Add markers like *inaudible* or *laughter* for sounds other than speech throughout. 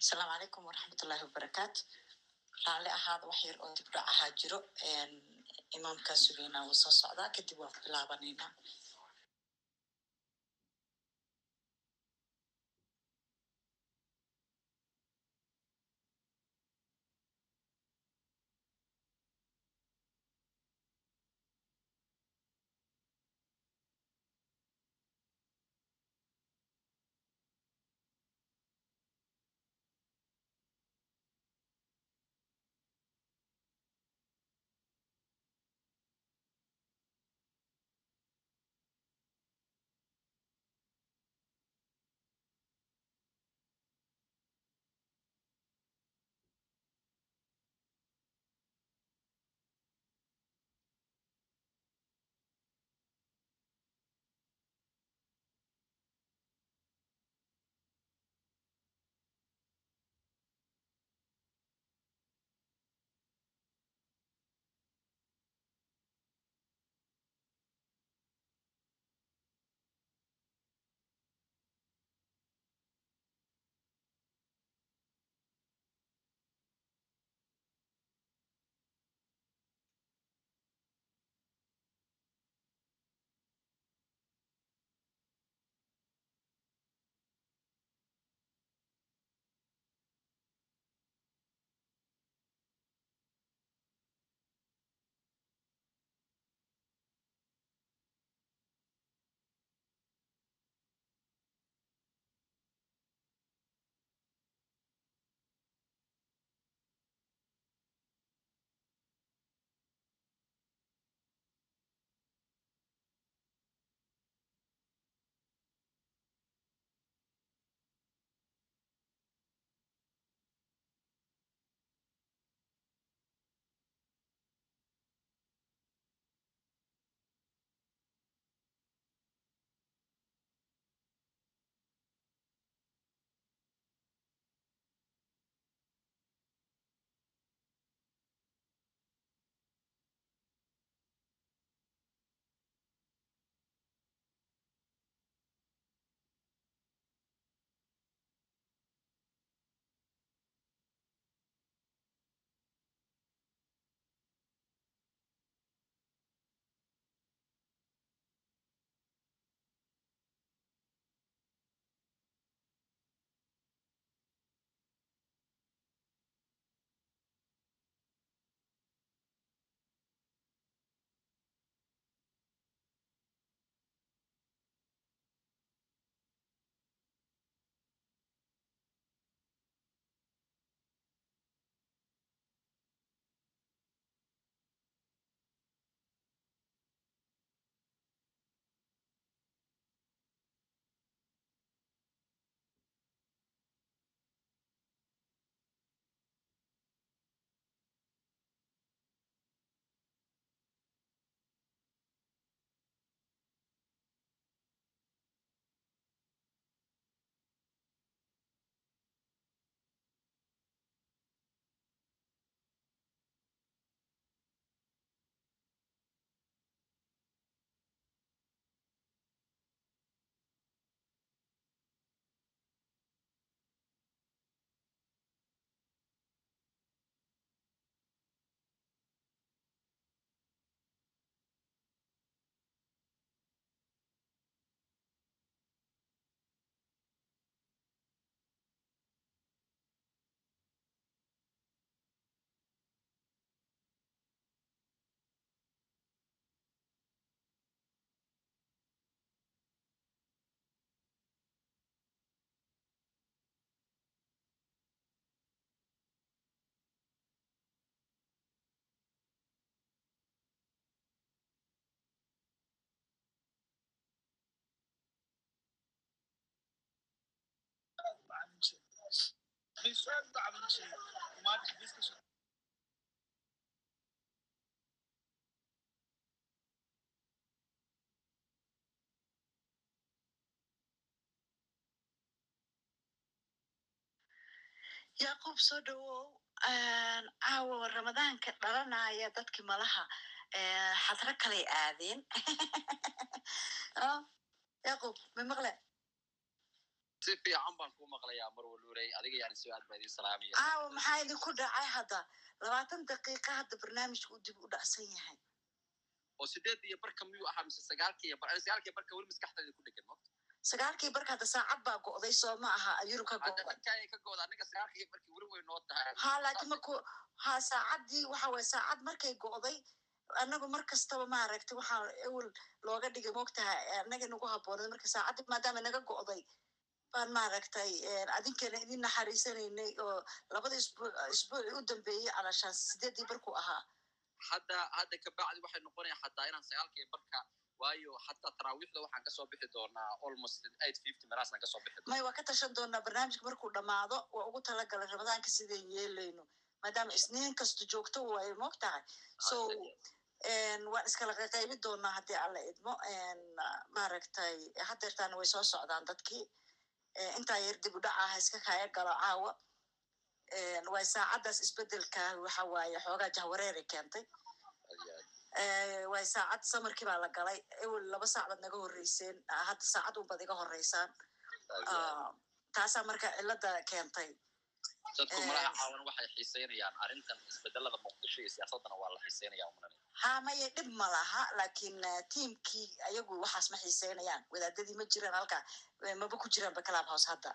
asalaamu calaykum waraxmatullahi wabarakaatu raalli ahaada wax yar oo dibdhac ahaa jiro imaamkaa sugeynaa wuu soo socdaa kadib waan bilaabanaynaa yaqub soo dhawow caawa ramadaanka dhalanaya dadkii malaha xadro kalay aadeen. *laughs* Yaqub ma maqle si fiican baan kuu maqlayaa mar waluuley adiga yani si aad baa idin salaamaya caawa maxaa idinku dhacay hadda? Labaatan daqiiqa hadda barnaamijka uu dib u dhacsan yahay. Oo sideed iyo barka miyuu ahaa? Mise sagaalka iyo bar barka weli maskaxdayda ku dhegan mota sagaalkii barka hadda saacad baa go'day soo ma aha. Yurub ka go'day. Ka gooda aniga sagaalka iyo barkii weli way noo tahay. Ha laakiin maku ha saacaddii waxa waye saacad markay go'day annagu mar kastaba maaragtay waxaa ewel looga dhigay moogtaha annaga nagu habboonay marka saacaddii maadaama naga go'day baan maaragtay adinkana idin naxariisanaynay oo labada isbuuc isbuucii u dambeeyey calashaan sideedii barku ahaa? Hadda hadda kabacdi waxay noqonaya xataa inaan sagaalka iyo barka waayo xataa taraawiixda waxaan ka soo bixi doonaa almost eight fifty meelaasaan ka soo bixi doonaa. may waa ka tashan doonaa barnaamijka markuu dhammaado waa ugu talagalay ramadaanka sideen yeelayno maadaama isniin kasta joogto waayo moog tahay. So waan iskala qaqaybi doonaa haddii alla idmo maaragtay hadeertaana way soo socdaan dadkii intaa yar dib u dhacaha iska kaya galo caawa. Way saacaddaas isbeddelka waxa waaye xoogaa jahwareeray keentay. Way saacad samarkii baa la galay. Ewel laba saac baad naga horreyseen hadda saacad unbaad iga horreysaan. Taasaa marka cilada keentay dadku malaha caawan waxay xiiseynayaan arrintan isbedelada muqdisho iyo siyaasadana waa la xiiseynaya umanani ha maya dhib ma laha laakiin tiamkii ayagu waxaas ma xiiseynayaan wadaadadii ma jiraan halka maba ku jiraanba club house hadda?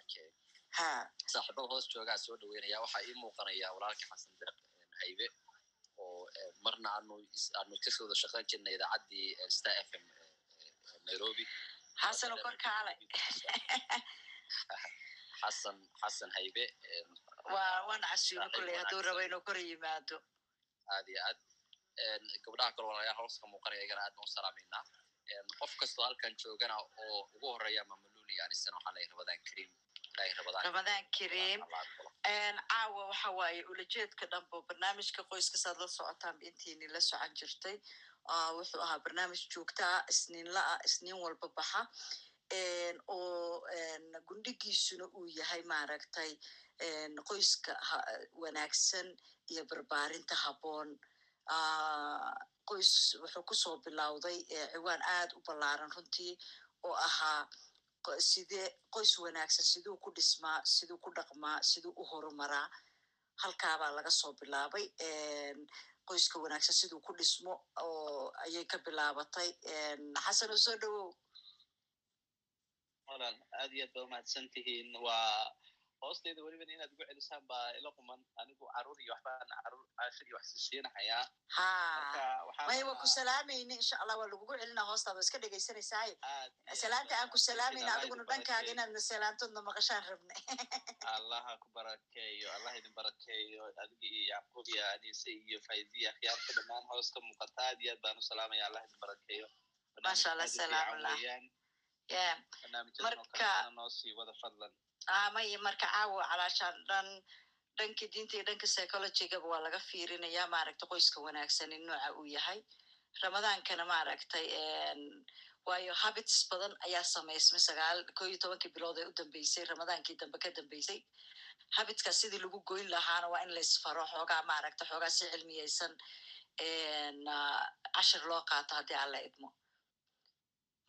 Okay. Ha. Saaxiibada hoos joogaa soo dhaweynaya waxaa ii muuqanaya walaalka xasan deeq haybe oo marna aanu aanu ka soo wada shaqeyn jirnay idaacaddii star f m nairobi. Xasano korkaale *laughs* xasan xasan haybe waa waana casuumi kulley hadduu rabo inuu kor yimaado aad iyo aad gabdhaha kale walaalayaal hoos ka muuqanaya igana aad baan u salaameynaa qof kastoo halkan joogana oo ugu horreeya mamaluli anisana waxaa lahay rabadaan kariim ramadaan kariim caawa waxa waaye ulajeedka dhanbo barnaamijka qoyskasaad la socotaan intiini la socon jirtay wuxuu ahaa barnaamij joogtaa isniinla ah isniin walba baxa oo gundhigiisuna uu yahay maaragtay qoyska wanaagsan iyo barbaarinta habboon qoys wuxuu ku soo bilowday ciwaan aad u ballaaran runtii oo ahaa sidee qoys wanaagsan siduu ku dhismaa siduu ku dhaqmaa siduu u horumaraa. Halkaabaa laga soo bilaabay qoyska wanaagsan siduu ku dhismo oo ayay ka bilaabatay. Xasan oo soo dhawow walaal aad iyo aad ba umahadsan tihiin waa hoosteyda weliban inaad ugu celisaan baa ila quman anigu carruur iyo waxbaan carruur caashir iyo wax siisiinahayaa waa rabaa ku salaamayna insha allah waa lagugu celinaa hoostaada waa iska dhegaysanaysaay salaanta aan ku salaamayna adiguna dhankaaga inaadna salaantoodna maqashaan rabne allaha ku barakeeyo allah idin barakeeyo adiga iyo yacquub iyo anise iyo faiziya khiyaarta dhammaan hoos ka muuqata aad iyo aad baan u salaamaya allah idin barakeeyo Masha Allah, Barnaamij aad u salaam fiican Allah. Maya marka caawa calaashaan dhan dhanka diinta iyo dhanka psychologygaba waa laga fiirinayaa maaragtay qoyska wanaagsan in nooca uu yahay ramadaankana maaragtay waayo habits badan ayaa samaysmay sagaal ko iyo tobankii bilood ee u dambeysay ramadaankii dambe ka dambeysay habitkaas sidii lagu goyn lahaana waa in la isfaro xoogaa maaragtay xoogaa si cilmiyeysan ah, cashir loo qaato haddii alla idmo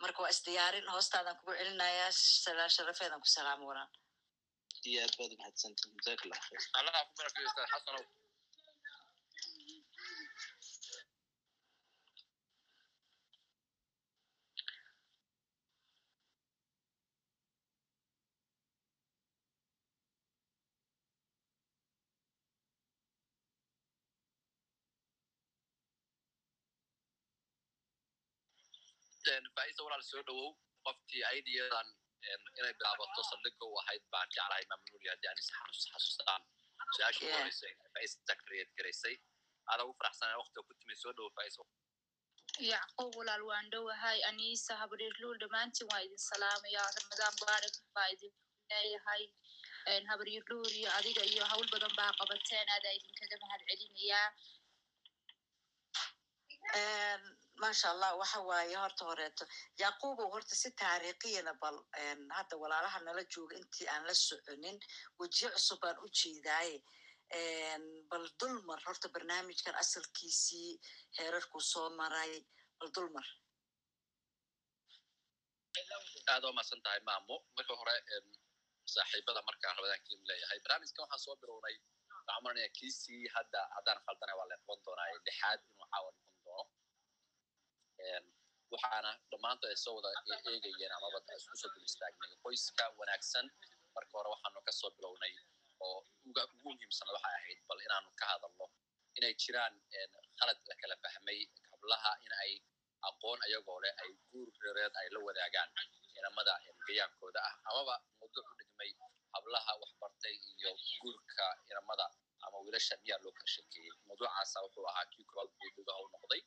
marka waa isdiyaarin hoostaadan kugu celinayaa salaan sharafeedan ku salaamo walaan iyo aad baad umahadsantihin jazaak allah khayr allaha ku barakeeyo ustaad xasanow faisa walaal soo dhawow qoftii aidiyadan inay bilaabato saldhiga u ahayd baan jeclahay maamululi haddii anise xasuustaan Yeah. horeysa faisa create garaysay aada ugu faraxsanaa waqtiga ku timid soo dhawow faisa yacquub walaal waan dhowahay aniisa habaryarluul dhammaantiin waa idin salaamaya. Ramadaan mubaarak baa idin leeyahay. Habaryarluul iyo adiga iyo hawl badan baa qabateen. Aadaa idinkaga mahad celinayaa maasha allah waxa waaye horta horeeto. Yaquubow horta si taariikhiyana bal hadda walaalaha nala jooga intii aan la soconin wejiyo cusub baan u jeedaaye. Bal dulmar horta barnaamijkan asalkiisii heerarkuu soo maray. Bal dulmar. Aad oo mahadsan tahay maamo. Marka hore saaxiibada markaa rabadaankiim leeyahay. Barnaamijkan waxaan soo bilownay waxaan maranaya kiisii hadda haddaan khaldana waa la qaban doonaa lixaad inuu caawa waxaana dhammaantood ay soo wada eegayeen amaba isku soo dul istaagnay qoyska wanaagsan marka hore waxaanu ka soo bilownay oo ugu muhiimsan waxay ahayd bal inaanu ka hadalno inay jiraan khalad la fahmay hablaha in ay aqoon ayagoo leh ay guur reereed ay la wadaagaan inamada gayaankooda ah. Amaba mawduuc u dhigmay hablaha waxbartay iyo guurka inamada ama wiilasha miyaa loo kala sheekeeyey mawduucaasa wuxuu ahaa kii koowaad buudugaha u noqday.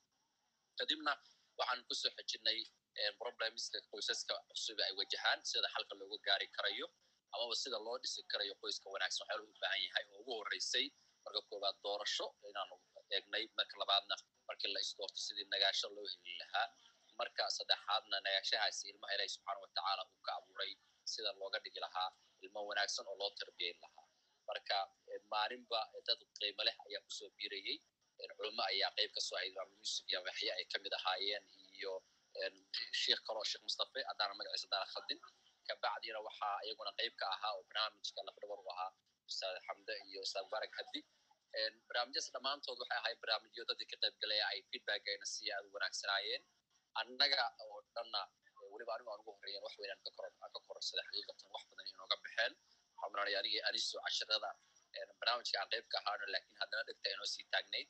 Kadibna waxaanu ku soo xejinay problemska qoysaska cusub ay wajahaan sida xalka looga gaari karayo amaba sida loo dhisi karayo qoyska wanaagsan waxaa loo baahan yahay oo ugu horreysay marka koowaad doorasho inaanu eegnay marka labaadna markii la isdoorto sidii nagaasho loo heli lahaa marka saddexaadna nagaashahaasi ilmaha ilaahi subxaana watacaala uu ka abuuray sida looga dhigi lahaa ilmo wanaagsan oo loo tarbiyeyn lahaa marka maalinba dad qiimo leh ayaa ku soo biirayey culimo ayaa qayb ka soo ahayd imaam yuusuf iyo maxye ay ka mid ahaayeen iyo sheikh kaloo sheekh mustafe haddaana magaciisa haddaana khaldin kabacdina waxaa iyaguna qayb ka ahaa oo barnaamijka lafdhabar u ahaa ustaad xamde iyo ustaad mubarak haddi barnaamijyas dhammaantood waxay ahayd barnaamijyo dadii ka qaybgalaya ay feedbackayna si aad u wanaagsanaayeen annaga oo dhanna weliba anigu aan ugu horreeyeen wax weyn aan ka koran aan ka korarsada xaqiiqatan wax badan inooga baxeen waxaa maranaya anigii aniso cashirada barnaamijka aan qayb ka ahaano laakiin haddana dhegta inoo sii taagnayd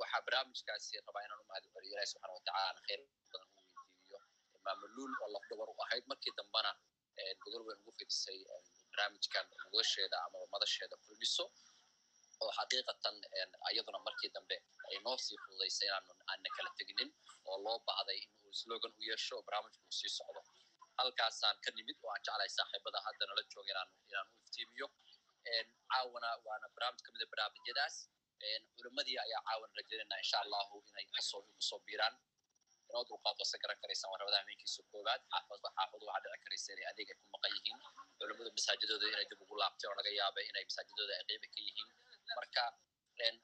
waxaa barnaamijkaasi rabaa inaan u mahad celiyo ilahi subxana watacaala aan khayr badan u weydiiyo maamuluul oo lafdhabar u ahayd markii dambana gogol weyn ugu fidisay barnaamijkan nolosheeda amaba madasheeda kulmiso oo xaqiiqatan iyaduna markii dambe ay noo sii fududaysay inaanu aanna kala teginin oo loo baahday inuu slogan u yeesho oo barnaamijku sii socdo halkaasaan ka nimid oo aan jeclahay saaxiibada hadda nala jooga inaan inaan u iftiimiyo caawana waana barnaamij ka mid a barnaamijyadaas culimadii ayaa caawan rajaynayna insha allahu inay ku soo biiraan. Inoo dulqaad wase garan karaysaan waa rabada hameenkiisa koowaad. Xaafad xaafadu waxaa dhici karaysa inay adeeg ku maqan yihiin. Culimadu masaajidooda inay dib ugu laabtay oo laga yaaba inay masaajidooda ay qeyba ka yihiin. Marka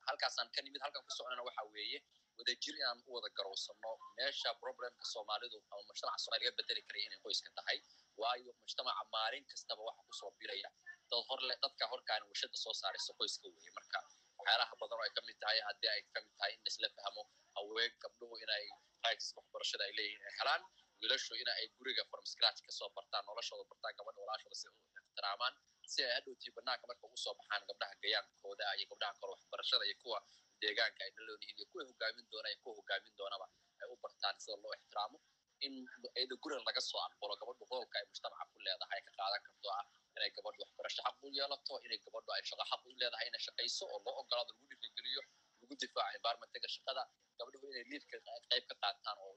halkaasaan ka nimid halkan ku soconana waxa weeye wadajir inaan u wada garowsano meesha problemka soomaalidu ama mujtamaca soomali laga bedeli karaya inay qoyska tahay waayo mujtamaca maalin kastaba waxa ku soo biraya dad horle dadka horkaan warshada soo saaraysa qoyska weeye. Marka waxyaalaha badan oo ay ka mid tahay haddii ay ka mid tahay in laisla fahmo haween gabdhuhu inay rightska waxbarashada ay leeyihiin ay helaan wiilashu ina ay guriga from scratch ka soo bartaan noloshooda bartaan gabadha walaashooda si ixtiraamaan si ay hadhowtii banaanka marka ugu soo baxaan gabdhaha gayaankooda iyo gabdhaha kale waxbarashada iyo kuwa deegaanka ay naloonihiin iyo kuwa hogaamin doona iyo kuwa hogaamin doonaba ay u bartaan sida loo ixtiraamo in iyada guriga laga soo aqbalo gabadhu roolka ay mujtamaca ku leedahay ka qaadan karto ah inay gabadhu waxbarasho xaq yeelato inay gabadhu ay shaqo xaq u leedahay inay shaqayso oo loo ogolaado lagu dhirigeliyo lagu difaaco environmentiga shaqada gabdhuhu inay liidka qayb ka qaataan oo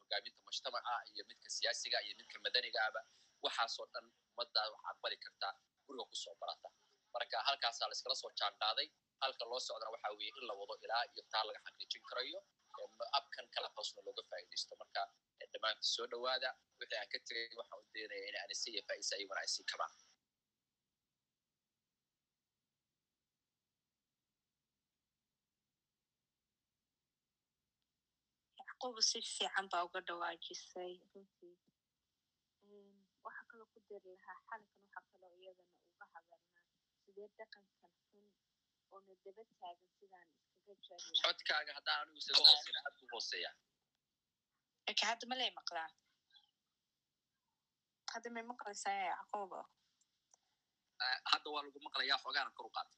hogaaminta mujtamaca iyo midka siyaasiga iyo midka madaniga aba waxaasoo dhan ummaddaa wax aqbali kartaa guriga ku soo barata marka halkaasaa laiskala soo jaan qaaday halka loo socdana waxa weeye in la wado ilaa iyo taa laga xaqiijin karayo abkan kala hoosna looga faa'iidaysto marka dhammaantii soo dhowaada wixii aan ka tegay waxaan u daynaya in anise iyo faa'iisa ayaguna ay sii kabaan yacquub si fiican baa uga dhawaajisay runtii waxa kaloo ku dari lahaa xalinkan waxa kaloo iyadana uga hadalnaa sidee dhaqankan xun oona daba taagan sidaan iskaga jari codkaaga haddaan anigu sida hoosena aad hadda malay maqlaa hadda may maqlaysaa yacquubo hadda waa lagu maqlayaa xoogaana kor u qaata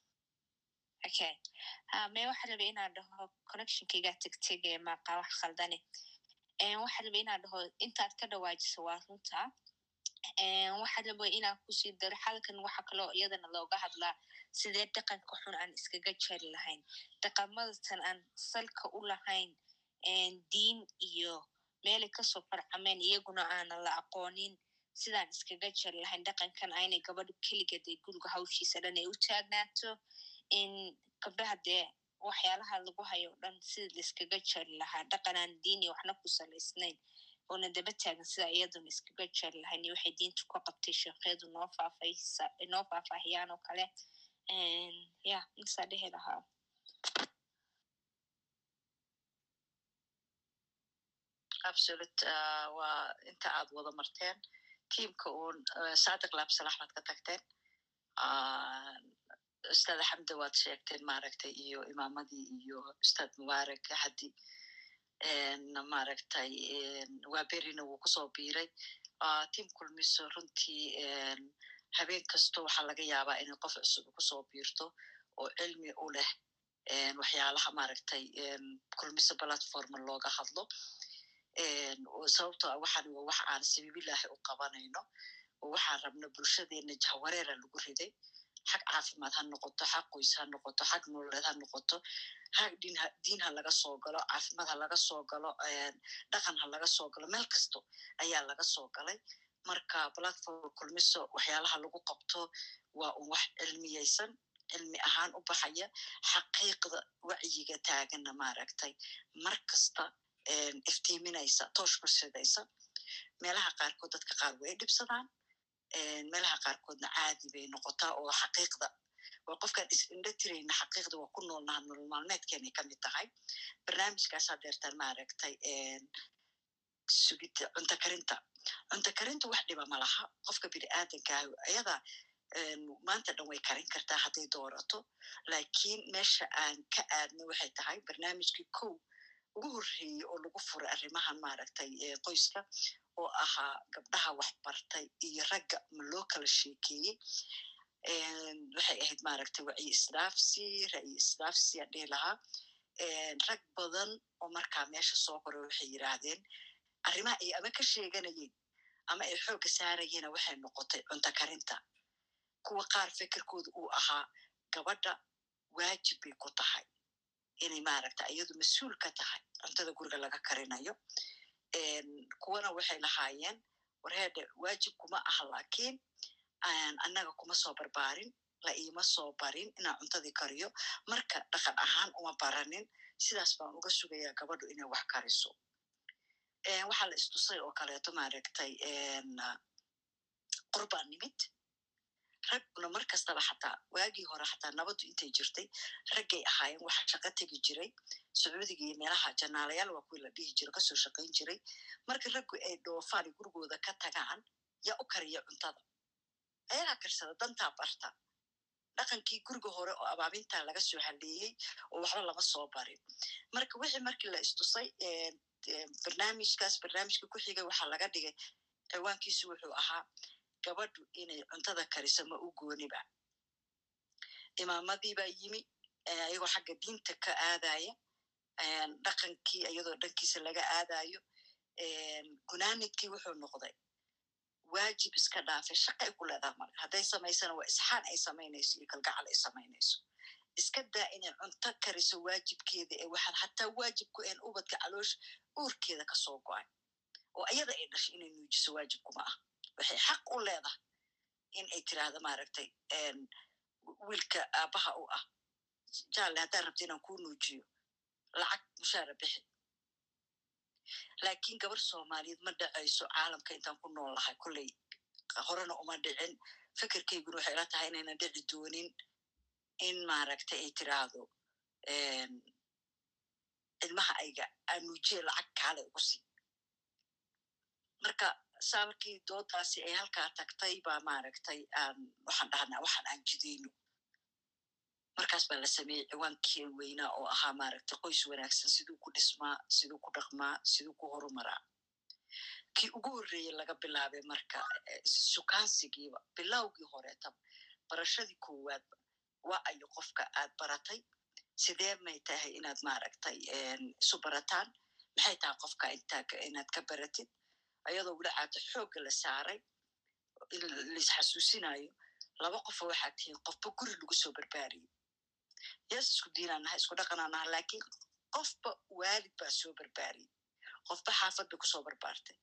okay. Me waxa raba inaan dhaho connectionkaygaa tegtege maqa wax khaldane waxa raba inaan dhaho intaad ka dhawaajiso waa runta waxa raba inaan ku sii daro xalkan waxa kaloo iyadana looga hadlaa sidee dhaqanka xun aan iskaga jari lahayn. Dhaqamadatan aan salka u lahayn diin iyo meelay ka soo farcameen iyaguna aanan la aqoonin sidaan iskaga jari lahayn dhaqankan aynay gabadhu keligeed ee guriga hawshiisa dhan ay u taagnaato in gabdhaha dee waxyaalaha lagu hayo o dhan sida laiskaga jari lahaa dhaqanaan diini waxna ku salaysnayn oona daba taagan sida iyaduna iskaga jari lahayn iyo waxay diintu ka qabtay sheekhyadu noo faahfaahiyaan oo kale ya insaa dhehi lahaa absolute waa inta aad wada marteen tiamka uun sadiq laabsalax baad ka tagteen ustaad xamda waad sheegteen maaragtay iyo imaamadii iyo ustaad mubarak hadi maaragtay waa berina wuu ku soo biiray tiam kulmiso runtii habeen kasto waxaa laga yaabaa inay qof cusub ku soo biirto oo cilmi u leh waxyaalaha maaragtay kulmiso platforma looga hadlo sababto a waxaan waa wax aan sabibilaahi u qabanayno oo waxaan rabno bulshadeena jahwareera lagu riday. Xag caafimaad ha noqoto xag qoys ha noqoto xag nololeed ha noqoto. Xag diin ha laga soo galo caafimaad ha laga soo galo dhaqan ha laga soo galo meel kasto ayaa laga soo galay. Marka platform kulmiso waxyaalaha lagu qabto waa un wax cilmiyeysan cilmi ahaan u baxaya xaqiiqda wacyiga taagana maaragtay. Mar kasta iftiiminaysa toosh ku sidaysa meelaha qaarkood dadka qaar way dhibsadaan. Meelaha qaarkoodna caadi bay noqotaa oo xaqiiqda waa qofkaan is-indho tirayna xaqiiqda waa ku noolnaha nolol maalmeedkeenay ka mid tahay. Barnaamijkaas hadeertaan maaragtay sugida cunto karinta. Cunto karinta wax dhiba malaha qofka bini aadankaah ayada maanta dhan way karin kartaa hadday doorato. Lakiin meesha aan ka aadno waxay tahay barnaamijkii kow ugu horreeyey oo lagu furay arrimahan maaragtay qoyska oo ahaa gabdhaha waxbartay iyo ragga ma loo kala sheekeeyey. Waxay ahayd maaragtay wacyi isdaafsi ra'yi isdaafsi aan dhihi lahaa rag badan oo markaa meesha soo koray waxay yidhaahdeen arrimaha ay ama ka sheeganayeen ama ay xoogga saarayeena waxay noqotay cunto karinta. Kuwa qaar fikirkooda uu ahaa gabadha waajib bay ku tahay inay maaragta iyadu mas'uul ka tahay cuntada guriga laga karinayo. Kuwana waxay lahaayeen warheede waajib kuma aha lakiin annaga kuma soo barbaarin la iima soo barin inaan cuntadii kariyo. Marka dhaqan ahaan uma baranin sidaas baan uga sugayaa gabadhu inay wax kariso. Waxaa la istusay oo kaleeto maaragtay qurbaan nimid ragguna mar kastaba xataa waagii hore xataa nabaddu intay jirtay raggay ahaayeen waxa shaqo tegi jiray sacuudiga iyo meelaha janaalayaal waa kuwii la dhihi jiro ka soo shaqayn jiray marka raggu ay dhoofaan gurigooda ka tagaan yaa u kariya cuntada ayagaa karsada dantaa barta dhaqankii guriga hore oo abaabintaa laga soo haleeyey oo waxba lama soo barin marka wixii markii la istusay barnaamijkaas barnaamijka ku xigay waxaa laga dhigay ciwaankiisu wuxuu ahaa gabadhu inay cuntada kariso ma u gooniba imaamadii baa yimi ayagoo xagga diinta ka aadaya dhaqankii iyadoo dhankiisa laga aadayo gunaanidkii wuxuu noqday waajib iska dhaafay shaqay ku leedaha marka hadday samaysana waa isxaan ay samaynayso iyo kalgacal ay samaynayso. Iska daa inay cunto kariso waajibkeeda ee waxaan hataa waajib ku ubadka caloosh uurkeeda ka soo go'ay oo ayada ay dhashay inay nuujiso waajib kuma ah waxay xaq u leedahay in ay tiraahdo maaragtay wiilka aabaha u ah. Jaale haddaan rabta inaan kuu nuujiyo lacag mushaara bixi. Laakiin gabar soomaaliyeed ma dhacayso caalamka intaan ku nool lahay kolley horena uma dhicin. Fikirkayguna waxay ila tahay inayna dhici doonin in maaragtay ay tiraahdo ilmaha ayga aan nuujiye lacag kaale ugu sii marka saa markii doodaasi ay halkaa tagtay baa maaragtay aan waxaan dhahnaa waxaan aan jidayno. Markaas baa la sameeyey ciwaankii weynaa oo ahaa maaragtay qoys wanaagsan siduu ku dhismaa siduu ku dhaqmaa siduu ku horumaraa. Kii ugu horreeyey laga bilaabay marka sukaansigiiba bilowgii horeetaba barashadii koowaadba waa ayo qofka aad baratay. Sidee may tahay inaad maaragtay isu barataan? Maxay tahay qofka inaad ka baratid ayadoo weli caata xoogga la saaray laisxasuusinayo laba qofo waxaad tihiin qofba guri lagu soo barbaariyey yes isku diinaan naha isku dhaqanaan naha lakiin qofba waalid baa soo barbaariyey qofba xaafad bay ku soo barbaartay.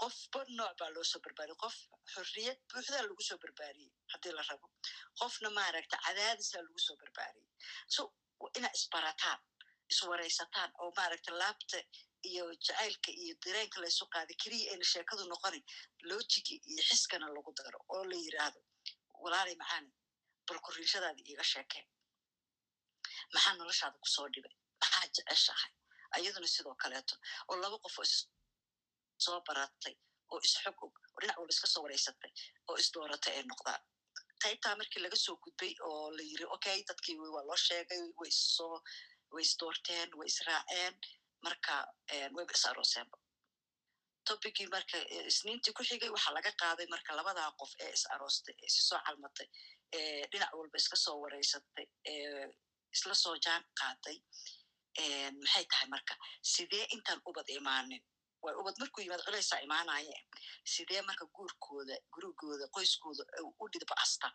Qofba nooc baa loo soo barbaariyey qof xorriyad buuxdaa lagu soo barbaariyey haddii la rabo. Qofna maaragta cadaadisaa lagu soo barbaariyey so inaad isbarataan iswaraysataan oo maaragta laabta iyo jacaylka iyo dareenka laysu qaaday keliya ayna sheekadu noqonin lojigi iyo xiskana lagu daro oo la yiraahdo walaalay macaani bal kuriinshadaada iiga sheekeen maxaa noloshaada ku soo dhibay? Maxaa jeceshahay? Ayaduna sidoo kaleeto oo laba qof oo soo baratay oo isxog og oo dhinac walba iska soo wareysatay oo isdooratay ay noqdaan. Qaybtaa markii laga soo gudbay oo la yiri okay dadkii waa loo sheegay way issoo way isdoorteen way israaceen marka wayba is arooseenba topicii marka isniintii ku xigay waxaa laga qaaday marka labadaa qof ee is aroostay ee isi soo calmatay ee dhinac walba iska soo wareysatay ee isla soo jaan qaaday maxay tahay marka sidee intaan ubad imaanin? Way ubad markuu yimaad culaysaa imaanaye sidee marka guurkooda gurigooda qoyskooda u dhidba asta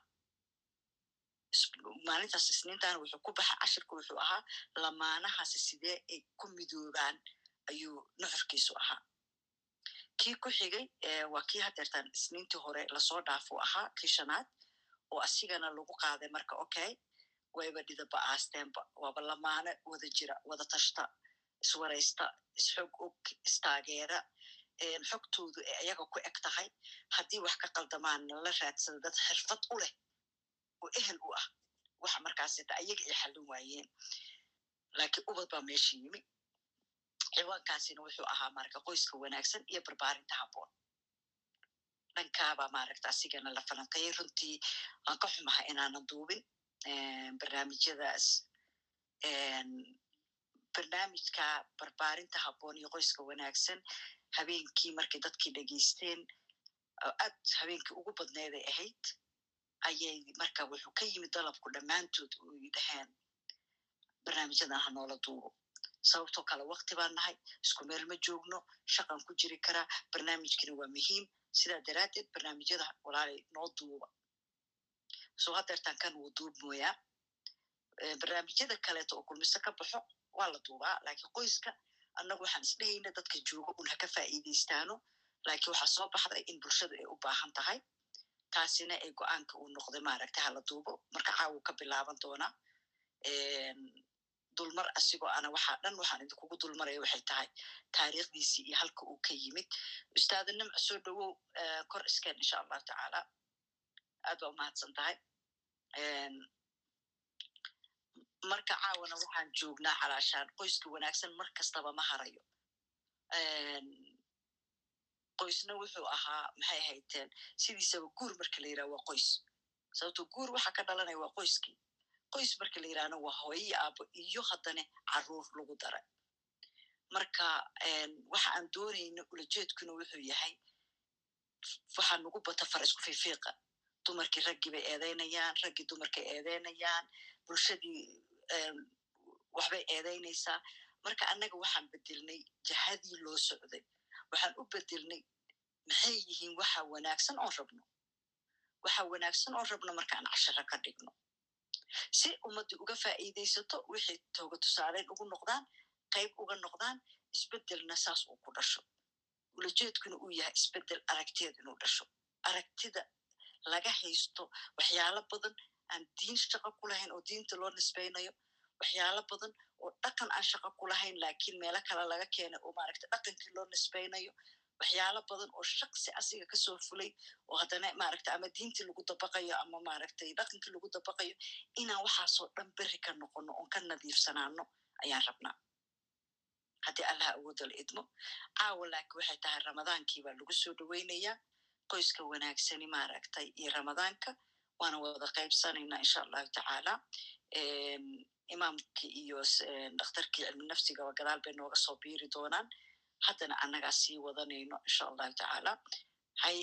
maalintaas isniintaana wuxuu ku baxa cashirka wuxuu ahaa lamaanahaasi sidee ay ku midoobaan ayuu nuxurkiisu ahaa. Kii ku xigay waa kii hadeertaan isniintii hore la soo dhaafuu ahaa kii shanaad oo asigana lagu qaaday marka okay wayba dhidaba aasteenba waaba lamaane wada jira wada tashta iswaraysta isxog og istaageera xogtoodu ee ayaga ku eg tahay. Haddii wax ka qaldamaanna la raadsada dad xirfad u leh oo ehel u ah. Waxa markaasita ayaga ay xallin waayeen. Laakiin ubad baa meesha yimi. Ciwaankaasina wuxuu ahaa marka qoyska wanaagsan iyo barbaarinta habboon. Dhankaabaa maaragta asigana la falanqeeyey runtii waan ka xumaha inaanan duubin barnaamijyadaas. Barnaamijka barbaarinta habboon iyo qoyska wanaagsan habeenkii markay dadkii dhegeysteen aad habeenkii ugu badneeday ahayd ayay marka wuxuu ka yimid dalabku dhammaantood uy dhaheen barnaamijyadan ha noola duubo sababtoo kale wakti baan nahay isku meel ma joogno shaqan ku jiri karaa barnaamijkina waa muhiim sidaa daraaddeed barnaamijyada walaalay noo duuba so hadeertaan kan wuu duub mooyaa barnaamijyada kaleeto oo kulmise ka baxo waa la duubaa laakiin qoyska annagu waxaan isdhehayna dadka jooga un haka faa'iidaystaano laakiin waxaa soo baxday in bulshadu ay u baahan tahay taasina ay go'aanka uu noqday maaragta hala duubo. Marka caawu ka bilaaban doonaa dulmar asigoo ana waxaa dhan waxaan idinkugu dulmaraya waxay tahay taariikhdiisii iyo halka uu ka yimid. Ustaada nimca soo dhowow kor iskeen insha allahu tacaala. Aad baa umahadsan tahay. Marka caawana waxaan joognaa calaashaan qoyska wanaagsan mar kastaba ma harayo qoysna wuxuu ahaa maxay hayteen sidiisaba guur marka la yiraha waa qoys. Sababto guur waxa ka dhalanaya waa qoyskii qoys marka la yirahna waa hooyii aabo iyo haddana carruur lagu daray. Marka waxa aan doonayno ulajeedkuna wuxuu yahay waxaa nagu bata far isku fiifiiqa. Dumarkii raggii bay eedeynayaan raggii dumarkay eedeynayaan bulshadii waxbay eedeynaysaa marka annaga waxaan bedelnay jahadii loo socday waxaan u bedelnay maxay yihiin waxa wanaagsan oon rabno? Waxa wanaagsan oon rabno markaan casharo ka dhigno. Si ummaddii uga faa'iidaysato wixii tooga tusaaleyn ugu noqdaan qayb uga noqdaan isbedelna saas uu ku dhasho. Ulajeedkuna uu yahay isbeddel aragtiyeed inuu dhasho. Aragtida laga haysto waxyaalo badan aan diin shaqo ku lahayn oo diinta loo nisbaynayo waxyaalo badan oo dhaqan aan shaqo ku lahayn laakiin meelo kale laga keenay oo maaragta dhaqankii loo nisbaynayo. Waxyaalo badan oo shaksi asiga ka soo fulay oo haddana maaragta ama diintii lagu dabaqayo ama maaragtay dhaqankii lagu dabaqayo inaan waxaasoo dhan beri ka noqono oon ka nadiifsanaano ayaan rabnaa. Haddii allah awooda la idmo. Caawa laakiin waxay tahay ramadaankii baa lagu soo dhoweynayaa qoyska wanaagsani maaragtay iyo ramadaanka waana wada qaybsanaynaa insha allahu tacaala imaamkii iyo dhakhtarkii cilmi nafsigaba gadaal bay nooga soo biiri doonaan haddana annagaa sii wadanayno insha allahu tacaala hay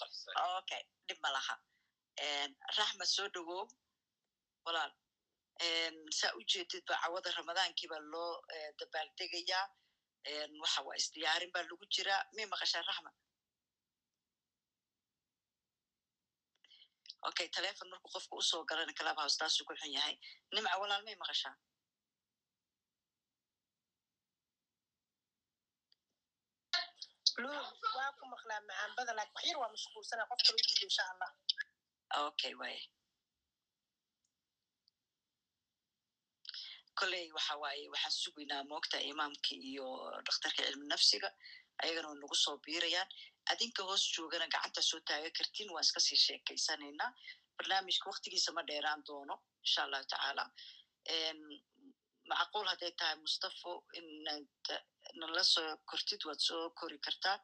qarsay okay dhib ma laha raxma soo dhowow walaal saa u jeedid ba cawada ramadaankii baa loo dabaaldegayaa waxa waa isdiyaarin baa lagu jiraa may maqashaa raxma okay telefon markuu qofka u soo galana club house taasuu ku xun yahay nimca walaal may maqashaa waa ku maqlaa macaanbada laakin wax yar waa mashquulsana qof kala udiido insha allah okay waaya kolley waxa waaye waxaan sugaynaa moogta imaamka iyo dhakhtarka cilmi nafsiga ayagana way nagu soo biirayaan. Adinka hoos joogana gacanta soo taaga kartiin waan iska sii sheekaysanaynaa barnaamijka waktigiisa ma dheeraan doono insha allahu tacaala macquul hadday tahay mustafo inaad nala soo kortid waad soo kori kartaa.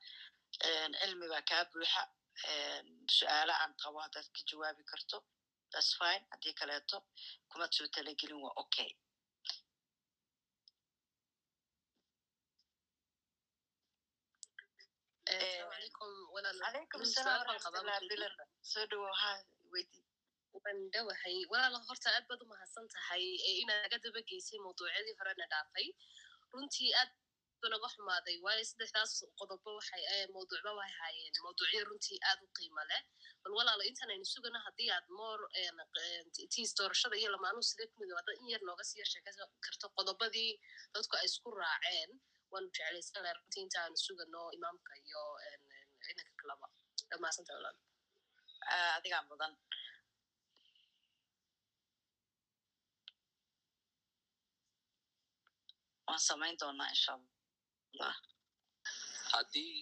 Cilmi baa kaa buuxa. Su'aala aan qabo haddaad ka jawaabi karto thats fine. Haddii kaleeto kumaad soo talagelin waa okay calaykum asalaam waraxmatullah bilan soo dhawow ha weydii waan dhawahay walaala horta aad baad u mahadsan tahay inaad naga daba geysay mawduucyadii horena dhaafay runtii aad ba naga xumaaday waayo saddexdaas qodobo waxay mawduucba way haayeen mawduucyo runtii aad u qiimo leh bal walaalo intan aynu sugano haddii aad moor tiis doorashada iyo lamaanuhu sidee ku mido hadda in yar nooga sii sheekan karto qodobadii dadku ay isku raaceen waanu jeclaysan laha runtii inta aanu sugano imaamka iyo inanka kalaba. Dhamaasanta walaal adigaa mudan waan samayn doonaa insha allah haddii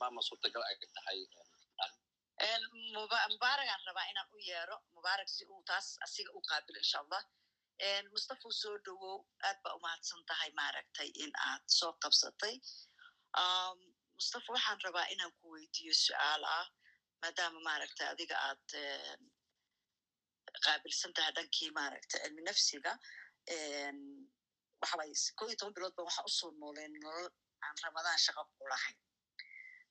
maama suurtagal ay tahay mubaaragaan rabaa inaan u yeero mubaarak si uu taas asiga u qaabilo insha allah mustafa soo dhowow aad ba umahadsan tahay maaragtay in aad soo qabsatay mustafa waxaan rabaa inaan ku weydiiyo su'aal ah maadaama maaragtay adiga aad qaabilsan tahay dhankii maaragtay cilmi nafsiga waxaway ko iyo toban bilood ba waxaa u soo nooleen nolol aan ramadaan shaqa ku lahayn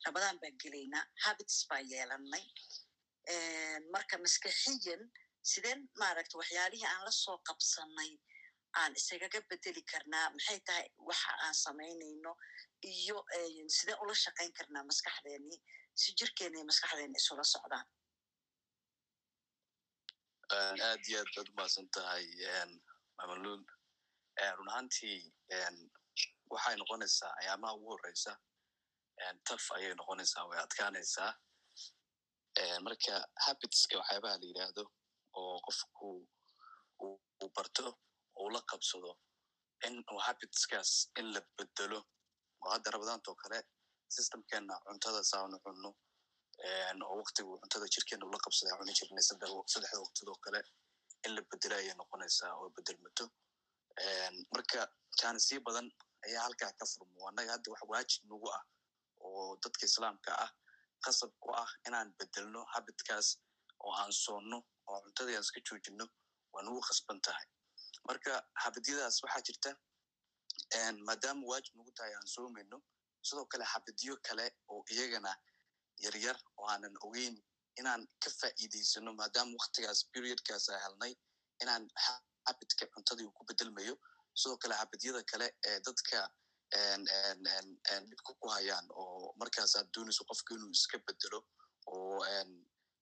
ramadaan baan gelaynaa habits baan yeelanay marka maskaxiyan sideen maaragta waxyaalihii aan la soo qabsanay aan isagaga bedeli karnaa maxay tahay waxa aan samaynayno? Iyo sideen ula shaqayn karnaa maskaxdeenii si jirkeena iyo isula socdaan. Aad iyo aad baad umahadsan tahay mamalul run ahaantii waxay noqonaysaa ayaamaha ugu horeysa taf ayay noqonaysaa way adkaanaysaa. Marka habitska waxyaabaha la yidhaahdo oo qofku uu barto uu la qabsado in uu habitskaas in la bedelo. Oo hadda rabadaantoo kale systemkeena cuntada saanu cunno oo waktigu cuntada jirkeena ula qabsaday cuni jirnay saddexda waqtidoo kale in la bedelo ayay noqonaysaa oo bedelmato marka jaanisyo badan ayaa halkaa ka furmo. Annaga hadda wax waajib nagu ah oo dadka islaamka ah qasab ku ah inaan bedelno habitkaas oo aan soonno oo cuntadii aan iska joojino waa nagu khasban tahay. Marka habidyadaas waxaa jirta maadaama waajib nagu tahay aan soomayno sidoo kale habidyo kale oo iyagana yaryar oo aanan ogeyn inaan ka faa'iidaysano maadaama waktigaas periodkaas a helnay inaan habitka cuntadii ku bedelmayo sidoo kale habidyada kale ee dadka dhibka ku hayaan oo markaas aad doonayso qofka inuu iska bedelo oo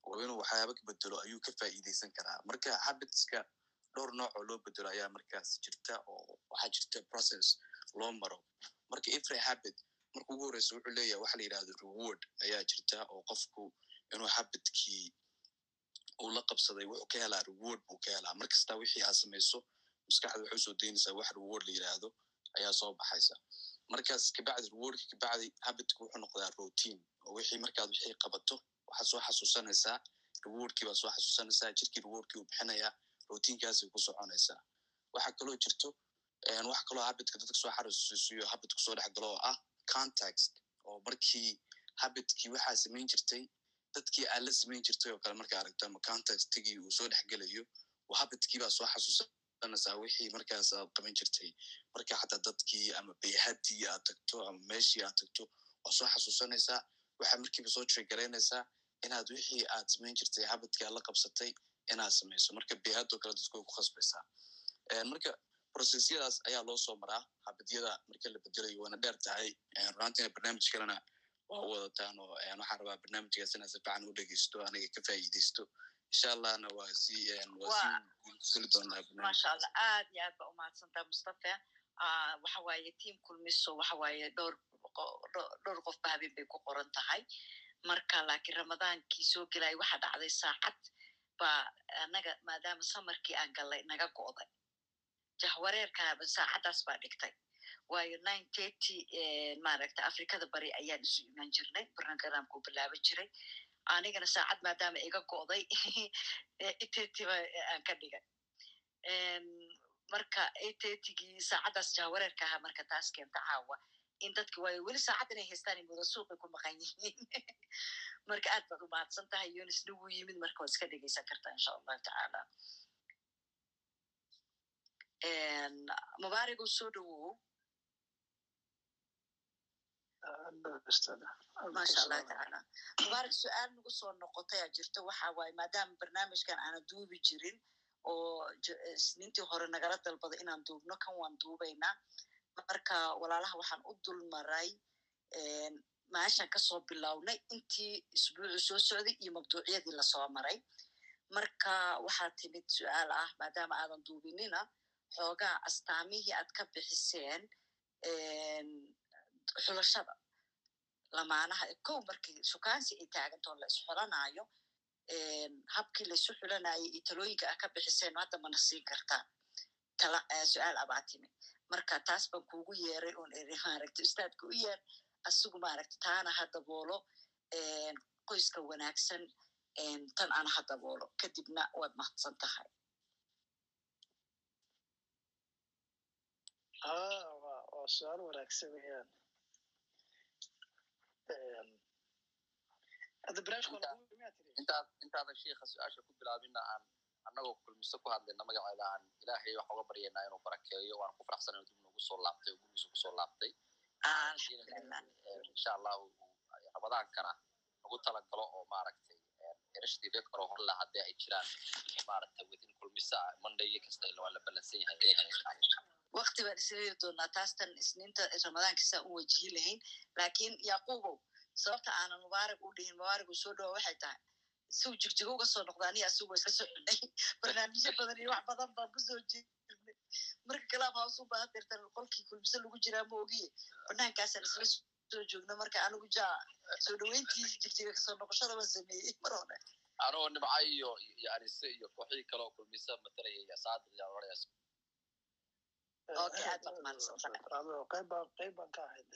oo inuu waxyaaba ka bedelo ayuu ka faa'iidaysan karaa. Marka habitska dhowr nooc oo loo bedelo ayaa markaas jirta oo waxaa jirta process loo maro. Marka every habit marka ugu horeysa wuxuu leeyahay waxa la yidhahdo reward ayaa jirta oo qofku inuu habitkii uu la qabsaday wuxuu ka helaa reward buu ka helaa. Mar wixii aad samayso maskaxda waxay u soo daynaysaa wax reward la yidhaahdo ayaa soo baxaysa. Markaas kabacdi rewardka kabacdi habitku wuxuu noqdaa routine oo wixii markaad wixii qabato waxaad soo xasuusanaysaa rewardkii baad soo xasuusanaysaa jirkii rewardkii uu bixinayaa routinekaasay ku soconaysaa waxaa kaloo jirto waxa kaloo habitka dadka soo xarasuusiyo habitku soo dhex galo oo ah context oo markii habitkii waxaa samayn jirtay dadkii aad la samayn jirtay oo kale marka aragto ama contextigii uu soo dhex gelayo oo habitkii baa soo xasuusanaysaa wixii markaas aad qaban jirtay. Marka xataa dadkii ama bayhadii aad tagto ama meeshii aad tagto waa soo xasuusanaysaa waxaa markiiba soo jegaraynaysaa inaad wixii aad samayn jirtay habitkaa la qabsatay inaad samayso. Marka bayhadoo kale dadku way ku khasbaysaa. Marka processyadaas ayaa loo soo maraa. Habidyada marka la bedelayo waana dheer tahay. Runaantina barnaamij kalena waa u wadataan oo waxaan rabaa barnaamijkaas inaa si fiican u dhegeysto aniga ka faa'iideysto insha allahna waa si waa si guli doonaa masha allah aad iyo aad ba umahadsantaa mustafa. Waxa waaye team kulmiso waxa waaye dhowr dhowr qofba habeen bay ku qoran tahay. Marka laakiin ramadaankii soo gelaya waxa dhacday saacad baa anaga maadaama samarkii aan gallay naga go'day. Jahwareerkaaba saacaddaas baa dhigtay. Waayo thirty maaragta afrikada bari ayaan isu imaan jirnay barnagaraamku bilaaban jiray. Anigana saacad maadaama iga go'day *laughs* itetiba aan ka dhigay. Marka itetigii saacaddaas jahawareerka ahaa marka taas keenta caawa in dadki waayo weli saacad inay haystaan in muda suuqay ku maqan yihiin marka aad baad u mahadsan tahay yunisna wuu yimid marka waad iska dhegeysan kartaa insha allahu tacaala mubaarigow soo dhowow maasha allahu tacaala mubaarak su'aal nagu soo noqotayaa jirto waxa waaye maadaama barnaamijkan aana duubi jirin oo isniintii hore nagala dalbada inaan duubno kan waan duubaynaa marka walaalaha waxaan u dul maray maashan ka soo bilownay intii isbuucu soo socday iyo mabduucyadii la soo maray. Marka waxaa timid su'aal ah maadaama aadan duubinina xoogaa astaamihii aad ka bixiseen xulashada lamaanaha kow markii shukaansi ay taagantoo la isxulanaayo habkii laisu xulanayay iyo talooyinka a ka bixiseen hadda mana siin kartaa tala su'aal abaa timi marka taas baan kuugu yeeray on eri *laughs* maaragta ustaadka u yeer. Asigu maaragta taana ha daboolo qoyska wanaagsan tan ana ha daboolo kadibna waad mahadsan tahay. Waa su'aal wanaagsan weyaan intaad intaadan shiika su'aasha ku bilaabina aan annagoo kulmiso ku hadlayna magaceeda aan ilaahay waxa uga baryaynaa inuu barakeeyo waan ku faraxsan inuu dib nagu soo laabtay oo gurigiisa ku soo laabtay. Insha allahu ramadaankana nagu talagalo oo maaragtay erashtii reer karo horla haddii ay jiraan maaragtay within kulmisa monday iyo kasta ila waa la ballansan yahay wakti baan isleeli doonaa taastan isniinta ramadaanka saa u wajihi lahayn laakiin yaquubow sababta aanan mubaarak u dhihin mubaarak uu soo dhawa waxay tahay siu jigjigo uga soo noqda aniga asugoo isla soconay *laughs* barnaamijyo badan iyo wax badan baan ku soo jirnay marka kalaab house u baahan dirtan qolkii kulmise lagu jiraa ma ogiye banaankaasaan isla soo joogna marka anigu jaa. Soo dhaweyntii jigjiga ka soo noqoshada baan sameeyey mar hore anoo nimca iyo iyo arise iyo kooxihii kale oo kulmisa matalaya iyo saadiq yaa odhanaya okay aad baad mahadsantahay qayb baan ka ahayd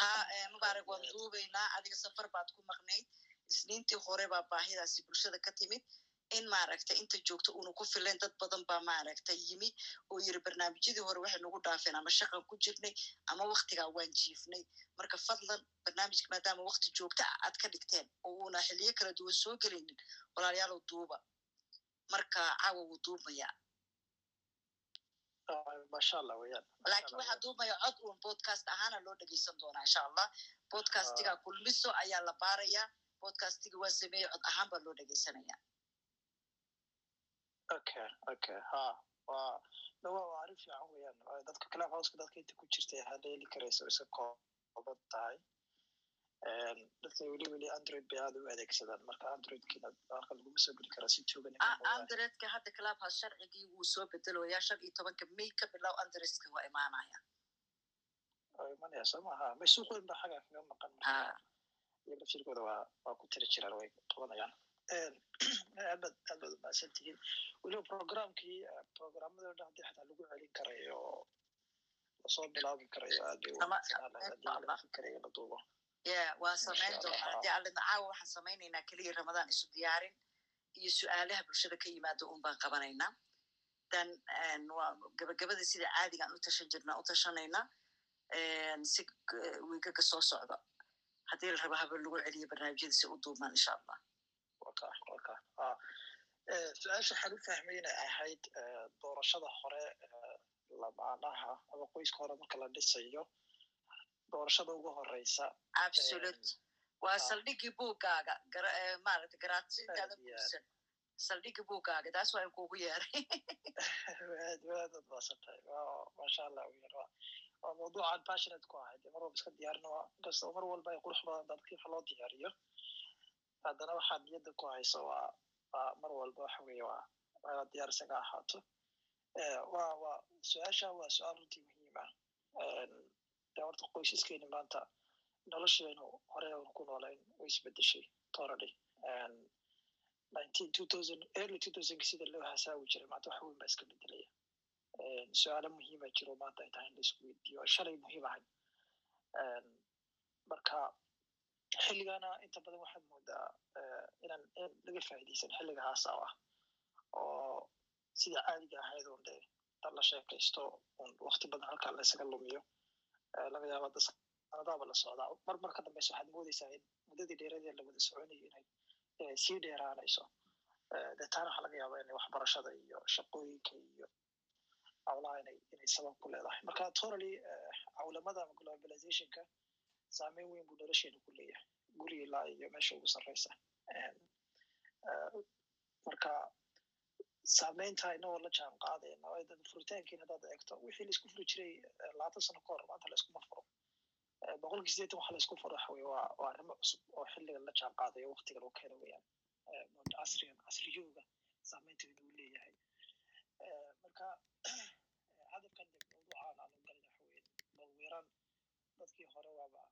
ha mubaarak waan duubaynaa adiga safar baad ku maqnayd isniintii hore baa baahidaasi bulshada ka timid in maaragta inta joogto una ku filayn dad badan baa maaragta yimi oo yiri barnaamijyadii hore waxay nagu dhaafeen ama shaqan ku jirnay ama waktigaa waan jiifnay. Marka fadlan barnaamijka maadaama wakti joogta ah aad ka dhigteen oo uuna xiliyo kala duwan soo gelaynin walaalayaalow duuba. Marka caawa wuu weyaan laakiin waxaa duubaya cod uun podcast ahaana loo dhegeysan doonaa insha allah. Podcastiga kulmiso ayaa la baarayaa podcastiga waa sameeye cod ahaan baa loo dhegeysanaya okay okay. Ha wa dawa waa arrin fiican weyaan dadka club houseka dadka inta ku jirta haleeli karayso iska kooban tahay dadka weli weli android bay aada u adeegsadaan marka androidkiina halka laguma soo geli karaa si androidka hadda club house sharcigii wuu soo bedeloyaa shan iyo tobanka may ka bilow androidka waa imaanaya imanaya soo maha may suuq weyn ba xaga kaga maqan iyo laftirkooda waa waa ku tiri jiraan way qabanayaan aad baad aad tihiin weliba programkii programmadoo dhan haddii xataa lagu celin karayo oo la soo bilaabi karayo aad ya waa samayn doonaa haddii allina caawa waxaan samaynaynaa keliya ramadaan isu diyaarin iyo su'aalaha bulshada ka yimaada un baan qabanaynaa dan waa gabagabada sida caadigaan u tashan jirnaa u tashanayna si wiigaga soo socda haddii la rabo haba lagu celiyo si u duubmaan insha allah su'aasha waxaan u fahmay inay ahayd doorashada hore lamaanaha ama qoyska hore marka la dhisayo doorashada ugu horeysa absolute. waa saldhigii buuggaaga maaragta garaadsintaada guursan saldhigii buuggaaga taas waa in kuugu yeeray aad aad ad maasantahay masha allah waa mawduucan passionate ku ahayd mar walba iska diyaarino inkastoo mar walba ay qurux badan dadkii wax loo diyaariyo haddana waxaad niyadda ku hayso waa waa mar walba waxa weeye waa waa diyaar ahaato waa waa su'aasha waa su'aal runtii muhiim ah de horta qoysaskeeni maanta nolosheenu hore aanu ku noolayn way isbedeshay torally nineteen two thousand early two thousandki sida loo hasaawi jiray maanta wax weyn baa iska bedelaya su'aalo muhiima jiro maanta ay tahay in la isku weydiiyo. Shalay muhiim ahayd marka xilligana inta badan waxaad moodaa inaan in laga faa'iidaysan xilliga haasaw ah oo sida caadiga ahayd un de dad la sheekaysto un wakti badan halkaa la isaga lumiyo. Laga yaaba da sanadaaba la socdaa mar mar ka waxaad moodeysaa in muddadii dheeradee la wada soconayo inay sii dheeraanayso. De taana waxaa laga yaaba inay waxbarashada iyo shaqooyinka iyo howlaha inay sabab ku leedahay marka totally cawlamada ama globalizationka saameyn weyn buu nolosheena ku leeyahay guri ilaa iyo meesha ugu sarreysa marka saameynta inagoo la jaan qaadayna furitaankiina hadaad eegto wixii la isku furi jiray labaatan sano ka hor maanta laiskuma furo boqolkii sideetan waxa la isku furo waxa weye waa waa arrimo cusub oo xilligan la jaan qaadayo waktigan uu keena weyaan casrigan casriyowga saameynta inuu leeyahay marka hadafkan de mawduucaan aanu galin waxa weye balwiran dadkii hore waaba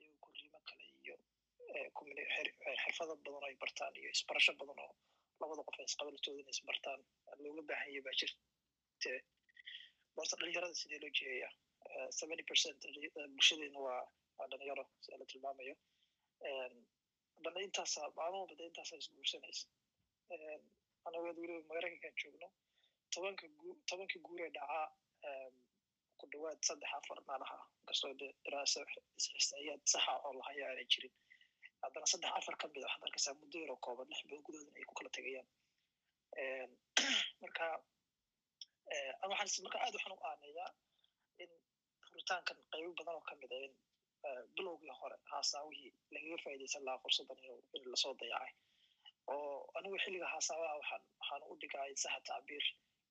iyagu korriimo kale iyo xirfado badan ay bartaan iyo isbarasho badan oo labada qof ay isqabaltooda inay isbartaan looga baahan yahay baa jirte borta dhalinyarada sidee loo jeeya seventy percent bulshadeena waa waa dhalinyaro sida la tilmaamayo dana intaasa maalmaba de intaasa isguursanaysa anagood weliba maraykankan joogno tobanka gu tobanka guuree dhacaa ku dhawaad saddex afar meelaha inkastoo de daraasa ixsaa'iyaad saxa oo lahaya aanay jirin haddana saddex afar ka mida waxaad arkaysaa muddo yaroo kooban lix bilood gudahoodan ay ku kala tegayaan marka waxaan marka aad waxaan u aaneeyaa in furitaankan qaybo badan oo ka mid a in bilowgii hore haasaawihii lagaga faa'iidaysan lahaa fursaddan in la soo dayacay oo anigu xilliga haasaawaha waxaan waxaan u dhigaa in saxa tacbiir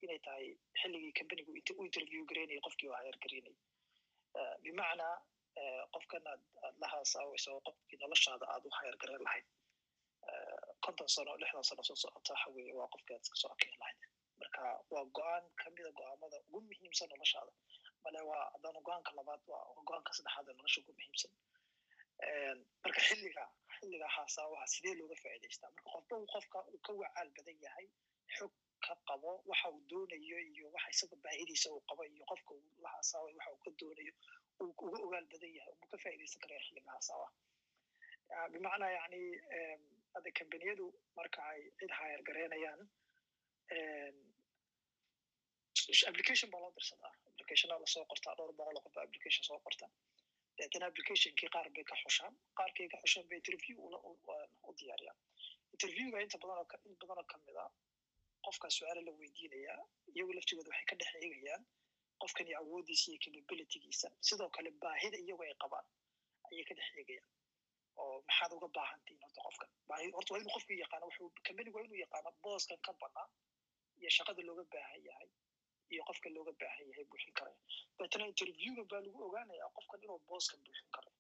inay tahay xilligii kambanigu inta u interview garaynayay qofkii oo hayar garaynayay. Bimacnaa qofkan aad aad la haasaawayso qofkii noloshaada aad u hayar lahayd. Konton sano lixdan sano soo socota waxa weeye waa qofkii aad iska soo lahayd. Marka waa go'aan kamida go'aamada ugu muhiimsan noloshaada bale waa haddana go'aanka labaad waa go'aanka saddexaad ee nolosha ugu muhiimsan. Marka xilliga xilliga haasaawaha sidee looga faa'iidaystaa? Marka qofba uu qofka uu ka wacaal badan yahay xog ka qabo waxa uu doonayo iyo waxa isaga baahidiisa uu qabo iyo qofka uu waxa uu ka doonayo uu uga ogaal badan yahay uu ka faa'iidaysan karaya xilliga haasaawaha bimacnaa yani hadda kambaniyadu marka ay cid hayar gareynayaan application baa loo dirsadaa. Applicationa la soo qortaa dhowr boqol qof baa application soo qorta. Deetana applicationkii qaar bay ka xushaan qaarkay ka xushaan bay interview u diyaariyaan. Interviewga inta badanoo in badanoo ka mid a qofkaa su'aala la weydiinayaa iyagu laftigooda waxay ka dhex eegayaan qofkan iyo awoodiisa iyo capabilitygiisa. Sidoo kale baahida iyagu ay qabaan ayay ka dhex eegayaan. Oo maxaad uga baahantiin horta qofkan. Horta waa inuu qofku yaqaano wuxuu kambanigu waa inuu yaqaano booskan ka banaa iyo shaqada looga baahan yahay iyo qofka looga baahan yahay buuxin karaya. Dabeetana interviewga baa lagu ogaanayaa qofkan inuu booskan buuxin karayo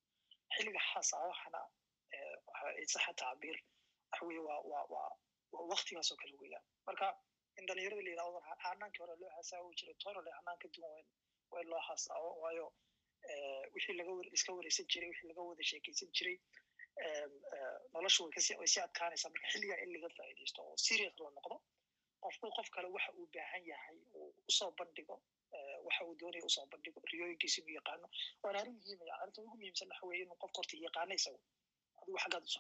xilliga xasaawahana saxa tacbiir waxa weye waa waa waa waa waktigaasoo kale weeyaan marka in dhalinyarada la yidhahdo hanaankii hore loo hasaawo jiray torale hanaan ka duwan in loo hasaawo waayo wixii laga iska wareysan jiray wixii laga wada sheekeysan jiray way kasi way sii adkaanaysaa. Marka xilligaa in laga faa'iidaysto oo serious la noqdo qofku qof kale waxa uu baahan yahay uu u soo bandhigo waxa uu doonaya u soo bandhigo riyooyinkiisa inuu yaqaano. Waana arrin muhiimaya arrinta ugu muhiimsan waxa weeye inuu qofka horta yaqaano isagu adigu xaggaad u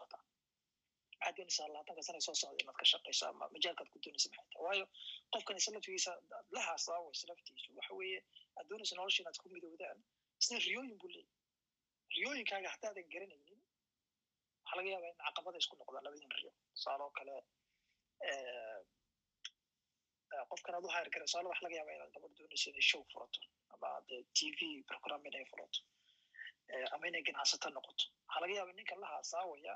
socotaa maxaad doonaysaa labaatanka sana soo socda inaad ka shaqayso ama majaalkaad ku doonaysa maxay waayo qofkan isla laftigiisa la haasaawaysa laftiisu waxa weeye aad doonaysa nolosha inaad ku midowdaan isna riyooyin buu leeyahy riyooyinkaaga haddaadan garanaynin waxaa laga yaabaa in caqabada isku noqdaan labadin riyo tusaale oo kale qofkan aad u hayr garan tusaale waxa laga yaabaa inaad gabar doonayso inay show furato ama de t v program inay furato ama inay ganacsato noqoto waxaa laga yaabaa ninkan la haasaawaya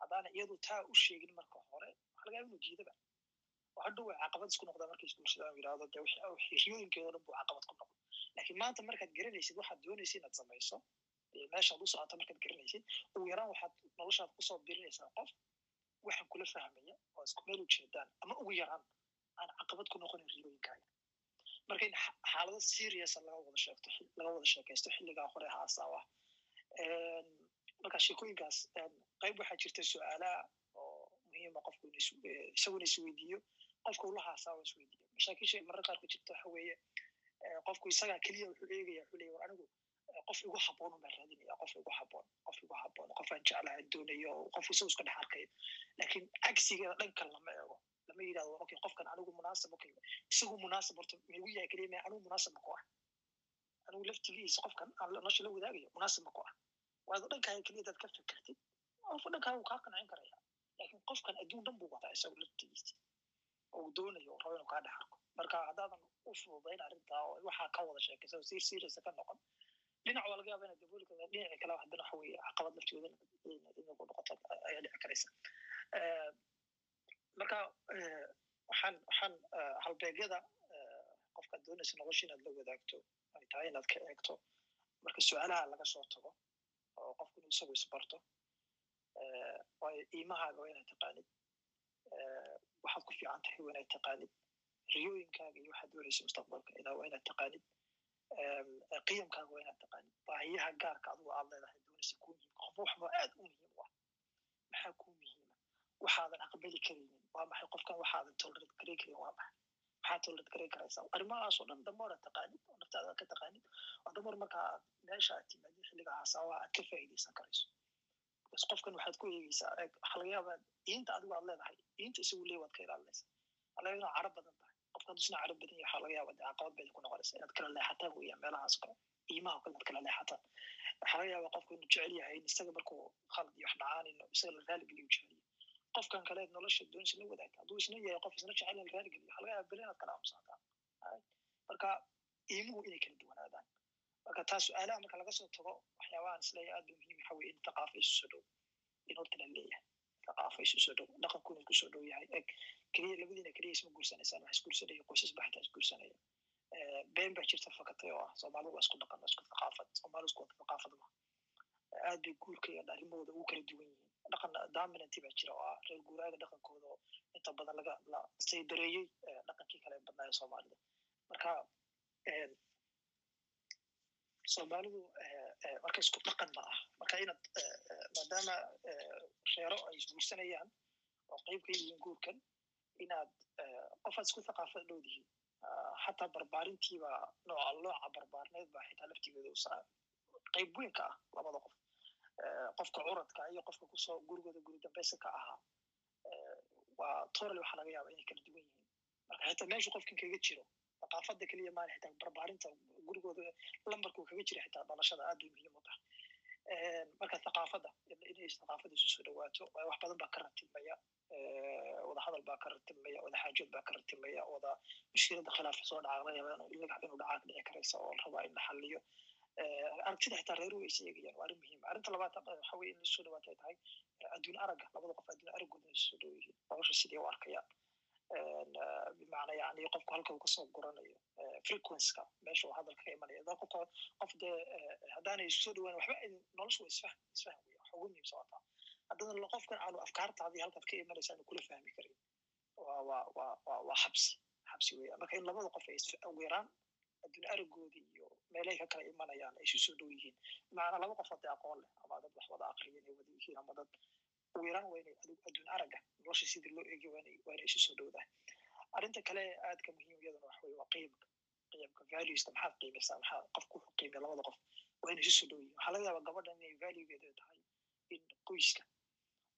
haddaana iyadu taa u sheegin marka hore yaaba inuu diidaba hadhow caqabad isku noqdaa markay isguursadaan yidhahdo de riyooyinkeeda dhan buu caqabad ku noqdo laakiin maanta markaad garanaysid waxaad doonaysa inaad samayso meeshaad u socota markaad garanaysid ugu yaraan waxaad noloshaad ku soo birinaysaa qof waxaan kula fahmaya oo isku meel ujeedaan ama ugu yaraan aan caqabad ku noqonin riyooyinkaaga marka in xaalado seriousa laga wada sheegto laga wada sheekaysto xilligaa hore haasaawa marka sheekooyinkaas qayb waxaa jirta su'aalaha oo muhiima qofku isaguna isweydiiyo qofka ula haasaawa isweydiiyo mashaakisha marar qaar ku jirta waxa weeye qofku isagaa keliya wuxuu eegaya wuxuu leeya war anigu qof igu habboon baan raadinaya qof igu habboon qof igu habboon qof qofaan jeclaha doonayo oo qof isagu iska dhex arkayo laakiin cagsigeeda dhankan lama eego lama yidhahdo okay qofkan anigu munaasab okay isagu munaasab horta migu yahay anigu munaasab ma ku ah anigu laftigiisa qofkan aan nolosha la wadaagayo munaasab ma ku ah waad dhankaaga keliya dad ka fikirtid qofka dhankaaga uu kaa qancin karaya laakiin qofkan adduun dhan buu wataa isagu laftigiisa oo uu doonayo oo rabo inuu kaa dhex arko marka haddaadan u fududayn arrintaa oo waxaa ka wada sheekaysa si seriousa ka noqon dhinac waa laga yaaba inaad dabooli karta dhinaci kale haddana waxa weeye caqabad laftooda inagu noqoto ayaa dhici karaysa marka waxaan waxaan halbeegyada qofkaad doonaysa nolosha inaad la wadaagto ay tahay inaad ka eegto marka su'aalaha laga soo tago oo qofku inuu isagu isbarto waayo iimahaaga waa inaad taqaanid. Waxaad ku fiican tahay waa inaad taqaanid. Riyooyinkaaga iyo waxaad doonaysa mustaqbalka ina waa inaad taqaanid. Qiyamkaaga waa inaad taqaanid. Baahiyaha gaarka adigu aad leedahay doonaysa kuu muhiimka qof waxba aad u muhiim u ah. Maxaa kuu muhiima? Waxaadan aqbali karaynin. Waa maxay? Qofkan waxaadan tolerate garay karin waa maxay? Maxaa tolerate garay karaysaa arrimahaas oo dhan damar aad taqaanid. Oo naftaada ka taqaanid. Oo damar marka aad meesha aad timaadid xilliga haasawaha aad ka faa'iidaysan karayso bas qofkan waxaad ku eegeysaa waxa laga yaabaa adigu aad leedahay diinta isagu leey waad ka ilaalinaysa alaga inaa carab badan tahay qofka hadduu isna badan yahay waxaa dee caqabad bayda ku noqonaysa inaad kala leexataan weeyaan meelahaas kale iimaha kale inaad kala leexataan waxaa qofku inuu jecel yahay in isaga markuu khalad iyo wax dhacaan in isaga la raaligeliyo jecel yahay qofkan kale nolosha doonaysa la wadaagta hadduu isna yahay qof isna jecel la raaligeliyo waxaa laga inaad kala aamusaataan marka iimuhu inay kala duwanaadaan marka taa su'aalaha marka laga soo tago waxyaabahan isleeya aad ba muhiim waxa weye in thaqaafa isu dhow in horta la leeyahay thaqaafa isu dhow dhaqankuna isku soo dhow yahay eg keliya labadiina keliya isma guursanaysaan wax isguursanaya qoysas baxta isguursanaya been baa jirta fakatay oo ah soomaalidu waa isku dhaqan isku thaqaafad soomaalidu isku wada aad bay guurka iyo arrimahooda ugu kala duwan yihiin dhaqan dominanti baa jira oo ah reer guuraaga dhaqankooda oo inta badan laga la saydareeyey dhaqankii kale badnaayo soomaalida marka soomaalidu marka isku dhaqan ma ah marka inaad maadaama reero ay isguursanayaan oo qayb ka yihiin guurkan inaad qofaad isku thaqaafad dhowdihiin xataa barbaarintiiba nooca nooca barbaarneed baa xitaa laftigeeda usaa qayb weyn ka ah labada qof qofka curadka iyo qofka ku soo gurigooda guri dambeysa ka ahaa waa torale waxaa laga yaaba inay kala duwan yihiin marka xitaa meeshu qofkan kaga jiro thaqaafada keliya maali xitaa barbaarinta gurigooda lambarkuu kaga jira xitaa dhalashada aad bay muhiim u tahay marka thaqaafada inay thaqaafada isu soo dhawaato wax badan baa ka ratibmaya wada hadal baa ka ratibmaya wada xaajood baa ka ratibmaya wada mushkilada khilaaf soo dhaca laga yaaba inuu dhacaa dhici karaysa oo rabaa in la xaliyo aragtida xitaa reeruhu ay sheegayaan waa arrin muhiim arrinta labaad waxa weye in la soo dhawaata ay tahay adduun aragga labada qof adduun araggooda soo dhow nolosha sidii u arkayaan bimacna yani qofku halka uu ka soo guranayo frequenceka meesha uu hadalka ka imanaya da qofka qof dee haddaanay soo dhawaan waxba noloshu waa isfahm isfahm weya wax ugu muhiimsan haddana qofkan aanu afkaartaadii halkaad ka imanaysa aanu kula fahmi karin waa waa waa waa xabsi xabsi weya marka in labada qof ay weeraan adduun aragoodii iyo meelahay ka kala imanayaan ay isu soo dhow yihiin bimacnaa laba qof hadee aqoon leh ama dad wax wada aqriya inay wada yihiin ama dad weeraan waa inay adduun aragga nolosha sidii loo eegay waa isu soo dhowdahay arrinta kale aadka muhiim iyadana waxa weye waa qiyamka qiyamka valueska maxaad qiimaysaa maxaa qofku wuxuu qiimaya labada qof? Waa isu soo dhow waxaa laga yaabaa gabadhan inay valuegeeda tahay in qoyska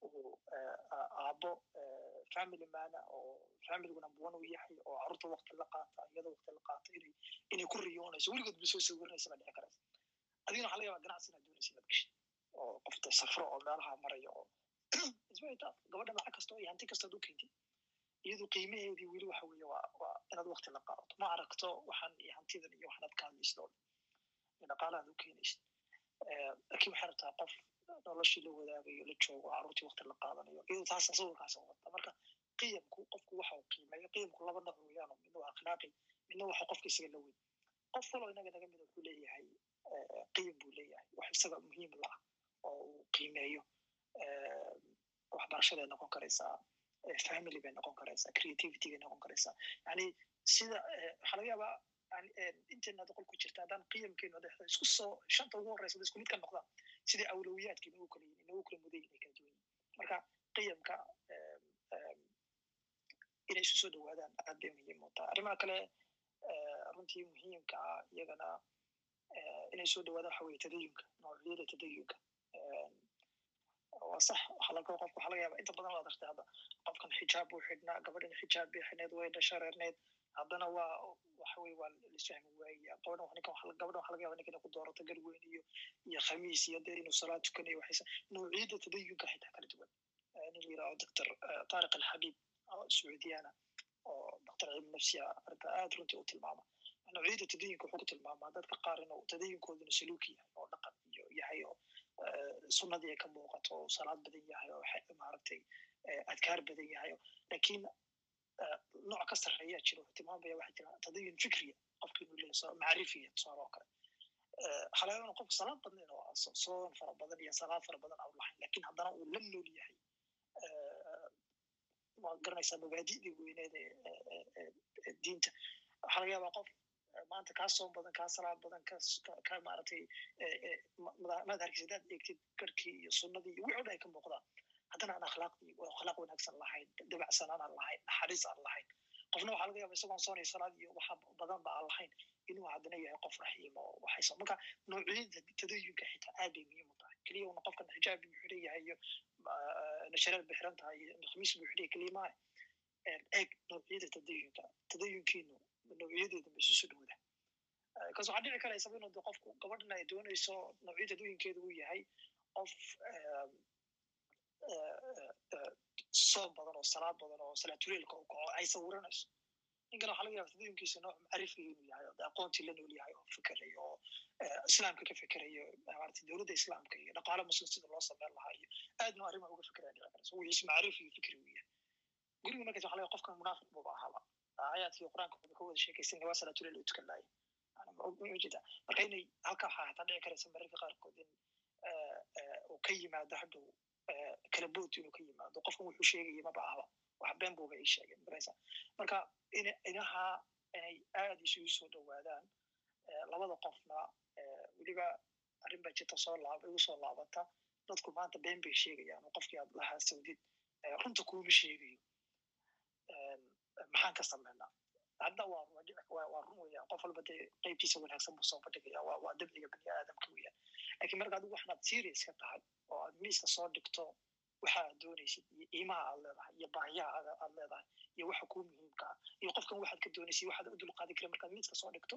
uu aabo family mana oo familigu number one uu yahay oo carruurta waqti la qaata iyada waqti la qaata inay inay ku riyoonayso. Weligood ba soo sawiranaysa baa dhici karaysa. Adigana waxaa laga yaabaa ganacsi inaad doonaysa inaad gashid oo qofta safro oo meelaha maraya oo ismaita gabadha lacag kasta iyo hanti kastaad u keentid iyadu qiimaheedii weli waxa weeye waa inaad waqti la qaadato ma aragto waxaan iyo hantidan iyo waxaad ka hadlaysid oo dhaqaalahaad u keenaysid laakiin waxay rabtaa qof noloshii la wadaagayo la joogo carruurtii waqti la qaadanayo iyadu taasa sawirkaas wata marka qiyamku qofku waxa uu qiimeeyo qiyamku laba nooc weeyaan midna waa akhlaaqi midna waxa qofka isaga la weyn qof kaloo inaga naga mida wuxuu leeyahay qiyam buu leeyahay wax isaga muhiim la oo uu qiimeeyo waxbarashaday noqon karaysaa family bay noqon karaysaa creativity bay noqon karaysaa yani sida waxaa laga yaabaa inteena doqol ku jirta haddaan qiyamkeenu dhexda isku soo shanta ugu horeysa isku mid ka noqdaan sidai awlowiyaadka inagu kala yihiin inagu kala mudan yihiin ay kala duwan yihiin marka qiyamka inay isu soo dhawaadaan aad bay muhiim u tahay arrimaha kale runtii muhiimka ah iyagana inay soo dhawaadaan waxa weye tadayunka noocyada tadayunka waa sax. Waxaa laga qofka waxaa laga yaaba inta badan waad artay hadda qofkan xijaab buu xidhnaa gabadhan xijaab bay xidhneed way dhashareerneed haddana waa waxa weye waa lisfahmi waaya gabadhan ninkan waxa- gabadhan waxaa laga yaaba ninkan ku doorato garweyn iyo iyo khamiis iyo dee inuu salaad tukanayo waxaysa nuuciyadda tadayunka xitaa kala duwan. Nin la doctor taariq alxabiib oo sacuudiyaana oo doctor cilmi nafsiya arrinta aad runtii u tilmaama. Nuuciyadda tadayunka wuxuu ku tilmaamaa dadka qaar inuu tadayunkooduna saluuki yahay oo dhaqan iyo yahay oo sunnadii ay ka muuqato oo salaad badan yahay oo maaragtay adkaar badan yahay oo- eh, nooc ka sarreeyaa wuxuu tilmaamaya waxaa jira tadayun fikriya qofka inuu leeyahay macrifiya tusaale oo kale yaabaa qofka salaad ah, so- soon fara badan iyo salaad fara badan aan lahayn laakiin haddana uu la nool yahay eh, waa garanaysaa mabaadi'dii weyneed ee diinta waxaa laga yaabaa qof maanta kaa soon badan kaa salaad badan ka ka- ka maaragtay eh, eh, ma- mada- madharkiisa hadaad eegtid garkii iyo sunnadii iyo wixii o dhan ay ka muuqdaan haddana aan akhlaaqdii akhlaaq wanaagsan lahayn dabacsanaan aan lahayn naxariis aan lahayn qofna waxaa laga yaaba isagoon soonay salaad iyo waxa badan ba aan lahayn inuu haddana yahay qof raxiim oo marka noociyada tadayunka xitaa aad bay muhiim u tahay keliya una qofkan xijaab buu xidhan yahay iyo nashareed bay xiran tahay iyo khamiis buu yahay keliya maaha eeg noociyada tadayunka tadayunkiinu noociyadeeda ma. Soo dhowda kaas waxaa dhici karaysa inuu de qofku gabadhan ay doonayso noociyada tadayunkeeda uu yahay qof soon badan oo salaad badan oo salaatuleelka u kaco ay sawiranayso ninkan waxaa laga yaaba tadayunkiisa nooc macrifiga inuu yahay oo aqoontii la nool yahay oo fikerayo oo islaamka ka fikerayo maaragtay dowladda islaamka iyo dhaqaale muslim sida loo sameyn lahaa iyo aadna arrimaha uga fikeraya dhici karaysa wixiis macrifi iyo fikri uu yahay guriga markaas waxaa laga qofkan munaafiq buuba ahaaba aayaadkii qur'aanka ka wada sheekaysan waa salaatuleel u tukan ujeeda marka inay halka waxaa hataa dhici karaysa mararka qaarkood in uu ka yimaado hadhow eh, kala bood inuu ka yimaado qofkan wuxuu sheegaya maba ahaba wax been buuba ii sheegeen maraysa marka in inaha inay aad isugu soo dhowaadaan eh, labada qofna weliba arrin baa jirta soo laab igu soo laabata dadku maanta been bay sheegayaan qofkii aad lahaa sawdid eh, runta kuuma sheegayo maxaan ka sameynaa hadda waa run weeyaan qof walba dee qeybtiisa wanaagsan buu soo bandhigaya waa dabciga bani aadamka weeyaan laakiin marka adigu waxaad serious ka tahay oo aad miiska soo dhigto waxa aad doonaysid iyo qiimaha aad leedahay iyo baahiyaha aad leedahay iyo waxa kuu muhiimka ah iyo qofkan waxaad ka. Doonaysid waxaad u dulqaadi kara markaad miiska soo dhigto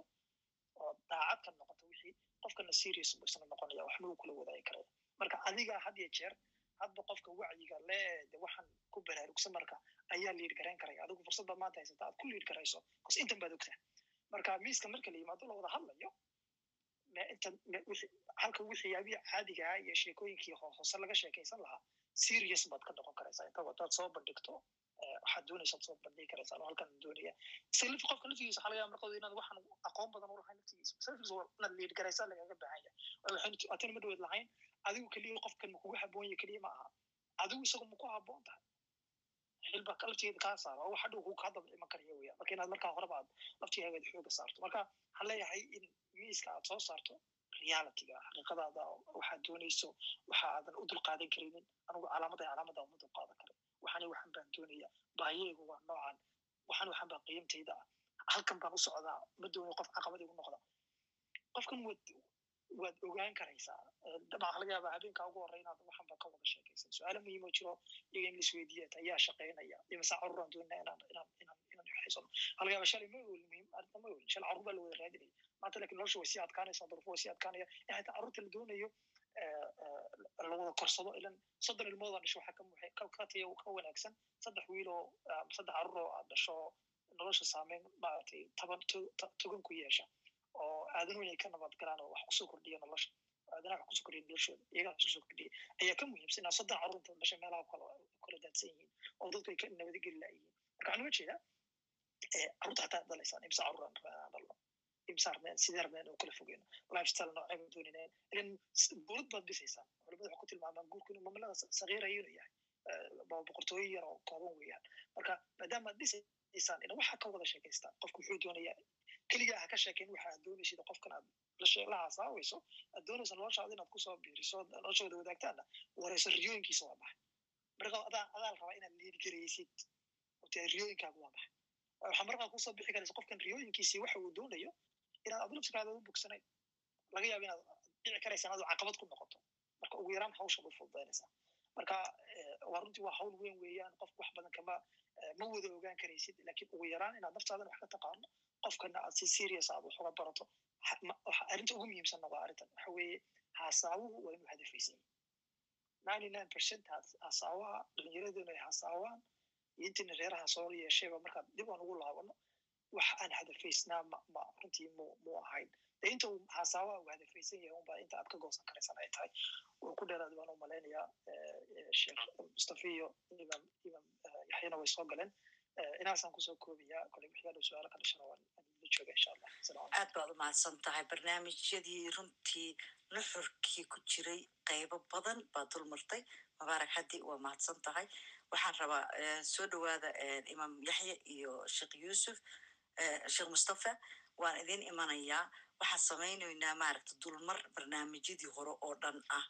oo daacad noqoto wixii qofkana serious buu isna noqonaya waxma uu kula wadaagi karaya marka adiga had iyo jeer hadba qofka wacyiga lee waxaan ku baraarugsan marka ayaa liid garayn karaya adigu fursad baad maanta haysata aad ku liid garayso bas intan baad ogtaa marka miiska marka la yimaado la wada hadlayo halka wixii yaabihi caadiga ah iyo sheekooyinkii ho- hoose laga sheekaysan lahaa serious baad ka noqon karaysaa inta wadaad soo bandhigto eh, waxaad doonaysaad soo bandhigi karaysaa anoo halkan doonaya laf qofka laftigiisa waxaa laga yaaba inaad waxaan aqoon badan u laftigiisa waa inaad liid garaysaa lagaga baahan yahay atana ma dhaweed lahayn adigu keliya qofkan ma kugu keliya ma aha adigu isagu ma ku haboon tahay xilba laftigeeda kaa saara oo waxa dhow kuu kaa daba iman karaya marka inaad markaa horeba aad laftigaagaad xooga saarto marka waxaan leeyahay in miiska aad soo saarto realityga xaqiiqadaada waxaad doonayso waxa aadan u dulqaadan karinin anigu calaamada calaamada uma dulqaadan karin waxani waxan baan doonaya baahiyaygu waa noocan waxan waxan baa qiimtayda ah halkan baan u socdaa ma doonayo qof caqabad igu noqda qofkan waad ogaan karaysaa dabcan laga yaabaa habeenkaa ugu horey inaad ka wada sheekaysan su'aalo muhiim oo jiro iyaga in laisweydiiya ayaa shaqaynaya imasa carruuraan doonaa inaan inaan inaan laga shalay ma oolin muhiim arrinta ma oolin shalay carruur baa la wada raadinaya maanta laakiin nolosha way sii adkaanaysaa duruufo way sii adkaanaya in xitaa carruurta la doonayo eh, eh, la wada korsado ilan soddon ilmoodaa dhasho waxaa ka muxi- ka ka tayo ka wanaagsan saddex wiil oo ah, saddex carruur oo aad dhasho nolosha saameyn maaragtay taban to- to- togan ku yeesha oo aadanuhu inay ka nabad galaan oo wax ku soo kordhiya nolosha aadanaha wax ku soo kordhiya noloshooda iyagaa wax ku soo kordhiya ayaa ka muhiimsan soddon carruurta dhashay meelaha kala daadsan yihiin oo dadku ay ka nabadgeli laayihiin marka waxaan uga jeedaa carruurta xataa dhalaysaan imsa carruuraan rabaa inaan dhalno imsa armeen sidee armeen oo kala fogeyno lifestyle noocay baan doonaynaa ilan dowlad baad dhisaysaan culimadu waxay ku tilmaamaan guurku inuu mamlada sagiiraya inuu yahay bo- boqortooyo yar oo kooban weeyaan marka maadaama aad dhisaysaan ina waxaa ka wada sheekaystaan qofku wuxuu doonayaa keligaa ha ka sheekayn waxa aad doonaysid oo qofkan aad la shee- la haasaawayso aad doonaysa noloshaada inaad ku soo biiriso ood nolosha wada wadaagtaana wareyso riyooyinkiisa waa maxay marka adaa adaa la rabaa inaad liidgaraysid riyooyinkaagu waa maxay waxaa markaa ku soo bixi karaysa qofkan riyooyinkiisii waxa uu doonayo inaad adu nafsikaada u bogsanayn laga yaabo inaad dhici karaysa inaad caqabad ku noqoto marka ugu yaraan hawsha way fududaynaysaa marka waa runtii waa hawl weyn weeyaan qofku wax badan kama ma wada ogaan karaysid laakiin ugu yaraan inaad naftaadana wax ka taqaano qofkana aad si serious aad wax barato arrinta ugu muhiimsanna waa arrintan waxa weeye haasaawuhu waa inuu hadafaysan ninety nine percent hasaawaha dhalinyaraduna ay hasaawaan iyo intiina reeraha soo yeeshayba markaad dib aan ugu laabano wax aan hadafaysnaa ma runtii mu mu ahayn de inta uu hasaawaha uu hadafaysan yahay unba inta aad ka goosan karaysan ay tahay wuu ku dheeraad baan u malaynayaa sheekh mustafa iyo imam yaxyana way soo galeen inaasaan ku soo koobayaa kole wixii su'aalo ka dhashana waan la jooga insha allah aad baad u mahadsan tahay barnaamijyadii runtii nuxurkii ku jiray qaybo badan baad dul martay mubaarak haddi waa mahadsan tahay waxaan rabaa soo dhowaada imaam yaxya iyo sheekh yuusuf sheekh mustafa waan idin imanayaa waxaan samaynaynaa maaragta dulmar barnaamijyadii hore oo dhan ah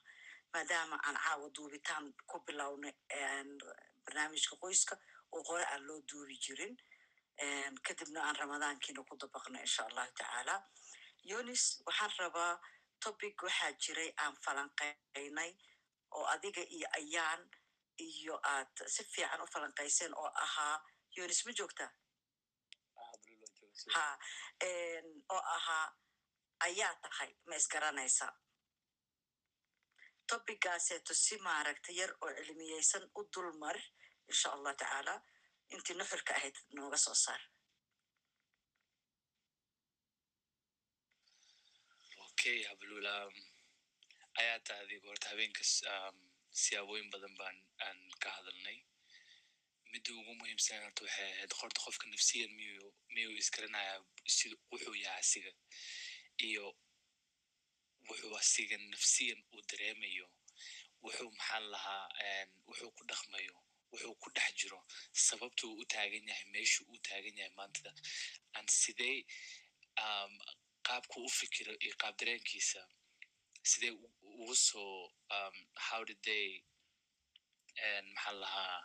maadaama aan caawa duubitaan ku bilownay barnaamijka qoyska oo hore aan loo duubi jirin kadibna aan ramadaankiina ku dabaqno insha allahu tacaala. Yunis waxaan rabaa topic waxaa jiray aan falanqaynay oo adiga iyo ayaan iyo aad si fiican u falanqayseen oo ahaa yunis ma joogtaa? Ha oo ahaa ayaa tahay ma isgaranaysa tobigaaseeto si maaragta yar oo cilmiyeysan u dulmar insha allah tacaala intii nuxurka ahayd nooga soo saar okay hablula ayaa ta adigo horta habeenkas siyaabooyin badan baan aan ka hadalnay midda ugu muhiimsan horta waxay ahayd horta qofka nafsiyan miyuu miyuu isgaranayaa sida wuxuu yahay asiga iyo wuxuu asiga nafsiyan uu dareemayo wuxuu maxaan lahaa wuxuu ku dhaqmayo wuxuu ku dhex jiro sababta uu u taagan yahay meeshuu u taagan yahay maantada aan sidee qaabku u fikiro iyo qaab dareenkiisa? Sidee ugu soo how did they maxaan lahaa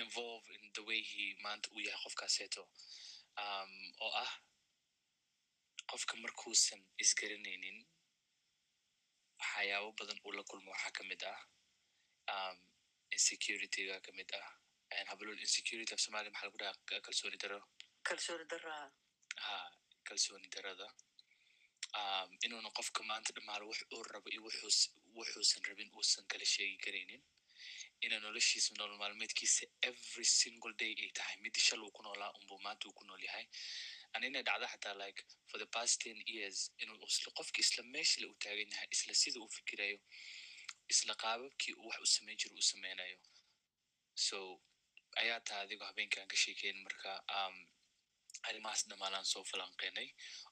involve in the way he maanta uu yahay qofkaaseeto oo ah qofka markuusan isgaranaynin waxyaabo badan uu la kulmo waxaa ka mid ah insecurityga ka mid ah. Habalol insecurity af somalia maxaa lagu dhaha kalsooni daro kalsooni daraa ha kalsooni darada inuuna qofka maanta dhamaalo wax uu rabo iyo wuxuusan rabin uusan kala sheegi karaynin ina noloshiisa nolol maalmeedkiisa every single day ay tahay mid shal uu ku noolaa unbuu maanta uu ku nool yahay an inay dhacda xataa like for the past ten years inuu isla qofka isla meeshale uu taagan yahay isla sida uu fikirayo isla qaababkii uu wax u samayn jiro uu sameynayo so ayaa taa adigoo habeenkaan ka sheekeyn marka arrimahaas dhamaalaan soo falanqeynay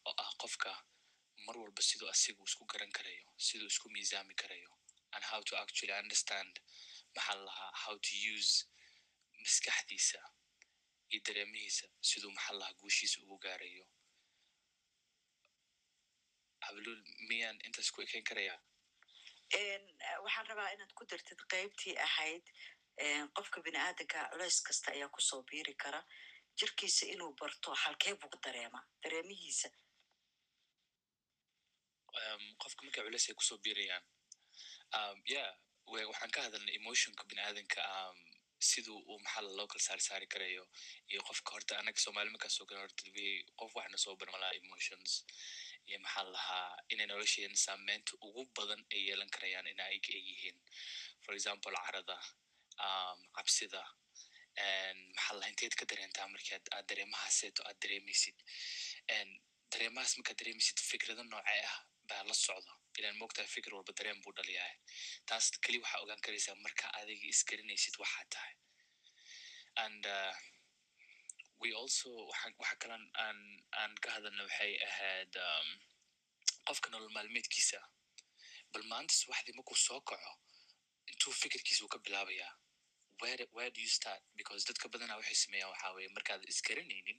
oo ah qofka mar walba siduu asigu isku garan karayo siduu isku miisaami karayo and how to actually understand maxaa lahaa how to use maskaxdiisa iyo dareemihiisa siduu maxaa lahaa guushiisa ugu gaarayo. Hablul miyaan intaas ku ekayn karayaa waxaan rabaa inaad ku dartid qaybtii ahayd qofka bini aadanka culeys kasta ayaa ku soo biiri kara jirkiisa inuu barto halkee buu dareemaa dareemihiisa qofka markay culeys ay ku soo biirayaan ya waxaan ka hadalnay emotionka bini aadanka siduu uu maxaa loo kala saari karayo iyo qofka horta anaga soomali markaasoo kale horta qof waxna soo barmalaa emotions iyo maxaa lahaa inay nolosheena saameynta ugu badan ay yeelan karayaan in ay yihiin for example carada cabsida maxaa lahaa inteed ka dareentaa markii aad dareemahaaseeto aad dareemaysid. Dareemahaas markaad dareemaysid fikrado noocee ah baa la socda ilaan moogtahay fikir walba dareen buu dhaliyahay taas keli waxaa ogaan karaysaa marka adiga isgarinaysid waxaa tahay and uh, we also waxa kalan aan aan ka hadalna waxay ahayd qofka nolol maalmeedkiisa bal maanta subaxdii markuu soo kaco intuu fikirkiisa uu ka bilaabayaa where where do you start? Because dadka badanaa waxay sameeyaan waxaa weeye markaad isgaranaynin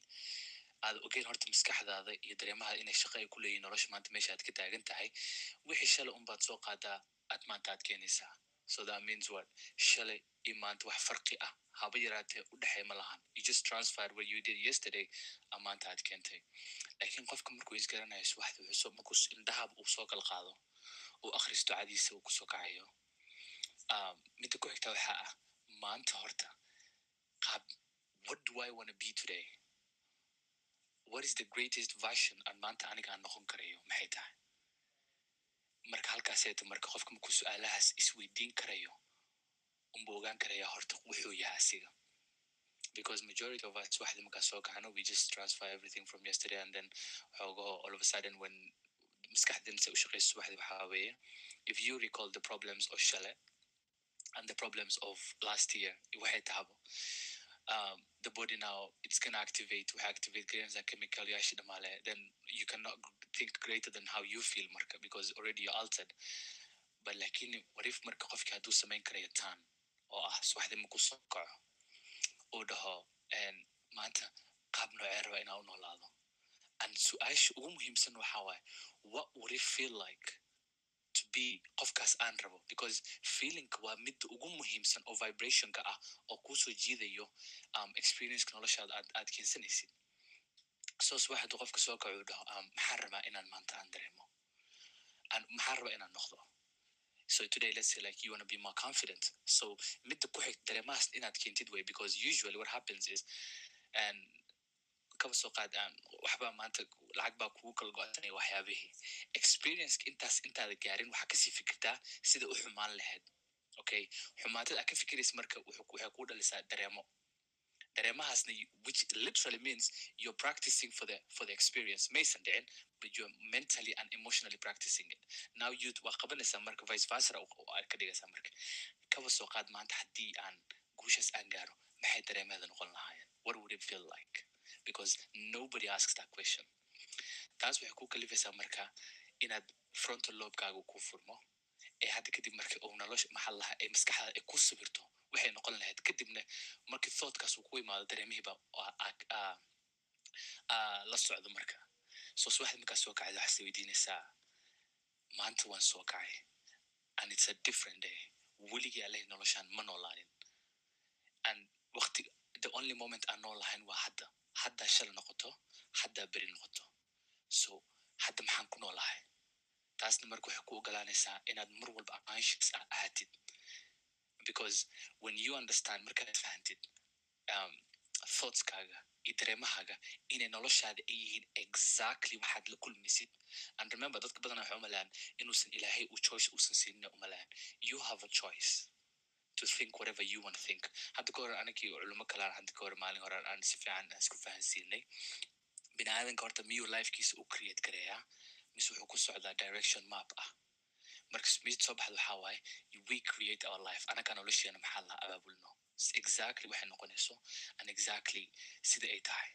aad ogeyn horta maskaxdaada iyo dareemahaada inay shaqo ay ku leeyihiin nolosha maanta meesha aad ka taagan tahay wixii shalay unbaad soo qaadaa aad maanta aad keenaysaa. So that means what? Shalay iyo maanta wax farqi ah haba yaraatee u dhexey ma lahan. You just transferred what you did yesterday a maanta aad keentay. Lakin qofka markuu isgaranayo subaxda wuxuu markuu indhahaba uu soo qaado uu akhristo cadiisa uu ku soo kacayo. Midda ku xigta waxaa ah maanta horta qaab what do i want be today what is the greatest version aan maanta aniga aan noqon karayo? Maxay tahay? Marka halkaaseeta marka qofka markuu su'aalahaas isweydiin karayo unbu ogaan karaya horta wuxuu yahay asiga. Because majority of us waxda markaa soo kacno we just transfer everything from yesterday and then xoogaho all of a sudden when maskaxdin se u subaxdii waxaa weeye. If you recall the problems of shale and the problems of last year waxay tahabo um, the body now it's gonna activate waxay activate garensa chemical yashi dhamale then you cannot think greater than how you feel marka because already you're altered. But lakini what if marka qofki hadduu samayn karayo tan? Oo ah subaxdii markuu soo kaco uu dhaho maanta qaab noocee raba inaa u noolaado and su'aasha ugu muhiimsan waxaa waaye what would it feel like to be qofkaas aan rabo because feelingka waa midda ugu muhiimsan oo vibrationka ah oo kuusoo jiidayo um, experienceka noloshaada aad aad keensanaysid so subax hadduu qofka soo kaco dhaho um, maxaan rabaa inaan maanta aan dareemo maxaan rabaa inaan noqdo so today let's say like you want be more confident. So midda ku xig dareemahaas inaad keentid way because usually what happens is and kaba soo qaad aan waxbaa maanta lacag baa kugu kala go-ansanaya waxyaabihii experience intaas intaada gaarin waxaa ka sii fikirtaa sida u xumaan lahayd okay? Xumaatada aad ka fikiraysa marka waxay kuu dhalisaa dareemo. Dareemahaasna which literally means you're practicing for the for the experience. Maysan dhicin but you're mentally and emotionally practicing it. Now you waa qabanaysaa marka vice versa aad ka dhigaysaa marka. Kaba soo qaad maanta haddii aan guushaas aan gaaro maxay dareemeeda noqon lahaayeen? What would it feel like because nobody asks that question. Taas waxay ku kalifaysaa marka inaad frontal lobkaaga ku furmo. Ee hadda kadib marka uu nolosha maxal ee maskaxda ay ku sawirto waxay noqon lahayd. Kadibna markii thoughtkaas uu ku imaado dareemihiiba la socdo marka. Soo subaxda markaa soo kacda waxaad weydiinaysaa maanta waan soo kacay. And it's a different day. Weligii allahi noloshaan ma noolaanin. And waqti the only moment aan nool waa hadda haddaa shala noqoto haddaa beri noqoto so hadda maxaan ku noolahay taasna marka waxay ku ogolaanaysaa inaad mar walba conscious ahaatid because when you understand markaad fahantid um, thoughtskaaga iyo dareemahaaga inay noloshaada ay yihiin exactly waxaad la kulmaysid and remember dadka badan waxay umalaan inuusan ilaahay uu choice uusan siinina umalaan you have a choice to think whatever you want to think. Hadda ka hor anagii culimo kalaan hadda ka hor maalin hore aan si fiican isku fahansiinay. Bini aadanka horta miyuu lifekiisa u create gareeyaa mise wuxuu ku socdaa direction map ah? Marka mid soo baxda waxaa waaye we create our life. Anagaa nolosheena maxaa laha abaabulno? Exactly waxay noqonayso and exactly sida ay tahay.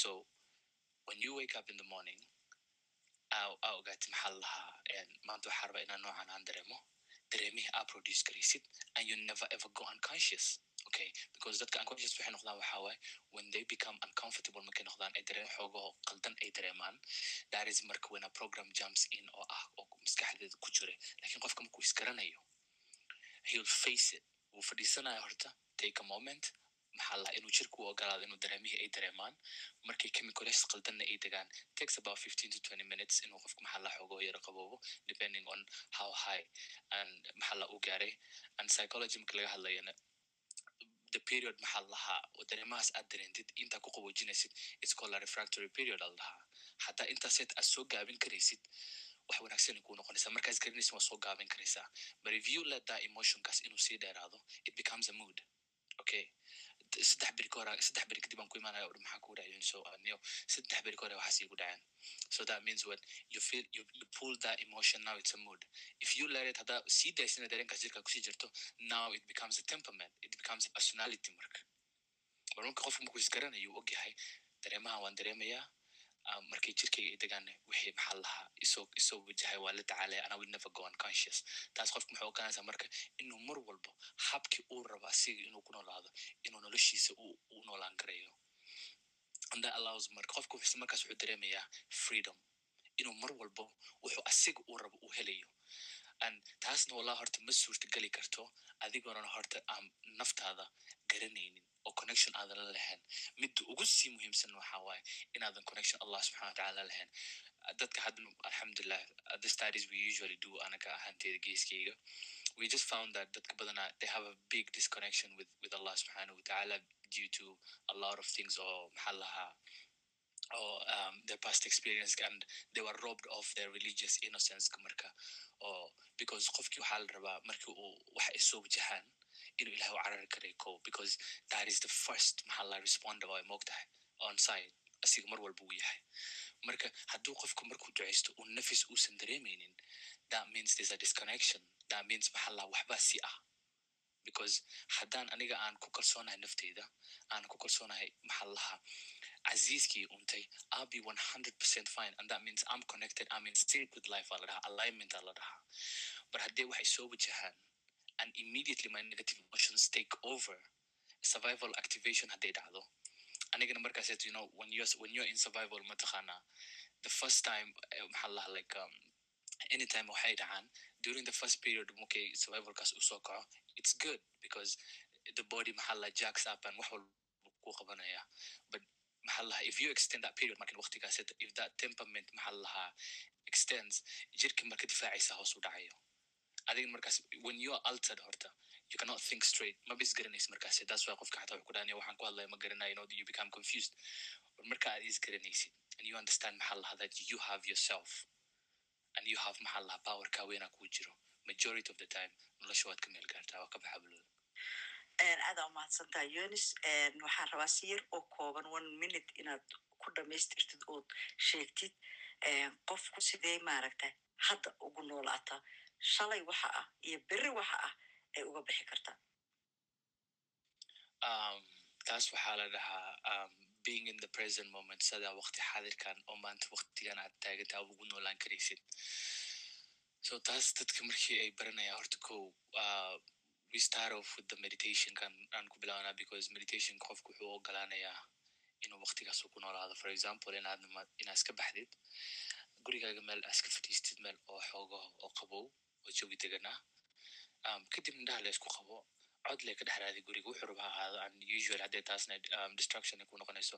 So when you wake up in the morning aa ogaati maxaa lahaa maanta waxaa rabaa inaan noocan aan dareemo dareemihii aa produce garaysid and you never ever go unconscious. Okay? Because dadka unconscious waxay noqdaan waxaa waaye when they become uncomfortable markay noqdaan ay dareen xoogaho qaldan ay dareemaan that is marka when a program jumps in oo ah oo maskaxdeeda ku jira laakiin qofka markuu isgaranayo he'll face it. wuu fadhiisanaya horta take a moment maxaa laha inuu jirka u ogolaado inuu dareemihii ay dareemaan markay chemicals qaldanna ay degaan takes about fifteen to twenty minutes inuu qofka maxaa laha xoogaho yaro qaboobo depending on how high and maxaa u gaaray and psychology marka laga hadlayana the period maxaa lahaa dareemahaas aad dareentid intaa ku qaboojinaysid it's called a refractory period al dhahaa haddaa intaaseed aad soo gaabin karaysid wax wanaagsanay kuu noqonaysaa markaas garanaysid waa soo gaabin karaysaa but if you let that emotionkaas inuu sii dheeraado it becomes a mood. Okay saddex beri kahora saddex beri kadib aan ku imaanaya or maxaa kugu dhacay so niyo saddex beri kahore waxaas igu dhaceen so that means what you feel you, you pull that emotion now it's a mood. If you let it haddaa sii daysina dareenkaas jirkaa ku sii jirto now it becomes a temperament. It becomes a personality marka mar marka qofka markuu isgaranayo uu ogyahay dareemaha waan dareemayaa markay jirkayga ay degaan wixii maxaa lahaa? Isoo isoo wajahay waa la tacaalaya ana will never go unconscious. Taas qofka maxay ogaanaysaa marka inuu mar walbo habkii uu rabo asiga inuu ku noolaado inuu noloshiisa u noolaan karayo and that allows marka qofka wuxuu markaas wuxuu dareemayaa freedom. Inuu mar walbo wuxuu asiga uu rabo uu helayo. And taasna wallah horta ma suurtageli karto adigoonan horta aan naftaada garanaynin oo connection aadan la lahayn. Midda ugu sii muhiimsan waxaa waaye inaadan connection allah subxana watacaala lahayn. Dadka hadda alxamdulilah the studies we usually do anaka ahanteeda geeskeyga. We just found that dadka badana they have a big disconnection with with allah subhanahu wa ta'ala due to a lot of things oo maxaa lahaa or um, their past experience and they were robbed of their religious innocence marka. Or because qofkii waxaa la rabaa markii uu wax ay soo wajahaan inuu ilahay u carari karay ko because that is the first maxaa la responder oo ay moogtahay on side asiga mar walba uu yahay marka hadduu qofku markuu duceysto uu nafis uusan dareemeynin that means there's a disconnection. That means maxaa la si ah because haddaan aniga aan ku kalsoonahay nafteyda aan ku kalsoonahay maxaa lahaa casiiskii untay i'll be 100% fine. And that means i'm connected. I'm in sync with life aa la dhahaa alignment aa la dhahaa but haddee waxay soo wajahaan and immediately my negative emotions take over survival activation hadday dhacdo anigana markaas you know when you're when you're in survival mataqaana the first time maxaa dhahaa like um, anytime waxay dhacaan during the first period markay survivalkaas uu soo kaco it's good because the body maxaa la jacks up and wax walba ku qabanaya but maxaa lahaa if you extend that period markan waqtigaas if that temperament maxaa extends jirka marka difaacaysa hoos u dhacayo adiga markaas when you are altered horta you cannot think straight. Maba isgaranaysa markaas that's why qofka xataa wuxuu ku dhaanaya waxaan ku hadlaya ma garanayo know you become confused? Marka aad isgaranaysid and you understand maxaa lahaa that you have yourself and you have maxaa lahaa power kaa weynaa kuu jiro. Majority of the time nolosha waad ka meel gaartaa waa ka baxablooda aada umahadsantaa yonis waxaan rabaa si yar oo kooban one minute inaad ku dhamaystirtid ood sheegtid. Qofku sidee maaragta hadda ugu noolaata shalay waxa ah iyo berri waxa ah ay uga bixi kartaa um, taas waxaa la dhahaa um, being in the present moment sada waqti xaadirkan oo maanta waqtigan aad taagantaa ugu noolaan karaysid. So taas dadka markii ay baranayaan horta ko uh, we start off with the meditation aan ku bilaabana because meditation qofku wuxuu ogolaanayaa inuu waqtigaas uu ku noolaado. For example inaad inaad iska baxdid gurigaaga meel aad iska fadhiistid meel oo xoogo oo qabow oo joogi deganaa um, kadib indhaha la qabo cod le ka dhex raadi guriga wuxuu raba ha ahaado and usual haddee taasna distraction ay ku noqonayso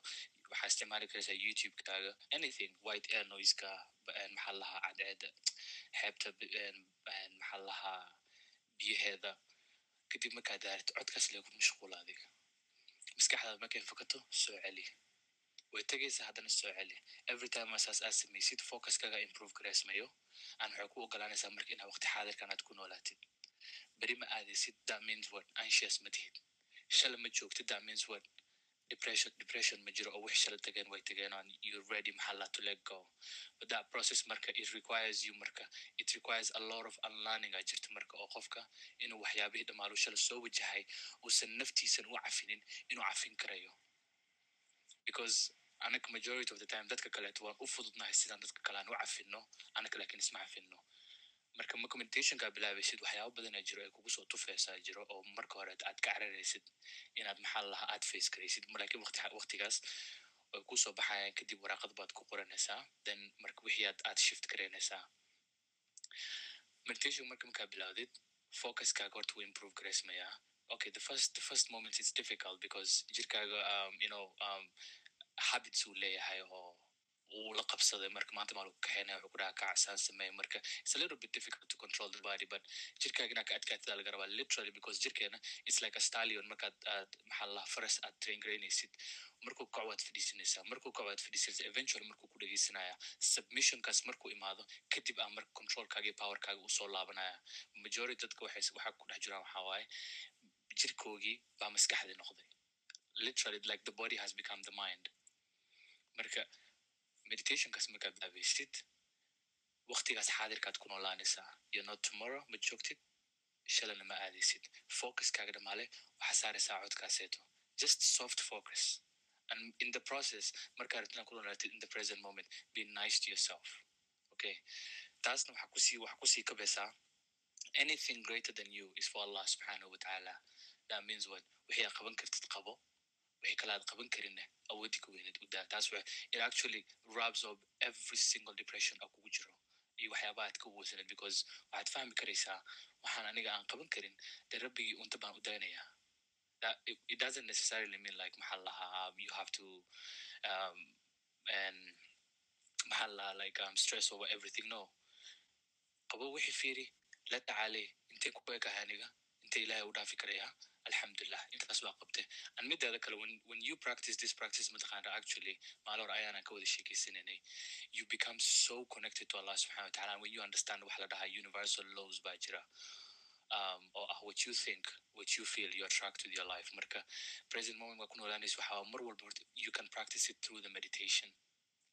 waxaa isticmaali karaysaa youtube-kaaga anything white air een, maxaa lahaa cadceeda xeebta maxaa lahaa biyaheeda kadib markaa daarto codkaas leegu mashquula adiga maskaxdaada markay fokato soo celi way tegaysa haddana soo celi every time asaas aad samaysid focuskaga improve gareysmayo aan waxay ku ogolaanaysaa marka inaa waqti xaadirkan aad ku noolaatid beri ma aadaysid that means what? Anxious ma tihid shala ma joogtid means what? Depression depression ma jiro oo wix shala tageen way tageen and you're ready maxaa to let go. But that process marka it requires you marka it requires a lot of unlearning. aa jirta marka oo qofka inuu waxyaabihii dhammaalu shala soo wajahay uusan naftiisan u cafinin inuu cafin karayo because anaka majority of the time dadka kaleeto waan u fududnahay sidaan dadka kale aan u cafino anaka laakiin isma cafino marka marka meditationkaa bilaabaysid waxyaaba badanaa jiro ay kugu soo tufeysaa jiro oo marka hore aad ka cararaysid inaad maxaa lahaa aad face garaysid laakiin waqti waqtigaas way ku soo baxayaan kadib waraaqad baad ku qoranaysaa then marka wixii aad aad shift garaynaysaa meditation marka markaa bilaawdid focuskaaga horta wuu improve garaysmayaa okay the first the first moment it's difficult because jirkaaga um, you know um, habits uu leeyahay oo uu la qabsaday marka maanta maa lagu wuxuu ku dhaha kacsaan sameeya marka. It's a little bit difficult to control the body but jirkaaga inaa ka adkaatida laga literally because jirkeena it's like a stallion. Markaad aad maxaa la faras aad train garaynaysid markuu kaco waad fadhiisanaysaa markuu kaco waad fadhiisanaysaa eventually markuu ku dhegeysanaya. Submissionkaas markuu imaado kadib aa marka controlkaaga iyo powerkaaga uu soo laabanaya. Majority dadka waxay waxaa ku dhex jiraan waxaa waaye jirkoogii baa maskaxdii noqday. Literally like the body has become the mind marka meditationkaas markaad bilaabaysid waqtigaas xaadirkaad ku noolaanaysaa you're not tomorrow ma joogtid shalana ma aadaysid focuskaaga dhamaale waxaa saaraysaa codkaaseeto just soft focus. And in the process markaa rabtina ku noolaatid in the present moment be nice to yourself. Okay. taasna waxaa ku sii waxaa ku sii kabaysaa anything greater than you is for allah subxanahu watacaala that means what wixii aad qaban kartid qabo wixii kale aad qaban karinne awoodi ka u daa taas it actually rubs of every single depression oo kugu jiro iyo waxyaabaha aad ka weysaneed because waxaad fahmi karaysaa waxaan aniga aan qaban karin dee rabbigii unta baan u daynayaa it, doesn't necessarily mean like maxaa lahaa you have to um, and maxaa la like um, stress over everything. No. qabo wixii fiiri la tacaale intay ku ekaha aniga inta ilaahay u dhaafi karaya alxamdulilah intaas waa qabte an mideeda kale when, you practice this practice mataqaana actually maalo hore ayaanaan ka wada sheekaysananay you become so connected to allah subxana wataala when you understand waxa la dhahaa universal laws baa jira um, or ah, what you think what you feel you attract with your life. Marka present moment waa ku noolaanaysa waxaa mar walba horta you can practice it through the meditation.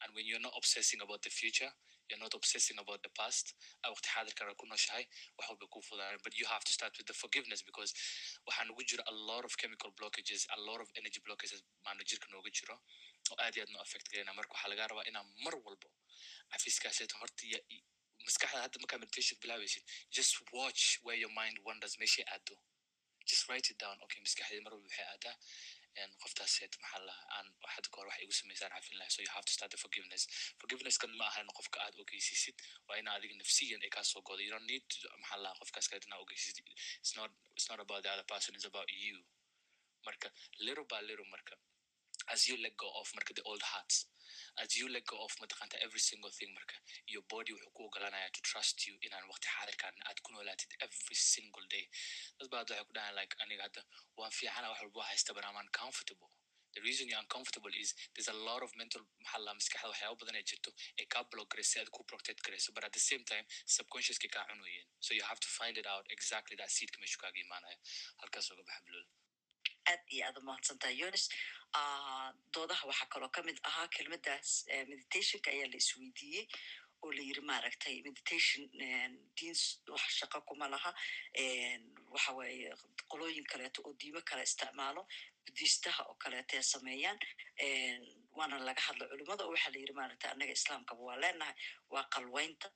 And when you're not obsessing about the future you're not obsessing about the past. waqti xaadirkana ku nooshahay wax walba ku fudaan but you have to start with the forgiveness because waxaa nagu jira a lot of chemical blockages a lot of energy blockages. maana jirka nooga jiro oo aad iyo aad no affect garena marka waxaa laga rabaa inaa mar walbo cafiskaaseeto horta ya- i- maskaxda hadda markaa meditation bilaabaysid just watch where your mind wanders. meeshay aado just write it down. Okay maskaxdeed mar walba waxay aadaa qoftaas seet maxaa laha aan hadda kahor wax igu samaysaan cafin lahay so you have to start the forgiveness. Forgiveness kan ma ahan qofka aad ogeysisid waa ina adiga nafsiyan ay kaasoo godo you don't need to maxaa laha qofkaas kale inaa ogeysisid. It's not it's not about the other person it's about you. Marka little by little marka as you let go of marka the old hearts as you let go of mataqanta every single thing marka your body wuxuu ku ogolanaya to trust you inaan waqti xaadirkan aad ku noolaatid every single day. Dad baa hadda waxay ku dhahan like aniga hadda waan fiicana wax walba haysta but I'm uncomfortable. The reason you're uncomfortable is there's a lot of mental maxaa la maskaxda waxyaaba badan ay jirto ay kaa block garaysa aad ku protect garayso but at the same time subconsciouska kaa cunayeen so you have to find it out exactly that seedka meeshu kaaga imaanaya. Halkaas oga baxa bulol aad iyo aad umahadsantaha yonis Ah, doodaha waxaa kaloo ka mid ahaa kelmadaas meditationka ayaa la isweydiiyey oo la yiri maaragtay meditation diins wax shaqo kuma laha waxa qolooyin kaleeto oo diimo kale isticmaalo budiistaha oo kaleeto ee sameeyaan waana laga hadla culimada oo waxaa la yiri maaragtay annaga islaamkaba waa leenahay waa qalweynta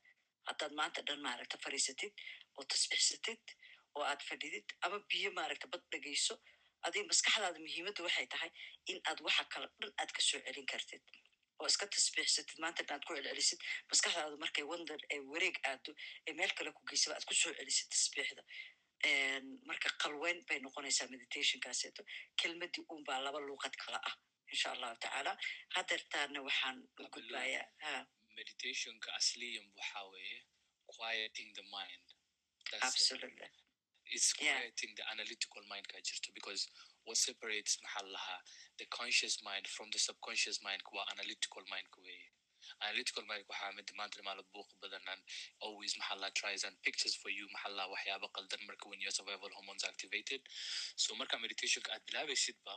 haddaad maanta dhan maaragta fariisatid oo tasbixsatid oo aad fadhidid ama biyo maaragta bad dhegeyso adiga maskaxdaada muhiimadda waxay tahay in aad waxa kale dhan aad ka soo celin kartid oo iska tasbiixsatid maanta aad ku celcelisid maskaxdaada markay wandar ee wareeg aado ee meel kale ku geysaba aad ku soo celisid tasbiixda. Marka qalweyn bay noqonaysaa meditationkaaseeto kelmadii un baa laba luuqad kala ah insha allahu tacaala. Hadeertaana waxaan u gudbayaa ha. Meditationka asliyan waxaa weeye quieting the mind. That's absolutely it's Yeah. the analytical mind ka jirto because what separates maxaa lahaa the conscious mind from the subconscious mind waa analytical mind ka weeye analytical mind waxaa mid maanta dhamaala buuq badanan always maxaa laha tries and pictures for you maxaa laha waxyaaba qaldan marka when your survival hormones activated. So marka meditationka aad bilaabaysid ba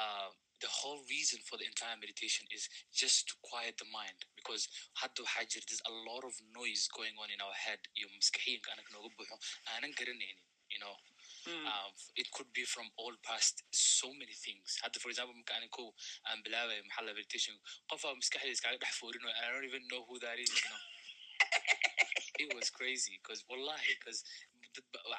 uh, the whole reason for the entire meditation is just to quiet the mind because hadda waxaa jira there's a lot of noise going on in our head. Iyo maskaxiyanka anaga nooga buuxo aanan garanaynin you know Mm. um, it could be from all past so many things. Hadda for example marka ani ko aan bilaabay maxaa la meditation qof aa maskaxda iskaga dhex i don't even know who that is you know. It was crazy because wallahi because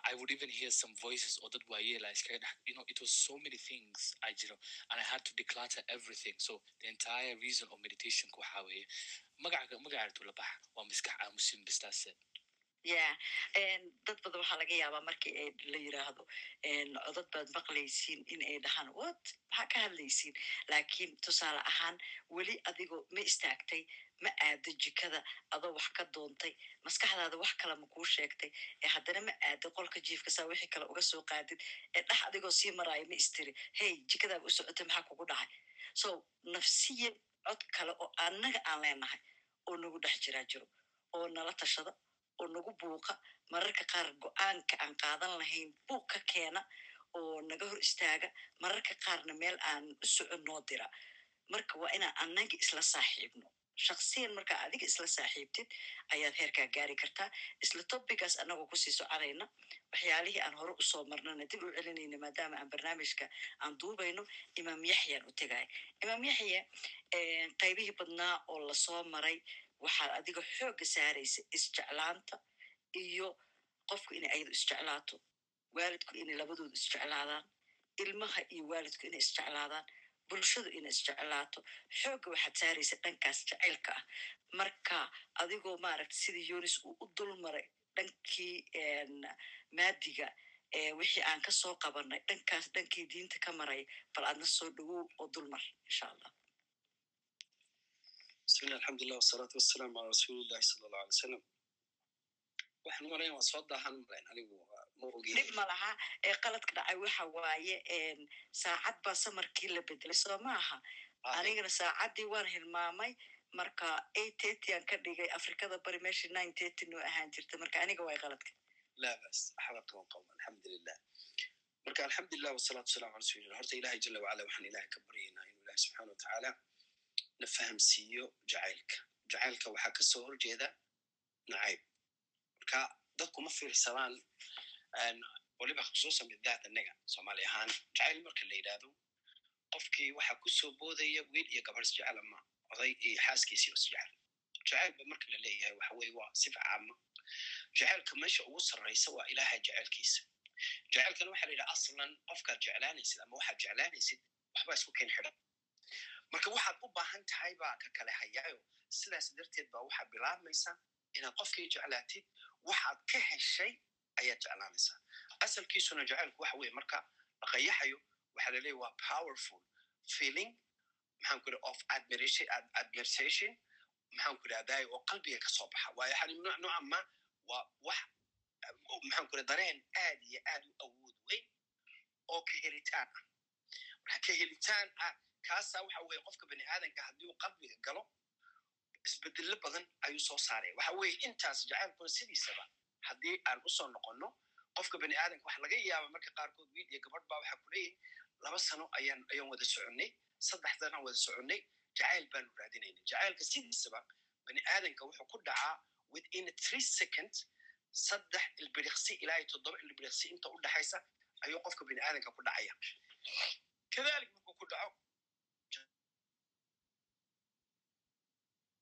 I would even hear some voices or that waye like you know it was so many things I jiro and I had to declutter everything. So the entire reason of meditation ku waxa weeye magaca magaca la baxa waa maskax aamusin bis that's it ya dad badan waxaa laga yaabaa markii la yiraahdo codad baad maqlaysiin in ay dhahaan. What? Maxaa ka hadlaysiin laakiin tusaale ahaan weli adigoo ma istaagtay ma aado jikada adoo wax ka doontay maskaxdaada wax kale ma kuu sheegtay ee haddana ma aado qolka jiifka saa wixii kale uga soo qaadid ee dhex adigoo sii maraayo ma istiri. Hey jikadaaba u socotay maxaa kugu dhacay? So nafsiyan cod kale oo annaga aan leenahay oo nagu dhex jiraa jiro oo nala tashada oo nagu buuqa. Mararka qaar go'aanka aan qaadan lahayn buuq ka keena oo naga hor istaaga. Mararka qaarna meel aan u socon noo dira. Marka waa inaan annaga isla saaxiibno. Shaksiyan markaa adiga isla saaxiibtid ayaad heerkaa gaari kartaa. Isla topigaas annagoo ku sii soconayna waxyaalihii aan hore u soo marnana dib u celinayna maadaama aan barnaamijka aan duubayno imaam yaxyaan u tegaya imaam yaxya qaybihii badnaa oo la soo maray waxaad adiga xoogga saaraysa isjeclaanta iyo qofku inay ayadu isjeclaato waalidku inay labadoodu isjeclaadaan ilmaha iyo waalidku inay isjeclaadaan bulshadu inay isjeclaato. Xoogga waxaad saaraysa dhankaas jacaylka ah. Marka adigoo maaragta sidii yonis uu u dul maray dhankii maadiga wixii aan ka soo qabanay dhankaas dhankii diinta ka maray bal adna soo dhawow oo dul mar insha allah bismillah alxamdulilah wasalaatu wasalaamu calaa rasuulillahi sala allahu alay wasalam waxaan marayn waa soo daahan marayn anigu dhib ma laha ee qaladka dhacay waxa waaye saacad baa samarkii la bedelay soo maaha anigana saacaddii waan hilmaamay. Marka eight thirty aan ka dhigay afrikada bari meeshii nine thirty noo ahaan jirta marka aniga waay qaladka laa bas waxba qaban qaban alxamdulilah marka alxamdulilah wasalaatu wasalaamu cala rasuulillah horta ilahay jala wacala waxaan ilahay ka baryaynaa inuu ilahi subxaana watacaala na fahamsiiyo jacaylka. Jacaylka waxaa ka soo horjeeda nacayb. Marka dadku ma fiirsadaan waliba khusuusan bidaat annaga soomaali ahaan jacayl marka la yidhaahdo qofkii waxaa ku soo boodaya wiil iyo gabar isjecel ama oday iyo xaaskiisii isjecel jacaylba marka la leeyahay waxa waa sifa caama jacaylka meesha ugu sarraysa waa ilaahay jacaylkiisa. Jacaylkana waxa la yidhaha aslan qofkaad jeclaanaysid ama waxaad jeclaanaysid waxbaa isku ken xidhan marka waxaad u baahan tahay baa ka kale hayaayo. Sidaas darteed baa waxaa bilaabmaysa inaad qofkii jeclaatid waxaad ka heshay ayaad jeclaanaysaa. Asalkiisuna jacaylku waxa weye marka la qayaxayo waxa la leeyahy waa powerful feeling maxaan ku of admiration ad- admiration maxaan ku idhahdaay oo qalbiga ka soo baxa. Waayo yani nooc noocan ma waa wax maxaan ku idhah dareen aad iyo aad u awood weyn oo ka helitaan ah. Marka ka helitaan ah kaasaa waxa weye qofka bani aadanka haddii uu qalbiga galo isbedelo badan ayuu soo saaraya waxa weye intaas jacaylkuna sidiisaba haddii aan u soo noqonno qofka bani aadanka waxa laga yaaba marka qaarkood wiil iyo gabadh baa waxa kuleeyahy laba sano ayaan ayaan wada soconnay saddex sanaan wada soconnay jacayl baanu raadinayna jacaylka sidiisaba bani aadanka wuxuu ku dhacaa within three seconds saddex ilbiriqsi ilaa iyo toddoba ilbiriqsi inta u dhaxaysa ayuu qofka bani aadanka ku dhacaya. Kadalik markuu ku dhaco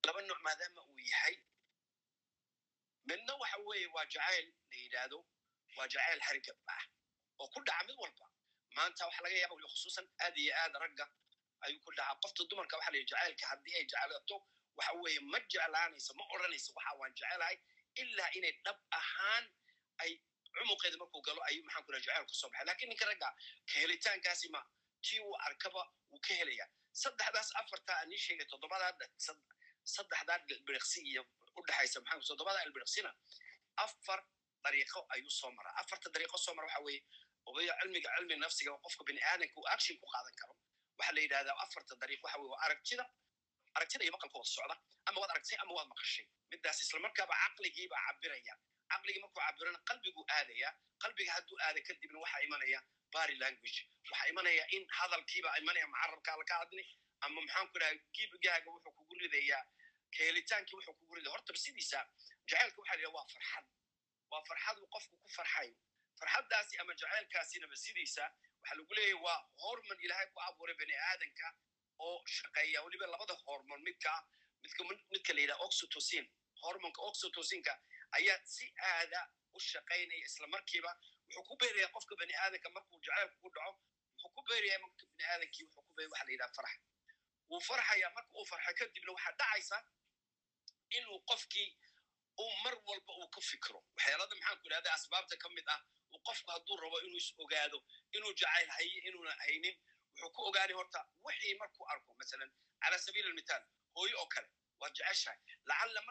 laba nooc maadaama uu yahay midna waxa weeye waa jacayl la yidhaahdo waa jacayl hargab ah oo ku dhaca mid walba. Maanta waxa laga yaaba khusuusan aad iyo aad ragga ayuu ku dhacaa. Qofta dumarka waxa la jacaylka haddii ay jeclaato waxa weeye ma jeclaanayso ma odranayso waxa waan jecelahay ilaa inay dhab ahaan ay cumuqeeda markuu galo ayuu maxaan ku dhaha jacayl ku soo baxay. Lakin ninka ragga ka helitaankaasi ma tii uu arkaba wuu ka helaya saddexdaas afartaa aan ii sheegay toddobadaa saddexdaa ilbiriqsi iyo u maxaa toddobadaa ilbiriqsina afar dariiqo ayuu soo maraa. Afarta dariiqo soo mara waxa weeye cilmiga cilmi nafsiga qofka bini aadanka uu action ku qaadan karo waxa la yidhahdaa afarta dariiq waxa weye waa aragtida aragtida iyo maqalka wada socda ama waad aragtay ama waad maqashay. Midaas isla markaaba caqligii baa cabiraya caqligii markuu cabirana qalbiguu aadaya qalbiga hadduu aada kadibna waxaa imanaya body language. Waxaa imanaya in hadalkiibaa imanaya macarabkaa laka hadli ama maxaan ku dhaha gibigaaga wuxuu ridayaa kehelitaankii wuxuu kugu ridaya horta sidiisa jacaylka waxa la yidhaha waa farxad. Waa farxaduu qofku ku farxayo. Farxaddaasi ama jacaylkaasinaba sidiisa waxa lagu leeyahy waa hormon ilaahay ku abuuray bani aadanka oo shaqeeya. Weliba labada hormon midka midka la yidhaha oxytocin. Hormonka oxytocinka ayaa si aada u shaqaynaya isla markiiba. Wuxuu ku beeraya qofka bani aadanka markuu jacaylku ku dhaco wuxuu ku beeraya marka bani aadankii wuxuu ku beeraya waxa la yidhaha farx wuu farxaya marka uu farxo kadibna waxaa dhacaysa inuu qofkii uu mar walba uu ka fikiro waxyaalada maxaan ku idhahda asbaabta ka mid ah uu qofku hadduu rabo inuu is ogaado inuu jacayl haye inuuna haynin wuxuu ku ogaanay horta wixii markuu arko masalan cala sabiil almithaal hooyo oo kale waad jeceshahay. Lacalla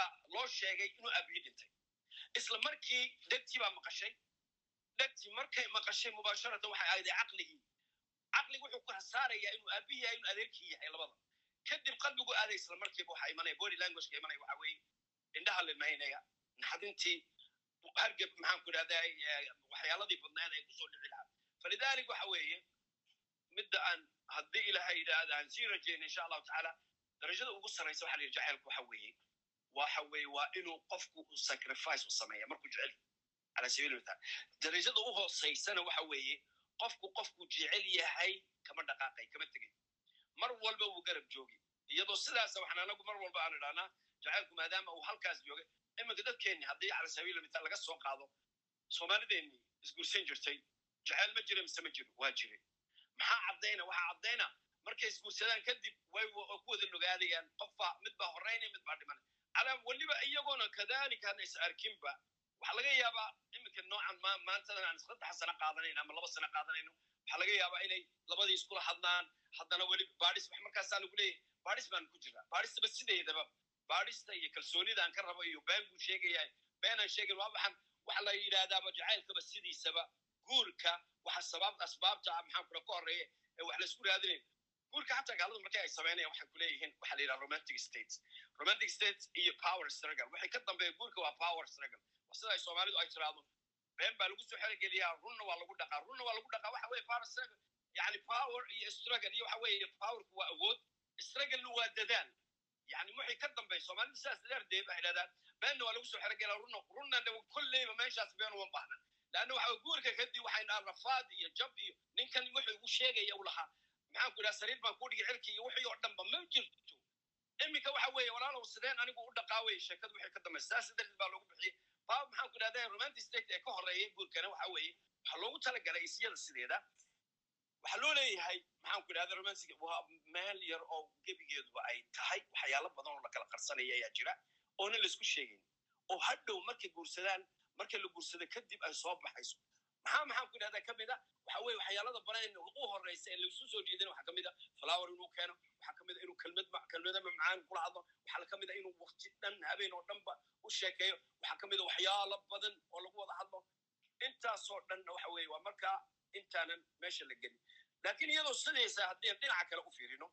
baa loo sheegay inuu aabihii dhintay. Isla markii dhegtii baa maqashay. Dhegtii markay maqashay mubaasharatan waxay ahday caqligii. Caqligi wuxuu ku hasaarayaa inuu aabihii yahay inuu adeerkii yahay labada. Kadib qalbigu aaday isla markiiba waxaa imanaya body languageka imanaya waxa weeye. Indhaha limaynaya naxdintii hargab maxaan ku idhahdaa waxyaaladii badnayd ay ku soo dhici lahaa. Falidalik waxa weeye midda aan haddii ilahay yidhaahda aan sii rajayna insha allahu tacaala darajada ugu sarraysa waxa la yidhi jacaylku waxa weeye waxa weeye waa inuu qofku uu sacrifice u sameeya markuu jecel cala sabiil mithaal darajada u hoosaysana waxa weeye qofku qofku jecel yahay kama dhaqaaqay kama tegay mar walba wuu garab joogi. Iyadoo sidaasa waxaan anagu mar walba aan idhahnaa jacaylku maadaama uu halkaas joogay iminka dadkeenni haddii cala sabiil mithaal laga soo qaado soomaalideenni isguursan jirtay jacayl ma jira mise ma jiro waa jiray. Maxaa caddayna waxaa caddayna markay isguursadaan kadib way ku wada nogaadayaan qofba mid baa horraynaya mid baa dhimanay. ala weliba iyagoona kadalika hadna is arkinba waxaa laga yaabaa iminka noocan ma maantadan aan saddex sano qaadanayn ama laba sano qaadanayno waxaa laga yaabaa inay labadii iskula hadlaan haddana weli baadhis wax markaasaa lagu leeyahay baadhis baan ku jiraa. Baadhistaba sideedaba baadhista iyo kalsoonida aan ka rabo iyo been buu sheegaya been aan sheegin waa waxaan waxa la yidhaahdaaba jacaylkaba sidiisaba guurka waxa sabab asbaabta ah maxaan kula ka horreeya ee wax la isku raadinayo guurka xataa gaaladu markii ay sameynayaan waxay kuleeyihiin waxa la yidhaha romantic states romantic states iyo power struggle. Waxay ka dambeeya guurka waa power struggle. Sida ay soomaalidu ay tiraahdo been baa lagu soo xerogeliyaa runna waa lagu dhaqaa runna waa lagu dhaqaa. Waxa weye power struggle yani power iyo struggle iyo waxa weeye powerku waa awood. Strugglena waa dadaal. Yani waxay ka dambeeya soomaalida sidaas darteed waxay dhahdaan beenna waa lagu soo xerogelaa runna runna kolleyba meeshaas been uma baahna. Leanna waxa guurka kadib waxay rafaad iyo jab iyo ninkan wuxuu igu sheegaya u lahaa. Maxaan ku idhaha sariir baan ku dhigi cirki iyo wixii oo dhanba ma jirto iminka waxa weeye walaalow sideen anigu u dhaqaaway sheekadu waxay ka dambaysa saas darteed baa loogu bixiyey. Baab maxaan ku idhahda romantic state ee ka horreeyay guurkana waxa weeye waxaa loogu talagalay isyada sideeda. Waxaa loo leeyahay maxaan ku idhahda romantic waa meel yar oo gebigeeduba ay tahay. Waxyaalo badan oo la kala qarsanaya ayaa jira. Oona la isku sheegayn oo hadhow markay guursadaan marka la guursada kadib ay soo baxayso. Maxaa maxaan ku idhahdaa ka mid a waxa weye waxyaalada banayn u horreysa ee laisu soo jeedina waxaa ka mid a flower inuu keeno. Waxaa ka mid a inuu kelmad kelmada mamacaan kula hadlo waxaa ka mid a inuu wakti dhan habeen oo dhanba u sheekeeyo. Waxaa ka mid a waxyaalo badan oo lagu wada hadlo. Intaasoo dhanna waxa weye waa markaa intaanan meesha la gelin. Laakiin iyadoo sidaysa haddii dhinaca kale u fiirino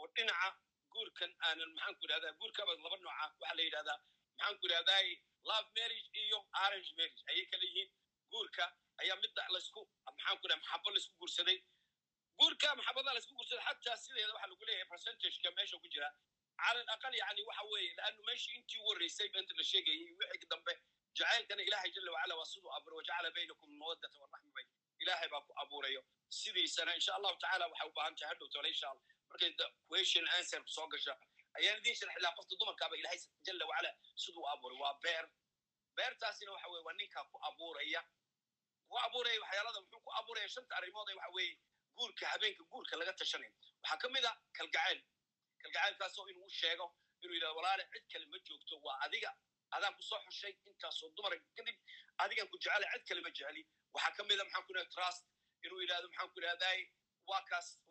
oo dhinaca guurkan aanan maxaan ku idhahdaa guurkaba laba nooca waxaa la yidhahdaa maxaan ku idhahdaa love marriage iyo orange marriage. Ayay kala yihiin. Guurka ayaa midda laysku maxaan ku dhaha maxabo laysku guursaday guurka maxabada laysku guursaday xataa sideeda waxaa lagu leeyahay percentageka meesha ku jira. Cala alaqal yani waxa weeye laannu meeshii intii u horreysay benta la sheegayay wixii dambe. Jacaylkana ilaahay jala wacala waa siduu abuuray wajacala baynakum mawaddata waraxma bay. Ilaahay baa ku abuurayo sidiisana insha allahu tacala waxay u baahan tahay hadhow tole insha allah markay question answer soo gasha ayaan idiin sharxi qofta dumarkaaba ilaahay jala wacala siduu abuuray waa beer. Beertaasina waxa weye waa ninkaa ku abuuraya ku abuuraya waxyaalada muxuu ku abuuraya shanta arrimood ee waxa weeye guurka habeenka guurka laga tashanayo waxaa ka mid a kalgacayl. Kalgacaylkaasoo inuu u sheego inuu yidhahdo walaale cid kale ma joogto. Waa adiga. Adaan ku soo xushay intaasoo dumara kadib adigan ku jecela cid kale ma jeceli. Waxaa ka mid a maxaan ku idhahda trust. Inuu yidhahdo maxaan ku idhahdaay waa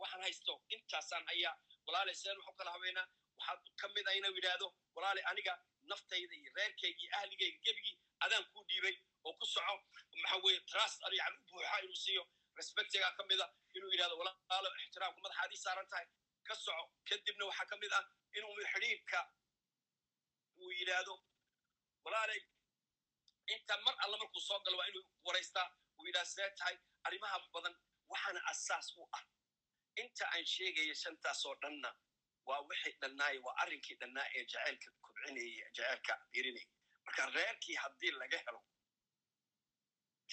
waxaan haysto. Intaasaan hayaa. Walaale seen waxu kala habeynaa. Waxaa ka mid a inuu yidhaahdo walaale aniga naftayda iyo reerkayga iyo ahligayga gebigii adaan kuu dhiibay oo ku soco maxa weye trust yani u buuxa inuu siiyo respectiga ka mid a inuu yidhahdo walaalo ixtiraamka madaxaadii saaran tahay ka soco. Kadibna waxaa ka mid ah inuu xidhiirka uu yidhaahdo walaalay inta mar alla markuu soo galo waa inuu waraystaa. Uu yidhahda sidee tahay arrimaha badan waxaana asaas u ah? Inta aan sheegaya shantaasoo dhanna waa wixii dhannaaye waa arrinkii dhannaa ee jaceylka kobcinaya jaceylka birinaya marka reerkii haddii laga helo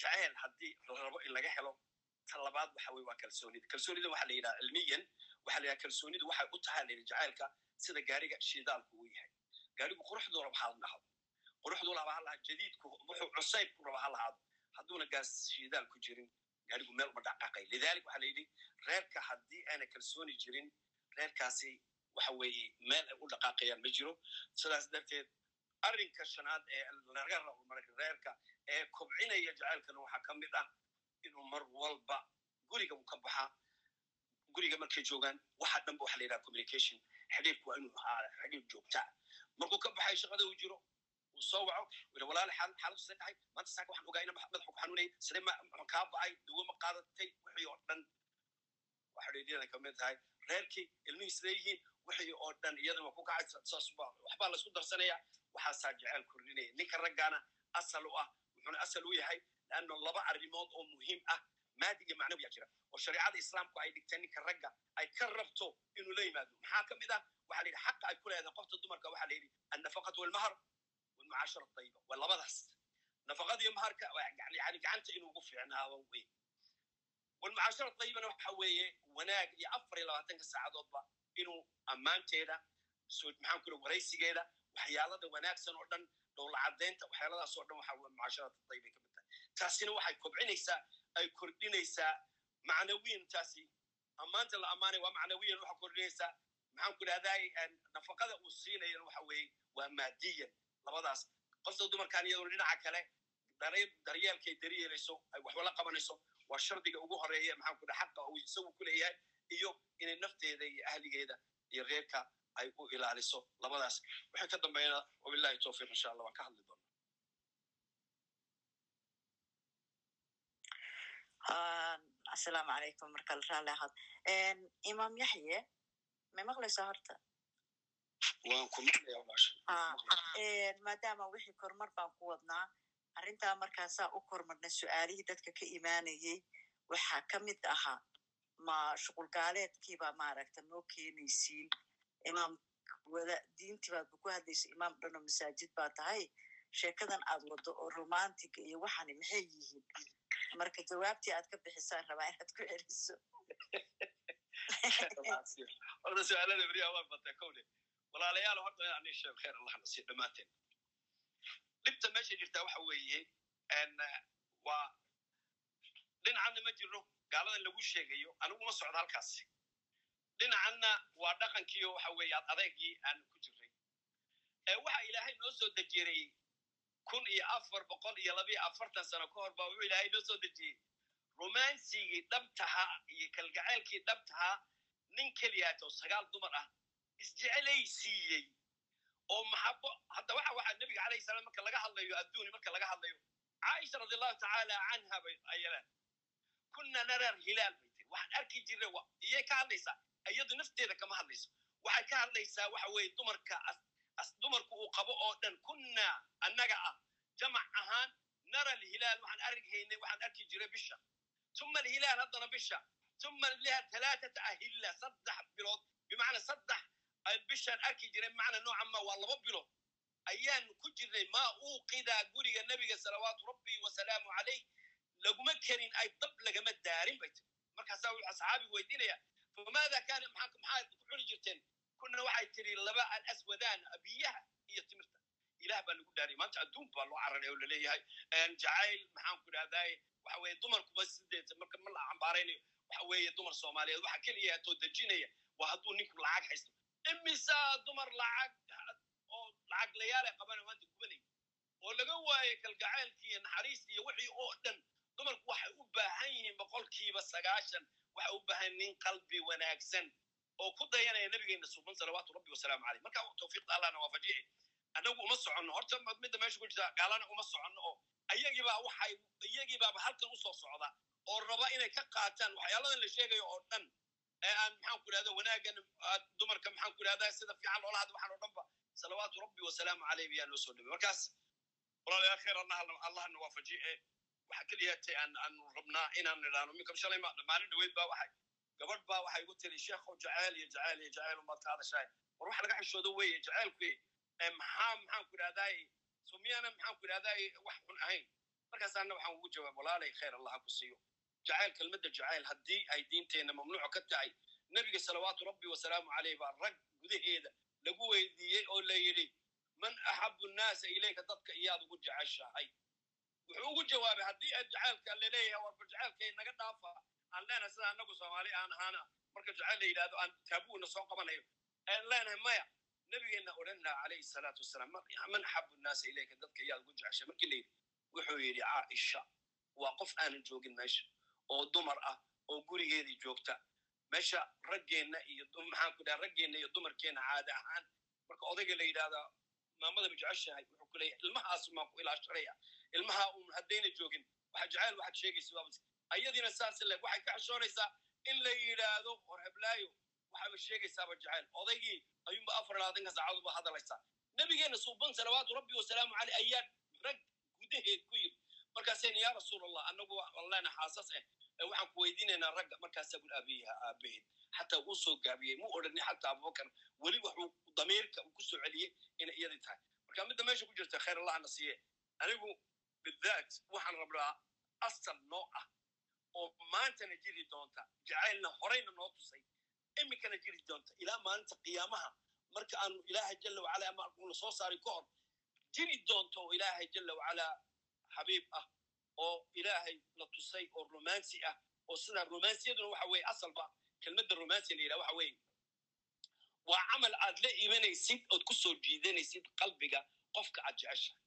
jaceyl haddii rabo in laga helo ta labaad waxa weye waa kalsoonida kalsoonida waxa la yidhaha cilmiyan waxa la kalsoonidu waxay u tahay layidhi jaceylka sida gaariga shidaalku uu yahay. Gaarigu quruxduu raba ha la dhahdo quruxduu raba ha lahaa jadiidku wuxuu cusaybku raba ha lahaado. Hadduuna gaas shidaal ku jirin gaarigu meel uma dhaqaaqay. Lidalik waxa la reerka haddii aana kalsooni jirin reerkaasi waxa weeye meel ay u dhaqaaqayaan ma jiro. Sidaas darteed arrinka shanaad ee laga rabo reerka ee kobcinaya jaceylkana waxaa ka mid ah inuu mar walba guriga uu ka baxaa guriga markay joogaan waxa dhanba waxa la yidhaha communication. Xidhiirku waa inuu ahaa xidhiir joogta. Markuu ka baxay shaqada uu jiro uu soo waco wila walaale xaaladu sidee tahay? Maanta saaka waxaan ogaa ina madaxu ku xanuunayay sidee kaa ba'ay? Dawo ma qaadatay? Wixii oo dhan. Waa xidhiiryada ka mid tahay. Reerkii ilmihii sidee yihiin? Wixii oo dhan iyadana ku kacay waxbaa la isku darsanaya waxaasaa jeceyl kordhinaya ninka raggaana asal u ah wuxuuna asal u yahay leanno laba arrimood oo muhiim ah maadi iyo macnawi yaa jira. Oo shareecada islaamku ay dhigteen ninka ragga ay ka rabto inuu la yimaado. Maxaa ka mid ah? Waxa la yidhi xaqa ay ku leedahay qofta dumarka waxa la yidhi annafaqatu walmahar walmucaashara tayiba waa labadaas. Nafaqadii maharka yani gacanta inuu ugu fiicnaado wey. Walmucaashara dayibana waxa weeye wanaag iyo afar iyo labaatanka saacadoodba inuu ammaanteeda maxaan ku waraysigeeda waxyaalada wanaagsan oo dhan dhowla caddaynta waxyaaladaas oo dhan waxa mucaasharata dayibay ka mid tahay. Taasina waxay kobcinaysaa ay kordhinaysaa macnawiyan taasi ammaanta la ammaanay waa macnawiyan waxa kordhinaysaa maxaan ku dhahday nafaqada uu siinayan waxa weeye waa maadiyan labadaas qofta dumarkan iyadoo dhinaca kale daryeelkay daryeelayso ay waxba qabanayso waa shardiga ugu horreeya maxaan ku dhaha xaqa uu isagu ku leeyahay iyo inay nafteeda iyo ahligeeda iyo reerka ay u ilaaliso. Labadaas waxay ka dambeynaa wabillahi towfiiq insha allah waan ka hadli doona asalaamu calaykum markale raalli ahaad imaam yaxye may maqlaysaa horta? Waan ku maqlaya walaasha maadaama wixii kormar baan ku wadnaa arrintaa markaasaa u kormarna su'aalihii dadka ka imaanayey waxaa ka mid ahaa ma shuqul gaaleedkiibaa maaragta noo keenaysiin imaam diintii baadba ku hadlaysa imaam dhano masaajid baa tahay sheekadan aad waddo oo romantiga iyo waxani maxay yihiin marka jawaabtii aad ka bixisaan rabaa inaad ku celiso horta su'aalada beriyaa waa batay kowle walaalayaal horta inaan nin sheeg khayr allah nasiib dhibta meesha jirtaa waxa weeye waa dhinacanna ma jirno gaaladan lagu sheegayo anigu ma socdo halkaasi dhinacanna waa dhaqankiio waxa weeye ad adeegii aan ku jirray waxa ilaahay noo soo dejiyey kun iyo afar boqol iyo labiyo afartan sano ka hor baa wuxuu ilaahay noo soo dejiyey. Romansigii dhabtahaa iyo kalgaceylkii dhabtahaa nin keliyaatoo sagaal dumar ah isjecelaysiiyey oo maxabo hadda waxa waxaa nebiga calayhi salaam marka laga hadlayo adduuni marka laga hadlayo caaisha radi allahu tacaala canha bay ayalaan kunna narar hilaal bay tiri. Waxaan arki jirnay iyay ka hadlaysaa iyadu nafteeda kama hadlayso. Waxay ka hadlaysaa waxa weeye dumarka dumarku uu qabo oo dhan kunna annaga ah jamac ahaan nara alhilaal. Waxaan arghaynay waxaan arki jiray bisha. Tuma alhilaal haddana bisha. Tuma liha talaatata ahilla saddex bilood. Bimacnaa saddex bishaan arki jiray bimacnaa noocan waa laba bilood. Ayaan ku jirnay maa uuqidaa guriga nebiga salawaatu rabbi wasalaamu calayh. Laguma kerin ay dab lagama daarin bay tiri. Markaasaa wuxuu asxaabigu weydiinaya famaada kaana maxaad ku cuni jirteen kuna waxay tiri laba alaswadaan biyaha iyo timirta ilah baa lagu dhaariyay maanta adduun baa loo cararay oo la leeyahay jacayl maxaan ku dhahdaye waxa weeye dumarkuba sideeta marka ma la cambaaraynayo waxa weeye dumar soomaaliyeed waxa keliya atoo dejinaya waa hadduu ninku lacag haysto imisaa dumar lacag oo lacag layaala qabana maanta gubanaya oo laga waaye kalgacaylkii iyo naxariistii iyo wixii oo dhan dumarku waxay u baahan yihiin boqolkiiba sagaashan waxay u baahan nin qalbi wanaagsan oo ku dayanaya nabigeena suuban salawaatu rabbi wasalaamu caleyh marka tawfiiqda allahna waafajiye annagu uma soconno. Horta midda meesha ku jirta gaalana uma soconno oo iyagiibaa waxay iyagiibaaba halkan u soo socda oo raba inay ka qaataan waxyaaladan la sheegayo oo dhan. Ee aan maxaan ku idhahda wanaagan dumarka maxaan ku idhahda sida fiican loola hadla waxaan oo dhan ba. Salawaatu rabbi wasalaamu caleyh biyaa noo soo dhaway markaas walaalayaa khayr allahna waafajiye waxa keliyatay aan aanu rabnaa inaan idhaano minka shalay maalin dhaweyd baa waxay gabadh baa waxay igu tiri sheekhow jacayl iyo jacayl iyo jacayl umaad ka hadashaay war wax laga xishoodo weeye jacaylku maxaa maxaan ku idhahdaay so miyana maxaan ku idhahdaay wax xun ahayn. Markaasaana waxaan ugu jawaab walaalay khayr allah ku siiyo. Jacayl kelmadda jacayl haddii ay diinteenna mamnuuco ka tahay nebiga salawaatu rabbi wasalaamu caleyh baa rag gudaheeda lagu weydiiyey oo la yidhi man axabu nnaasa ilayka dadka iyaad ugu jeceshahay wuxuu ugu jawaabay haddii aad jacaylka la leeyahay warba jacaylkay naga dhaafa aan leenahay sida annagu soomaali aan ahaana marka jacayl la yidhahdo aan taabuuna soo qabanayo. Aan leenahay maya nabigeenna odhan laha calayhi salaatu wasalaam man axabu nnaasa ilayka dadka iyaad ugu jeceshay markii la yidhi wuxuu yidhi caaisha waa qof aanan joogin meesha oo dumar ah oo gurigeedii joogta. Meesha raggeenna iyo maxaan ku dhaha raggeenna iyo dumarkeenna caada ahaan marka odayga la yidhahdaa maamada ma jeceshahay? Wuxuu ku leeyahay ilmahaas maa ku ilaashanaya ilmaha uun haddayna joogin. Waxa jacayl waxaad sheegaysa ayadiina saas le waxay ka xishoonaysaa in la yidhaahdo hor heblaayo. Waxaaba sheegaysaaba jacayl. Odaygii ayuunba afar labaatanka saacadood ba hadlaysaa nebigeenna suuban salawaatu rabbi wasalaamu caleyh ayaa rag gudaheed ku yiri markaasayna yaa rasuul allah annagu walleena xaasas eh. Waxaan ku weydiinaynaa ragga. Markaasaa bul aabayaha aabaheed. Xataa uu soo gaabiyey. Mu odhanin xataa abubakar. Weli wuxuu damiirka uu ku celiyey inay iyadii tahay. Marka midda meesha ku jirta khayr allahna siiye anigu bidaat waxaan rabnaa asal noo ah oo maantana jiri doonta jacaylna horeyna noo tusay iminkana jiri doonta ilaa maalinta qiyaamaha marka aanu ilaahay jala wacala ama la soo saari ka hor jiri doonto oo ilaahay jala wacala xabiib ah oo ilaahay la tusay oo romansi ah oo sidaa romansiyaduna waxa weye asalba kelmadda romansi la yidhaha waxa weye waa camal aad la imanaysid ood ku soo jiidanaysid qalbiga qofka aad jeceshahay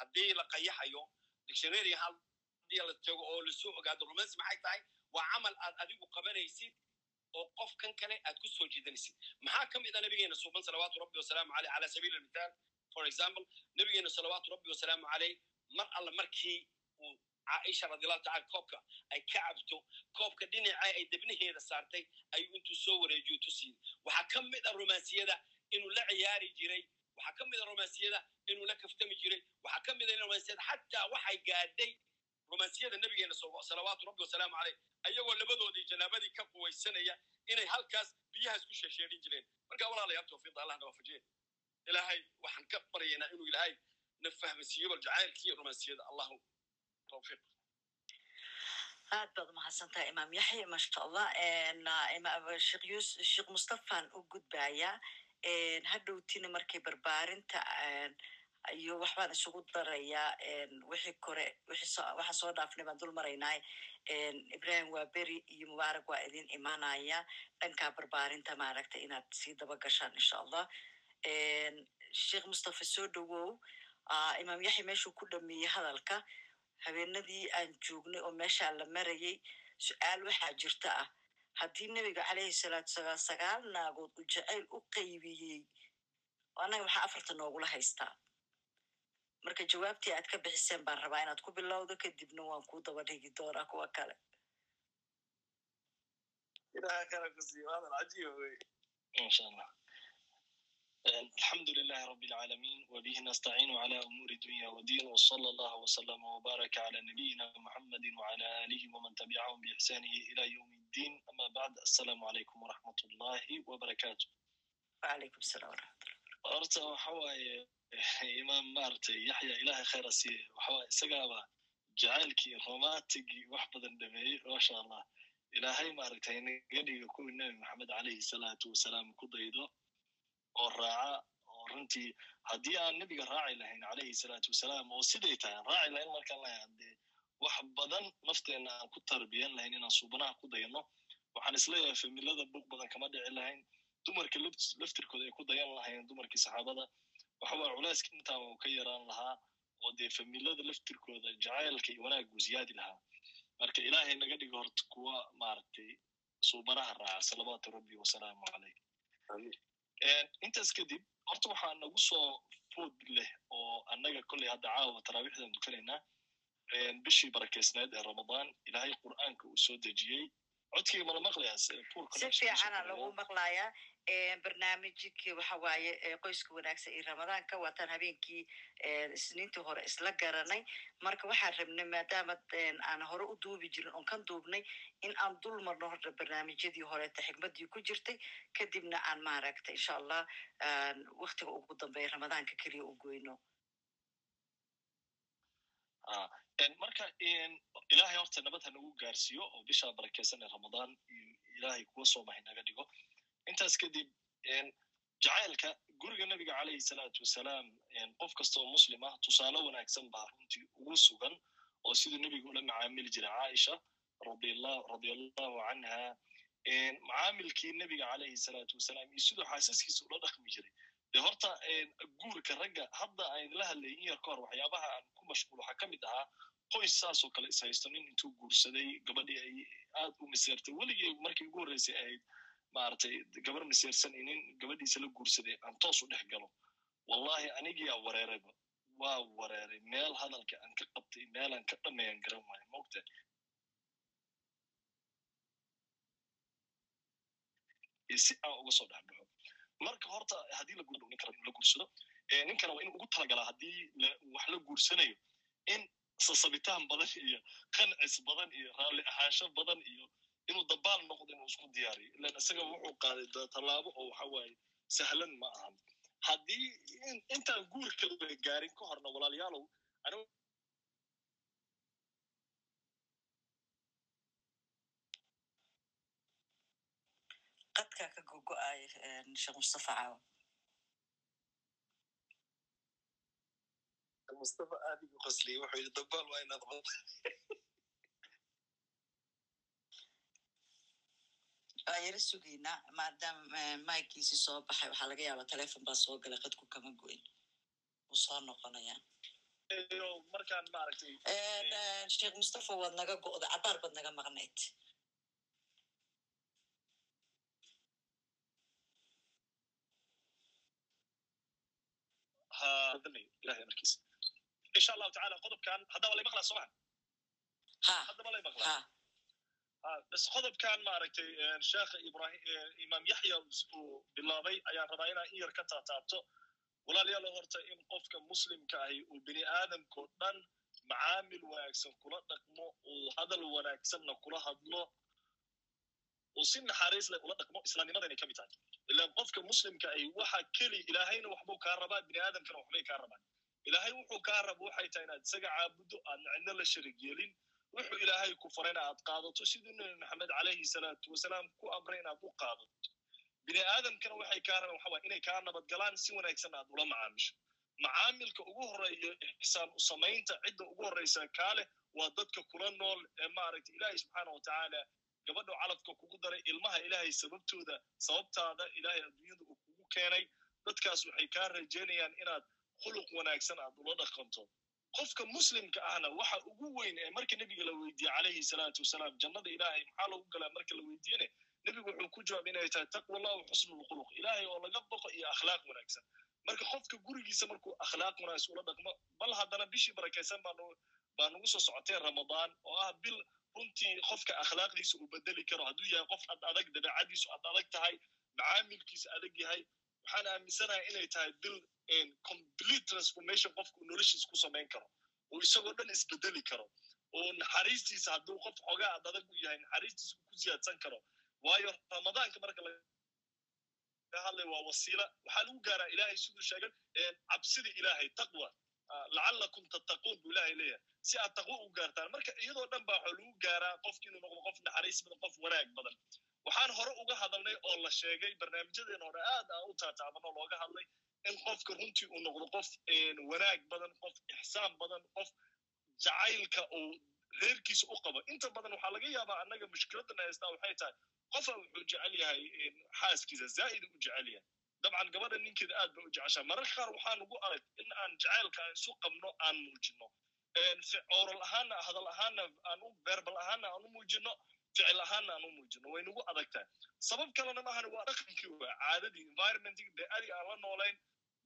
haddii la qayaxayo dictionary haddii la tago oo la soo ogaado romansi maxay tahay? Waa camal aad adigu qabanaysid oo qofkan kale aad ku soo jiidanaysid. Maxaa ka mid ah nabigeena suuban salawaatu rabbi wasalaamu caleyh cala sabiili almithaal for example nabigeena salawaatu rabbi wasalaamu caleyh mar alla markii uu caaisha radiallahu tacala koobka ay ka cabto koobka dhinaca ay debnaheeda saartay ayuu intuu soo wareejiyo tusiyey waxaa ka mid ah romansiyada inuu la ciyaari jiray. Waxaa ka mid a romansiyada inuu la kaftami jiray. Waxaa ka mid a romansiyada xataa waxay gaadhay romansiyada nabigeena salawaatu rabbi wasalaamu caleyh ayagoo labadoodii janaabadii ka quwaysanaya inay halkaas biyahaas ku sheesheedhin jireen. Marka walaalayaal tawfiiqda allah na ilaahay waxaan ka baryaynaa inuu ilaahay na fahmasiiyo bal jacaylkii iyo romansiyada allahu tawfiiq. Aad baad umahadsantahay imaam yaxya maasha allah. Sheekh mustafaan u gudbaya hadhowtina markay barbaarinta iyo waxbaan isugu darayaa wixii kore waxaan soo dhaafnay baan dul maraynaa ibrahim waa beri iyo mubaarak waa idin imaanaya. Dhankaa barbaarinta maaragta inaad sii daba gashaan insha allah. Sheekh mustafa soo dhowow imaam yaxya meeshuu ku dhameeyey hadalka. Habeenadii aan joognay oo meeshaa la marayay su'aal waxaa jirta ah haddii nebiga caleyhi salaatu salaam sagaal naagood uu jacayl u qaybiyey annaga maxaa afarta noogula haystaa. Marka jawaabtii aad ka bixiseen baan rabaa inaad ku bilowdo kadibna waan kuu daba dhigi doonaa kuwa kale. Ilaha kala kusiiyo hadal cajiiba wey insha allah alxamdu lilahi rab lcaalamiin wbihi nastaciinu cla umuuri dunya wdiin wsala allah wslama wbaraka cla nabiyina muxamadi wcla alihi wman tabicahum biixsaanihi ila ywm iddiin ama bacd assalaamu calaykum waraxmat ullahi wbarakaatu horta waxa waaye eh, imaam maaragtay yaxya ilahay khayra siiye waxawaaye isagaaba jacaylkii romantigii wax badan dhameeyey masha allah. Ilaahay maaragtay naga dhiga kuwii nabi maxamed calayhi salaatu wasalaam ku daydo oo raaca oo runtii haddii aan nebiga raaci lahayn calayhi salaatu wasalaam oo siday tahay aan raaci lahayn markaan lahayn dee wax badan nafteenna aan ku tarbiyan lahayn inaan suubanaha ku dayano waxaan is leeyahay familada bug badan kama dhici lahayn dumarka laftirkooda ay ku dayan lahayn dumarkii saxaabada waxawaa culeyska intaan uu ka yaraan lahaa oo dee familada laftirkooda jacaylka iyo wanaaggu ziyaadi lahaa. Marka ilaahay naga dhigo horta kuwa maaragtay suubanaha raaca salawaatu rabbi wasalaamu caleyh intaas kadib horta waxaa nagu soo food leh oo annaga kolley hadda caawa taraawiixdan dukanaynaa bishii barakeysneed ee ramadaan ilaahay qur'aanka uu soo dejiyey. Codkayga mala maqlayaa? Si fiicana lagu maqlayaa barnaamijkii waxa waaye qoyska wanaagsan iyo ramadaanka waataan habeenkii isniintii hore isla garanay. Marka waxaan rabnay maadaama aan hore u duubi jirin oon kan duubnay in aan dul marno horta barnaamijyadii horeeta xigmadii ku jirtay. Kadibna aan maaragta insha allah waktiga ugu dambeeya ramadaanka keliya u goyno. Marka ilaahay horta nabad ha nagu gaarsiiyo oo bishaa barakeysan ee ramadaan ilaahay kuwa soomahay naga dhigo intaas kadib jacaylka guriga nebiga calayhi salaatu wasalaam qof kasta oo muslim ah tusaale wanaagsan baa runtii ugu sugan oo siduu nebigu ula macaamili jiray caaisha radiallahu canha macaamilkii nebiga calayhi salaatu wasalaam iyo siduu xaasaskiisa ula dhaqmi jiray. De horta guurka ragga hadda aan la hadlayin in yar ka hor waxyaabaha aan ku mashquul waxaa ka mid ahaa qoys saasoo kale is haysto nin intuu guursaday gabadhii ay aad u miseertay weligii markii ugu horreysay ahayd maaragtay gabar miseersan inin gabadhiisa la guursaday aan toos u dhex galo. Wallahi anigiyaa wareerayba waa wareeray. Meel hadalka aan ka qabtay meelaan ka dhameeyaan garan waayo mogta si aan uga soo dhex baxo. Marka horta haddii la guurdhow ninka la guursado ninkana waa inuu ugu talagalaa haddii wax la guursanayo in sasabitaan badan iyo qancis badan iyo raalli ahaansho badan iyo inuu dabaal noqdo inuu isku diyaariyo ilan isaga wuxuu qaaday tallaabo oo waxa waaye sahlan ma ahan. Haddii intaan guurka la gaarin ka horna walaalayaalow qadka ka gogo-ay sheekh mustafa caawa. Mustafa aad igu qosliyey wuxuu yidhi dabaal waa inaad qod *laughs* waa yara sugaynaa maadaama maikiisi soo baxay waxaa laga yaabaa telefon baa soo galay qadku kama goyn. Wuu soo noqonayaa. Iyo markaan maaragtay sheekh mustafa waad naga go'da cabaar baad naga maqnayd insha allahu tacala qodobkan haddaba lay maqlaa sooma haddaba lay maqlaa bas qodobkan maaragtay sheekha ibrahim imaam yaxya uu bilaabay ayaan rabaa inaan in yar ka taataabto walaalayaal horta in qofka muslimka ahi uu bini aadamkao dhan macaamil wanaagsan kula dhaqmo uu hadal wanaagsanna kula hadlo uu si naxariis leh ula dhaqmo islaamnimadanay ka mid tahay ilaan qofka muslimka ahi waxa keli ilaahayna waxbuu kaa rabaa bini aadamkana waxbay kaa rabaan ilaahay wuxuu kaa rabo waxay tahay inaad isaga caabuddo aadna cidno la sharig yeelin wuxuu ilaahay ku farayna aad qaadato siduu nebi maxamed calayhi salaatu wasalaam ku amray inaad u qaadato. Bini aadamkana waxay kaa rabaan waxa inay kaa nabadgalaan si wanaagsan aad ula macaamisho. Macaamilka ugu horreeya ixsaan u samaynta cidda ugu horreysa kaa leh waa dadka kula nool ee maaragtay ilaahay subxaana wa tacaala gabadha calafka kugu daray ilmaha ilaahay sababtooda sababtaada ilaahay adduunyada uu kugu keenay. Dadkaas waxay kaa rajaynayaan inaad khuluq wanaagsan aad ula dhaqanto qofka muslimka ahna waxa ugu weyn ee marka nebiga la weydiiye calayhi salaatu wasalaam jannada ilaahay maxaa lagu galaa marka la weydiiyene nebigu wuxuu ku jawaab inay tahay taqwa allah xusnulkhuluq ilaahay oo laga boqo iyo akhlaaq wanaagsan. Marka qofka gurigiisa markuu akhlaaq wanaagsan ula dhaqmo bal haddana bishii barakaysan baa nagu soo socotee ramadaan oo ah bil runtii qofka akhlaaqdiisa uu bedeli karo. Hadduu yahay qof ad adag dabeecadiisu ad adag tahay macaamilkiisa adag yahay waxaan aaminsanahay inay tahay bil complete transformation qofka uu noloshiisa ku samayn karo uu isagoo dhan isbedeli karo oo naxariistiisa hadduu qof xogaa ad adag u yahay naxariistiisa ku siyaadsan karo. Waayo ramadaanka marka laga hadlay waa wasiila waxaa lagu gaaraa ilaahay siduu sheegay cabsida ilaahay taqwa. Lacallakum tattaquun buu ilaahay leeyahay si aad taqwo u gaartaan marka iyadoo dhan baa waxaa lagu gaaraa qofki inuu noqdo qof naxariis badan qof wanaag badan. Waxaan hore uga hadalnay oo la sheegay barnaamijyadeena hore aad aa u taataabanoo looga hadlay in qofka runtii uu noqdo qof wanaag badan qof ixsaan badan qof jacaylka uu reerkiisa u qabo inta badan waxaa laga yaabaa annaga mushkiladana haystaa waxay tahay qofa wuxuu jecel yahay xaaskiisa zaa'id u jecel yahay dabcan gabadha ninkeeda aad ba u jeceshaa mararka qaar waxaa nugu adag in aan jacaylka aan isu qabno aan muujino oral ahaana hadal ahaana aan u verbal ahaana aan u muujino ficil ahaana aan u muujino way nugu adag tahay sabab kalena maahan waa dhaqankii waa caadadii environmentii beadi aan la noolayn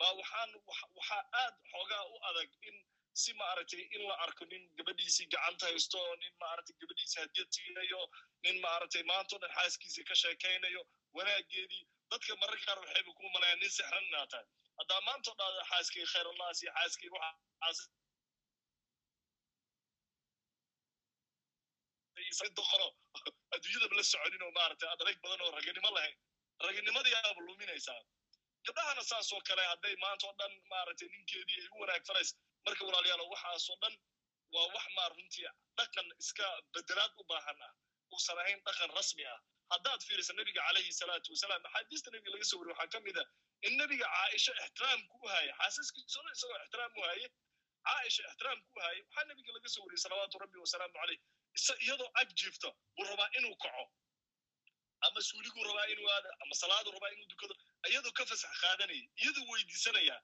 baa waxaan waxaa aad xoogaa u adag in si maaragtay in la arko nin gabadhiisii gacanta haysto nin maaragtay gabadhiisii hadiyad siinayo nin maaragtay maantao dhan xaaskiisii ka sheekaynayo wanaageedii dadka mararka qaar waxayba ku malayaan nin sixran inaa tahay. Haddaa maantao dhan xaaskay khayrulnaas iyo xaaskay waxaas doqoro adduunyadaba la soconin oo maaragtay adarag badan oo raganimo lahayn. Raganimadii aaba luminaysaa gabdhahana saas oo kale hadday maanta oo dhan maaragtay ninkeedii ay u wanaag farays marka walaalayaal waxaasoo dhan waa wax maar runtii dhaqan iska bedelaad u baahan ah. Uusan ahayn dhaqan rasmi ah. Haddaad fiirisa nebiga calayhi salaatu wasalaam axaadiista nebiga laga soo wariye waxaa ka mid a in nebiga caaisha ixtiraamku u haye xaasaskiisa dhan isagoo ixtiraam u haye caaisha ixtiraamku u haye waxaa nebiga laga soo wariyey salawaatu rabbi wasalaamu caleyh iyadoo ag jiifto buu rabaa inuu kaco ama suuliguu rabaa inuu aado ama salaadu rabaa inuu dukado iyadoo ka fasax qaadanaya iyadoo weydiisanaya.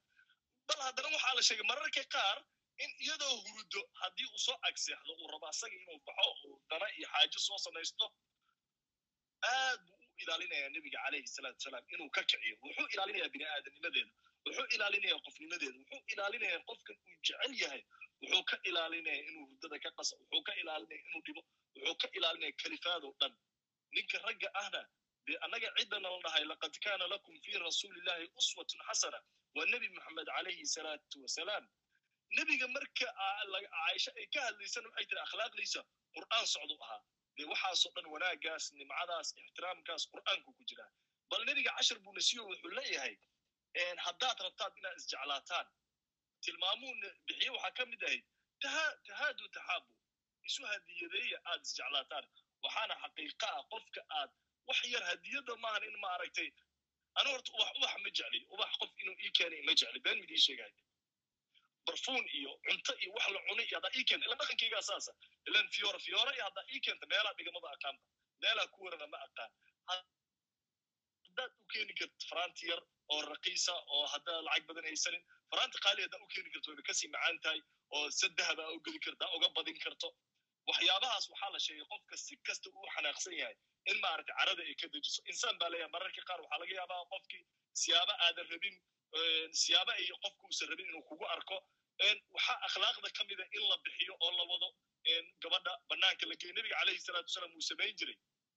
Bal haddana waxaa la sheegay mararka qaar in iyadoo hurudo haddii uu soo agseexdo uu rabo asaga inuu baxo uu dana iyo xaajo soo samaysto aad buu u ilaalinaya nebiga calayhi salaatu wasalaam inuu ka kiciyo. Wuxuu ilaalinayaa bini aadamnimadeeda wuxuu ilaalinaya qofnimadeeda wuxuu ilaalinaya qofkan uu jecel yahay. Wuxuu ka ilaalinaya inuu hurdada ka qasa wuxuu ka ilaalinaya inuu dhibo wuxuu ka ilaalinaya kalifaadoo dhan. Ninka ragga ahna dee annaga ciddana la dhahay laqad kaana lakum fi rasuulillahi uswatun xasana waa nebi moxamed calayhi salaatu wasalaam nebiga marka caaisha ay ka hadlaysana waxay tiri akhlaaqdiisa qur'aan socdu ahaa dee waxaasoo dhan wanaagaas nimcadaas ixtiraamkaas qur'aanku ku jiraa bal nebiga cashar buu nasiyo wuxuu leeyahay haddaad rabtaad inaad isjeclaataan tilmaamuhu bixiye waxaa ka mid ahayd tahaadu taxaabu isu hadiyadeeya aad isjeclaataan waxaana xaqiiqa ah qofka aad wax yar hadiyadda maahan in maaragtay anu horta ubax ubax ma jecli. Ubax qof inuu ii keenay ma jecli. Been midii sheegaya barfuun iyo cunto iyo wax la cunay iyo haddaa ii keenta ilan dhaqankaygaa saasa. Ilan fiyoora fiyoora iyo haddaa ii keenta meelaa dhigamada aqaanba meelaa ku warana ma aqaan. Haddaad u keeni karto faraanti yar oo raqiisa oo haddaa lacag badan haysanin faraanti qaali haddaa u keeni karto wayba ka sii macaan tahay oo sadahaba u geli kartaa uga badin karto waxyaabahaas waxaa la sheegay qofka si kasta uu xanaaqsan yahay in maaragtay carada ay ka dejiso. Insaan baa leeyahay mararka qaar waxaa laga yaabaa qofkii siyaaba aadan rabin siyaaba ay qofku uusan rabin inuu kugu arko. Waxaa akhlaaqda ka mida in la bixiyo oo la wado gabadha. Banaanka la geeyo nebiga calayhi salaatu wasalaam uu samayn jiray.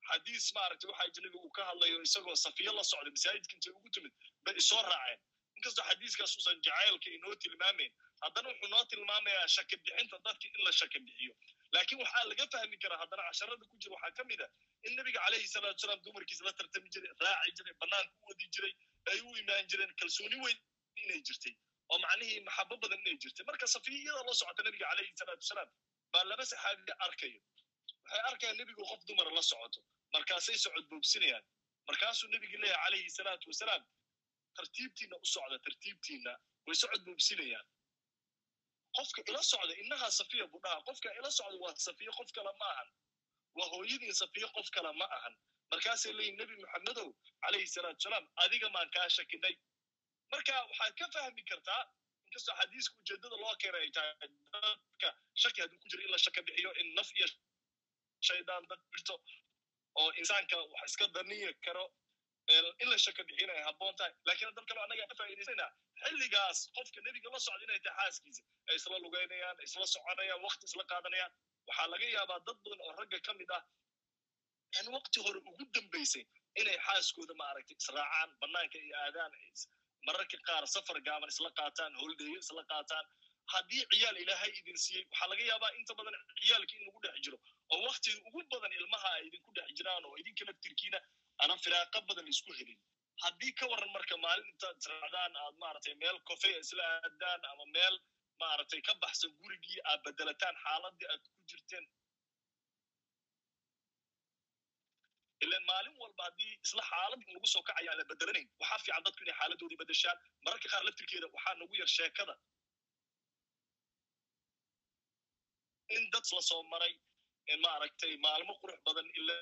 Xadiis maaragtay waxa ajnabiga uu ka hadlayo isagoo safiyo la socday masaajidka intay ugu timid bay isoo raaceen. Inkastoo xadiiskaas uusan jacaylka inoo tilmaamayn haddana wuxuu noo tilmaamayaa shaka bixinta dadki in la shaka bixiyo laakiin waxaa laga fahmi karaa haddana casharada ku jira waxaa ka mid a in nebiga calayhi salaatu wasalaam dumarkiisa la tartami jiray raaci jiray banaanka u wadi jiray ay u imaan jireen kalsooni weyn inay jirtay oo macnihii maxabo badan inay jirtay. Marka safiyada la socota nebiga calayhi salaatu wasalaam baa laba saxaabiga arkayo. Waxay arkayaan nebigu qof dumara la socoto markaasay socod boobsinayaan markaasuu nebiga leeyahay calayhi salaatu wasalaam tartiibtiina u socda tartiibtiina way socod boobsinayaan qofka ila socda innahaa safiya buu dhaha qofka ila socda waa safiya qof kale ma ahan. Waa hooyadii safiya qof kale ma ahan. Markaasay leeyihiin nebi maxamedow calayhi salaatu wasalaam adiga maan kaa shakinay marka waxaad ka fahmi kartaa inkastoo xadiiska ujeedada loo keenay ay tahay dadka shaki hadduu ku jiro in la shaka bixiyo in naf iyo shaydaan dad jirto oo insaanka wax iska daniya karo in la shaka bixin ay habboon tahay lakiin dad kale annaga ka faa'idaysana xilligaas qofka nebiga la socda inay tahay xaaskiisa. Ay isla lugaynayaan isla soconayaan wakti isla qaadanayaan. Waxaa laga yaabaa dad badan oo ragga ka mid ah in wakti hore ugu dambaysay inay xaaskooda maaragtay israacaan banaanka iyo aadaan mararka qaar safar gaaban isla qaataan holdeeyo isla qaataan. Haddii ciyaal ilaahay idin siiyey waxaa laga yaabaa inta badan ciyaalka in lagu dhex jiro oo waktiga ugu badan ilmaha ay idinku dhex jiraan oo idinka laftirkiina aanan firaaqa badan isku helin haddii ka waran marka maalin intaad israacdaan aad maaragtay meel kofeya isla aadaan ama meel maaragtay ka baxsan gurigii aad bedelataan xaaladii aad ku jirteen. Ilan maalin walba haddii isla xaalad lagu soo kacaya aan la bedelanayn waxaa fiican dadku inay xaaladoodii bedeshaan. Mararka qaar laftirkeeda waxaa nagu yar sheekada. In dad la soo maray maaragtay maalmo qurux badan ila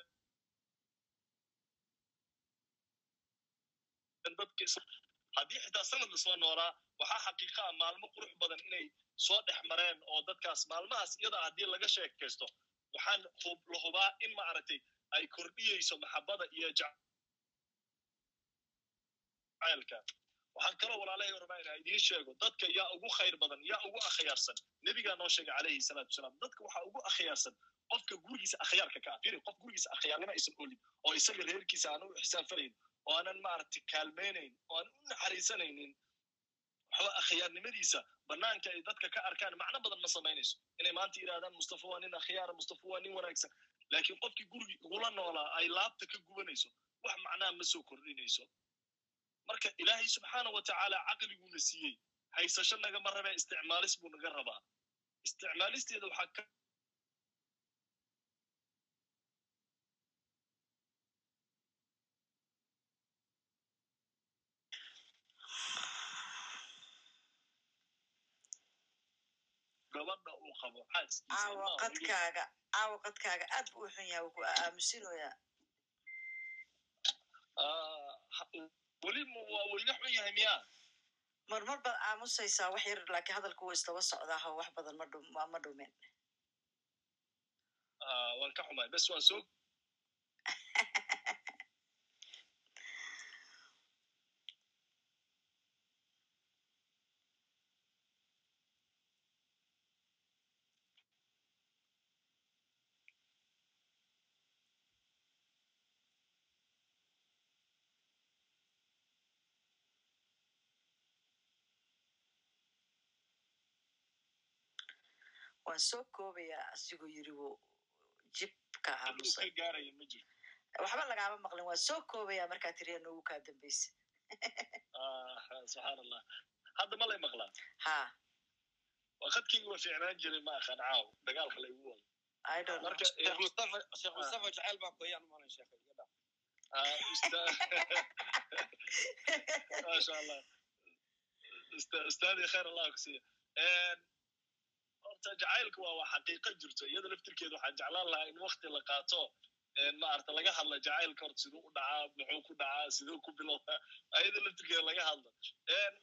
haddii xitaa sanad isla noolaa waxaa xaqiiqa ah maalmo qurux badan inay soo dhex mareen oo dadkaas maalmahaas iyada haddii laga sheekaysto waxaa la hubaa in maaragtay ay kordhiyeyso maxabada iyo jacaylka. Waxaan kaloo walaalahay rabaa inaa idiin sheego dadka yaa ugu khayr badan yaa ugu akhyaarsan. Nebigaa noo sheegay calayhi salaatu wasalaam dadka waxaa ugu akhyaarsan qofka gurigiisa akhyaarka ka ah. Firi qof gurigiisa akhyaarnimo aysan olin oo isaga reerkiisa aan u ixsaan falayn oo aanan maaragtay kaalmaynayn oo aan u naxariisanaynin waxba akhyaarnimadiisa banaanka ay dadka ka arkaan macno badan ma samaynayso inay maanta yidhahdaan mustafa waa nin akhyaara mustafa waa nin wanaagsan. Laakiin qofkii gurigii igula noolaa ay laabta ka gubanayso wax macnaha ma soo kordhinayso. Marka ilaahay subxaana wa tacaala caqliguuna siiyey haysasho nagama rabee isticmaalis buu naga rabaa. Isticmaalisteeda waxaa ka gabadha uu qabo caawa qadkaaga qadkaaga aad buu u xun yahay wuu ku aamusinoyaa weli waa weliga xun yahay miyaa? Marmar baad aamusaysaa wax yar laakiin hadalku wuu isdaba socdaaho wax badan ma dhum ma dhumin waan ka xumaay bes waan soo waan soo koobayaa asigoo yiri wuu jibka jiro waxba lagaama maqlin waan soo koobayaa markaa tiriya noogu kaa dambaysa *laughs* subxaan allah hadda ma lay maqlaa ha waa khadkaygi waa fiicnaan jiray ma aqaan caaw dagaalka laygu wado. I don't know. Marka sheekh mustafa jacayl baa koyaan umalan sheekha iga Ah, *laughs* *laughs* allah. Usta- ustaadi khayr allah ku siiya horta jacaylka waa waa xaqiiqo jirto iyada laftirkeeda waxaan jeclaan lahaa in wakti la qaato een, maarata laga hadla jacaylka horta siduu u dhacaa muxuu ku dhacaa siduu ku bilowdaa iyada laftirkeeda laga hadla.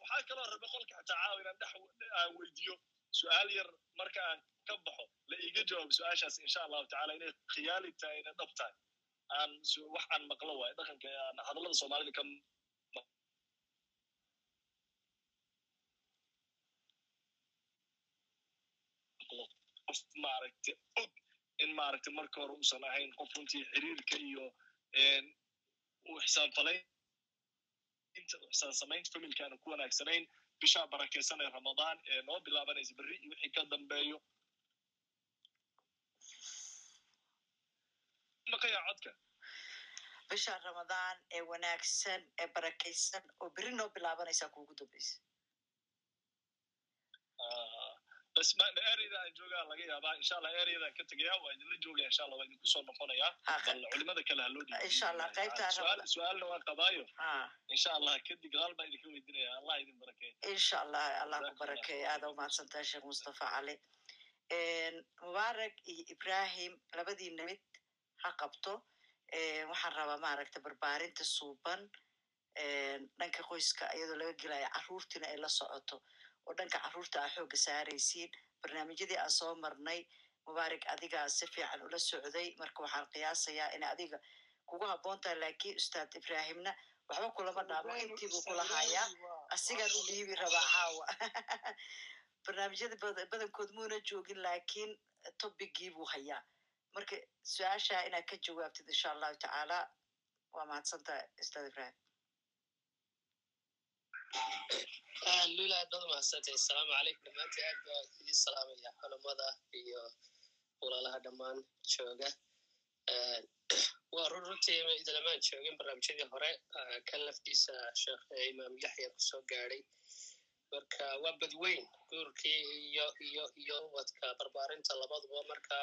Waxaa kaloo rabe qolka xitaa caawa inaan dhex aan weydiiyo su'aal yar marka aan ka baxo la iiga jawaabo su'aashaas insha allahu tacaala inay khiyaali tahay inay dhab tahay. Aan wax aan maqlo waayo dhaqanka hadallada soomaalida ka maqlo qof maaragta og in maaragta marka hore uusan ahayn qof runtii xiriirka iyo uu xisaanfalayn inta ixsaan samaynta familka aanu ku wanaagsanayn bishaa barakeysan ee ramadaan ee noo bilaabanaysa berri iyo wixii ka dambeeyo. Maqaya codka? Bisha ramadaan ee wanaagsan ee barakaysan oo beri noo bilaabanaysaa kuugu dambeysa Bas ma ma ereyda aan joogaa laga yaabaa insha allah ereyadaan ka tegaya waa idinla joogaya insha allah waa idinku soo noqonayaa bal culimada kale ha loo dhiibo insha allah qaybta su'aal su'aalna waan qabaayo ha insha allah kadib gadaal baa idinka weydiinaya allah idin barakeeyo insha allah allah ku barakeeyo aada u mahadsantahay sheekh mustafa cali mubaarak iyo ibrahim labadiina mid ha qabto waxaan rabaa maaragta barbaarinta suuban. Dhanka qoyska iyadoo laga gelaya caruurtiina ay la socoto oo dhanka carruurta aa xooga saaraysiin. Barnaamijyadii aan soo marnay mubaarak adigaa si fiican ula socday. Marka waxaan qiyaasayaa in adiga kugu habboon tahay laakiin ustaad ibraahimna waxba kulama dhaamo intiibuu kula hayaa. asigaan u dhiibi rabaa caawa. *laughs* Barnaamijyada bad- badankood muuna joogin laakiin tobigii buu hayaa. Marka su'aasha inaad ka jawaabtid insha allahu tacaala. Waa mahadsantahay ustaad ibrahim lula aad baad umahadsantay asalaamu calaykum dhammaantii aad baa idin salaamaya culamada iyo walaalaha dhammaan jooga. Waa run runtii idlamaan joogin barnaamijyadii hore. Kan laftiisa sheekh imaam yaxya ku soo gaadhay marka waa badweyn guurkii iyo iyo iyo wadka barbaarinta labaduba marka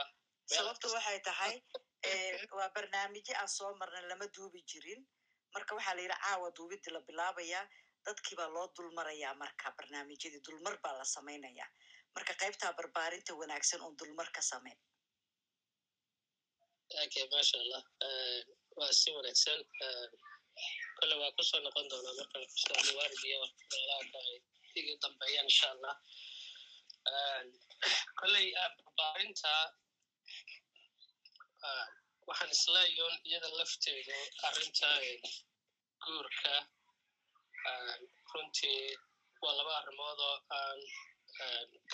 meel sababtu waxay tahay *laughs* waa barnaamijyo aan soo marnay lama duubi jirin. Marka waxaa la yidhi caawa duubidii la bilaabayaa dadkii baa loo dulmarayaa marka barnaamijyadii dulmar baa la samaynayaa marka qaybtaa barbaarinta wanaagsan oon dulmar ka samayn. Okay masha allah Eh, waa si wanaagsan. Eh, kole waa ku soo noqon doonaa marka ustaad muwaarid iyo walaalaha ay iga dambeeyaan insha allah Eh, koley barbaarinta waxaan isleeyoon iyada lafteedu arrinta guurka runtii waa laba arrimood oo aan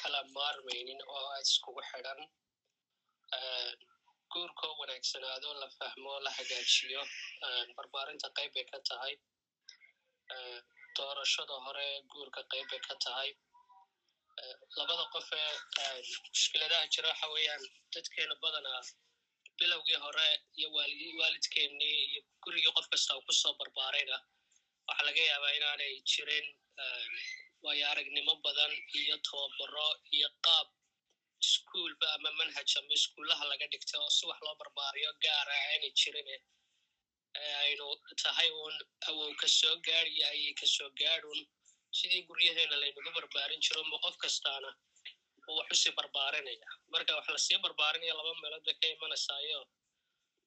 kala maarmaynin oo iskugu xidhan. Ah, guurka oo wanaagsanaado la fahmo la hagaajiyo barbaarinta qayb bay ka tahay. Ah, doorashada hore guurka qayb bay ka tahay. Ah, labada qof ee ah, mushkiladaha jira waxa weeyaan dadkeena badanaa bilowgii hore iyo waalidkeennii iyo gurigii qof kasta uu ku soo barbaarayna waxaa laga yaabaa inaanay jirin ah, waayo aragnimo badan iyo tababaro iyo qaab iskuulba ama manhaj ama iskuullaha laga dhigta oo si wax loo barbaariyo gaara aanay jirin ee aynu tahay uun awow ka soo gaad iyo ayay ka soo gaadun sidii guryaheena laynagu barbaarin jiro ma qof kastaana uu wax u sii barbaarinaya marka wax la sii barbaarinaya laba meelood bay ka imanaysaayo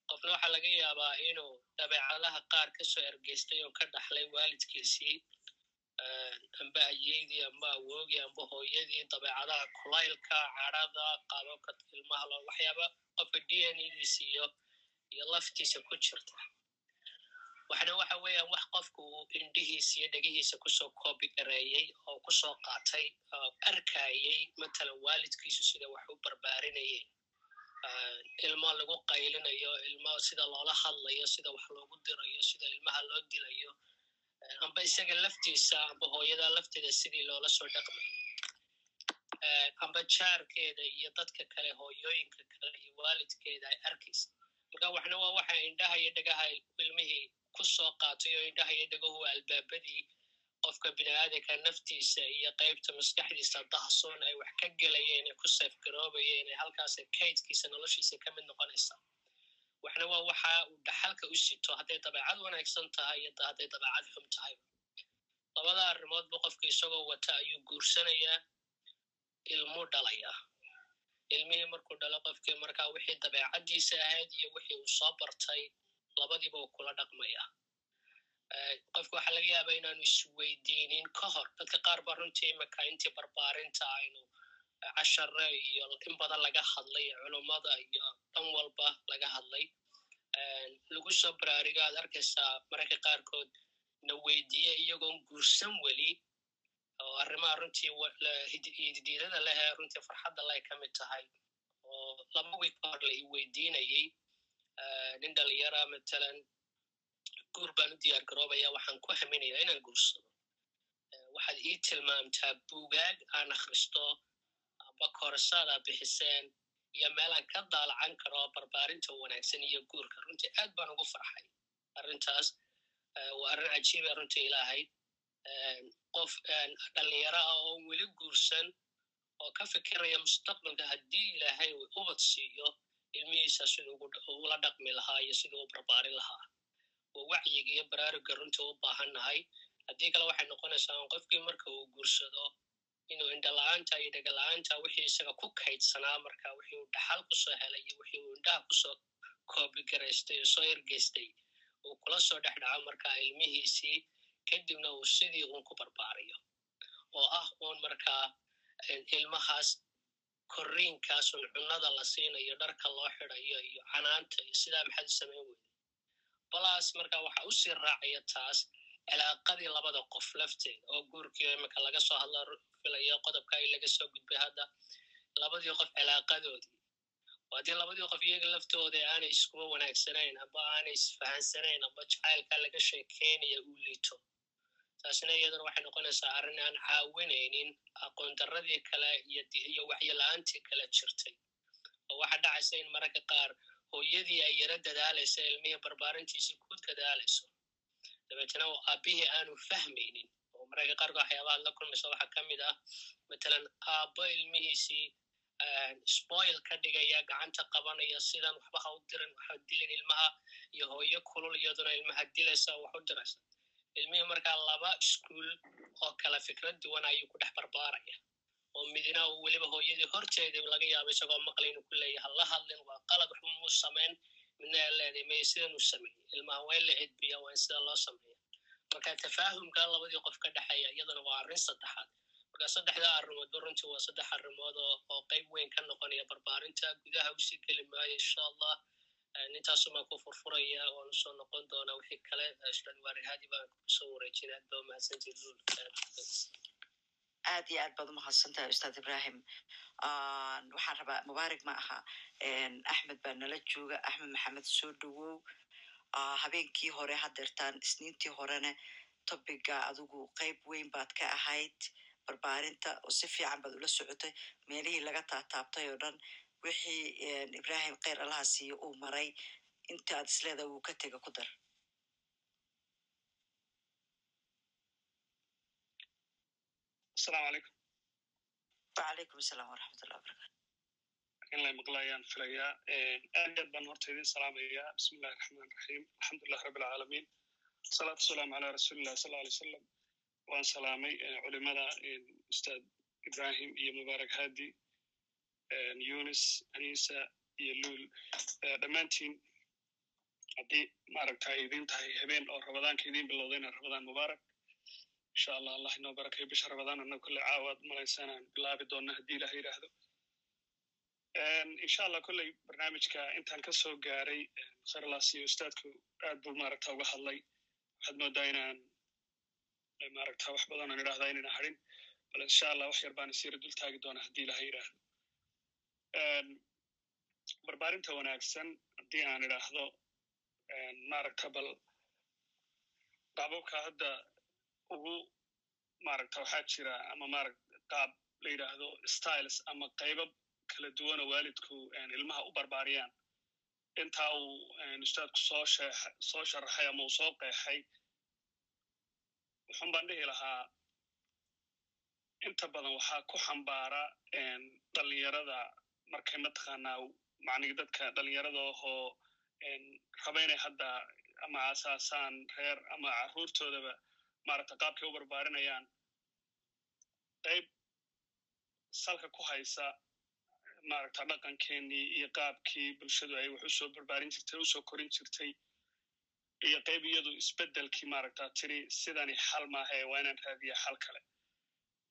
qofna waxaa laga yaabaa inuu dabeecadaha qaar ka soo ergeystay oo ka dhaxlay waalidkiisii ah, amba ayeydii amba awoogii amba hooyadii dabeecadaha kulaylka cadhada qaababka ilmaha lo waxyaaba qofka d n ediisa iyo iyo laftiisa ku jirta. Waxna waxa weeyaan wax qofku uu indhihiisa iyo dhegihiisa ku soo koobi gareeyey oo ku soo qaatay oo arkayey matalan waalidkiisu sida wax u barbaarinayeen ilmo lagu qaylinayo ilmo sida loola hadlayo sida wax loogu dirayo sida ilmaha loo dilayo amba isaga laftiisa amba hooyada lafteeda sidii loola soo dhaqmayo amba jaarkeeda iyo dadka kale hooyooyinka kale iyo waalidkeeda ay arkaysa marka waxna waa waxa indhaha iyo dhegaha ilmihii ku soo qaatay oo indhaha iyo dhegahu albaabadii qofka biniaadanka naftiisa iyo qaybta maskaxdiisa dahsoon ay wax ka gelayeen ee ku seefgaroobayeen ee halkaas kaydkiisa noloshiisa ka mid noqonaysa. Waxna waa waxa uu dhaxalka u sito hadday dabeecad wanaagsan tahay iyo hadday dabeecad xum tahay. Labada arrimoodba qofka isagoo wata ayuu guursanayaa ilmuu dhalayaa ilmihii markuu dhalo qofkii markaa wixii dabeecaddiisa ahayd iyo wixii uu soo bartay labadiiba uu kula dhaqmaya qofka waxaa laga yaabaa inaanu isweydiinin ka hor. Dadka qaar ba runtii imika intii barbaarinta aynu cashare iyo in badan laga hadlay culummada iyo dhan walba laga hadlay. Lagu soo baraarigo aad arkaysaa mararka qaarkood na weydiiye iyagoon guursan weli. Oo arrimaha runtii hididiidada leh ee runtii farxadda leh ka mid tahay. Oo laba wiig ka hor la i weydiinayey nin dhalinyara matalan guur baan u diyaar garoobaya waxaan ku haminaya inaan guursado. Waxaad ii tilmaamtaa buugaag aan akhristo amba koorsaad aad bixiseen iyo meelaan ka daalacan karo barbaarinta wanaagsan iyo guurka. Runtii aad baan ugu farxay arrintaas. Waa arrin cajiiba runtii ilaahay. Qof dhalinyaro ah oo weli guursan oo ka fikiraya mustaqbalka haddii ilaahay ubad siiyo ilmihiisa siduu ula dhaqmi lahaa iyo siduu u barbaarin lahaa oo wacyiga iyo baraaruga runtii u baahannahay haddii kale waxay noqonaysaa in qofkii marka uu guursado inuu indhala-aanta iyo dhegala-aanta wixii isaga ku kaydsanaa marka wixii uu dhaxal ku soo helay iyo wixii uu indhaha ku soo koobigaraystay oo soo ergeystay uu kula soo dhex dhaco marka ilmihiisii kadibna uu sidii uun ku barbaariyo. Oo ah uun markaa ilmahaas korriinkaasun cunnada la siinayo dharka loo xidayo iyo canaanta iyo sidaa maxaad u samayn weyda balaas marka waxa u sii raacaya taas cilaaqadii labada qof lafteeda oo guurkii imika laga soo hadla filayo qodobka ay laga soo gudbay hadda labadii qof cilaaqadoodii haddii labadii qof iyaga laftooda aanay iskuba wanaagsanayn amba aanay isfahansanayn amba jacaylka laga sheekeynaya uu liito. Taasina iyaduna waxay noqonaysaa arrin aan caawinaynin aqoon darradii kale iyo waxyola-aantii kale jirtay. Oo waxaa dhacaysa in mararka qaar hooyadii ay yaro dadaalaysa ilmihii barbaarintiisii ku dadaalayso dabeetana aabbihii aanu fahmaynin oo mararka qaarkood waxyaabahaad la kulmaysa waxaa ka mid ah matalan aabbo ilmihiisii spoil ka dhigaya gacanta qabanaya sidan waxba ha u dirin waxa dilin ilmaha iyo hooyo kulul iyaduna ilmaha dilaysa wax u diraysa ilmihii markaa laba iskuol oo kala fikrad duwan ayuu ku dhex barbaaraya oo midna uu weliba hooyadii horteedii laga yaabo isagoo maqlay inuu ku leeyahay hala hadlin waa qalad waxba muu samayn midna aa leeday maya sidan uu sameeyey ilmaha waa in la edbiya waa in sida loo sameeya marka tafaahumka labadii qof ka dhexeeya iyaduna waa arrin saddexaad marka saddexdaa arrimoodba runtii waa saddex arrimood oo qayb weyn ka noqonaya barbaarinta gudaha u sii geli maayo insha allah intaasumaan ku furfuraya waanu soo noqon doonaa wixii kale waarihadi baan ku soo wareejin aad baa umahadsantii lul aad iyo aad baad umahadsantahay ustaad ibrahim waxaan rabaa mubaarig ma aha axmed baa nala jooga axmed maxamed soo dhowow habeenkii hore hadeertaan isniintii horene tobiga adigu qayb weyn baad ka ahayd barbaarinta oo si fiican baad ula socotay meelihii laga taataabtay oo dhan wixii ibrahim kheyr allaha siiyo uu maray inta aad isleeda wuu ka tega ku dar asalaamu calaykum wacalaykum asalaam waraxmatullah wabarakatu in lay maqlayaan filayaa aad aad baan horta idin salaamayaa bismi illahi raxmaan raxiim alxamdulilah rabbi alcaalamiin asalaatu wasalaamu calaa rasuulillah sal alay salam waan salaamay culimada ustaad ibrahim iyo mubaarak hadi yunis anisa iyo luul dhammaantiin haddii maaragta ay idin tahay habeen oo rabadaanka idin bilowdayna rabadaan mubaarak insha allah allah inoo barakayo bisha rabadaan annaga kolley caawaad malaysanaan bilaabi doonna haddii ilah yidhaahdo. Insha allah kolley barnaamijka intaan ka soo gaaray kharlas iyo ustaadku aad buu maaragta uga hadlay. Waxaad moodaa inaan maaragta wax badan aan idhahdaa inayna harin bal insha allah wax yar baan isiira dul doonaa haddii ilaha yidhaahdo. Barbaarinta wanaagsan haddii aan idhaahdo maaragta bal qaababka hadda ugu maaragta waxaa jira ama maarag qaab la yidhaahdo styles ama qaybab kala duwana waalidku ilmaha u barbaariyaan. Intaa uu ustaadku soo soo sharaxay ama uu soo qeexay wuxun baan dhihi lahaa inta badan waxaa ku xambaara dhalinyarada markay mataqaanaa macnigi dadka dhalinyarada ahoo raba inay hadda ama asaasaan reer ama carruurtoodaba maaragta qaabkay u barbaarinayaan qayb salka ku haysa maaragta dhaqankeenii iyo qaabkii bulshadu ay wax u soo barbaarin jirtay u soo korin jirtay iyo qayb iyadu isbeddelkii maaragta tiri sidani xal maahae waa inaan raadiya xal kale.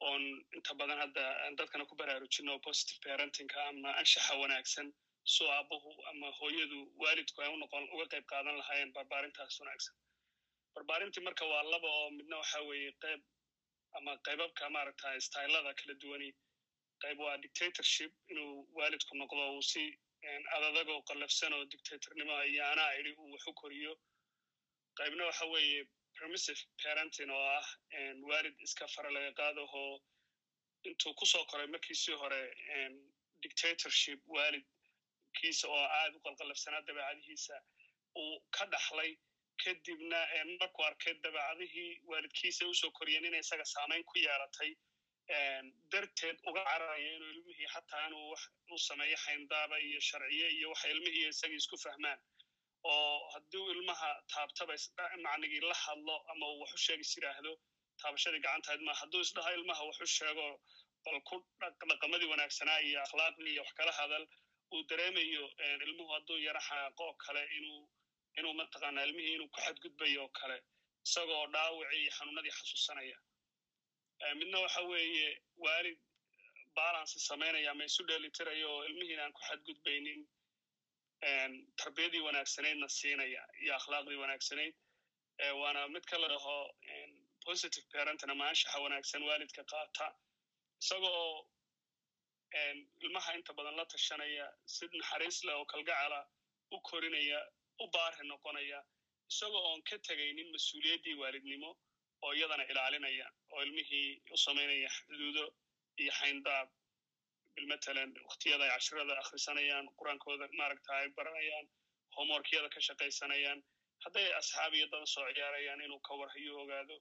Oon inta badan hadda dadkana ku baraarujino positive parentingka ama anshaxa wanaagsan soo aabuhu ama hooyadu waalidku ay unoqon uga qayb qaadan lahaayeen barbaarintaas wanaagsan barbaarintii marka waa laba oo midna waxa weeye qayb ama qaybabka maaragta stylada kala duwani qayb waa dictatorship inuu waalidku noqdo uu si adadagoo qallafsan oo dictatornimo iyo anaa idhi uu wax u koriyo. Qaybna waxa weeye permissive parenting oo ah waalid iska fara laga qaadahoo intuu ku soo koray markiisii hore dictatorship waalidkiisa oo aad u qalqallafsanaa dabeecadihiisa uu ka dhaxlay kadibna markuu arkay dabeecadihii waalidkiisa u soo koriyeen inay isaga saamayn ku yeelatay darteed uga cararaya inuu ilmihii xataa inuu wax u sameeyo xayndaaba iyo sharciye iyo waxa ilmihii isagii isku fahmaan. Oo hadduu ilmaha taabtaba macnigii la hadlo ama uu wax u sheegis yidhaahdo taabashadii gacantahayd ma hadduu isdhaho ilmaha wax u sheego bal ku dhaqamadii wanaagsanaa iyo akhlaaqdii iyo wax kala hadal uu dareemayo ilmuhu hadduu yaro xanaaqo kale inuu inuu mataqaanaa ilmihii inuu ku xadgudbayo oo kale isagoo dhaawicii iyo xanuunadii xasuusanaya. Midna waxa weeye waalid balansi samaynaya ama isu dheelitirayo oo ilmihiina aan ku xadgudbaynin tarbiyadii wanaagsanaydna siinaya iyo akhlaaqdii wanaagsanayd. Waana mid ka la dhaho positive parenting ama anshaxa wanaagsan waalidka qaata. Isaga oo ilmaha inta badan la tashanaya si naxariis leh oo kalgacala u korinaya u baarhi noqonaya isagoo oon ka tegaynin mas'uuliyaddii waalidnimo oo iyadana ilaalinaya oo ilmihii u samaynaya xuduudo iyo xayndaab. Bilmatalan waktiyada ay cashirada akhrisanayaan qur'aankooda maaragta ay baranayaan homeworkyada ka shaqaysanayaan hadday asxaab iyo soo ciyaarayaan inuu ka warhayo ogaado.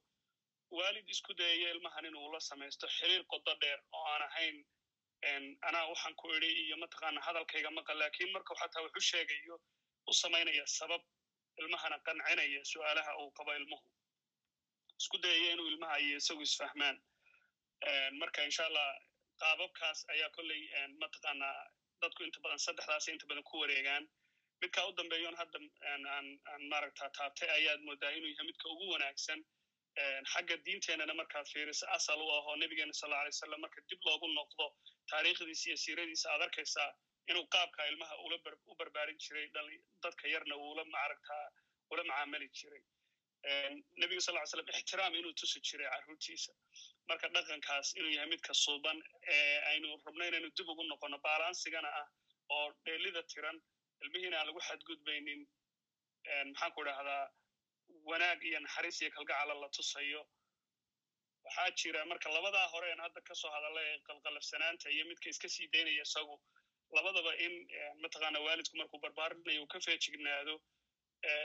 Waalid isku dayaya ilmahan inuu la samaysto xiriir qodo dheer oo aan ahayn anaa waxaan ku idhi iyo mataqaana hadalkayga maqal laakiin markau xataa wax u sheegayo u samaynaya sabab ilmahana qancinaya su'aalaha uu qabo ilmuhu. Isku dayaya inuu ilmaha iyo isagu isfahmaan. Marka insha allah qaababkaas ayaa kolley mataqaanaa dadku inta badan saddexdaas inta badan ku wareegaan. Midka u dambeeyon hadda aan maaragta taabtay ayaad moodaa inuu yahay midka ugu wanaagsan. Xagga diinteenana markaad fiiriso asal u ahoo nebigeena sal alla alay wasalam marka dib loogu noqdo taariikhdiisa iyo siiradiisa aad arkaysaa inuu qaabka ilmaha u barbaarin jiray dadka yarna uula maaragta ula macaamali jiray. Nebiga sal ly slam ixtiraam inuu tusi jiray carruurtiisa. Marka dhaqankaas inuu yahay midka suuban ee aynu rabno inaynu dib ugu noqono balansigana ah oo dheelida tiran ilmihiina aan lagu xadgudbaynin maxaan ku idhahdaa wanaag iyo naxariis iyo kalgacala la tusayo. Waxaa jira marka labadaa hore en hadda ka soo hadalla ee qalqalafsanaanta iyo midka iska sii daynaya isagu labadaba in mataqaana waalidku markuu barbaarinayo uu ka feejignaado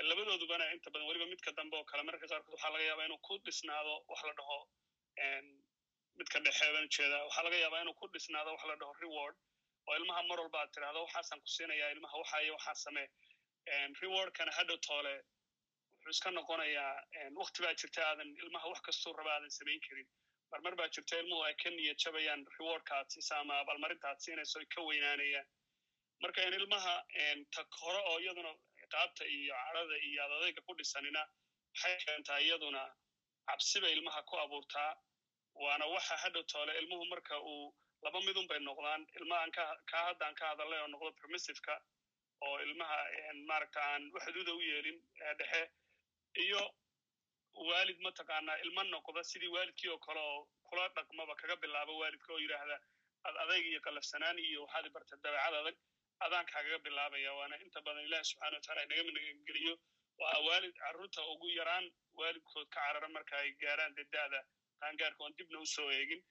labadoodubana inta badan weliba midka dambe oo kale mararka qaarkood waxaa laga yaabaa inuu ku dhisnaado wax la dhaho midka dhexe ban u jeedaa waxaa laga yaabaa inuu ku dhisnaado wax la dhaho reward oo ilmaha mar walba tirahdo waxaasaan ku siinaya ilmaha waxa iyo waxaa samee. Rewardkana hadhow toole wuxuu iska noqonayaa wakti baa jirta aadan ilmaha wax kastuu raba aadan samayn karin marmar baa jirta ilmuhu ay ka niyad jabayaan rewardka aad siisa ama abaalmarinta aad siinayso ay ka weynaanayaan marka in ilmaha ta hore oo iyaduna qaabta iyo cadhada iyo adadayga ku dhisanina waxay keentaa iyaduna cabsi bay ilmaha ku abuurtaa. Waana waxa hadhow toole ilmuhu marka uu laba midun bay noqdaan. Ilmaha aan ka haddaan ka hadalnay oo noqdo permissiveka oo ilmaha maaragta aan waxduuda u yeelin dhexe. Iyo waalid mataqaanaa ilma noqda sidii waalidkii oo kale oo kula dhaqmaba kaga bilaabo waalidka oo yidhaahda ad adayg iyo qalafsanaan iyo waxaad barta dabeecad adag adaan kaagaga bilaabaya. Waana inta badan ilahi subxana wataala inaga magangeliyo waa waalid carruurta ugu yaraan waalidkood ka carara marka ay gaaraan deda'da qaangaarka oon dibna u soo eegin.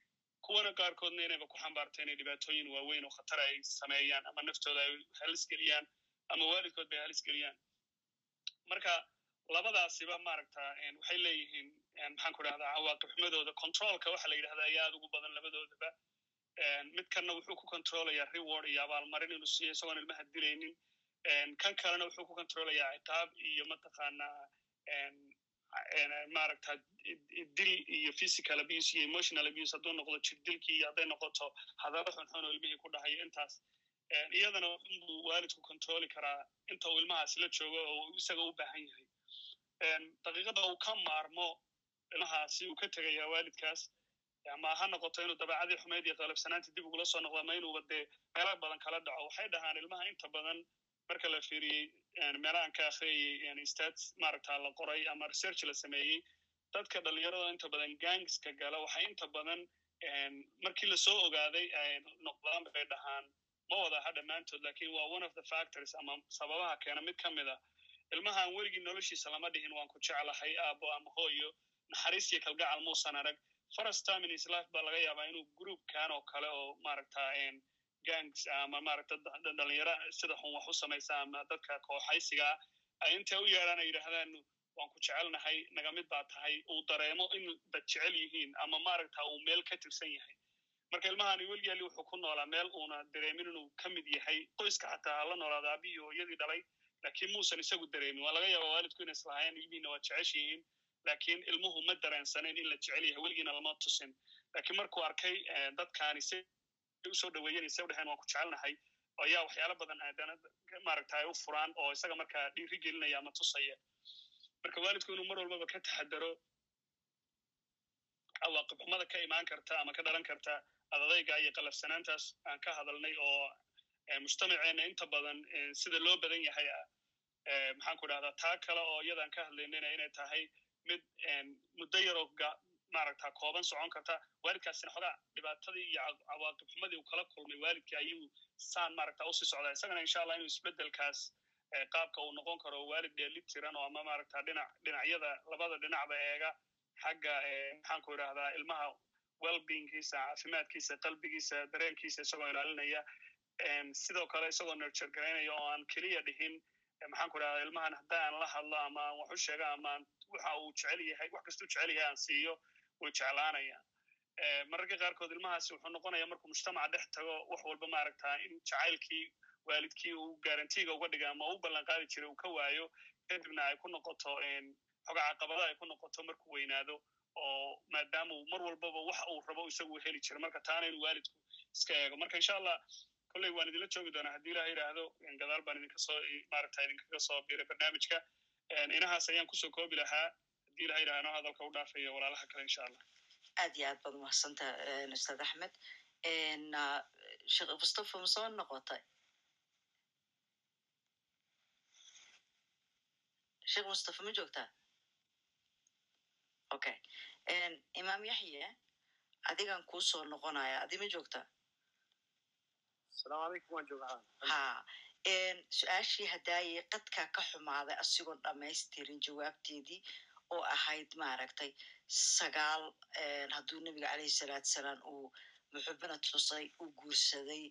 Kuwana qaarkoodna inayba ku xambaarta inay dhibaatooyin waaweyn oo khatar ay sameeyaan ama naftooda ay halis geliyaan ama waalidkood bay halis geliyaan. Marka labadaasiba maaragta waxay leeyihiin maxaan ku idhahdaa cawaaqib xumadooda controlka waxa la yidhahda ayaa aad ugu badan labadoodaba midkanna wuxuu ku controlayaa reward iyo abaalmarin inuu siiyo isagoon ilmaha dilaynin. Kan kalena wuxuu ku controlayaa ciqaab iyo mataqaanaa maaragta dil iyo physical abuse iyo emotional abuse hadduu noqdo jirdilkii iyo hadday noqoto hadallo xunxun oo ilmihii ku dhahayo intaas. Iyadana unbuu waalidku controli karaa inta uu ilmahaas la joogo oo isaga u baahan yahay daqiiqada uu ka maarmo ilmahaasi uu ka tegaya waalidkaas ama ha noqoto inuu dabeecadii xumeyd iyo qalabsanaantii dib ugula soo noqdo ama inuuba dee meelo badan kala dhaco. Waxay dhahaan ilmaha inta badan marka la fiiriyey meelahan ka akhriyayey stats maaragta la qoray ama research la sameeyey dadka dhalinyarada inta badan gangska gala waxay inta badan markii la soo ogaaday ay noqdaan bay dhahaan. Ma wada aha dhammaantood laakiin waa one of the factors ama sababaha keena mid ka mid a ilmahan weligii noloshiisa lama dhihin waan ku jeclahay aabo ama hooyo. Naxariis iyo kalgacal muusan arag. First time in baa laga yaabaa inuu groupkan oo kale oo maaragta gangs ama maaragta dhalinyaro sida xun wax u samaysa ama dadka kooxaysigaa ay intay u yeedhaan ay yidhaahdaan waan ku jecelnahay naga mid baa tahay uu dareemo in dad jecel yihiin ama maaragta uu meel ka tirsan yahay. Marka ilmahani weligaali wuxuu ku noolaa meel uuna dareemin inuu ka mid yahay. Qoyska xataa hala noolaada aabihii hooyadii dhalay laakiin muusan isagu dareemin waa laga yaaba waalidku inay islahaayeen ilmihiina waa jeceshihiin laakiin ilmuhu ma dareensanayn in la jecel yahay weligiina lama tusin laakiin markuu arkay dadkaani si u soo dhaweeyen se udheheen waan ku jecelnahay ayaa waxyaala badan aadana maaragta u furaan oo isaga markaa dhiiri gelinaya ama tusaya marka waalidku inuu mar walbaba ka taxadaro cawaaqib xumada ka imaan karta ama ka dhalan karta adadayga iyo qalafsanaantaas aan ka hadalnay oo mujtamaceena inta badan sida loo badan yahay maxaan ku idhahdaa taa kale oo iyadaan ka hadlaynayna inay tahay mid muddo yaroo maaragta kooban socon karta. Waalidkaasina xogaa dhibaatadii iyo cawaaqib xumadii uu kala kulmay waalidkii ayuu saan maaragta u sii socdaa. Isagana insha allah inuu isbedelkaas qaabka uu noqon karo waalid dheeli tiran oo ama maaragta dhinac dhinacyada labada dhinacba eega xagga maxaan ku idhahdaa ilmaha wellbeingkiisa caafimaadkiisa qalbigiisa dareenkiisa isagoo ilaalinaya sidoo kale isagoo nurture garaynaya oo aan keliya dhihin maxaan ku idhahdaa ilmahan haddaan la hadlo ama aan wax u sheega ama waxa uu jecel yahay wax kastuu jecel yahay aan siiyo way jeclaanayaan. Mararka qaarkood ilmahaasi wuxuu noqonaya markuu mujtamaca dhex tago wax walba maaragta in jacaylkii waalidkii uu garantiga uga dhiga ama u ballan qaadi jiray uu ka waayo kadibna ay ku noqoto xoga caqabada ay ku noqoto markuu weynaado oo maadaama mar walbaba wax uu rabo isagu heli jiro. Marka taana inuu waalidku iska eego. Marka insha allah kolley waan idinla joogi doonaa haddii ilaha yidhaahdo gadaal baan idinka soo maaragta idinkaga soo biray barnaamijka. Inahaas ayaan ku soo koobi lahaa. Haddii ilaha yidhahdo noo hadalka u dhaafayo walaalaha kale insha allah aad iyo aad baad umahadsanta ustaad axmed. Sheekh mustafa ma soo noqotay? Sheekh mustafa ma joogtaa? Okay. Imaam yaxye adigan kuu soo noqonaya adi ma joogtaa asalaamu calaykum waan joogaa ha su'aashii hadaaye qadkaa ka xumaaday asigoon dhamaystirin jawaabteedii oo ahayd maaragtay sagaal hadduu nebiga calayhi salaatu salaam uu muxubana tusay uu guursaday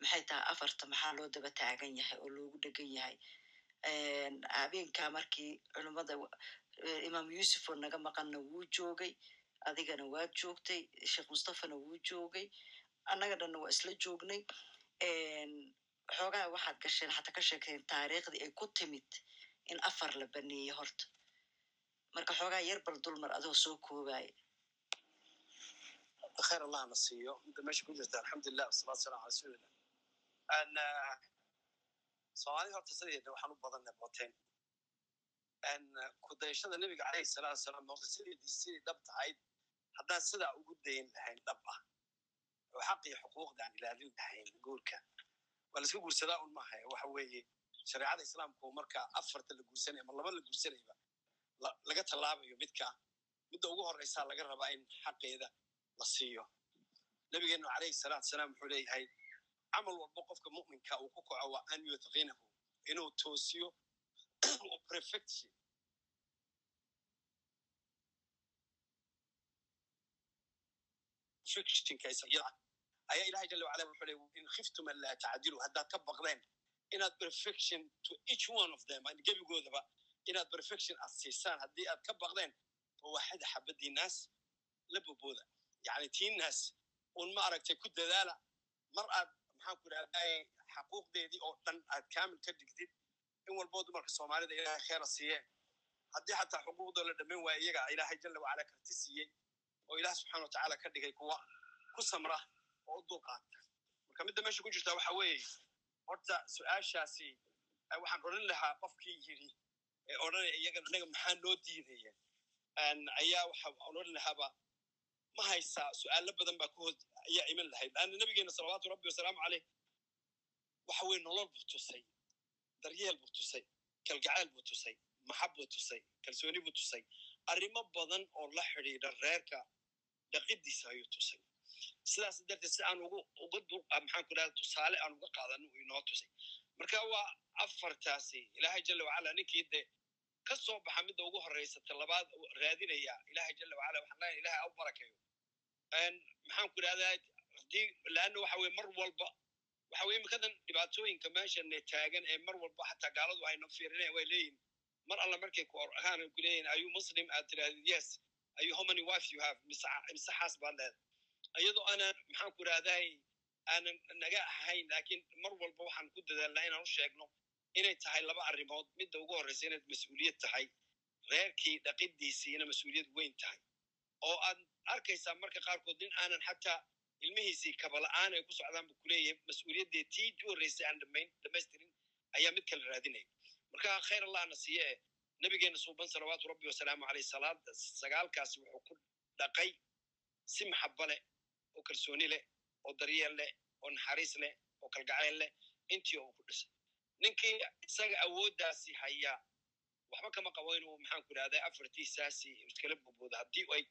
maxay tahay afarta maxaa loo daba taagan yahay oo loogu dhegan yahay? Habeenkaa markii culimmada imaam yuusuf oo naga maqanna wuu joogay adigana waad joogtay sheekh mustafana wuu joogay annaga dhanna waa isla joognay xoogaa waxaad gasheen xataa ka sheekeen taariikhdii ay ku timid in afar la baneeyey horta marka xoogaa yar bal dulmar adoo soo koobaya khayr allah na siiyo inta meesha ku jirta alxamdulilah wasalatu salam ala rasuulillah soomaalida horta sideedna waxaan u badanna boteen kudayashada nebiga calayhi salaatu salaam horta sidii dhab tahayd haddaan sidaa ugu dayn lahayn dhab ah oo xaq iyo xuquuqda aan ilaalin lahayn guurka. Waa la iska guursadaa un maaha waxa weeye shareecada islaamku marka afarta la guursanaya ama laba la guursanayba laga tallaabayo midka midda ugu horreysaa laga rabaa in xaqeeda la siiyo. Nabigeenu calayhi salaatu salaam wuxuu leeyahay camal walba qofka mu'minka uu ku kaco waa an yutqinahu inuu toosiyo *clears throat* perfection perfectionka isayada ayaa ilahay jala wacala wuxuu leeyahay in khiftum an laa tacdilu haddaad ka baqdeen inaad perfection to each one of them. gebigoodaba inaad perfection aad siisaan haddii aad ka baqdeen fawaxida xabadii naas la bobooda yani tii naas un ma aragtay ku dadaala mar aad maxaan ku idhahday xaquuqdeedii oo dhan aad kaamil ka dhigdid in walboo dumarka soomaalida ilaahay kheera siiyeen haddii xataa xuquuqdoo la dhammayn waaya iyaga ilaahay jalla wacala karti siiyey oo ilaah subxana watacaala ka dhigay kuwa ku samra oo u dulqaata marka midda meesha ku jirta waxa weeye horta su'aashaasi waxaan odhan lahaa qofkii yidhi ee odhanaya iyaga inaga maxaa noo diidaya ayaa waxa odhan lahaaba ma haysaa su'aalo badan baa kahood ayaa iman lahayd laanna nabigeena salawaatu rabbi wasalaamu caleyh waxa weye nolol buu tusay daryeel buu tusay kalgacayl buu tusay maxab buu tusay kalsooni buu tusay arrimo badan oo la xidhiidha reerka dhaqidiisa ayuu tusay sidaas darteed si aan ugu uga du maxaan ku dhahda tusaale aan uga qaadano uu inoo tusay. Marka waa afartaasi ilaahay jalla wacala ninkii de ka soo baxa midda ugu horreysa talabaad raadinaya ilaahay jalla wacala waxaan leeyahay ilahay au barakeeyo. Maxaan ku dhahdaa haddii laanna waxa weye mar walba waxa weye imikadan dhibaatooyinka meeshane taagan ee mar walba xataa gaaladu ayna fiirinayan way leeyihiin mar alla markay ku orkaan ku leeyihiin ayuu muslim? Aad tirahdid yes. Ayu how many wife you have? Mise xaas baad leedahay iyadoo aanan maxaan ku idhahday aanan naga ahayn laakiin mar walba waxaan ku dadaalnaa inaan u sheegno inay tahay laba arrimood. Midda ugu horreysa inaad mas'uuliyad tahay reerkii dhaqidiisiina mas'uuliyad weyn tahay. Oo aad arkaysaa marka qaarkood nin aanan xataa ilmihiisii kabala'aan ay ku socdaan buu kuleeyahay mas'uuliyaddee tii u horreysay aan dhamayn dhamaystirin ayaa mid kala raadinaya marka khayr allahna siiye eh nabigeena suuban salawaatu rabbi wasalaamu caleyh salaada sagaalkaasi wuxuu ku dhaqay si maxaba leh oo kalsooni leh oo daryeel leh oo naxariis leh oo kalgacayl leh intii uu ku dhisay ninkii isaga awooddaasi hayaa waxba kama qabo inuu maxaan ku idhahda afartiisaasi iskala boboodo haddii ay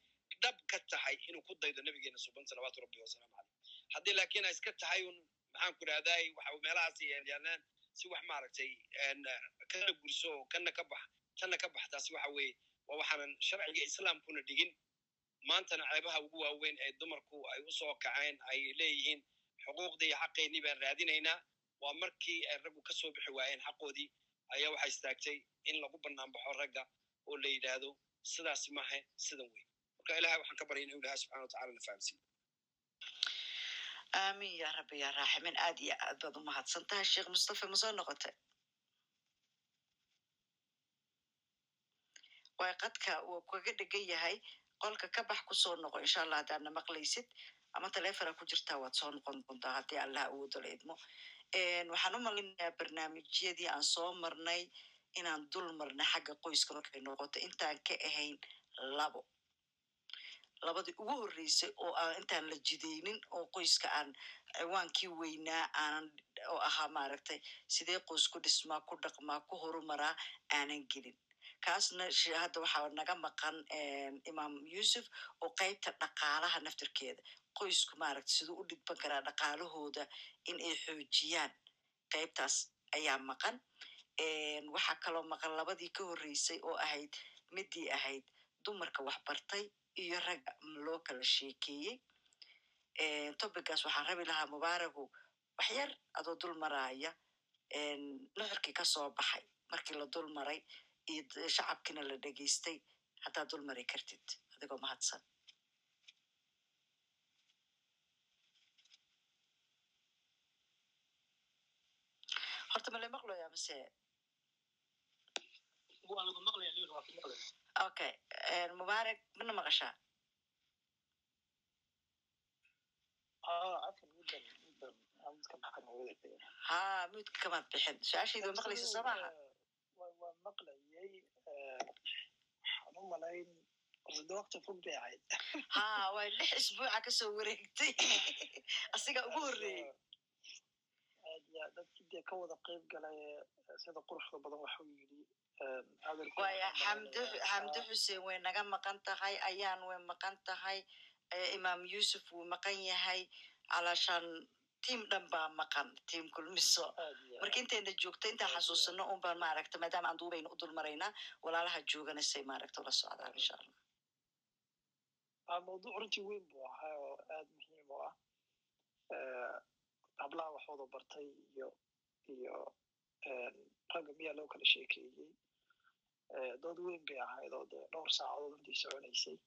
dhab ka tahay inuu ku daydo nabigeena suban salawaatu rabbi wasalaamu caleyh haddii laakiin ay iska tahay un maxaan ku idhahday waxa meelahaas yaalaan si wax maaragtay kana gurso kana ka bax tanna ka bax taasi waxa weeye waa waxaanan sharciga islaamkuna dhigin maantana ceebaha ugu waaweyn ee dumarku ay u soo kaceen ay leeyihiin xuquuqdii iyo xaqeennii baan raadinaynaa. Waa markii ay raggu ka soo bixi waayeen xaqoodii. Ayaa waxaa istaagtay in lagu banaanbaxo ragga oo la yidhaahdo sidaas mahe sidan wey marka ilahay waxaan ka baryay inuu ilahay subxana watacala na fahamsiiyo. Aamin ya rabbi ya raaximin aad iyo aad baad u mahadsan tahay sheekh mustafa ma soo noqotay? Qadka uu kaga dhegan yahay qolka ka bax ku soo noqo insha allah haddaadna maqlaysid ama taleefona ku jirtaa waad soo noqon doontaa haddii allah awoodo la idmo. Waxaan u malinayaa barnaamijyadii aan soo marnay inaan dul marnay xagga qoyska markay noqoto. Intaan ka ahayn labo. Labadii ugu horreysay oo aan intaan la jidaynin oo qoyska aan ciwaankii weynaa aanan oo ahaa maaragtay sidee qoys ku dhismaa ku dhaqmaa ku horumaraa aanan gelin kaasna hadda waxaa naga maqan imaam yuusuf oo qaybta dhaqaalaha naftirkeeda. Qoysku maaragta siduu u dhidban karaa dhaqaalahooda in ay xoojiyaan. Qaybtaas ayaa maqan. Waxaa kaloo maqan labadii ka horreysay oo ahayd midii ahayd dumarka waxbartay iyo ragga loo kala sheekeeyey. Tobigaas waxaan rabi lahaa mubaaragu waxyar adoo dul maraaya nuxurkii ka soo baxay markii la dul maray iyo shacabkiina la dhegeystay haddaad dul mari kartid adigoo mahadsan horta male maqloya mise okay mubarak mana maqashaa ha muudka kamaad bixin su'aashayda waa maqlaysa soo maaha maqlayay waxaan u malayn waqti fog bay ahayd ha waa lix isbuuca ka soo wareegtay asiga ugu horreeyey aad ya ka wada qeyb galay sida quruxda badan waxuu yidhi waya xamdo xuseen way naga maqan tahay ayaan way maqan tahay imaam yuusuf wuu maqan yahay calaashaan tiam dhan baa maqan tiam kulmiso. Marka intayna joogta intaan xasuusano un baan maaragta maadaama aan duubayna u dul maraynaa walaalaha joogana say maaragta ula socdaan insha allah. Mawduuc runtii weyn buu ahaa oo aad muhiim u ah. Hablaha wax wada bartay iyo iyo ragga miyaa loo kala sheekeeyey. Dood weyn bay ahayd oo dee dhowr saacadood intii soconaysay.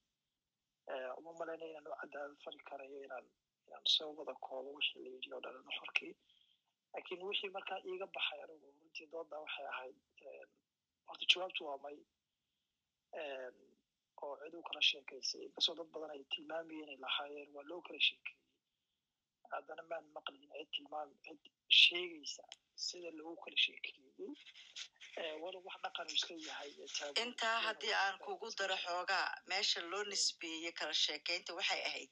Uma malayna inaan u cadaalad fali karayo inaan soo wada koobo wixii la yidhi oo dhan nuxurkii laakiin wixii markaa iiga baxay anigu runtii dooda waxay ahayd horta jawaabtu waa may oo cid u kala sheekaysay inkastoo dad badan ay tilmaamayeen lahaayeen waa loo kala sheekeeyey. Haddana maan maqlin cid tilmaam cid sheegaysa sida loogu kala sheekeeyey. Walow wax dhaqanu iska yahay intaa haddii aan kugu daro xoogaa meesha loo nisbeeyey kala sheekaynta waxay ahayd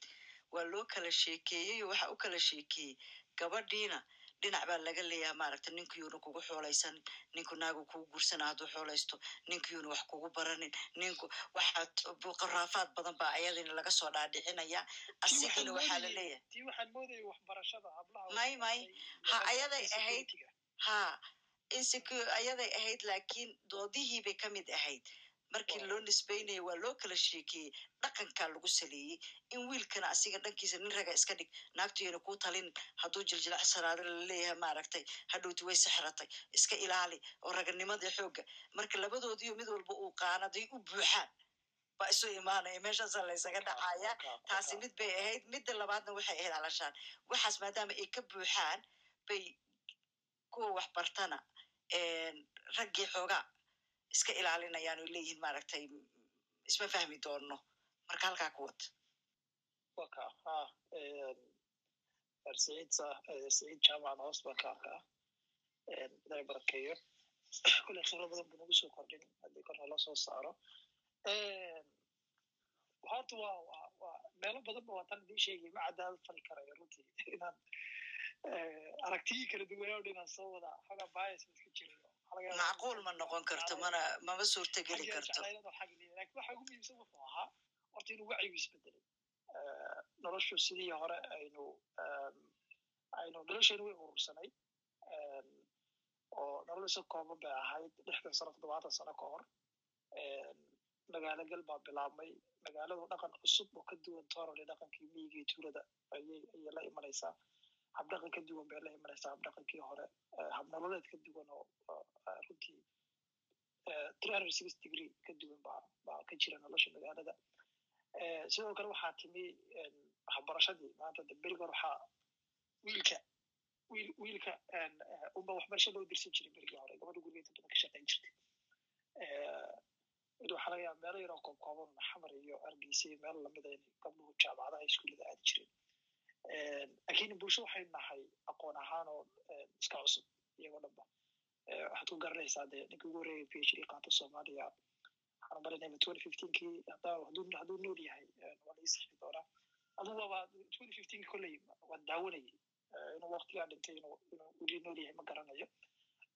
waa loo kala sheekeeyey oo waxa u kala sheekeeyey. Gabadhiina dhinac baa laga leeyaha maaragta ninkiyuuna kugu xoolaysan ninku naagu kugu gursana hadduu xoolaysto ninkiyuuna wax kugu baranin ninku waxaad qaraafaad badan baa ayadina laga soo dhaadhicinaya. Asigina waxaa la leeyahay. may may. ha ayaday ahayd ha insecure ayaday ahayd laakiin doodihii bay ka mid ahayd markii loo nisbaynaya waa loo kala sheekeeyey dhaqankaa lagu saleeyey in wiilkana asiga dhankiisa nin raga iska dhig naagtuyana kuu talin hadduu jiljilacsanaado la leeyahay maaragtay hadhowti way sixratay iska ilaali oo raganimadii xoogga marka labadoodiyo mid walba uu qaanaday u buuxaan baa isu imaanaya meeshaasaa laysaga dhacaya. taasi mid bay ahayd midda labaadna waxay ahayd alashaan. Waxaas maadaama ay ka buuxaan bay kuwa wax bartana raggii xoogaa iska ilaalinayaan oy leeyihiin maaragtay isma fahmi doono marka halkaa ku wata waka ha saciid saciid jaamacan hoos baan ka arkaa ilaahay barakeeyo kule khibro badan buu nagu soo kordhin haddii kor nala soo saaro horta waa waa meelo badan ba waatan idin sheegay ma cadaalad fali karayo runtii inaan aragtiyii kala duwanaa inaan soo wada xoga bias iska jirayo macquul ma noqon karto mana mama suurtageli karto horta inuu wacyigu isbedelay noloshu sidii hore aynu aynu nolosheenu way urursanay oo nolol isa kooban bay ahayd lixdan sano toddobaatan sano ka hor magaalo gal baa bilaabmay magaaladu dhaqan cusub oo ka duwan toorale dhaqankii miyiga iyo tuulada ayay ayay la imanaysaa habdhaqan ka duwan bay la imanaysaa habdhaqankii hore habnololeed ka duwan oo runtii three hundred six degree ka duwan baa ka jira nolosha magaalada. Sidoo kale waxaa timi waxbarashadii maanta beriga hore waxaa wiilka wiil wiilka unba waxbarasha loo dirsan jiray berigii hore gabadha gurigeeda badan ka shaqayn jirtay. Mid waxaa laga yaaba meelo yaroo koob kooban xamar iyo hargeysa iyo meel lamida inay gabdhuhu jaamacadaha iskuullada aadi jireen laakiin bulsho waxaynu nahay aqoon ahaan oo iska cusub iyagoo dhanba. Waxaad ku garanaysaa dee ninkii ugu horreeyay p h d qaato soomaaliya waxaan malinayna twenty fifteenkii hadduu nool yahay waa la isixi doonaa. Aduu waaba twenty fifteen kolley waan daawanayay. Inuu waktigaa dhintay inuu weli nool yahay ma garanayo.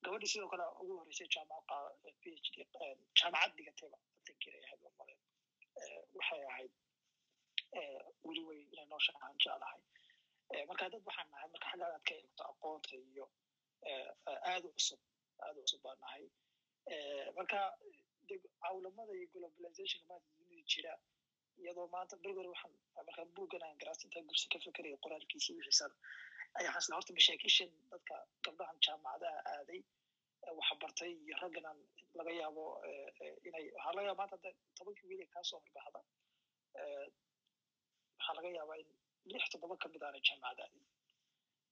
Gabadhi sidoo kale ugu horreysay jaamacad p h d jaamacad dhigatayba atankiray ahayd waan malen waxay ahayd weli wey inay noo shaqaan jeclahay marka dad waxaan nahay marka xagga aad ka eegto aqoonta iyo aad u cusub aad u cusub baan nahay. Marka cawlamada iyo globalizationka maanta dunida jira iyadoo maanta berger waxaan marka buuggan aan garaas intaa gursi ka fekeraya qoraalkiisii wixiisan ayaa xasla. Horta mashaakishan dadka gabdhahan jaamacadaha aaday waxbartay iyo ragganan laga yaabo inay waxaa laga yaaba maanta tobankii wiil ee horbaxda waxaa laga yaabaa in lix toddoba ka mid aanay jaamacada aadin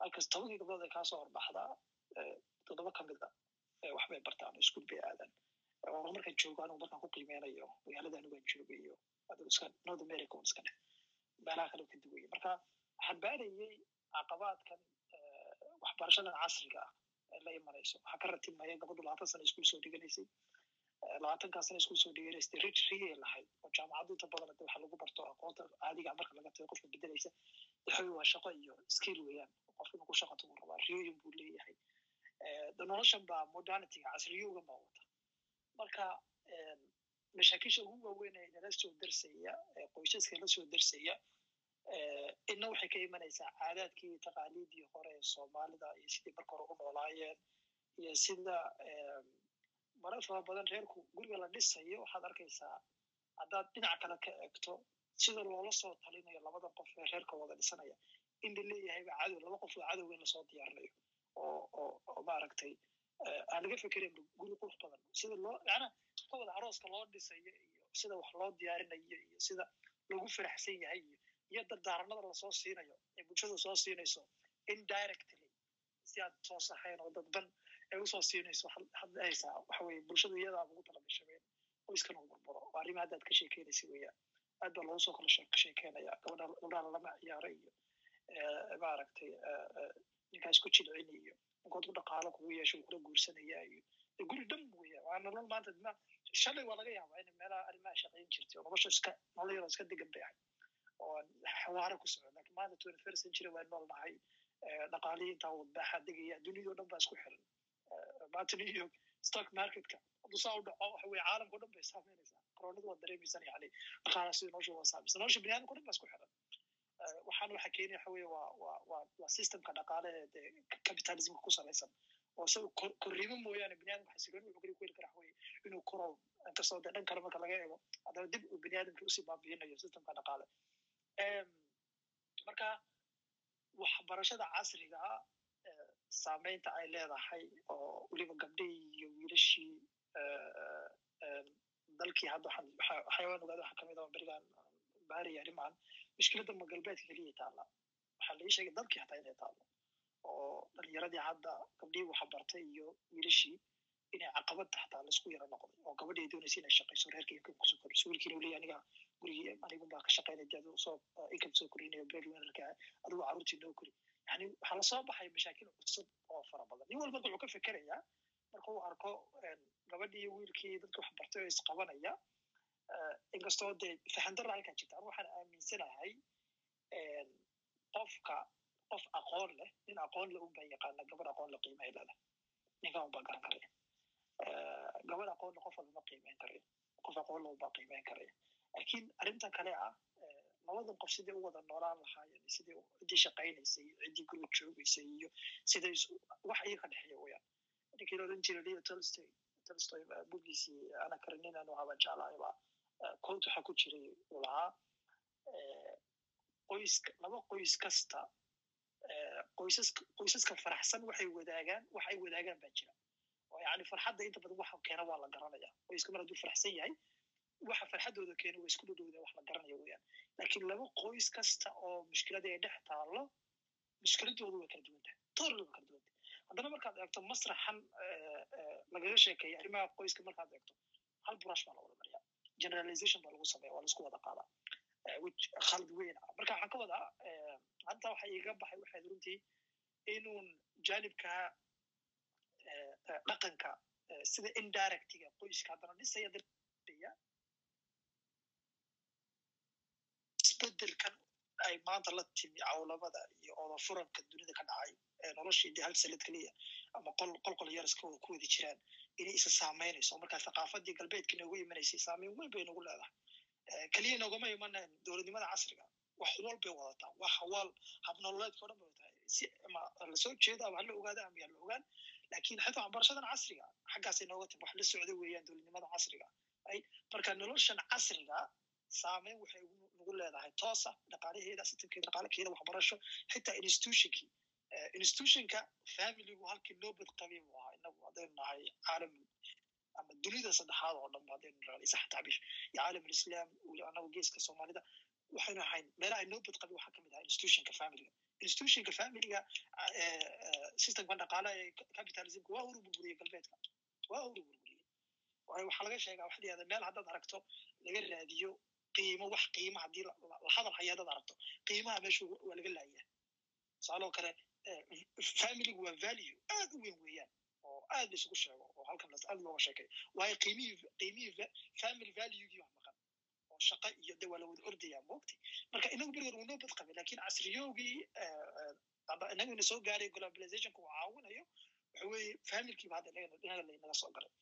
halkas tobankii gabdhood ee kaasoo horbaxda toddoba ka mid a waxbay bartaan iskuul bay aadaan oo markaan joogo anigu markaan ku qiimeynayo magaalada anigaan jooga iyo adigu iska north america un iska dheh meelaha kale ka duwaya marka waxaan baarayay caqabaadkan waxbarashadan casriga ah ee la imanayso waxaa ka ratibmaya gabadhu labaatan sana iskuul soo dhiganaysay labaatankaa sana iskuul soo dhiganaysay rid riyay lahayd oo jaamacaddu inta badan de waxa lagu barto aqoonta caadiga marka laga tago qofka bedelaysa waxawey waa shaqo iyo skill weeyaan qof inuu ku shaqo tagu rabaa riyooyin buu leeyahay noloshan baa modernityga casriyowgan baa wata marka mashaakisha ugu waaweyn ee nala soo darsaya qoysaska la soo darsaya inna waxay ka imanaysaa caadaadkii taqaaliidii hore ee soomaalida iyo sidii marka hore u noolaayeen iyo sida marar fara badan reerku guriga la dhisayo. Waxaad arkaysaa haddaad dhinac kale ka eegto sida loola soo talinayo labadan qof ee reerka wada dhisanaya. In la leeyahayba cadow laba qof oo cadow in la soo diyaarinayo oo maaragtay aan laga fekerin guri qurux badan. Sida loo yana ka wada arooska loo dhisayo iyo sida wax loo diyaarinayo iyo sida loogu faraxsan yahay iyo iyo dardaaranada la soo siinayo ee bulshada soo siinayso indirectly si aad toos ahayn oo dadban ay u soo siinayso hadda haysaa waxa weye bulshadu iyadaa ugu talagashabeen qoyskan uu burburo oo arrima hadda aad ka sheekeynaysa weeyaan aad baa loogu soo kala sheekeynaya gabadha gabdhaha lama ciyaaro iyo maaragtay ninkaa isku jilcin iyo ninkood ku dhaqaalo kugu yeesho kula guursanaya iyo guri dhan weya waa nolol maanta ma shalay waa laga yaabaa in meelaha arrimaha shaqayn jirtay oo nolosha iska nolol yaroo iska degan bay ahay oo xawaare ku socon laakiin maanta twenty first century waa nool nahay dhaqaalihii intaa degaya duniyada o dhan baa isku xiran new york stock marketka. Hadduu saa u dhaco waxa weye caalamka o dhan bay saameynaysaa. Koronadu waa dareemaysan yani dhaqaala sida nolosha waa saamaysa nolosha biniadamka o dhan baa isku xiran. Waxaan waxa keenaya waxa weye waa waa waa systemka dhaqaale ee dee capitalismka ku salaysan. Oo isaga korriimo mooyaane biniadamka xasilooni wuxuu kaliya ku heli karaa inuu koro. Inkastoo dee dhan kale marka laga eego haddana dib uu biniadamka u sii baabiinayo systemka dhaqaale. Marka waxbarashada casriga saameynta ay leedahay oo weliba gabdhihii iyo wiilashii dalkii hadda xayawaan ogaada waxa ka mid ah berigan baariya arrimahan mushkiladda ma galbeedka keliya taalla? Waxaa laii sheegay dalkii hataa inay taallo oo dhalinyaradii hadda gabdhihii waxa bartay iyo wiilashii inay caqabad hataa la isku yaro noqday oo gabadhii ay doonaysa inay shaqayso reerka income ku soo koriso wiilkiina uu leeyahy aniga gurigii anigun baa ka shaqaynay dee aduu soo income soo korinayo breadwinnerka adigu carruurtii noo kori yani waxaa la soo baxay mashaakil cusub oo fara badan nin walba wuxuu ka fikerayaa marka uu arko gabadhii wiilkii dadka wax bartay oo isqabanaya inkastoo dee fahandarra halkaa jirta anu waxaan aaminsanahay qofka qof aqoon leh nin aqoon leh unbaa yaqaana gabadh aqoon leh qiimahay leedahay ninkan unbaa garan karaya gabadh aqoon leh qof walbama qiimeyn karayo qof aqoon leh unbaa qiimeyn karaya laakiin arrintan kale ah labadan qof sidai u wada noolaan lahaayeen sidai ciddii shaqaynaysay iyo ciddii guriga joogaysay iyo siday wax iyaga dhexeeya weyaan ninkii la odhan jiray tolstoy tolstoy bugiisii ana karininaanu haba jeclaayba kood waxa ku jiray uu lahaa. Qoyska laba qoys kasta qoysaska qoysaska faraxsan waxay wadaagaan wax ay wadaagaan baa jira. Oo yani farxadda inta badan waxa keena waa la garanaya qoyska mar hadduu faraxsan yahay waxa farxaddooda keena waa isku dhadhowda wax la garanaya weyaan laakiin laba qoys kasta oo mushkilada ay dhex taalo mushkiladoodu way kala duwan tahay totally way kala duwan tahay haddana markaad eegto masraxan lagaga sheekeeya arrimaha qoyska markaad eegto hal burash baa la wada mariyaa generalization baa lagu sameeya waa la isku wada qaadaa khalad weyn ah. Marka waxaan ka wadaa hadda waxa iiga baxay waxayd runtii inuun janibka dhaqanka sida indirectiga qoyska haddana dhisaya daya isbedelkan ay maanta la timi cawlamada iyo odafuranka dunida ka dhacay noloshii dee hal sanad keliya ama qol qolqol yar iska wada ku wada jiraan inay isa saameynayso. Markaa thaqaafadii galbeedka inoogu imanaysay saameyn weyn bay nagu leedahay. Keliya inoogama imaneen dowladnimada casriga wax wal bay wadataa wax wal habnololeedka o bay wadataa. Si ama la soo jeedo ama hala ogaada ama yaa la ogaan laakiin xitaa waxbarashadan casriga xaggaasay nooga timi wax la socda weeyaan dowladnimada casriga marka noloshan casriga saameyn waxay nagu leedahay toosa dhaqaalaheeda sistamkeeda dhaqaalakeeda waxbarasho xitaa institutionkii institutionka familigu halkii loo badqabay buu ahaa inagu haddaynu nahay caalam ama dunida saddexaad oo dhan haddaynu raali sax tacbiir iyo caalam alislam weli geeska soomaalida waxaynu ahayn meelaha inoo badqabay waxaa ka mid ahaa institutionka familiga institutionka familiga systemka dhaqaalaha ee capitalismka waa horu burburiyey galbeedka waa horu burburiyey waayo waxaa laga sheegaa waxa meel haddaad aragto laga raadiyo qiimo wax qiimo haddii la hadal haya haddaad aragto qiimaha meesha waa laga laayaa tusaaloo kale familigu waa value aad u weyn weeyaan oo aad la isugu sheego oo halkan aad looga sheekay waayo qiimihii qiimihii family valuegii wax maqan oo shaqa iyo de waa la wada ordaya moogtay marka inagu berigan wuu noo bad qabay laakiin casriyoogii inagu ina soo gaaray globalizationka uu caawinayo waxa weeye familkiiba hadda inaga laynaga soo which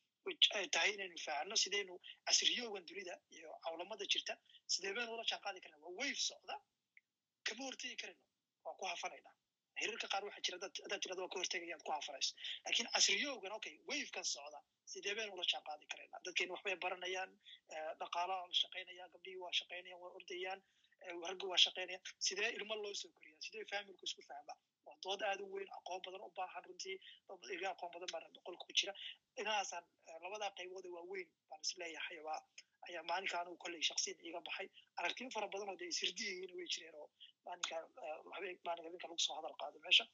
ay tahay inaynu fahanno sidaynu casriyoogan dunida iyo cawlamada jirta sidee baynu ula jaan qaadi karna waa wave socda kama hortegi karayno waa ku hafanayna hirarka qaar waxaa jira hadaad tirada waa ka hortegayaad ku hafanayso laakiin casriyoogan okay wavekan socda sidee ula jaan qaadi karayna dadkeenu waxbay baranayaan dhaqaalaha la shaqaynaya gabdhihii waa shaqaynayaan waa ordayaan ragga waa shaqaynaya sidee ilmo loo soo koriyaa sidee familku isku fahma waa dood aad u weyn aqoon badan u baahan runtii iga aqoon badan baana qolka ku jira inahaasaan labadaa qaybooda waa weyn baan is leeyahay baa ayaa maalinka anigu kolley shaksiyan iiga baxay. Aragtiyo fara badan oo dee isirdiyihiina way jireen oo maalinka habeen maalinka habeenka lagu soo hadal qaado meesha.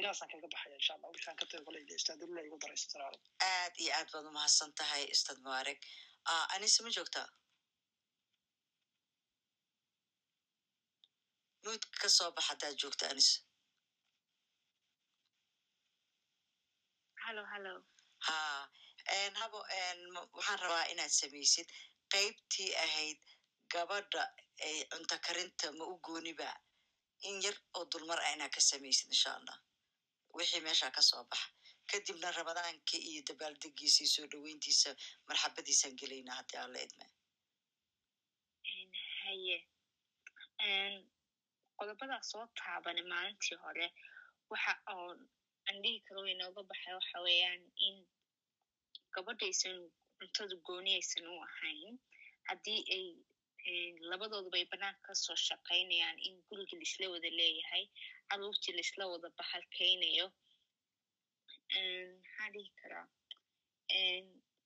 Ilaasaan kaga baxaya insha allah wixii aan ka tago koley istaadullah igu daraysa salaalo aad iyo aad baad umahadsan tahay ustad mubaarek anise ma joogtaa nuud ka soo bax haddaad joogta anis. Hallo hallo ha habo waxaan rabaa inaad samaysid qaybtii ahayd gabadha cunto karinta ma u gooniba in yar oo dulmar ah inaad ka samaysid insha allah wixii meesha ka soo baxa. Kadibna ramadaanka iyo dabaaldegiisa iyo soo dhoweyntiisa marxabadiisaan gelaynaa haddii alla idme haye. Qodobadaa soo taabane maalintii hore waxa oo aan dhihi karo inooga baxay waxa weeyaan in gabadhaysan cuntada gooni aysan u ahayn haddii ay labadooduba ay banaanka ka soo shaqaynayaan in guriga laisla wada leeyahay caruurtii laisla wada bahalkaynayo maxaa dhihi karaa?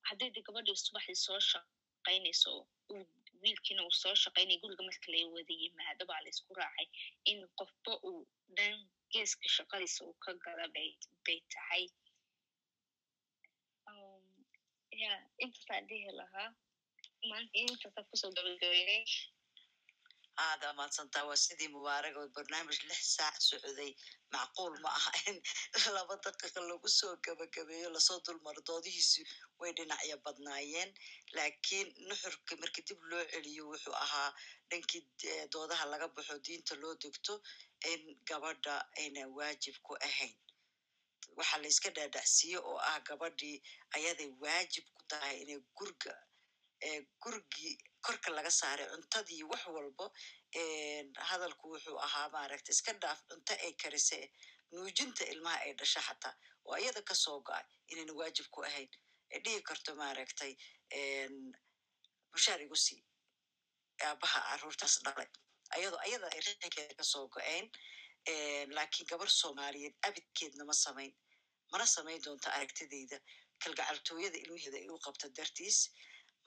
Haddii de gabadhii subaxdii soo shaqaynayso wiilkiina uu soo shaqaynaya guriga marka la wada yimaado baa la isku raacay in qofba uu dhan geeska shaqadiisa uu ka gala bay tahay *laughs* ya intaasaan dhihi lahaa maanta intaasaan ku soo gabagabeynay aada amaadsantaa waa sidii mubaarag oo barnaamij lix saac socday macquul ma aha in laba daqiiqa lagu soo gabagabeeyo la soo dulmaro doodihiisi way dhinacyo badnaayeen laakiin nuxurka markii dib loo celiyo wuxuu ahaa dhankii doodaha laga baxo diinta loo degto in gabadha ayna waajib ku ahayn waxaa la iska dhaadhacsiiye oo ah gabadhii ayaday waajib ku tahay inay gurga gurigii korka laga saaray cuntadii wax walbo hadalku wuxuu ahaa maaragta iska dhaaf cunto ay karise nuujinta ilmaha ay dhasha xataa oo iyada ka soo go'ay inayna waajib ku ahayn. Ay dhihi karto maaragtay mushaar igu sii aabaha caruurtaas dhalay. Ayado ayada ay rixinkeeda ka soo go-een laakiin gabar soomaaliyeed abidkeedna ma samayn. Mana samayn doonto aragtideyda kalgacaltooyada ilmaheeda ay u qabta dartiis.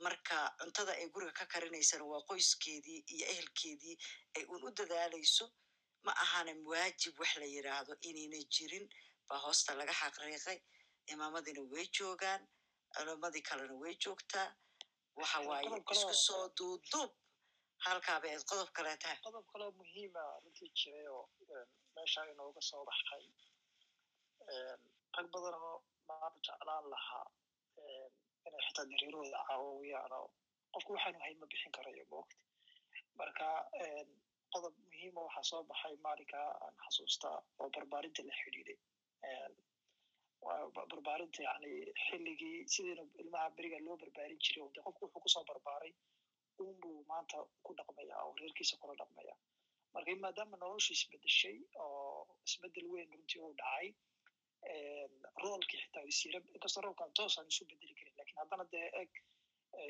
Marka cuntada ay guriga ka karinaysana waa qoyskeedii iyo ehelkeedii ay un u dadaalayso ma ahana waajib wax la yiraahdo inayna jirin. Baa hoosta laga xaqiiqay imaamadina way joogaan culamadii kalena way joogtaa. Waxa waaye isku soo duuduub halkaaba eed qodob kale tahay? Qodob kaloo muhiima runtii jiray oo meesha inooga soo baxay. Rag badanoo maanta jeclaan lahaa inay xitaa dareerooda caawiyaan oo qofku waxaanu hayn ma bixin karayo moogta marka qodob muhiima waxaa soo baxay maalinka aan xasuustaa oo barbaarinta la xidhiiday barbaarinta yani xilligii sidiina ilmaha beriga loo barbaarin jiray oo de qofku wuxuu ku soo barbaaray unbuu maanta ku dhaqmaya oo reerkiisa kula dhaqmaya marka maadaama noloshu isbedeshay oo isbeddel weyn runtii uu dhacay roolkii xitaa wasiira inkastoo roolkan toosaan isu bedeli karin laakiin haddana dee eg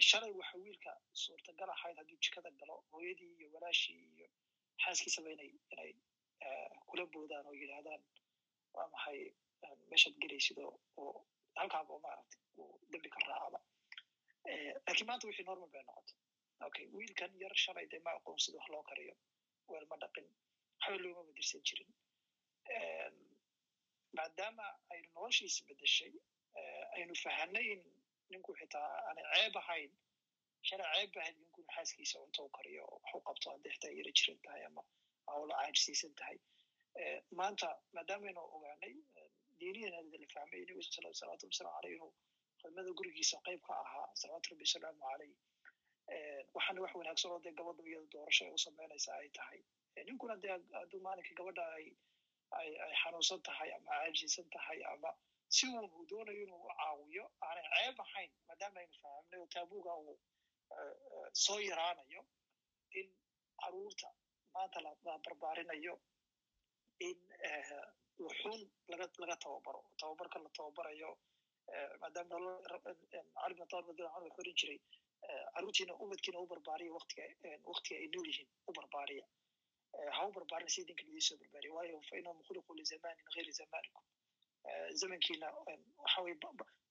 shalay waxa wiilka suurtagal ahayd hadduu jikada galo hooyadii iyo walaashii iyo xaaskiisaba inay inay kula boodaan oo yidhaahdaan waa maxay meeshaad gelaysid oo halkaaba maaragtay uu dembi ka raacaba laakiin maanta wixii normal bay noqotay okay wiilkan yar shalay dee ma aqoon wax loo kariyo. Weel ma dhaqin. Waxba looma badirsan jirin. Maadaama aynu noloshiisa bedeshay aynu fahanay in ninku xitaa aanay ceeb ahayn shalay ceeb ahayd ninkun xaaskiisa cunto u kariyo wax u qabto haddii xitaa yara jiran tahay ama awla caajisiisan tahay. Maanta maadaamaaynu ogaanay diiniyan la fahmay nebigu salawaatu wasalaamu caleyh inuu khidmada gurigiisa qayb ka ahaa salawaatu rabbi wasalaamu caleyh waxaana wax wanaagsan oo dee gabadhu iyada doorasho ay u samaynaysa ay tahay ninkuna dee hadduu maalinka gabadha ay xanuunsan tahay ama caajiysan tahay ama si uu doonayo inuu caawiyo aanay ceeb ahayn maadaama aynu fahamnay oo taabuga uu soo yaraanayo in carruurta maanta la barbaarinayo in wuxuun laga tababaro tababarka la tababarayo maadaama cali bin talib jiray caruurtiina ubadkiina u barbaariya waktiga waktiga ay nool yihiin u barbaariya ha u barbaarin si idinka lidin soo barbaariya waayo fa inahum khuliquu lizamanin gayri zamanikum zamankiina waxa weye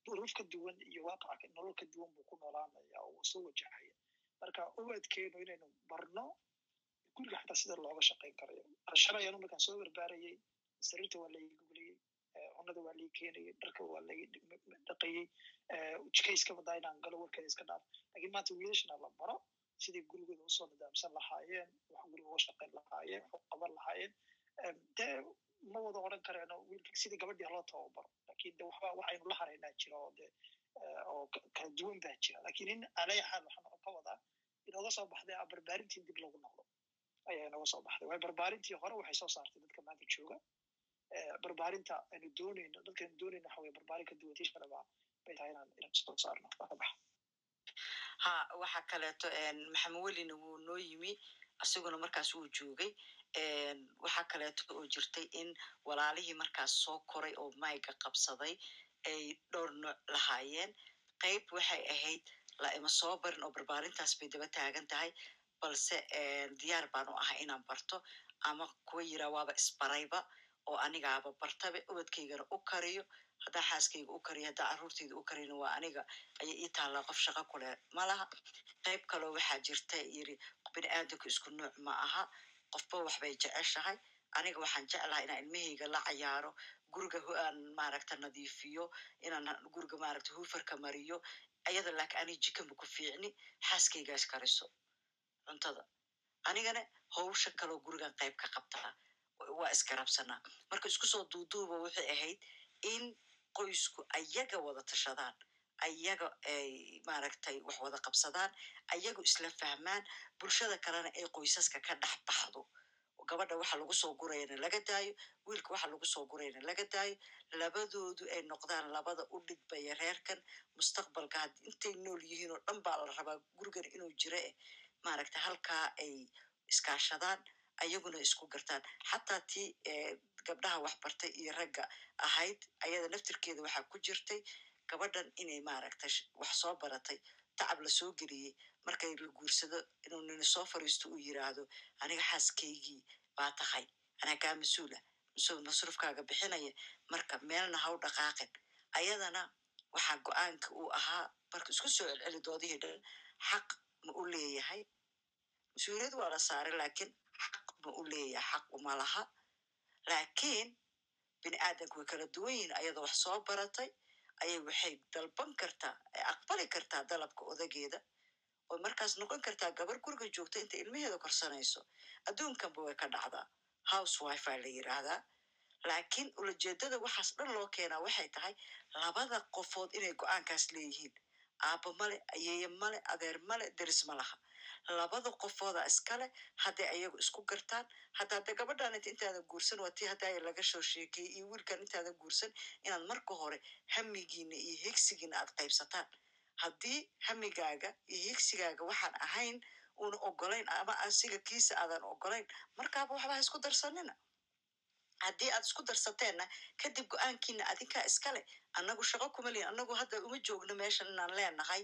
duruuf ka duwan iyo waaqaca nolol ka duwan buu ku noolaanaya oo soo wajahaya marka ubadkeenu inaynu barno guriga xataa sida looga shaqayn karayo shalay anu markaan soo barbaarayay sariirta waa laii gugliyey cunada waa lii keenayay dharka waa lai dhaqayey jikayska badaa inaan galo warkeeda iska dhaaf. Lakin maanta wiilashana la baro siday gurigooda u soo nidaamsan lahaayeen wax guriga uga shaqayn lahaayeen wax qaban lahaayeen dee ma wada odran kareeno wiilka sidii gabadhii haloo tababaro laakiin de waxba waxaynu la haraynaa jira oo de oo kala duwan baa jira. Lakin in alaya waxaan ka wadaa inooga soo baxday a barbaarintii dib lagu noqdo. Ayaa inooga soo baxday. Waayo barbaarintii hore waxay soo saartay dadka maanta jooga barbaarinta aynu doonayno dadkaynu doonayno waxa weye barbaarin ka duwantii shalaba bay tahay inaan inaan soo saarno ha waxa kaleeto maxamed welina wuu noo yimi isaguna markaas wuu joogay waxaa kaleeto oo jirtay in walaalihii markaas soo koray oo mayga qabsaday ay dhowr nooc lahaayeen qayb waxay ahayd la ima soo barin oo barbaarintaas bay daba taagan tahay balse diyaar baan u ahay inaan barto ama kuwa yiraa waaba isbarayba oo anigaaba bartabe ubadkaygana u kariyo haddaa xaaskayga u kariyo haddaa carruurtayda u kariyna waa aniga ayay ii taallaa qof shaqo ku leh. Malaha qayb kaloo waxaa jirta yiri bini aadamka isku nooc ma aha qofba waxbay jeceshahay. Aniga waxaan jeclahay inaan ilmahayga la cayaaro guriga aan maaragta nadiifiyo inaan guriga maaragta huufarka mariyo ayada laakiin ani jikanba ku fiicni xaaskaygaas kariso cuntada. Anigana howsha kaloo gurigan qayb ka qabtaa waa iskarabsanaa marka isku soo duuduuba waxay ahayd in qoysku ayaga wada tashadaan ayaga ay maaragtay wax wada qabsadaan ayagu isla fahmaan bulshada kalena ay qoysaska ka dhex baxdo. Gabadha waxa lagu soo gurayana laga daayo wiilka waxa lagu soo gurayana laga daayo labadoodu ay noqdaan labada u dhidbaya reerkan mustaqbalka. Had intay nool yihiin oo dhan baa la rabaa gurigan inuu jiro eh maaragta halkaa ay iskaashadaan ayaguna isku gartaan. Xataa tii gabdhaha waxbartay iyo ragga ahayd ayada naftirkeeda waxaa ku jirtay gabadhan inay maaragta wax soo baratay tacab la soo geliyey markay la guursado inuu nini soo fariisto uu yiraahdo aniga xaaskaygii baa tahay anaa kaa mas'uula mas masruufkaaga bixinaya marka meelna haw dhaqaaqin. Ayadana waxaa go'aanka uu ahaa marka isku soo celceli doodihii dhan xaq ma u leeyahay. Mas'uuliyad waa la saaray lakiin xaq ma u leeyahay xaq uma laha laakiin bini aadamka way kala duwan yihiin ayadoo wax soo baratay ayay waxay dalban kartaa aqbali kartaa dalabka odageeda oo markaas noqon kartaa gabar guriga joogta inta ilmaheeda korsanayso adduunkanba way ka dhacdaa house wife la yiraahdaa laakiin ulajeedada waxaas dhan loo keenaa waxay tahay labada qofood inay go'aankaas leeyihiin aaba male ayeeye male adeer male deris ma laha labada qofooda iskale hadday ayagu isku gartaan hadda hadda gabadhan int intaadan guursan waa tii hadda laga soo sheekeyey iyo wiilkan intaadan guursan inaad marka hore hamigiina iyo higsigiina aad qaybsataan. Haddii hamigaaga iyo higsigaaga waxaan ahayn una ogolayn ama asiga kiisa aadan ogolayn markaaba waxba isku darsanina. Haddii aad isku darsateenna kadib go'aankiina adinkaa iskale annagu shaqo kuma lihin annagu hadda uma joogno meeshan inaan leenahay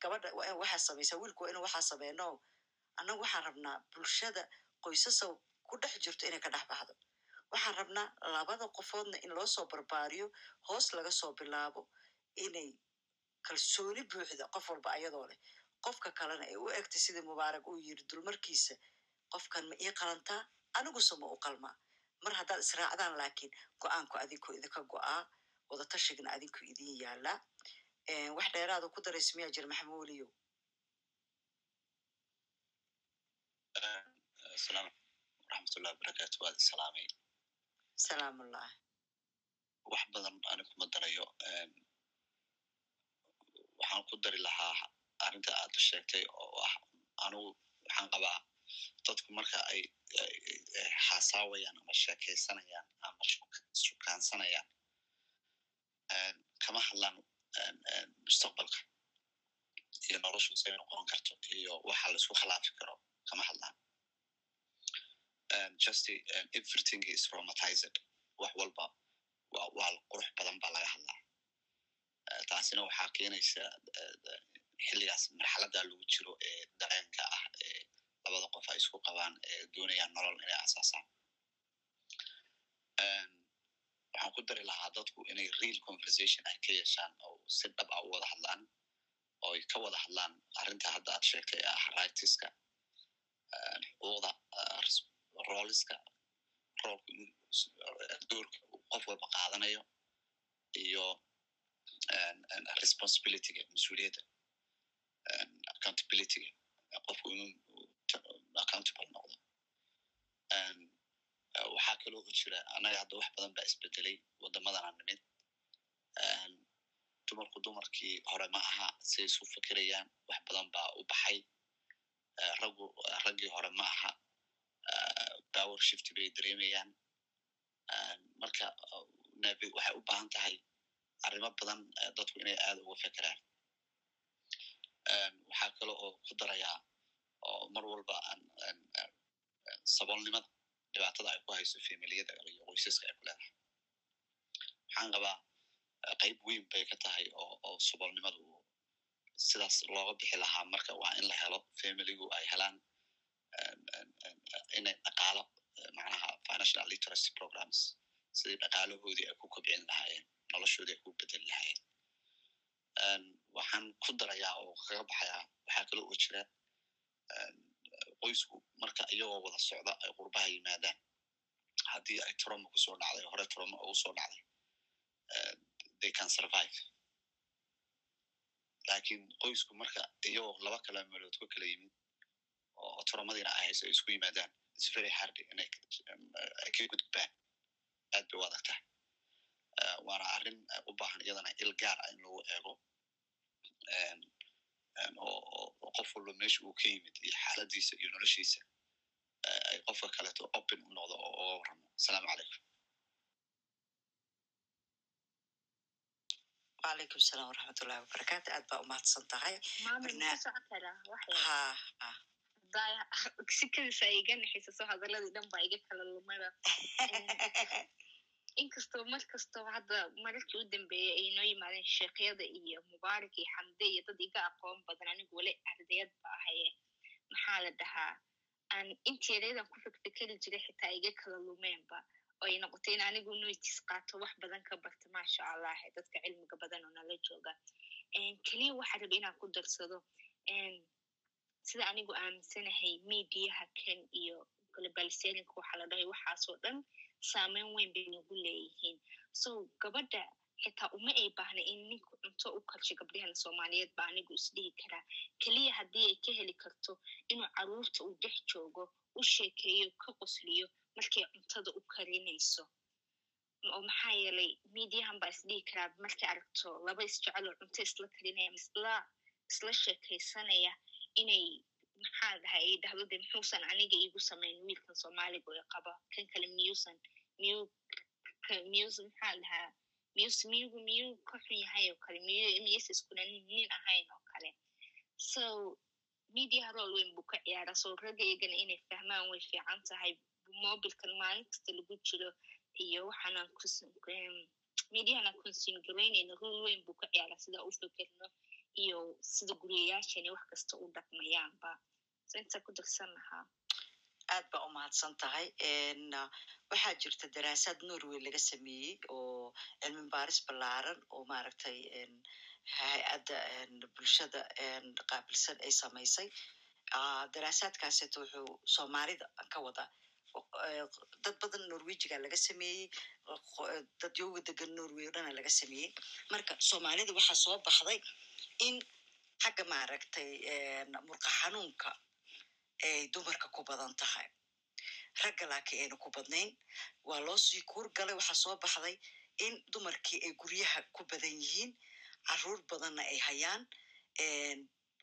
gabadha waxaa samaysaa wiilku waa inu waxaa sameeno annagu waxaan rabnaa bulshada qoysasa ku dhex jirto inay ka dhex baxdo. Waxaan rabnaa labada qofoodna in loo soo barbaariyo hoos laga soo bilaabo inay kalsooni buuxda qof walba ayadoo leh. Qofka kalena ay u egtay sidii mubaarak uu yiri dulmarkiisa qofkan ma ii qalantaa? Aniguse ma u qalmaa? Mar haddaad israacdaan laakiin go'aanku adinku idinka go'aa wadatashigan adinku idin yaalaa wax dheeraada ku daraysa miyaa jira maxamed weliyow asalaamu waraxmatullahi wabarakaatu waad isalaamay salaamullah wax badan ani kuma darayo waxaan ku dari lahaa arrinta aad sheegtay oo ah anigu waxaan qabaa dadku marka ay xaasaawayaan ama sheekaysanayaan ama shukaansanayaan kama hadlaan mustaqbalka iyo noloshu say noqon karto iyo waxa la isku khilaafi karo kama hadlaan just everything is romatized wax walba waa qurux badan baa laga hadlaa taasina waxaa keenaysa xilligaas marxaladda lagu jiro ee dareenka ah ee labada qof ay isku qabaan ee doonayaan nolol inay asaasaan waxaan ku dari lahaa dadku inay real conversation ay ka yeeshaan oo si dhab a u wada hadlaan oo ay ka wada hadlaan arrinta hadda aad sheegtay ee ah rightska xuquuqda rooliska roolka doorka qof walba qaadanayo iyo responsibilityga mas'uuliyadda accountabilityga qofku accountable noqdo kaloo jira annaga hadda wax badan baa isbedelay wadamadan aan nimid. Dumarku dumarkii hore ma aha siay isu fikirayaan wax badan baa u baxay. Raggu raggii hore ma aha. Power shift bay dareemayaan. Marka waxay u baahan tahay arrimo badan dadku inay aad uga fekeraan waxaa kale oo ku darayaa oo mar walba saboolnimada dhibaatada ay ku hayso familiyada iyo qoysaska ay ku leedahay waxaan qabaa qayb weyn bay ka tahay oo saboolnimadu sidaas looga bixi lahaa marka waa in la helo familigu ay helaan inay dhaqaalo macnaha financial literacy programs sidii dhaqaalahoodii ay ku kobcin lahaayeen noloshoodii ay ku bedeli lahaayeen waxaan ku darayaa oo kaga baxayaa waxaa kaloo oo jira qoysku marka iyagoo wada socda ay qurbaha yimaadaan. Haddii ay troma ku soo dhacday hore troma ugu soo dhacday they can survive. Lakin qoysku marka iyagoo laba kala meelood ka kala yimid oo tromadiina ay ay isku yimaadaan its very hard inay ay ka gudbaan aad bay u adag tahay waana arrin u baahan iyadana il gaar ah in lagu eego oo qof walba meesha uu ka yimid iyo xaaladiisa iyo noloshiisa ay qofka kaleeto open u noqdo oo uga warramo asalaamu calaykum wacalaykum salaam waraxmatullahi wabarakaatu aad baa umahadsan tahay sikadiisa ay iga naxisaso hadaladii dhan baa iga kala lumada inkastoo kastoo hadda mararkii u dambeeyey ay noo yimaadeen sheekhyada iyo mubaarak iyo xamde iyo dad iga aqoon badan anigu weli ardayad ba ahaye maxaa la dhahaa aan inteedeedan ku fikfikeri jiray xitaa iga kala lumeenba oo ay noqotay in anigu noitis qaato wax badan ka barta maasha allah dadka cilmiga badan oo nala jooga keliya waxaa raba inaan ku darsado sida anigu aaminsanahay mediaha ken iyo globalisarinka waxaa la dhahay waxaasoo dhan saameyn weyn bay nagu leeyihiin so gabadha xitaa uma ay baahna in ninku cunto u kalsho gabdhahana soomaaliyeed ba anigu isdhihi karaa keliya haddii ay ka heli karto inuu carruurta uu dhex joogo u sheekeeyo ka qosliyo markay cuntada u karinayso oo maxaa yeelay mediahan baa isdhihi karaa markay aragto laba isjecel oo cunto isla karinaya isla sheekaysanaya inay maxaa dhahay ay dhahdo muxuusan aniga iigu samayn wiilkan soomaaliga oo qaba kan kale miyuusan miyu miyuusan maxaa dhahaa miyus miyugu miyuu ka xun yahay oo kale miyu miyuusa iskuna nin ahayn oo kale so media role weyn buu ka ciyaaraa so ragaygana inay fahmaan way fiican tahay mobilkan maalin kasta lagu jiro iyo waxaanan mediahana consume garaynayna role weyn buu ka ciyaaraa sida u fekerno iyo sida guriyayaashani wax kasta u dhaqmayaanba so intaa ku darsan lahaa aad baa umahadsan tahay waxaa jirta daraasaad norway laga sameeyey oo cilmi baaris ballaaran oo maaragtay hay'adda bulshada qaabilsan ay samaysay daraasaadkaaseto wuxuu soomaalida ka wada dad badan norwejiga laga sameeyey dad yoga degan norway o dhana laga sameeyey marka soomaalida waxaa soo baxday in xagga maaragtay murqa xanuunka ay dumarka ku badan tahay ragga laakiin ayna ku badnayn waa loo sii kuur galay waxaa soo baxday in dumarkii ay guryaha ku badan yihiin carruur badanna ay hayaan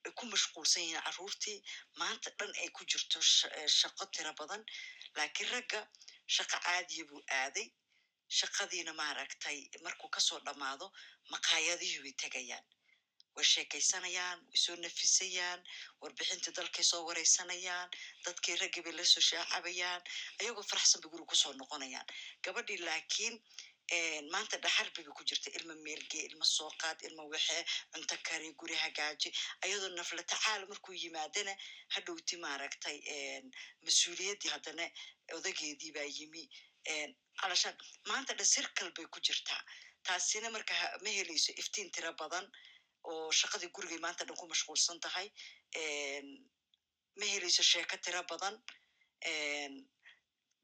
ay ku mashquulsan yihiin caruurtii maanta dhan ay ku jirto shaqo tiro badan laakiin ragga shaqo caadiya buu aaday shaqadiina maaragtay markuu ka soo dhammaado maqaayadihii way tegayaan way sheekaysanayaan way soo nafisayaan warbixintii dalkay soo wareysanayaan dadkii raggii bay la soo shaacabayaan ayagoo faraxsan bay guriga ku soo noqonayaan gabadhii laakiin maanta dhaxarbi bay ku jirta ilma meelgee ilma sooqaad ilma waxee cunto kari guri hagaaji ayadoo nafla tacaal markuu yimaadana hadhowti maaragtay mas'uuliyaddii haddana odageedii baa yimi alashaan maanta dhan sirkal bay ku jirtaa taasina marka ma helayso iftiin tiro badan oo shaqadii gurigay maanta dhan ku mashquulsan tahay ma helayso sheeko tiro badan?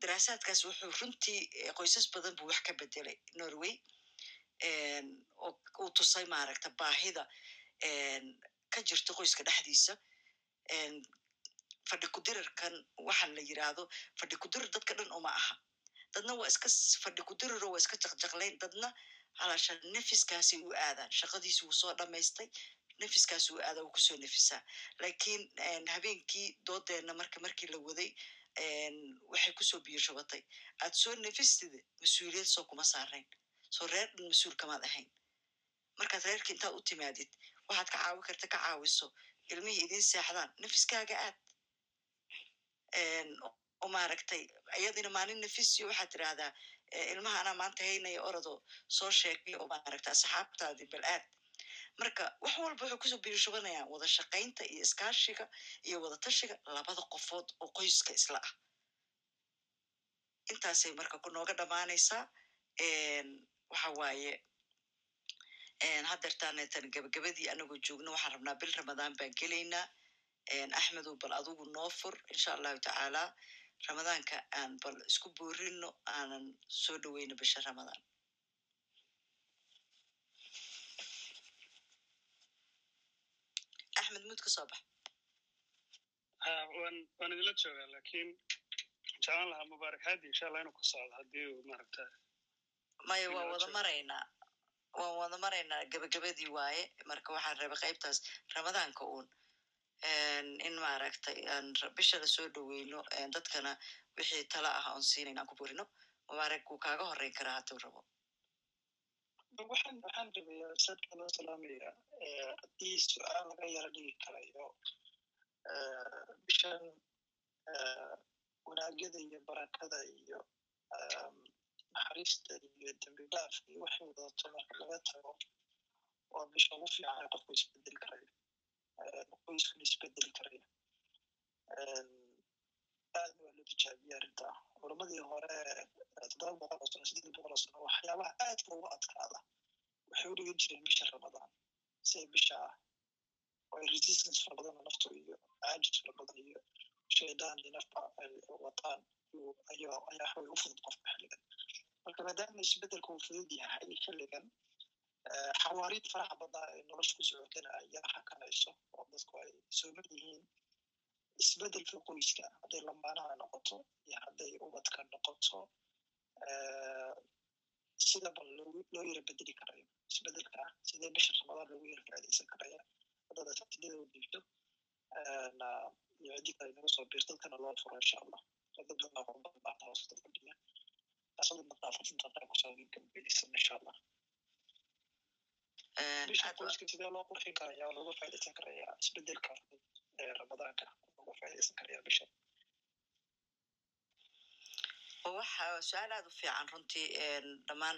Daraasaadkaas wuxuu runtii qoysas badan buu wax ka bedelay norway. Oo uu tusay maaragta baahida ka jirto qoyska dhexdiisa. Fadhi kudirirkan waxaan la yiraahdo fadhi kudirir dadka dhan uma aha. Dadna waa iska fadhi kudiriro waa iska jaqjaqlayn dadna halasha nefiskaasay u aadaan shaqadiisi wuu soo dhamaystay nefiskaas uu aadaa wuu ku soo nefisaa lakiin habeenkii doodeenna marka markii la waday waxay ku soo biyo shubatay aad soo nefistida mas'uuliyad soo kuma saarayn soo reer dhan mas'uul kamaad ahayn markaad reerka intaad u timaadid waxaad ka caawi karta ka caawiso ilmihii idin seexdaan nefiskaaga aad maaragtay iyadina maalin nefisiyo waxaad tidhaahdaa ilmaha anaa maanta haynaya orodoo soo sheegay oo maaragta asxaabtaadii bal aad marka wax walba waxay ku soo biyo shubanayaan wada shaqaynta iyo iskaashiga iyo wada tashiga labada qofood oo qoyska isla ah. Intaasay marka ku nooga dhammaanaysaa waxa waaye haddeertaaneetan gabagabadii anagoo joogno waxaan rabnaa bil ramadaan baan gelaynaa. Axmedow bal adugu noo fur insha allahu tacaala ramadaanka aan bal isku boorino aanan soo dhoweyno bisha ramadaan axmed mud ka soo bax. Waan waan idinla joogaa laakiin jeclaan lahaa mubaarak haadi insha allah inuu ka socdo haddii uu maaragta maya waan wada maraynaa waan wada maraynaa gabagabadii waaye. Marka waxaan rabay qaybtaas ramadaanka uun in maaragtay aan bishada soo dhoweyno dadkana wixii tala ah oon siinayna aan ku burino mubaarak wuu kaaga horeyn karaa hadduu rabo. Waxaan waxaan rabayaa sadka loo salaamaya haddii su'aal laga yara dhigi karayo bishan wanaagyada iyo barakada iyo naxariista iyo dembi dhaaf iyo waxay wadato marka laga tago waa bisha ugu fiican ee qofku isbedeli karayo qoyskuna isbedeli karayo aad waa loo tijaabiya arrinta culamadii hore toddoba boqol oo sano sideed boqol oo sano waxyaabaha aadka ugu adkaada. Waxay u jireen bisha ramadaan si bisha ah oo ay resistance fara badan naftu iyo caajis fara badan iyo shaydaan iyo nafba ay wataan. Ayaa waxaway u fudud qofka xilligan. Marka maadaama isbeddelka uu fudud yahay xilligan xawaariid faraha badnaa ee nolosha ku socotana ay yara xakanayso oo dadku ay sooman yihiin isbeddelka qoyska hadday lamaanaha noqoto iyo hadday ubadka noqoto sida bal loo yara bedeli karayo isbeddelka sidee bisha ramadaan loogu yara faa'idaysan karaya haddada tartibada u dhiibto iyo ciddii kale inaga soo biir dadkana loo furo insha allah dad badan aqoon badan baa hoosada fadhiya asada maqaafatin dadka ku soo gabagabeysan insha allah sidee loo qurxin karaya oo looga faa'idaysan karaya isbeddelka ramadaanka looga faa'idaysan karaya bisha waxa su'aal aad u fiican runtii dhammaan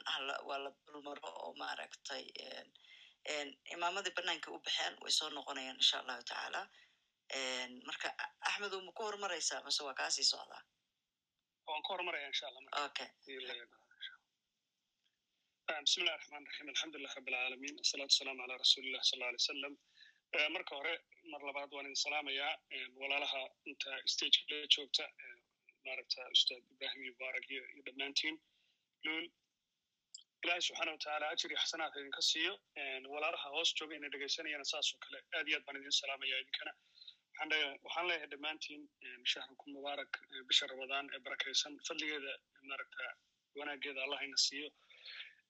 waa la dulmaro oo maaragtay imaamadii banaanka u baxeen way soo noqonayaan insha allahu tacaala marka axmedow ma ku horumaraysaa mase waa kaasii socdaa waan ku horumaraya insha allah okay bismi illahi raxmaan raxiim alxamdulilah rabi alcaalamiin asalaatu wasalaamu calaa rasuulillah sal alay wasalam marka hore mar labaad waan idin salaamayaa walaalaha inta stageka la joogta maaragta ustaad ibrahim iyo mubarak iyo dhammaantiin luul ilaahay subxaana watacaala ajir iyo xasanaadka idinka siiyo walaalaha hoos jooga ina dhegaysanayana saas oo kale aad iyo aad baan idin salaamaya idinkana waxaan leeyahay dhammaantiin shahrukum mubaarak bisha ramadaan ee barakaysan fadligeeda maaragta wanaageeda allah ina siiyo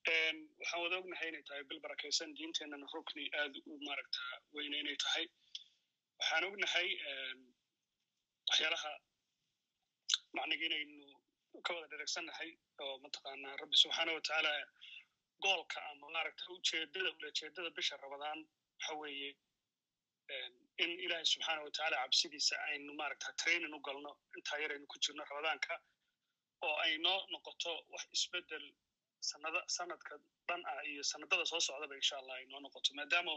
waxaan wada ognahay inay tahay bil barakaysan diinteenana rukni aad u maaragta weyne inay tahay. Waxaan ognahay waxyaalaha macniga inaynu ka wada dheregsannahay oo mataqaanaa rabbi subxaana watacaala goolka ama maaragta ujeedada ulajeedada bisha ramadaan waxa weeye in ilaahay subxaana watacaala cabsidiisa aynu maaragta training u galno intaa yar aynu ku jirno ramadaanka oo ay noo noqoto wax isbeddel sanada sanadka dhan ah iyo sanadada soo socdaba insha allah ay noo noqoto maadaama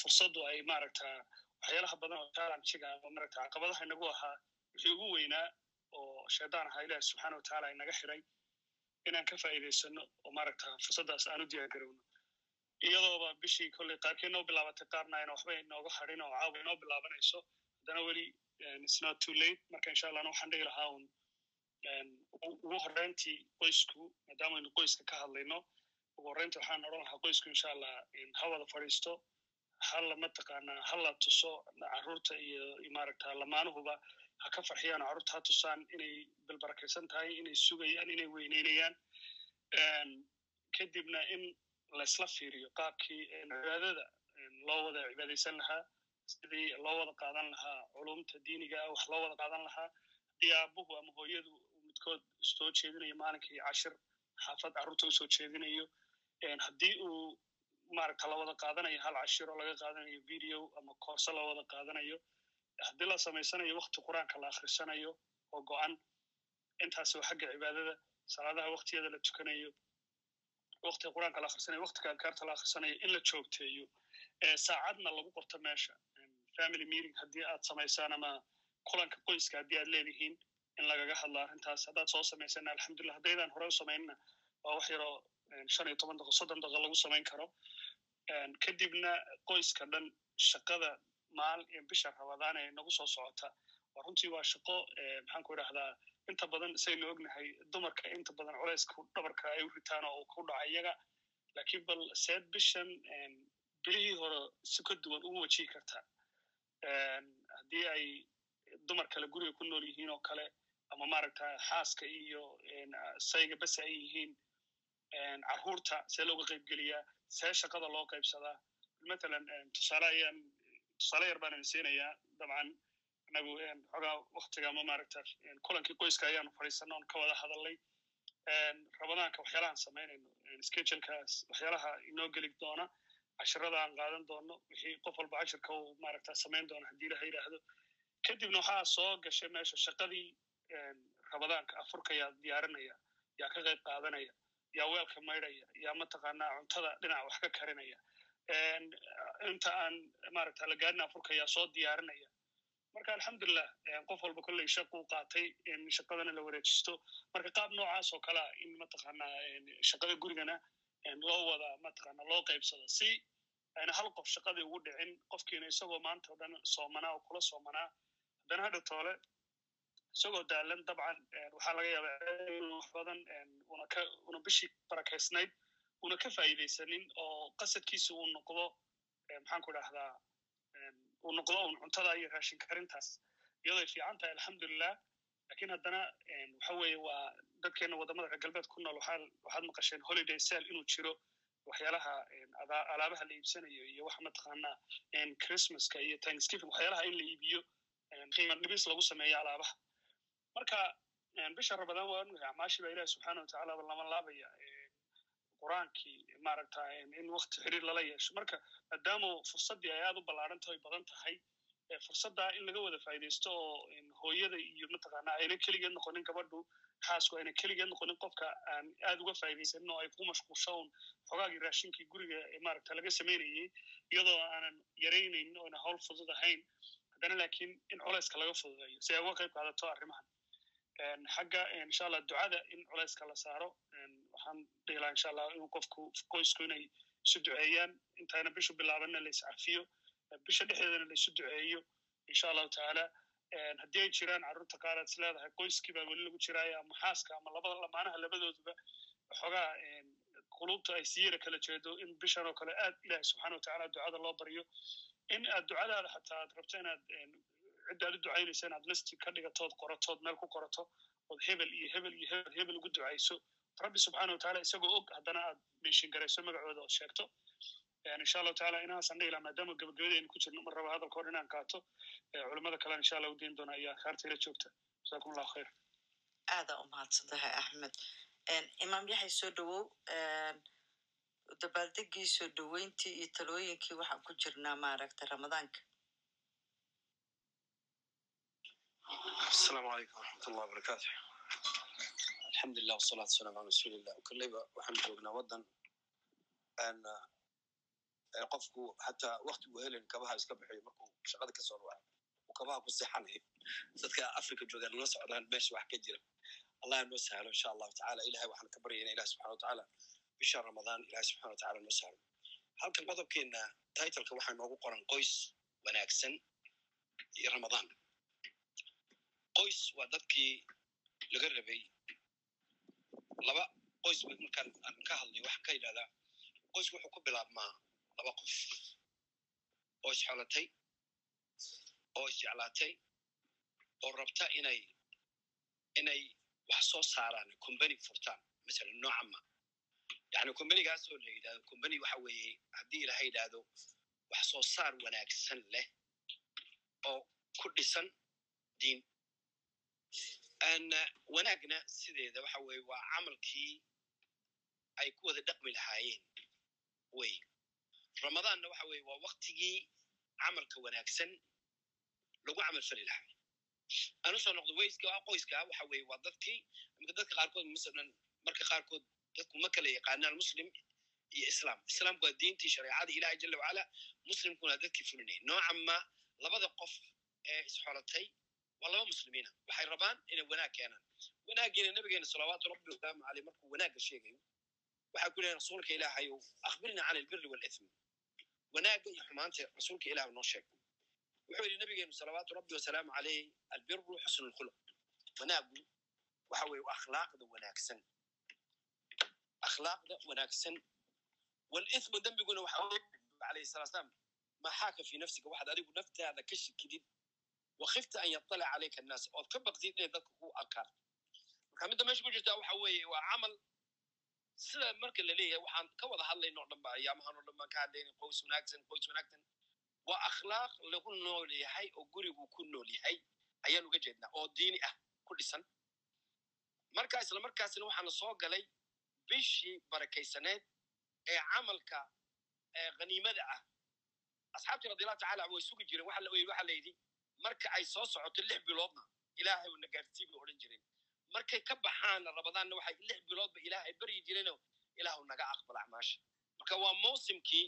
fursaddu ay maaragta waxyaalaha badan oo challengiga ama maaragta caqabadaha inagu ahaa wixii ugu weynaa oo shaydaan ahaa ilahi subxaana watacaala inaga xiray inaan ka faa'iidaysano oo maaragta fursaddaas aan u diyaargarowno iyadooba bishii kolley qaarkii noo bilaabatay qaarna ayna waxba inooga hadhin oo caawa inoo bilaabanayso haddana weli it's not too late. Marka insha allahna waxaan dhihi lahaa un ugu horreyntii qoysku maadaamanu qoyska ka hadlayno ugu horreyntii waxaan odhan lahaa qoysku insha allah ha wada fadhiisto hala mataqaanaa hala tuso carruurta iyo maaragta lamaanuhuba ha ka farxiyaan carruurta ha tusaan inay bilbarakaysan tahay inay sugayaan inay weyneynayaan. Kadibna in laysla fiiriyo qaabkii cibaadada loo wada cibaadaysan lahaa sidii loo wada qaadan lahaa culumta diiniga ah wax loo wada qaadan lahaa haddii aabuhu ama hooyadu midkood soo jeedinayo maalinkii cashir xaafad carruurta u soo jeedinayo haddii uu maaragta la wada qaadanayo hal cashir oo laga qaadanayo video ama koorse la wada qaadanayo haddii la samaysanayo wakti qur'aanka la akhrisanayo oo go-an intaas waa xagga cibaadada salaadaha waktiyada la tukanayo waktiga qur'aanka la akhrisanayo waktiga adkaarta la akhrisanayo in la joogteeyo saacadna lagu qorto meesha family meeting haddii aad samaysaan ama kulanka qoyska haddii aad leedihiin in lagaga hadlo arrintaas haddaad soo samaysana alxamdulillah haddaydaan hore u samaynna waa wax yaroo shan iyo toban daqo soddon daqo lagu samayn karo. Kadibna qoyska dhan shaqada maal bisha rabadaan ee nagu soo socota. Waa runtii waa shaqo maxaan ku idhahdaa inta badan saynu ognahay dumarka inta badan culayska dhabarka ay u ritaan oo ku dhaca iyaga. Lakiin bal seed bishan bilihii hore si ka duwan ugu wajihi kartaa haddii ay dumar kale guriga ku nool yihiin oo kale ama maaragta xaaska iyo sayga bes ay yihiin carruurta see looga qaybgeliyaa see shaqada loo qaybsadaa matalan tusaale ayaan tusaale yar baan idin siinayaa dabcan anagu xogaa waktiga ama maaragta kulankii qoyska ayaanu fadhiisana on ka wada hadalnay. Rabadaanka waxyaalahaan samaynayno schedulekaas waxyaalaha inoo geli doona cashirada aan qaadan doono wixii qof walba cashirka uu maaragta samayn doona haddii ilaha yidhaahdo kadibna waxaa soo gashay meesha shaqadii rabadaanka afurka yaa diyaarinaya yaa ka qayb qaadanaya yaa weelka maydhaya yaa mataqaanaa cuntada dhinac wax ka karinaya. Inta aan maaragta la gaarin afurka yaa soo diyaarinaya. Marka alxamdulilah qof walba kolley shaquu qaatay in shaqadana la wareejisto. Marka qaab noocaas oo kalea in mataqaanaa shaqada gurigana loo wada mataqaana loo qaybsado. Si ayna hal qof shaqadii ugu dhicin qofkiina isagoo maanta o dhan soomanaa oo kula soomanaa haddana hadha toole isagoo daalan dabcan waxaa laga yaabaa wax badan una bishii barakaysnayd una ka faa'iidaysanin oo qasadkiisa uu noqdo maxaan ku idhahdaa uu noqdo un cuntada iyo raashin karintaas. Iyadoo ay fiican tahay alxamdulilah laakiin haddana waxa weeye waa dadkeena waddamada reer galbeed ku nool waxaad maqasheen holiday sal inuu jiro waxyaalaha alaabaha la iibsanayo iyo waxa mataqaanaa christmaska iyo thanksgiving waxyaalaha in la iibiyo qiima dhibis lagu sameeyo alaabaha marka bisha rabadaan waa ogahay acmaashi baa ilahi subxaana watacaala lama laabaya qur'aankii maaragta in wakti xiriir lala yeesho. Marka maadaama fursaddii ay aad u ballaaran tahay badan tahay fursadda in laga wada faa'iidaysto oo hooyada iyo mataqaana ayna keligeed noqonin gabadhu xaasku ayna keligeed noqonin qofka aan aad uga faa'iidaysanin oo ay ku mashquulsho xogaagii raashinkii guriga maaragta laga samaynayey iyadoo aanan yaraynayn oo ayna hawl fudud ahayn. Haddana laakiin in culayska laga fududeeyo si ay uga qayb qaadato arrimahan xagga insha allah ducada in culayska la saaro. Waxaan dhihi lahaa insha allah in qofku qoysku inay isu duceeyaan. Intaana bishu bilaabanna la iscafiyo bisha dhexdeedana la isu duceeyo insha allahu tacaala haddii ay jiraan carruurta qaar aad is leedahay qoyskii weli lagu jiraayo ama xaaska ama labada lamaanaha labadooduba waxoogaa qulubta ay siyara kala jeedo in bishan oo kale aad ilahi subxana watacaala ducada loo baryo in aad ducadaada xataa aad rabto inaad cidda aad u ducaynaysa inaad listi ka dhigatood qoratood meel ku qorato ood hebel iyo hebel iyo hebel hebel ugu ducayso. Rabbi subxana watacaala isagoo og haddana aad meeshin garayso magacooda ood sheegto. Insha allahu taala inaasan dhihi laha maadaama gabagabadeynu ku jirno mar raba hadalka hor inaan qaato. Culimada kalena insha allah udiin doona ayaa kaartayla joogta. Jasakum allahu khayr. Aada u mahadsantahay axmed. Imaam yaxay soo dhowow. Dabaaldegii soo dhoweyntii iyo talooyinkii waxaan ku jirnaa maaragta ramadaanka asalaamu calaykum waraxmatullah wabarakaatu alxamdulilah wasalaatu wasalam ala rasuulillah kolleyba waxaan joognaa waddan qofku xataa wakti uu helen kabaha iska bixiyo markuu shaqada ka soo ruwaco uu kabaha ku seexanayo dadka africa joogaan nala socdaan meesha wax ka jira allah noo sahlo insha allahu tacala ilahay waxaan ka baryayna ilahi subxana watacaala bisha ramadaan ilahi subxana watacaala noo sahlo halkan qodobkeena titleka waxaa noogu qoran qoys wanaagsan iyo ramadaan qoys waa dadkii laga rabay. Laba qoys markaan aan ka hadlay waxaan ka yidhahdaa qoysku wuxuu ku bilaabmaa laba qof. Oo isxolatay oo isjeclaatay oo rabta inay inay wax soo saaraan combany furtaan masalan noocama yani combanygaasoo la yidhahdo combany waxa weeye haddii ilaha yidhaahdo wax soo saar wanaagsan leh oo ku dhisan diin wanaagna sideeda waxa weeye waa camalkii ay ku wada dhaqmi lahaayeen. Wey. Ramadaanna waxa weeye waa waktigii camalka wanaagsan lagu camal fali lahaa. Aan noqdo weyska qoyska waxa weeye waa dadkii imika dadka qaarkood masalan marka qaarkood dadku ma kala yaqaanaan muslim iyo islaam. Islaamku waa diintii shareecada ilahi jala wacala muslimkuna dadkii fulinaya noocan ma labada qof ee isxolatay waa laba muslimiina waxay rabaan inay wanaag keenaan wanaagiina nabigeena salawaatu rabbi wasalaamu caleyh markuu wanaagga sheegayo waxaa ku lehay rasuulka ilaahayow akhbirna can albiri waalithmi wanaagga iyo xumaanta rasuulka ilaah noo sheeg wuxuu yidhi nabigeenu salawaatu rabbi wasalaamu caleyh albiru xusnu lkhuluq wanaagu waxa weeye akhlaaqda wanaagsan akhlaaqda wanaagsan waalithmu dembiguna waxa weye alayhi salatu salaam ma xaaka fi nafsiga waxaad adigu naftaada ka shikidid wakifta an yaطalac calayka annaas ood ka baqdid inay dadka ku arkaan marka midda meesha ku jirtaa waxa weeye waa camal sida marka la leeyahay waxaan ka wada hadlayno o dhan ayaamahan o dhan baan ka hadlayna qoys wanaagsan qoys wanaagsan waa akhlaaq lagu nool yahay oo gurigu ku nool yahay ayaan uga jeednaa oo diini ah ku dhisan marka isla markaasna waxaana soo galay bishii barakaysaneed ee camalka khaniimada ah asxaabtii radiallahu tacala way sugi jireen waxa la yidhi marka ay soo socoto lix biloodna ilaahay na gaarsii bay odhan jireen. Markay ka baxaanna rabadaanna waxay lix biloodba ilaahay baryi jireenoo ilaahu naga aqbal acmaasha. Marka waa mawsimkii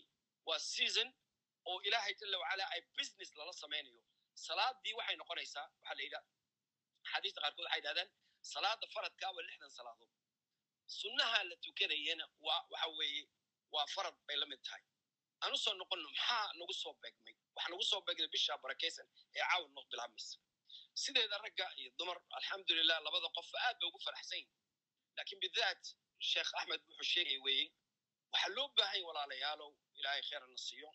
waa season oo ilaahay jala wacala ay business lala samaynayo. Salaadii waxay noqonaysaa waxaa la yidhaha axaadiista qaarkood waxay yidhahdaan salaada faradka waa lixdan salaadood. Sunnaha la tukanayana waa waxa weeye waa farad bay la mid tahay. Aan u soo noqonno maxaa nagu soo beegmay waxa nagu soo beegmay bisha barakaysan ee caawa noo bilaabmaysa sideeda ragga iyo dumar? Alxamdulilah labada qof aad ba ugu faraxsan yihiin laakiin bidaat sheekh axmed wuxuu sheegay weeye waxaa loo baahanya walaalayaalow ilaahay kheerana siiyo.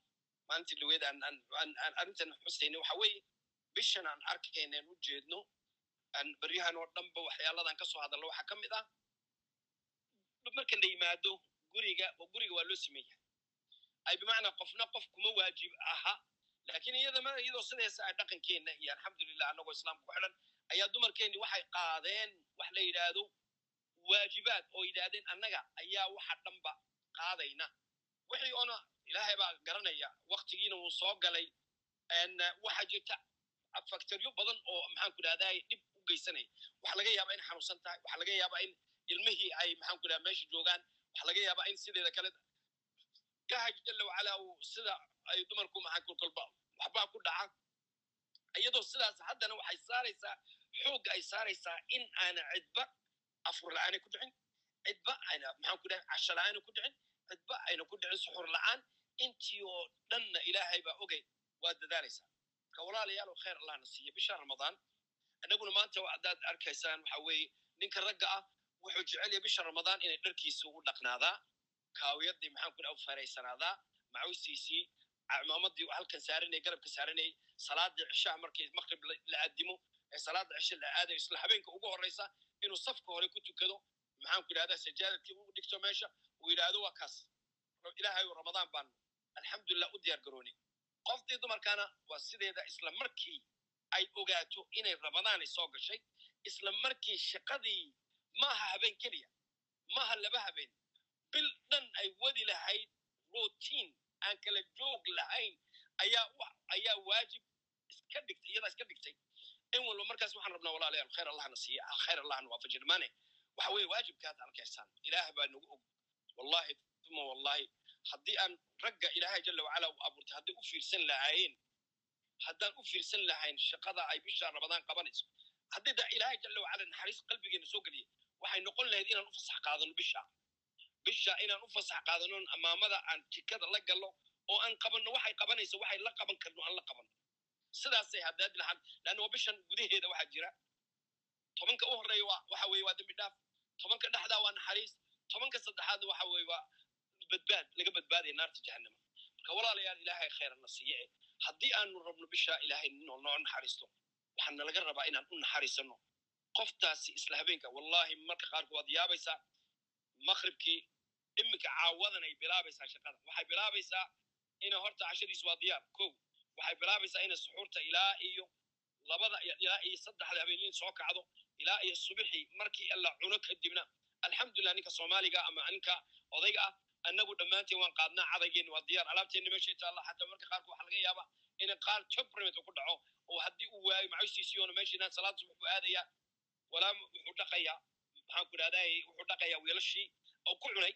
Maalintii dhaweed aan arrintan xusayna waxa weeye bishan aan arkayna aan u jeedno aan beryahan oo dhanba waxyaaladan ka soo hadalno waxaa ka mid ah marka la yimaado guriga guriga waa loo simeeya ay bimacnaa qofna qof kuma waajib aha laakiin iyadama iyadoo sideesa ay dhaqankeenna iyo alxamdulilah annagoo islaamka ku xidhan ayaa dumarkeenni waxay qaadeen wax la yidhaahdo waajibaad oo yidhaahdeen annaga ayaa waxa dhanba qaadayna. Wixii oona ilaahay baa garanaya waktigiina wuu soo galay waxaa jirta factoryo badan oo maxaan ku idhahday dhib u geysanaya waxaa laga yaabaa in xanuunsan tahay waxaa laga yaabaa in ilmihii ay maxaan ku idhaha meesha joogaan waxaa laga yaabaa in sideeda kale ilahay jala wacala uu sida ay dumarku maxaan kolkolba waxbaa ku dhaca iyadoo sidaas haddana waxay saaraysaa xoogga ay saaraysaa in aana cidba afur la'aanay ku dhicin. Cidba ayna maxaan ku dhahay casho la'aana ku dhicin. Cidba ayna ku dhicin suxur la'aan. Intii oo dhanna ilaahay baa ogay waa dadaalaysaa. Marka walaalayaal oo khayr allahna siiya bisha ramadaan. Annaguna maanta haddaad arkaysaan waxa weeye ninka ragga ah wuxuu jecel yahay bisha ramadaan inay dharkiisa u dhaqnaadaa kaawiyadii maxaan ku dhaha u feeraysanaadaa macuustiisii imaamadii halkan saaranay garabka saaranay salaadii cishaha markii maqrib la aadimo ee salaada cishe la aadayo isla habeenka ugu horreysa inuu safka hore ku tukado. Maxaan ku idhahdaa sajaadadkii u dhigto meesha uu yidhaahdo waa kaas. Ilaahayu ramadaan baan alxamdulilah u diyaar garoonay qoftii dumarkana waa sideeda isla markii ay ogaato inay ramadaanay soo gashay isla markii shaqadii maaha habeen keliya maaha laba habeen bil dhan ay wadi lahayd routine aan kala joog lahayn ayaa waajib iska dhigtay iyadaa iska dhigtay. In walba markaas waxaan rabnaa walaalayaal khayr allahna siiya. Khayr allahna waafaji dhammaane waxa weeye waajibkaad arkaysaan ilaah baa nagu og. Wallahi uma wallahi haddii aan ragga ilaahay jala wacala u abuurtay hadday u fiirsan lahaayeen haddaan u fiirsan lahayn shaqada ay bisha ramadaan qabanayso haddii da ilaahay jala wacala naxariis qalbigeena soo geliya waxay noqon lahayd inaan u fasax qaadano bisha bisha inaan u fasax qaadano amaamada aan jikada la gallo oo aan qabanno waxay qabanayso waxay la qaban karno aan la qabanno sidaasay haddaad lahan leanna bishan gudaheeda waxaa jira. Tobanka u horreeya waa waxa weeye waa dembi tobanka dhexdaa waa naxariis. Tobanka saddexaadna waxa weeye waa badbaad laga badbaadaya naarta jahannama. Marka walaalayaal ilaahay khayrana siiye. Eh haddii aanu rabno bisha ilaahay noo noo naxariisto waxaana laga rabaa inaan u naxariisano. Qoftaasi isla habeenka wallahi marka qaarkood waad yaabaysaa. Maqribkii iminka caawadan ay bilaabaysaa shaqada. Waxay bilaabaysaa ina horta cashadiis waa diyaar. Kow waxay bilaabaysaa ina suxuurta ilaa iyo labada ilaa iyo saddexda habeenliin soo kacdo ilaa iyo subixii markii alla cuno kadibna. Alxamdulilah ninka soomaaliga ama ninka odayga ah annagu dhammaanteen waan qaadnaa cadaygeeni waa diyaar. Alaabteenna meeshay taalla xataa marka qaarkood waxaa laga yaabaa in qaar temperament ku dhaco oo haddii uu waayo macusiisiyoona meeshiinaan salaad subax buu aadayaa walaa wuxuu dhaqayaa maxaan ku idhahdaa wuxuu dhaqayaa weelashii oo ku cunay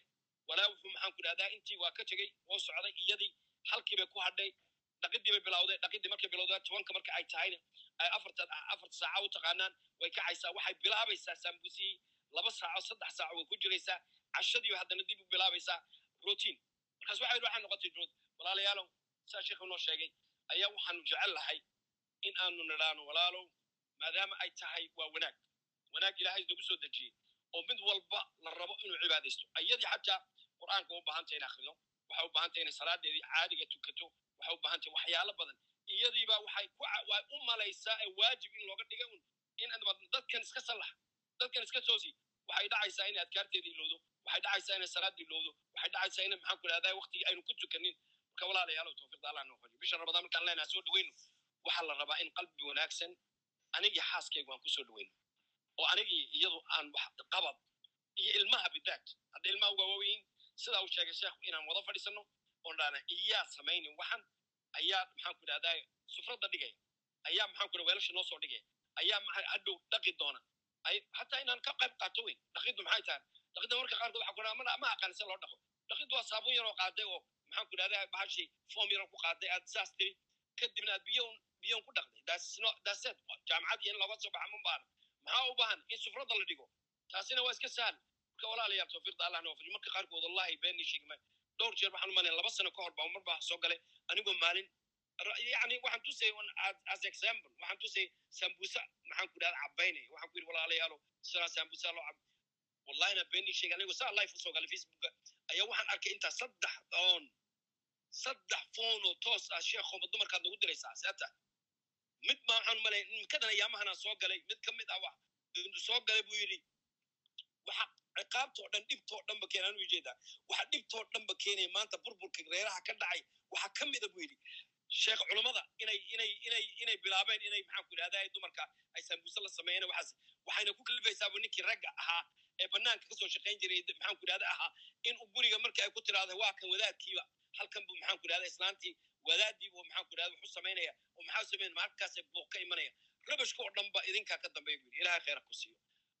walaa wuxuu maxaan ku idhahdaa intii waa ka tegey oo socday iyadii halkii bay ku hadhay dhaqidii bay bilowday dhaqidii markay bilowdaa tobanka marka ay tahayna ay afarta saaca u taqaanaan way kacaysaa waxay bilaabaysaa saambusihii laba saaco saddex saaco way ku jiraysaa cashadii haddana dib u bilaabaysaa routine. Markaas waxay waxay noqotay rood walaalayaalow saa sheekhu noo sheegay ayaa waxaanu jecel lahay in aanu nidhaano walaalow maadaama ay tahay waa wanaag. Wanaag ilaahay nagu soo dejiyey oo mid walba la rabo inuu cibaadaysto. Ayadii xataa qur'aanka u baahantay in akhrido waxay u inay salaadeedii caadiga tukato waxay u baahantay waxyaalo badan. Iyadiiba waxay way u malaysaa ee waajib in looga dhiga un in dadkan iska sallax dadkan iska toosi. Waxay dhacaysaa inay adkaarteeda ilowdo waxay dhacaysaa inay salaada ilowdo waxay dhacaysaa inay maxaan ku idhahdaa waqtigii aynu ku tukanin. Marka walaalayaalow tawfiiqda allah noo qojiyo bisha ramadaan markaan leenaha soo dhaweyno waxaa la rabaa in qalbi wanaagsan anigii xaaskaygu aan ku soo oo anigii iyadu aan wax qabad iyo ilmaha bidaat hadda ilmaha uga waaweyn sidaa uu sheegay sheekhu inaan wada fadhiisano oon dhahna iyaa samaynin waxan ayaa maxaan ku idhahdaa sufradda dhigaya ayaa maxaan ku weelasha noo soo dhigaya ayaa hadhow dhaqi doona. Hataa inaan ka qayb qaato weyn dhaqiddu maxay tahay? Dhaqidda marka qaarkood waxa ku dhaha ma aqaan se loo dhaqo. Dhaqiddu waa saabuun yaroo qaaday oo maxaan ku idhahdaa bahashii foom yaroo ku qaaday aad saas tiri. Kadibna aad biyon biyon ku dhaqday. Daaseed jaamacad iyo in looga soo baxa baana maxaa u baahan? In sufradda la dhigo. Taasina waa iska sahal. Marka walaalayaal tawfiiqda allah fadhiyo. Marka qaarkood wallahi beenii sheegmay dhowr jeer waxaan umalaya laba sano ka hor baa mar soo galay. Anigoo maalin yani waxaan tusay as example waxaan tusay sambusa maxaan ku idhahda cabaynaya waxaan ku yidhi walaalayaalo sidaa sambusa loo cab wallahina beenii sheegay anigoo saa life u soo galay facebooka ayaa waxaan arkay intaa saddex oon saddex foon oo toos ah sheekhooma dumarkaad nagu diraysaa seeta mid ma waxaan umalaya mikadan ayaamahanaa soo galay mid ka mid ah soo galay buu yidhi waxa ciqaabtoo dhan dhibtoo dhanba keenay anu u jeedaa waxa dhibtoo dhanba keenaya maanta burburka reeraha ka dhacay waxa ka mida buu yidhi. Sheekh culummada inay inay inay inay bilaabeen inay maxaan ku idhahdaa dumarka ay sambuuse la sameeyeen waxaas waxayna ku kalifaysaaba ninkii ragga ahaa ee banaanka ka soo shaqayn jiray maxaan ku idhahda ahaa in guriga marka ay ku tiraahda waa kan wadaadkiiba halkan buu maxaan ku idhahda islaantii wadaadii buu maxaan ku idhahda wuxuu samaynaya oo maxaa samayn markaasay buuq ka imanaya. Rabashka oo dhan ba idinkaa ka dambeeya buu yidhi ilahay khayra ku siiyo.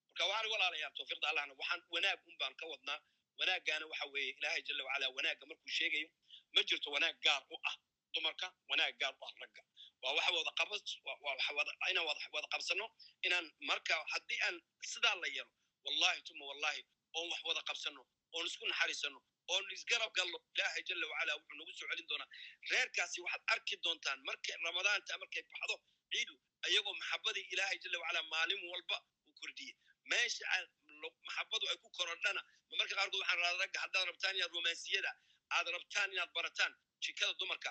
Marka waxaan walaalayaa tawfiiqda allahna waxaan wanaag un baan ka wadnaa. Wanaaggaana waxa weeye ilaahay jala wacala wanaagga markuu sheegayo ma jirto wanaag gaar u ah dumarka wanaag gaar u ah ragga. Waa waxa wada qabas inaan wada qabsano inaan marka haddii aan sidaa la yeelo wallahi tuma wallahi oon wax wada qabsano oon isku naxariisano oon isgarab gallo ilaahay jala wacala wuxuu nagu soo celin doonaa. Reerkaasi waxaad arki doontaan markay ramadaanta markay baxdo ciidu ayagoo maxabadii ilaahay jala wacala maalin walba uu kordhiyey. Meesha maxabadu ay ku korodhana marka qaarkood waxaan raada haddaad rabtaan inaad romansiyada aad rabtaan inaad barataan jikada dumarka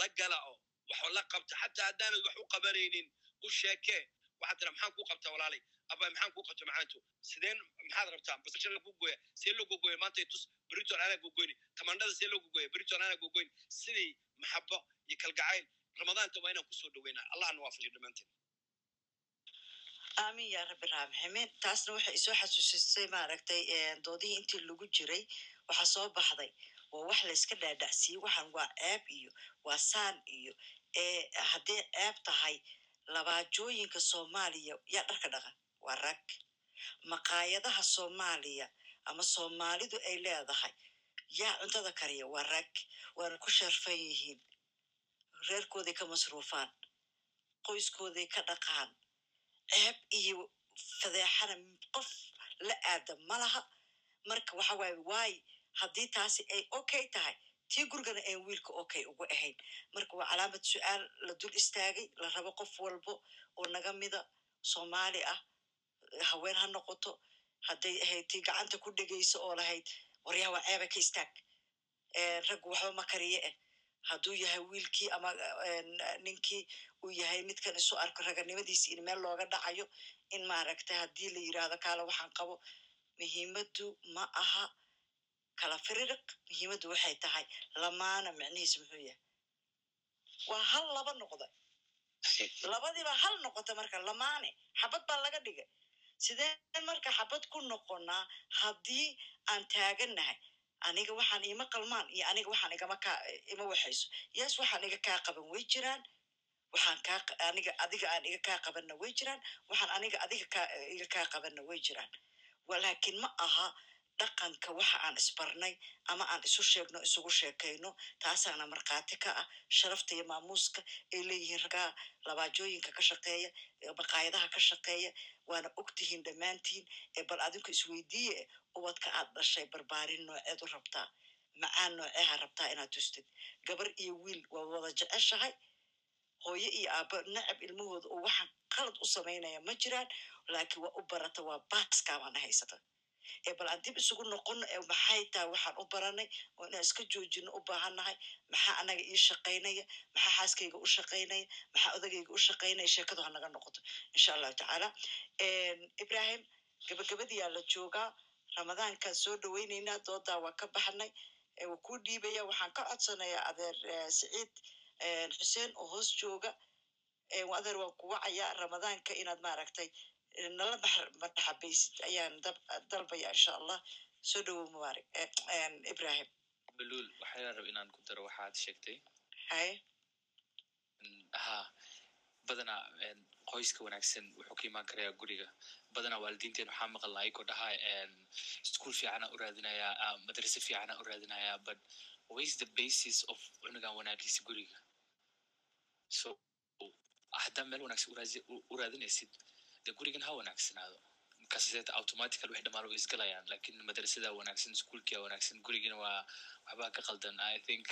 la gala oo wax la qabta. Xataa haddaanad wax u qabanaynin u sheekee waxaad tira maxaan kuu qabtaa walaalay aba maxaan kuu qabta macaanto sideen maxaad rabtaa? Basasha gooya see loo gogoya maanta tus briton anaa gogoyni tamandhada see loo gogoya briton anaa gogoyni sidii maxabo iyo kalgacayl ramadaanta waa inaan ku soo dhaweynaa. Allahna waafajiyo dhammaanteen aamin yaa rabbi raamximin taasna waxay isoo xasuusisay maaragtay doodihii intii lagu jiray. Waxaa soo baxday waa wax layska dhaadhacsiiyey waxaan waa ceeb iyo waa saan iyo hadday ceeb tahay labaajooyinka soomaaliya yaa dharka dhaqa waa rag. Maqaayadaha soomaaliya ama soomaalidu ay leedahay. Yaa cuntada kariya waa rag waana ku sharfan yihiin. Reerkooday ka masruufaan qoyskooday ka dhaqaan. Ceeb iyo fadeexana qof la aada ma laha. Marka waxa waaye waaye haddii taasi ay okay tahay tii gurigana aan wiilka okay ugu ahayn. Marka waa calaamad su'aal la dul istaagay la rabo qof walbo oo naga mida soomaali ah haween ha noqoto hadday ahayd tii gacanta ku dhegayso oo lahayd waryaha waa ceeba ka istaag. Raggu waxba ma kariye eh hadduu yahay wiilkii ama ninkii uu yahay midkan isu arko raganimadiisi in meel looga dhacayo in maaragtay haddii la yiraahdo kaala waxaan qabo. Muhiimaddu ma aha kala fiririq muhiimaddu waxay tahay lamaana micnihiis muxuu yahay. Waa hal laba noqda *laughs* labadiiba hal noqota marka lamaane xabad baa laga dhigay sideen marka xabad ku noqonaa haddii aan taagannahay aniga waxaan ima qalmaan iyo aniga waxaan igama kaa ima waxayso. Yes waxaan iga kaa qaban way jiraan. Waxaan kaa aniga adiga aan iga kaa qabanna way jiraan. Waxaan aniga adiga kaa iga kaa qabanna way jiraan. Walaakin ma aha dhaqanka waxa aan isbarnay ama aan isu sheegno isugu sheekayno taasaana markhaati ka ah sharafta iyo maamuuska ay leeyihiin ragaa labaajooyinka ka shaqeeya maqaayadaha ka shaqeeya. Waana ogtihiin dhammaantiin ee bal adinku isweydiiye ubadka aad dhashay barbaarin nooceed u rabtaa macaan nooceeha rabtaa inaad tustid. Gabar iyo wiil waa wada jeceshahay. Hooyo iyo aaba nacab ilmahooda oo waxaan qalad u samaynaya ma jiraan laakiin waa u barata waa baaskaabana haysata bal aan dib isugu noqono maxay tahay waxaan u baranay oo inaan iska joojino u baahannahay maxaa anaga ii shaqaynaya maxaa xaaskayga u shaqaynaya maxaa odagayga u shaqaynaya sheekadu ha naga noqoto insha allahu tacaala. Ibrahim gabagabadiyaa la joogaa ramadaankaan soo dhaweyneynaa doodaa waa ka baxnay waa kuu dhiibaya waxaan ka codsanayaa adeer siciid xuseen oo hoos jooga adeer waan ku wacayaa ramadaanka inaad maaragtay nala marxabaysid ayaan dalbaya insha allah soo dhowow mubaarak ibrahim baluul waxaa rab inaan ku daro waxaad sheegtay ha badanaa qoyska wanaagsan wuxuu ka imaan karayaa guriga badanaa waalidiinteen waxaa maqalnaa ayagoo dhahaa ischool fiicana u raadinayaa madrase fiicana u raadinayaa but ways the basis of cunugan wanaagiisa guriga so haddaa meel wanaagsan u raadinaysid de gurigan ha wanaagsanaado markaaseta automatical wix dhamaan u isgalayaan laakiin madrasada wanaagsan ischoolkia wanaagsan gurigina waa waxbaa ka qaldan. I think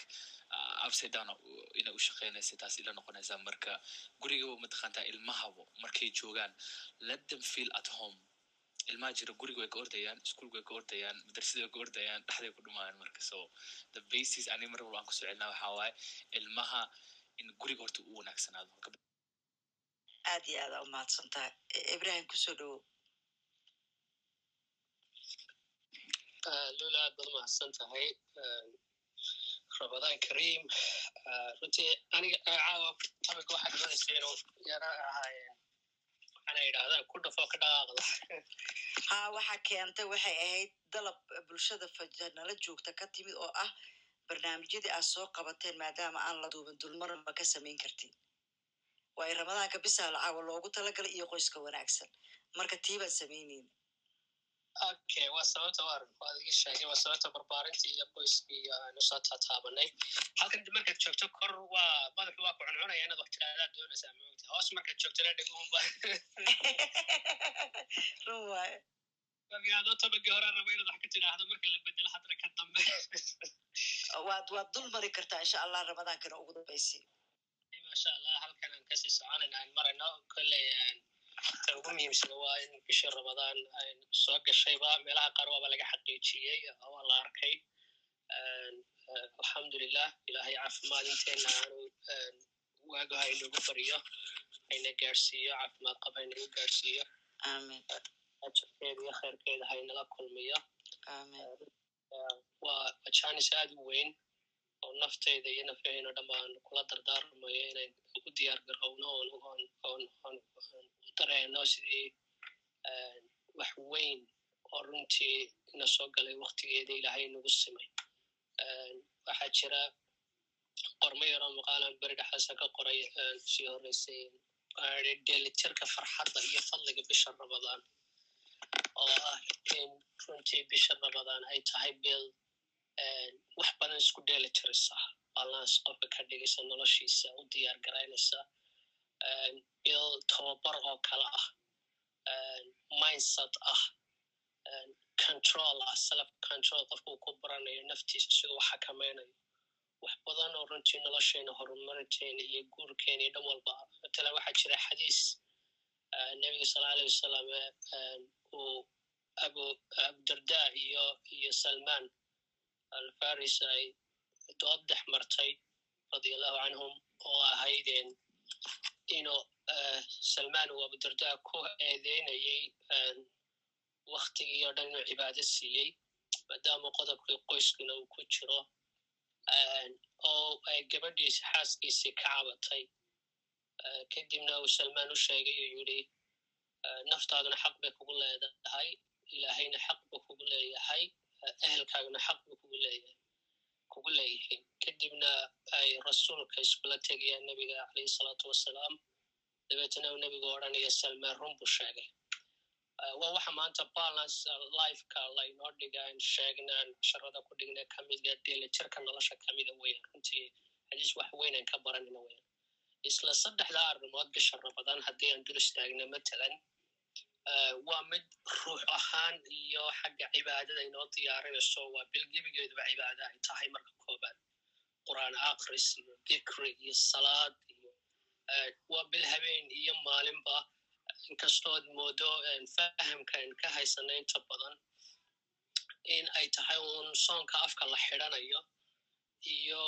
upside down inay u shaqeynaysa taas ila noqonaysaa marka guriga mataqaantaa ilmahabo markay joogaan let them feel at home. Ilmaha jira guriga way ka ordayaan ischoolka way ka ordayaan madrasada way ka ordayaan dhexday ku dhumayaan marka. So the basis ani mar walba aan ku soo celinaa waxaa waaye ilmaha in guriga horta u wanaagsanaado aad iyo aada umahadsan tahay ibrahim ku soo dhowow lula aad baad umahadsan tahay ramadaan karim runtii aniga caawa tabika waxaa dhimanaysa inuu yara ahaayeen waxaana yidhahdaan ku dhafo ka dhaqaaqda ha waxaa keentay waxay ahayd dalab bulshada fajanala joogta ka timid oo ah barnaamijyadii aad soo qabateen maadaama aan la duubin dulmarma ka samayn kartin waayo ramadaanka bisaa lacaawa loogu talagalay iyo qoyska wanaagsan. Marka tii samaynayna okay waa sababta waran waad igi sheegay waa sababta barbaarintii iyo qoyskii aanu soo taataabanay. Halkan markaad joogto kor waa madaxu waa ku cuncunaya inaad wax tiraadaad doonaysaa moogta hoos markaad joogtona dhegahunba *laughs* run waayo. Markaadoo tabagii hore raba inaad wax ka tidhaahdo marka la bedelo haddana ka dambe? Waad waad dul mari kartaa insha allah ramadaankana ugu dambaysi masha allah halkan aan ka sii soconayna aan marayno kolley ta ugu muhiimsana waa in bishii ramadaan soo gashayba meelaha qaar waaba laga xaqiijiyey waa la arkay alxamdulilah ilahay caafimaad inteena aanu waago haynagu bariyo hayna gaarsiiyo caafimaad qab haynagu gaarsiiyo ajarkeeda iyo kheyrkeeda haynala kulmiyo waa janis aad u weyn oo nafteyda iyo nafaheyno dhammaan kula dardaarmayo inayn u diyaar garowno dareeno sidii wax weyn oo runtii ina soo galay waktigeeda ilaahay nagu simay waxaa jira qormo yaroo maqaalan beri dhexaasa ka qoray sii horeysay dheelitirka farxadda iyo fadliga bisha ramadaan oo ah in runtii bisha ramadaan ay tahay bil wax badan isku dheeli tiraysa balance qofka ka dhigaysa noloshiisa u diyaar garaynaysa bil tababar oo kale ah mindset ah control ah self control qofka uu ku baranayo naftiisa siduu xakamaynayo wax badan oo runtii nolosheena horumarinteena iyo guurkeena iyo dhan walba matala waxaa jira xadiis nebiga sala alay wasalam uu abu abudarda iyo iyo salman alfaris ay dood dhex martay radia allahu canhum oo ahaydeen inuu salman uu abudarda ku eedeynayay waktigii oo dhan inuu cibaado siiyey maadaama qodobkii qoyskuna uu ku jiro oo ay gabadhiisi xaaskiisii ka cabatay. Kadibna uu salman u sheegay uu yidhi naftaaduna xaq bay kugu leedahay ilaahayna xaq buu kugu leeyahay ehelkaaguna xaq buu kugu leeyahay kugu leeyihiin kadibna ay rasuulka iskula tegayaan nebiga calayhi salaatu wasalaam dabeetana uu nebigu odhanaya salman run buu sheegay. Waa waxa maanta balance lifeka laynoo dhigaan sheegnaan sharada ku dhigna kamida delitirka nolosha kamida weyan runtii xadiis wax weynan ka baranina weyan isla saddexdaa arrimood bisha ramadaan haddii aan dul istaagna matalan waa mid ruux ahaan iyo xagga cibaadada inoo diyaarinayso waa bilgebigeeduba cibaada ay tahay marka koobaad qur'aan akris iyo dikri iyo salaad iyo waa bil habeen iyo maalinba. Inkastood moodo fahamkan ka haysana inta badan in ay tahay uun soonka afka la xidrhanayo iyo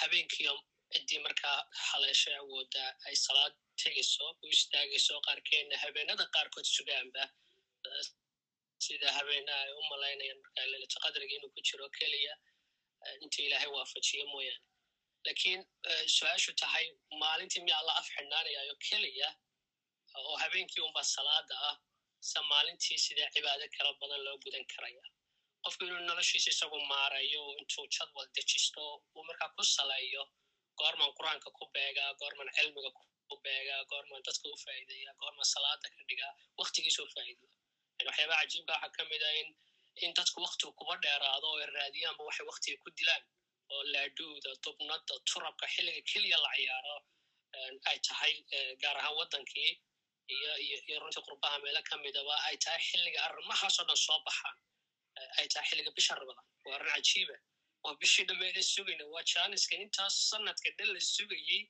habeenkiio ciddii markaa haleeshay awooda ay salaad tegayso u istaagayso qaarkeedna habeenada qaarkood sugaanba sida habeena ay u malaynayaan markaa lelata qadriga inuu ku jiro keliya inta ilaahay waafajiyo mooyaane. Lakiin su'aashu tahay maalintii miyaa la af xidhnaanayayo keliya oo habeenkii unba salaada ah se maalintii sidee cibaado kala badan loo gudan karaya. Qofku inuu noloshiisa isagu maarayo intuu jadwal dejisto uu markaa ku saleeyo goorman qur'aanka ku beegaa goorman cilmiga ku beegaa goorman dadka u faa'iideeya goorman salaada ka dhigaa waktigiisa u faa'iideya waxyaabaha cajiibka waxaa ka mid a in in dadku waktigu kuba dheeraado oo raadiyaanba waxay waktiga ku dilaan. Oo laadhuuda dubnada turabka xilliga keliya la ciyaaro ay tahay gaar ahaan waddankii iyo iyo runtii qurbaha meelo ka midaba ay tahay xilliga arrimahaasoo dhan soo baxaan. Ay tahay xilliga bisha ramadaan waa arrin cajiiba waa bishii dhammeeda sugayna waa jaaniska intaas sanadka dhan la sugayey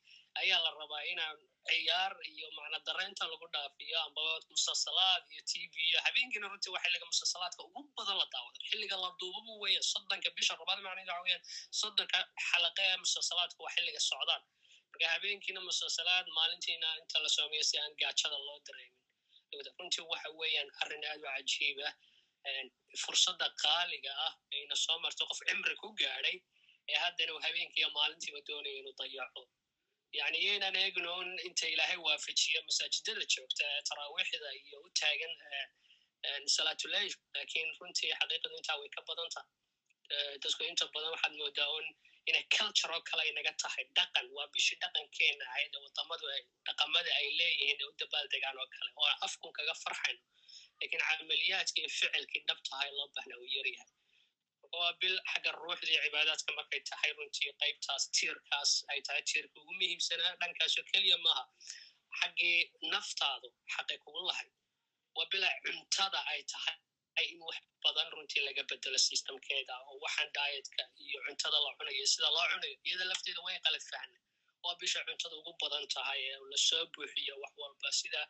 ayaa la rabaa inaan ciyaar iyo macna daraynta lagu dhaafiyo ambaba musalsalaad iyo t v iyo habeenkiina runtii waa xilliga musalsalaadka ugu badan la daawada xilliga la duubaba weyan soddonka bisha rabaad macnaheeda waxa weyan soddonka xalaqe ee musalsalaadka waa xilliga socdaan. Marka habeenkiina musalsalaad maalintiina inta la soomeeyo si aan gaajada loo dareemin. Runtii waxa weeyaan arrin aad u cajiiba fursadda qaaliga ah ayna soo marto qof cimri ku gaadhay ee haddana uu habeenkiiyo maalintiiba doonaya inuu dayaco yani yaynan eegnoon inta ilaahay waafajiyo masaajidada joogta ee taraawiixda iyo u taagan salaatuleyl laakiin runtii xaqiiqadu intaa way ka badan tahay. Dadku inta badan waxaad moodaa un inay culture oo kale ay naga tahay. Dhaqan waa bishii dhaqankeena ahayd ee wadamadu dhaqamada ay leeyihiin ee u dabaaldegaan oo kale oo afkun kaga farxayno laakiin camaliyaadka ficilkii dhab tahay loo bahna uu yaryahay waa bil xagga ruuxda iyo cibaadaadka markay tahay runtii qaybtaas tiirkaas ay tahay tiirka ugu muhiimsanaa dhankaasoo keliya maaha xaggii naftaadu xaqay kugu lahayd waa bila cuntada ay tahay in wax badan runtii laga bedelo systemkeeda oo waxaan daayetka iyo cuntada la cunayo sida loo cunayo iyada lafteeda way qalad fahna waa bisha cuntada ugu badan tahay ee la soo buuxiyo wax walba sida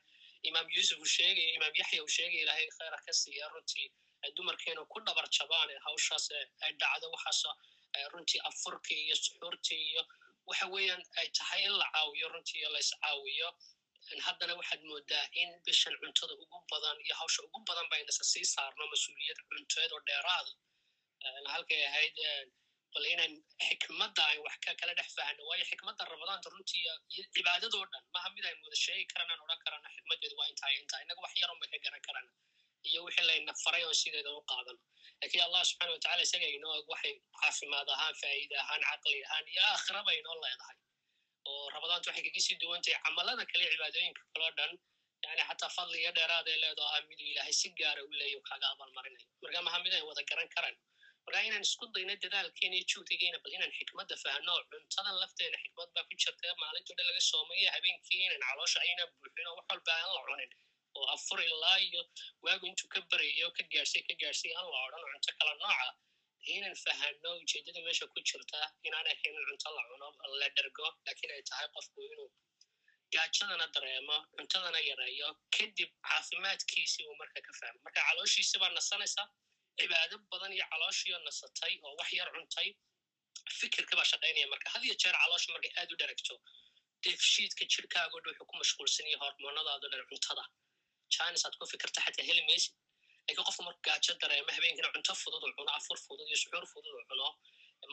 imaam yuusuf uu sheegaya imaam yaxya uu sheegaya ilahay khayra ka siiya runtii dumarkeenu ku dhabar jabaan hawshaas ay dhacdo waxaas runtii afurkii iyo suxuurtii iyo waxa weeyaan ay tahay in la caawiyo runtii la iscaawiyo. Haddana waxaad moodaa in bishan cuntada ugu badan iyo hawsha ugu badan baynasa sii saarno mas'uuliyad cunteed oo dheeraada halkay ahayd bal inan xikmadda ayn wax ka kala dhex fahno waayo xikmadda ramadaanta runtii iyo cibaadadoo dhan maha mid aynu wada sheegi karanaan odhan karana xikmaddeedu waa intaa intaa innaga wax yaron bay garan karana iyo wixii layna faray oon sideeda u qaadano lakiin allah subxana watacala isaga inoo og waxay caafimaad ahaan faa'iida ahaan caqli ahaan iyo aakhiraba inoo leedahay. Oo ramadaanta waxay kaga sii duwan tahay camalada kale cibaadooyinka kaloo dhan yani xataa iyo dheeraad ee leedo ah miduu ilaahay si gaara u leeyo kaaga abaalmarinayo. Marka maha mid ayn wada garan karan marka inaan isku dayno dadaalkeena iyo juhdigeena bal inaan xikmadda fahno cuntadan lafteena xikmad baa ku jirta maalinto dhan laga soomaya habeenkii inaan caloosha aynan buuxin oo wax walba aan la cunin oo afur ilaa iyo waagu intuu ka barayo ka gaarsiy ka gaarsiy aan la odhan cunto kala nooca inaan fahano ujeedada meesha ku jirta inaan ahayn in cunto la cuno la dhergo laakiin ay tahay qofku inuu gaajadana dareemo cuntadana yareeyo kadib caafimaadkiisii uu marka ka fahmo marka calooshiisi baa nasanaysa cibaado badan iyo calooshiioo nasatay oo wax yar cuntay. Fikirka baa shaqaynaya marka. Had iyo jeer caloosha markay aad u dheragto deefshiidka jirkaago dhan wuxuu ku mashquulsan yahay hormoonadaado dhan cuntada. Janis aad ku fikirta xataa heli maysid. Lakin qofku marku gaajo dareemo habeenkina cunto fudud uu cuno afur fudud iyo suxuur fudud uu cuno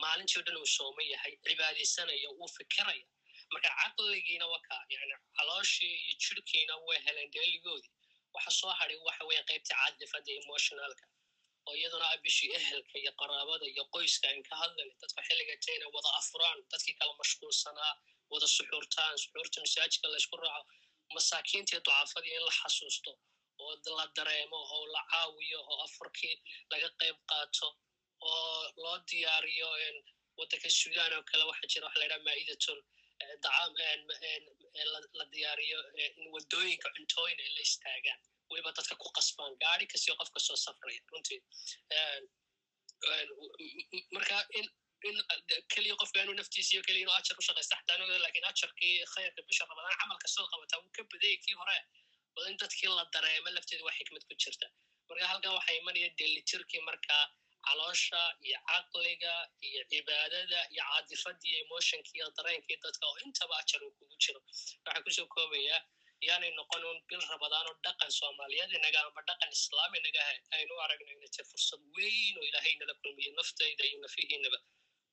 maalintii o dhan uu sooman yahay cibaadaysanayo wuu fikiraya. Marka caqligiina waka yani calooshii iyo jirkiina way heleen deeligoodii waxa soo haday waxa weeye qaybtii caadifada emotionalka oo iyaduna a bishii ehelka iyo qaraabada iyo qoyska aan ka hadlan dadka xilliga tayna wada afuraan dadkii kala mashquulsanaa wada suxuurtaan suxuurta masaajidka laysku raaco masaakiintii ducaafadii in la xasuusto oo la dareemo oo la caawiyo oo afurkii laga qayb qaato oo loo diyaariyo waddanka sudan oo kale waxa jira waxa la yidhaha maa'idatun dacaam la diyaariyo in waddooyinka cuntooyin ay la istaagaan weliba dadka ku qasbaan gaari kastio qof kastoo safraya runtii marka keliya qofka inuu naftiisa iyo keliya inuu ajar u shaqaysta xataa anugada laakiin ajarkii khayrka bisha ramadaan camalka soo qabataa wuu ka badayay kii hore bada in dadkii la dareemo lafteeda waa xikmad ku jirta marka halkan waxaa imanaya delitirkii markaa caloosha iyo caqliga iyo cibaadada iyo caadifadii emotionkii iyo dareenkii dadka oo intaba ajar uu kugu jiro waxaa ku soo koobayaa yaanay noqon un bil rabadaan oo dhaqan soomaaliyeed inaga amba dhaqan islaam inaga aynu aragno inay tahay fursad weyn oo ilaahay nala kulmiyo naftayda iyo nafihiinaba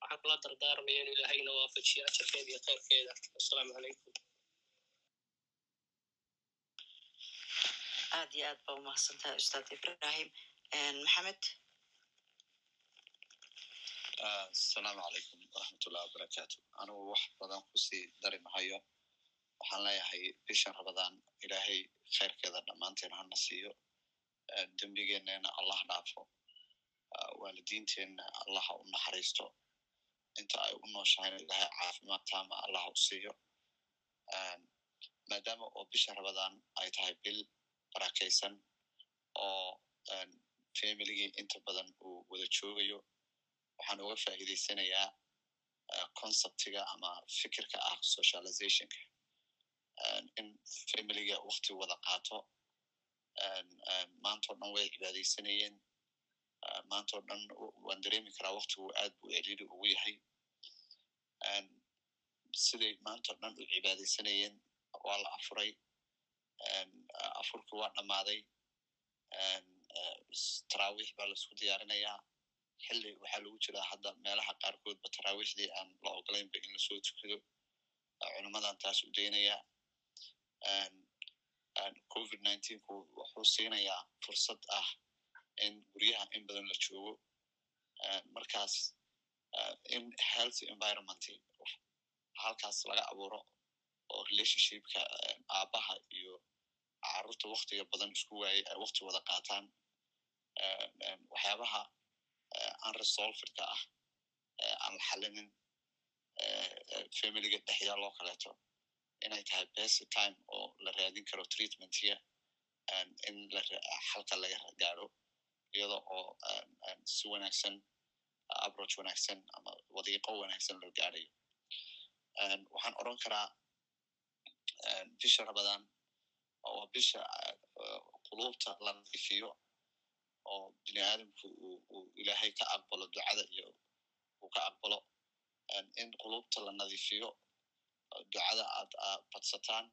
waxaan kula dardaarmaya in ilaahayna waafajiyo ajarkeeda iyo khayrkeeda assalaamu calaykum aad iyo aad baa umahadsantahay ustaad ibrahim maxamed asalaamu calaykum waraxmatullahi wabarakaatu anugu wax badan ku sii dari mahayo waxaan leeyahay bishan rabadaan ilaahay khayrkeeda dhammaanteen hana siiyo. Dembigeenneena allah dhaafo. Waalidiinteenna allaha u naxariisto. Inta ay u nooshahayna ilaahay caafimaad taama allaha u siiyo. Maadaama oo bisha rabadaan ay tahay bil barakaysan oo familigii inta badan uu wada joogayo waxaan uga faa'iidaysanayaa conceptiga ama fikirka ah socializationka in familiga wakti wada qaato maantao dhan way cibaadaysanayeen maantao dhan waan dareemi karaa waktigu aad buu celiili ugu yahay siday maantao dhan u cibaadaysanayeen waa la afuray afurkii waa dhammaaday taraawiix baa la isku diyaarinayaa xilli waxaa lagu jiraa hadda meelaha qaarkoodba taraawiixdii aan la ogolaynba in la soo tukado culimadan taas u daynayaa covid ku wuxuu siinayaa fursad ah in guryaha in badan la joogo. Markaas in healthy environment halkaas laga abuuro oo relationshipka aabaha iyo carruurta waktiga badan isku waayey ay wakti wada qaataan waxyaabaha unresolvedka ah aan la xalinin familiga dhexyaa loo kaleeto inay tahay best time oo la raadin karo treatmentiga in xalka laga gaaro iyada oo si wanaagsan aproach wanaagsan ama wadiiqo wanaagsan loo gaarayo waxaan odran karaa bisha rabadaan waa bisha qulubta la nadiifiyo oo bini aadamku uu ilaahay ka aqbalo ducada iyo uu ka aqbalo in qulubta la nadiifiyo ducada aad badsataan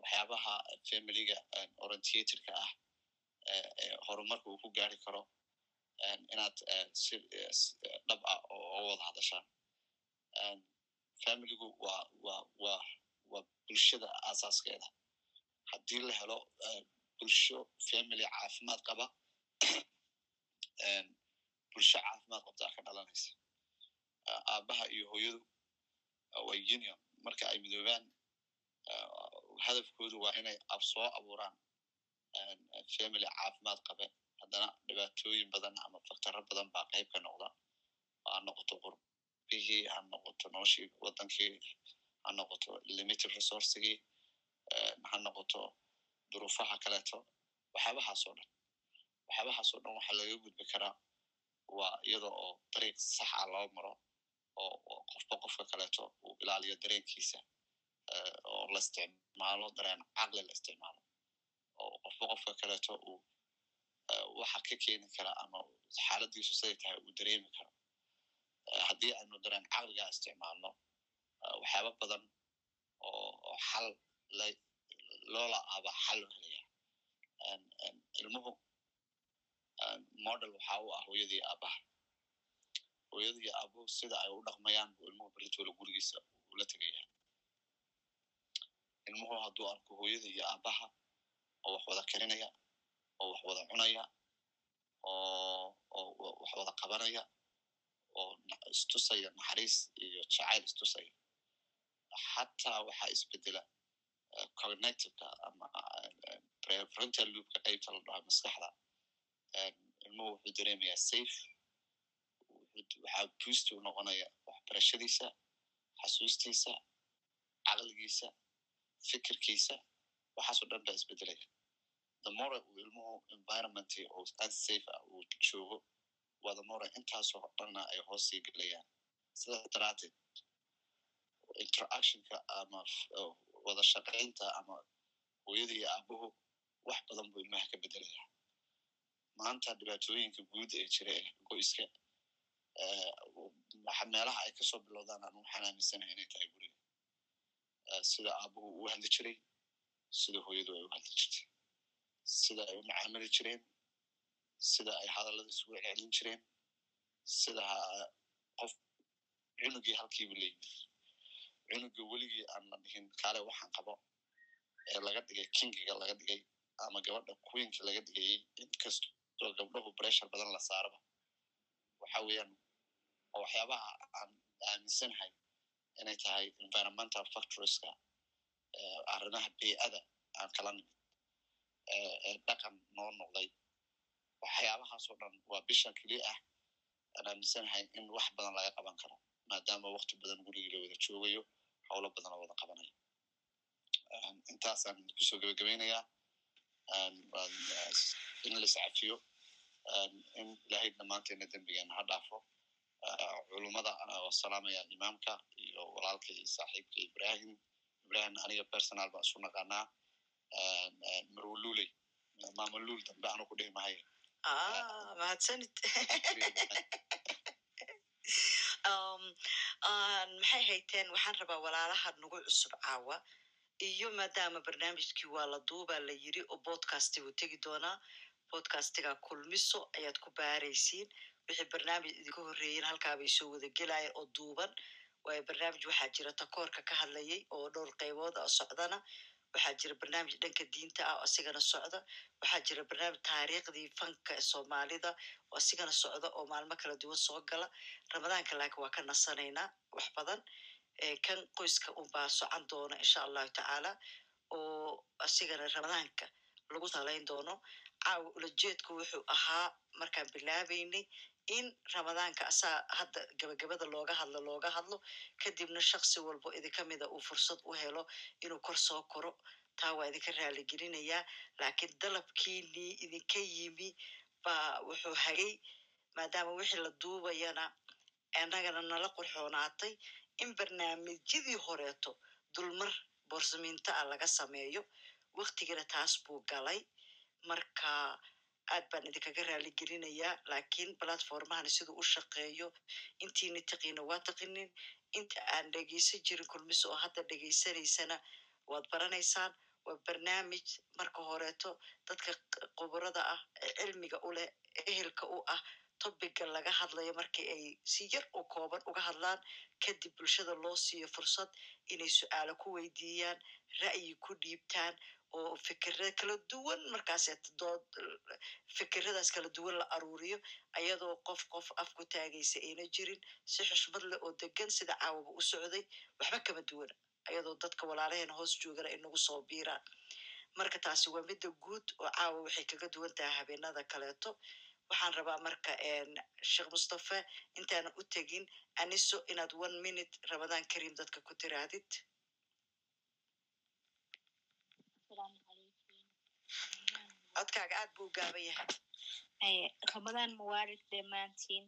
waxyaabaha familiga orientatorka ah horumarka uu ku gaari karo inaad si dhab ah oo wada hadashaan familigu waa waa waa waa bulshada aasaaskeeda haddii la helo bulsho family caafimaad qaba bulsho caafimaad qabtaa ka dhalanaysa aabaha iyo hooyadu waa union marka ay midoobaan hadafkoodu waa inay soo abuuraan family caafimaad qabe haddana dhibaatooyin badan ama faktaro badan baa qayb ka noqda. Ha noqoto qurbihii ha noqoto noloshii waddankii ha noqoto limited resourcigii ha noqoto duruufaha kaleeto. Waxyaabahaasoo dhan waxyaabahaasoo dhan waxaa laga gudbi karaa waa iyada oo dariiq saxa loo maro oo qofba qofka kaleeto uu ilaaliyo dareenkiisa oo la isticmaalo dareen caqli la isticmaalo oo qofba qofka kaleeto uu waxa ka keeni kara ama xaaladiisu siday tahay uu dareemi karo haddii aynu dareen caqligaa isticmaalno waxyaaba badan oo xal loola aba xal loo helaya ilmuhu model waxa u ah hooyadii aabaha hooyadii aabuhu sida ay u dhaqmayaan buu ilmuhu berritoola gurigiisa ula tegaya ilmuhu hadduu arko hooyada iyo aabaha oo wax wada karinaya oo wax wada cunaya oo wax wada qabanaya oo istusaya naxariis iyo jacayl istusaya xataa waxaa isbedela cognitiveka ama prefrontal loopka qaybta la dhaha maskaxda ilmuhu wuxuu dareemayaa safe waxaa boost u noqonaya waxbarashadiisa xasuustiisa caqligiisa fikirkiisa waxaasoo dhan baa isbedelaya themore uu ilmuhu environmentii oo unsafe ah uu joogo waa themore intaasoo dhanna ay hoos sii gelayaan sidaas daraateed interactionka ama wada shaqaynta ama hooyada aabuhu wax badan buu ilmaha ka bedelaya maanta dhibaatooyinka guud ee jira ee qoyska meelaha ay ka soo bilowdaan anu waxaan aaminsanahay inay tahay guriga. Sida aabuhu uu hadli jiray sida hooyadu ay u hadli jirtay sida ay u macaamili jireen sida ay hadallada isugu celcelin jireen sida qof cunugii halkiibu leeyimi cunuga weligii aan la dhihin kaale waxaan qabo ee laga dhigay kingiga laga dhigay ama gabadha queenka laga dhigayey inkastoo gabdhahu pressure badan la saaraba. Waxa weeyaan oo waxyaabaha aan aaminsanahay inay tahay environmental factorieska arrimaha bey'ada aan kala nimid ee dhaqan noo noqday. Waxyaabahaasoo dhan waa bishan keliya ah aan aaminsanahay in wax badan laga qaban karo maadaama wakti badan gurigii la wada joogayo howlo badan oo wada qabanayo. Intaasaan ku soo gebagabaynayaa in la iscafiyo in ilaahay dhammaanteena dembigeena ha dhaafo culummada oo salaamaya imaamka iyo walaalka iyo saaxiibka ibrahim. Ibrahim aniga personal baan isu naqaanaa marwaluley mamalul dambe anu ku dhihi mahayo mahadsanid. *laughs* Maxay hayteen waxaan rabaa walaalaha nagu cusub caawa. Iyo maadaama barnaamijkii waa la duubaa la yiri oo bodcastigu tegi doonaa bodcastiga kulmiso ayaad ku baaraysiin wixii barnaamij idinka horreeyen halkaabay soo wada gelayeen oo duuban. Waayo barnaamij waxaa jira takoorka ka hadlayay oo dhowr qaybood oo socdana. Waxaa jira barnaamij dhanka diinta ah oo asigana socda. Waxaa jira barnaamij taariikhdii fanka soomaalida oo asigana socda oo maalmo kala duwan soo gala. Ramadaanka laakiin waa ka nasanaynaa wax badan. Kan qoyska unbaa socan doona insha allahu tacaala oo asigana ramadaanka lagu talayn doono. Caawa ulajeedku wuxuu ahaa markaan bilaabaynay in ramadaanka asaa hadda gabagabada looga hadlo looga hadlo kadibna shaksi walbo idinka mida uu fursad u helo inuu kor soo koro. Taa waa idinka raaligelinayaa laakiin dalabkiinii idinka yimi baa wuxuu hagay maadaama wixii la duubayana annagana nala qurxoonaatay in barnaamijyadii horeeto dulmar boorsamiinta ah laga sameeyo. Waktigana taas buu galay. Marka aad baan idinkaga raaligelinayaa laakiin platformahana siduu u shaqeeyo intiina taqiina waa taqinin inta aan dhegeysan jirin kulmiso oo hadda dhegeysanaysana waad baranaysaan waa barnaamij marka horeeto dadka khuburada ah ee cilmiga u leh ehelka u ah tobiga laga hadlayo markii ay si yar oo kooban uga hadlaan kadib bulshada loo siiyo fursad inay su'aalo ku weydiiyaan ra'yi ku dhiibtaan oo fikira kala duwan markaas dood fikiradaas kala duwan la aruuriyo ayadoo qof qof af ku taagaysa ayna jirin. Si xushmad leh oo degan sida caawaba u socday waxba kama duwana ayadoo dadka walaalaheena hoos joogana inagu soo biiraan. Marka taasi waa midda guud oo caawa waxay kaga duwan tahay habeenada kaleeto. Waxaan rabaa marka sheekh mustafe intaanan u tegin aniso inaad one minute ramadaan karim dadka ku tiraahdid codkaaga aad buu gaaban yahay. Haye, ramadaan mubaarak dhammaantiin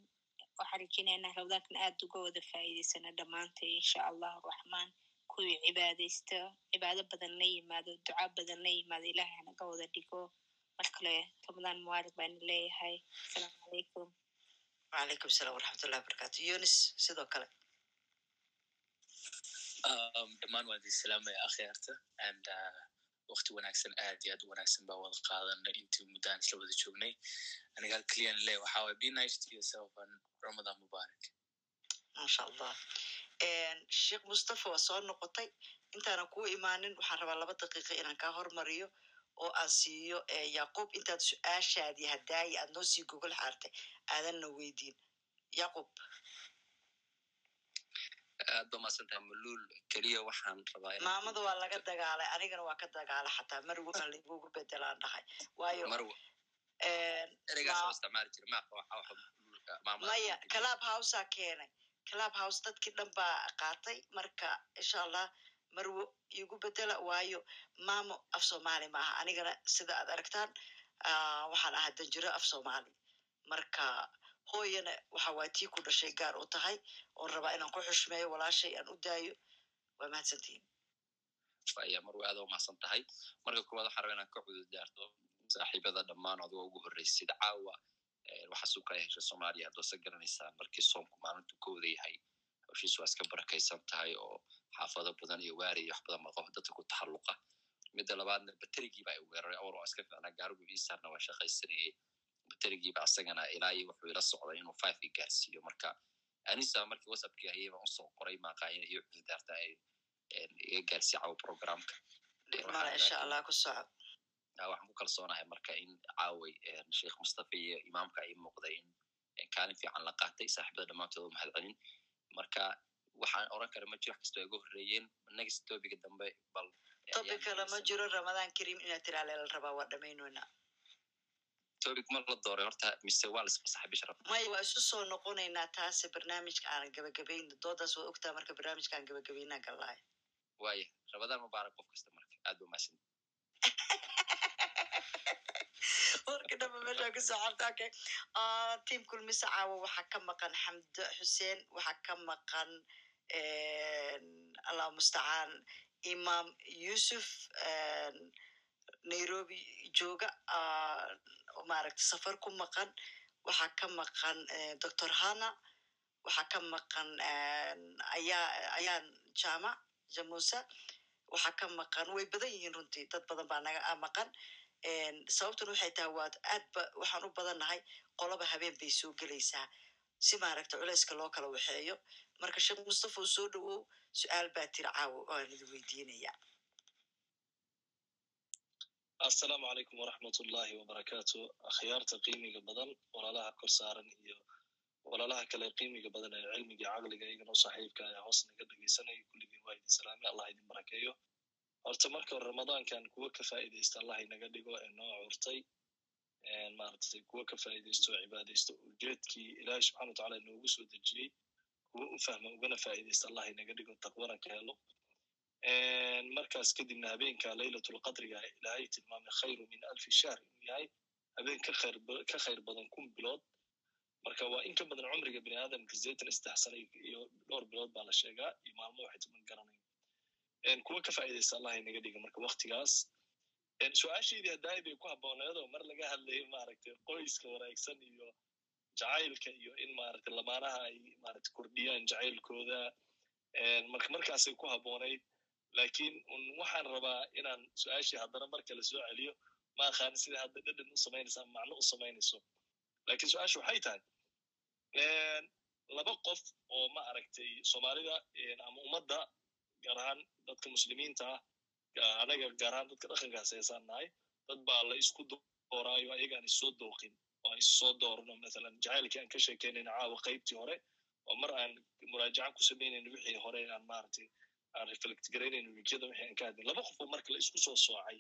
waxaan rajeynaynaa ramadaankan aad uga wada faa'iidaysana dhammaantay insha allahu raxmaan. Kuwii cibaadaysta cibaado badan la yimaado duca badan la yimaado ilaahay hanaga wada dhigo. Mar kale ramadaan mubaarak baan leeyahay. Asalaamu calaykum wacalaykum salaam waraxmatullahi wabarakaatu yunis sidoo kale. Um, dhammaan waan idin salaamaya akhyaarta and uh, waqti wanaagsan aad iyo aad u wanaagsan baa wada qaadanay intii muddaan isla wada joognay aniga hal keliyan le waxaa waye be nice to yourself and ramadan mubarak maasha allah sheekh mustafa waa soo noqotay intaanan kuu imaanin waxaan rabaa laba daqiiqa inaan kaa hormariyo oo aan siiyo yaqub intaad su'aashaadii hadaayi aad noo sii gogol xaartay aadanna weydiin yaqub aad ba malul keliya waxaan rabaa maamada waa laga dagaalay anigana waa ka dagaalay xataa marwaa laigugu bedelaan dhahay. Waayo maamada maya club housea keenay. Club house dadkii dhan baa qaatay. Marka insha allah marwo igu bedela waayo maamo af soomaali maaha. Anigana sida aad aragtaan waxaan ahaa danjiro af soomaali. Marka hooyana waxa waa tii ku dhashay gaar u tahay oon rabaa inaan ku xushmeeyo walaashay aan u daayo. Waa mahadsantihin aya marwa aad u mahadsan tahay. Marka koowaad waxaan rabaa inaan ka cududaarto saaxiibada dhammaan adigoo ugu horreysid caawa waxaa suu kala heshay soomaaliya. Hadda se garanaysaan markii soomku maalintu ka wada yahay hawshiis waa iska barakaysan tahay oo xaafado badan iyo waari iyo wax badan ba qof dadka ku taxalluqa. Midda labaadna baterigiiba ay weeraray. Awal waa iska ficnaa gaarigu iisaarna waa shaqaysanayay baterigiiba asagana ilaa iyo wuxuu ila socday inuu five gaarsiiyo marka anisa markii whatsappkii hayay baan u soo qoray maaqaayin iyo cududaarta ay iga gaarsiiya cawa programka mala insha allah ku soco waxaan ku kalsoonahay marka in caaway sheekh mustafa iyo imaamka ay muuqday in kaalin fiican la qaatay saaxiibada dhammaantood u mahad celin marka waxaan oran kara ma jiro wax kastoo ay uga horreeyeen next topiga dambe bal topic kale ma jiro ramadaan karim inaad tiraale la rabaa waa dhamaynona topic ma la dooray horta mise waa la isfasaxay bishraf maya waa isu soo noqonaynaa taase barnaamijka aanan gabagabayno doodaas waa ogtaa marka barnaamijka aan gabagabaynaa galaaya waaya ramadaan mubaarak qof kasta marka aad ba mahadsan warka dhamba meeshaa ku soo xarta okay team kulmisa caawa waxaa ka maqan xamdo xuseen waxaa ka maqan allah mustacaan imam yusuf nairobi jooga maaragta safar ku maqan waxaa ka maqan doctor hana waxaa ka maqan ayaa ayaan jama jamusa waxaa ka maqan way badan yihiin runtii dad badan baa naga maqan. Sababtuna waxay tahay waad aad ba waxaan u badannahay qoloba habeen bay soo gelaysaa si maaragta culayska loo kala waxeeyo. Marka sheekh mustafa uu soo dhawow su'aal baa tiri caawo aan idin weydiinaya assalaamu calaykum waraxmatullahi wabarakaatu akhyaarta qiimiga badan walaalaha kor saaran iyo walaalaha kale qiimiga badan ee cilmiga caqliga iyagana u saaxiibka ayaa hoos naga dhegeysanaya kulligiin waa idin salaamay allah idin barakeeyo. Horta marka hore ramadaankan kuwa ka faa'iidaysta allah inaga dhigo ee noo curtay maaragtay kuwa ka faa'iidaysto cibaadaysto ujeedkii ilaahay subxana watacaala noogu soo dejiyey kuwa u fahma ugana faa'iidaysta allah inaga dhigo taqwana ka helo markaas kadibna habeenka laylatulqadriga ilaahay tilmaamay khayru min alfi shahr. Inuu yahay habeen ka khayr badan kun bilood. Marka waa in ka badan cumriga bini aadamka zeetan saddex sana iyo dhowr bilood baa la sheegaa iyo maalmo waxay tuman garanayn. Kuwa ka faa'iidaysta allah inaga dhiga marka waktigaas su'aashaydii hadaayi bay ku habbooneedoo mar laga hadlayo maaragtay qoyska wanaagsan iyo jacaylka iyo in maaragtay lamaanaha ay maaragtay kordhiyaan jacaylkooda. Marka markaasay ku habboonayd laakiin waxaan rabaa inaan su'aashii haddana mar kale soo celiyo ma aqaan sida hadda dhedhan u samaynaysa ama macno u samaynayso. Lakin su'aasha waxay tahay laba qof oo ma aragtay soomaalida ama ummadda gaar ahaan dadka muslimiinta ah anaga gaar ahaan dadka dhaqankaas heesaan nahay dad baa la isku dooraayo ayagaan issoo dooqin. Oo aan issoo doorno mathalan jacaylkii aan ka sheekeynayna caawa qaybtii hore oo mar aan muraajaca ku samaynayno wixii hore aan maaragtay aan reflect garaynayno wejiyada wixii aan ka hadlay. Laba qof oo marka la isku soo soocay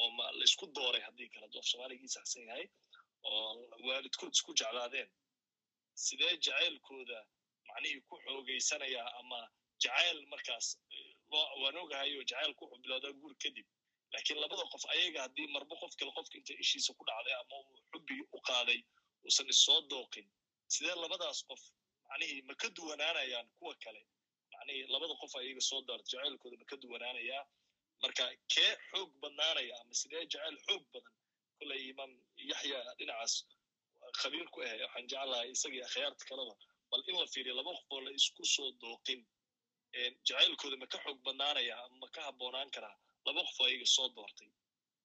oo ma la isku dooray haddii kale doof soomaaligii saxsan yahay oo waalidkood isku jeclaadeen. Sidee jacaylkooda macnihii ku xoogeysanayaa ama jacayl markaas waan ogahayo jacaylku wuxuu bilowdaa guur kadib. Laakiin labada qof ayaga haddii marba qof kale qofka inta ishiisa ku dhacday ama uu xubbigi u qaaday uusan issoo dooqin. Sidee labadaas qof macnihii ma ka duwanaanayaan kuwa kale macnihii labada qof ayaga soo daarto jacaylkooda ma ka duwanaanayaa marka kee xoog badnaanaya ama sidee jacayl xoog badan kolay imaam yaxya dhinacaas khabiir ku ah waxaan jeclahay isagii akhyaarta kaleba bal in la fiiriyo laba qof oo la isku soo dooqin jacaylkooda ma ka xoog badnaanaya ama ma ka habboonaan karaa laba qof ayaga soo doortay?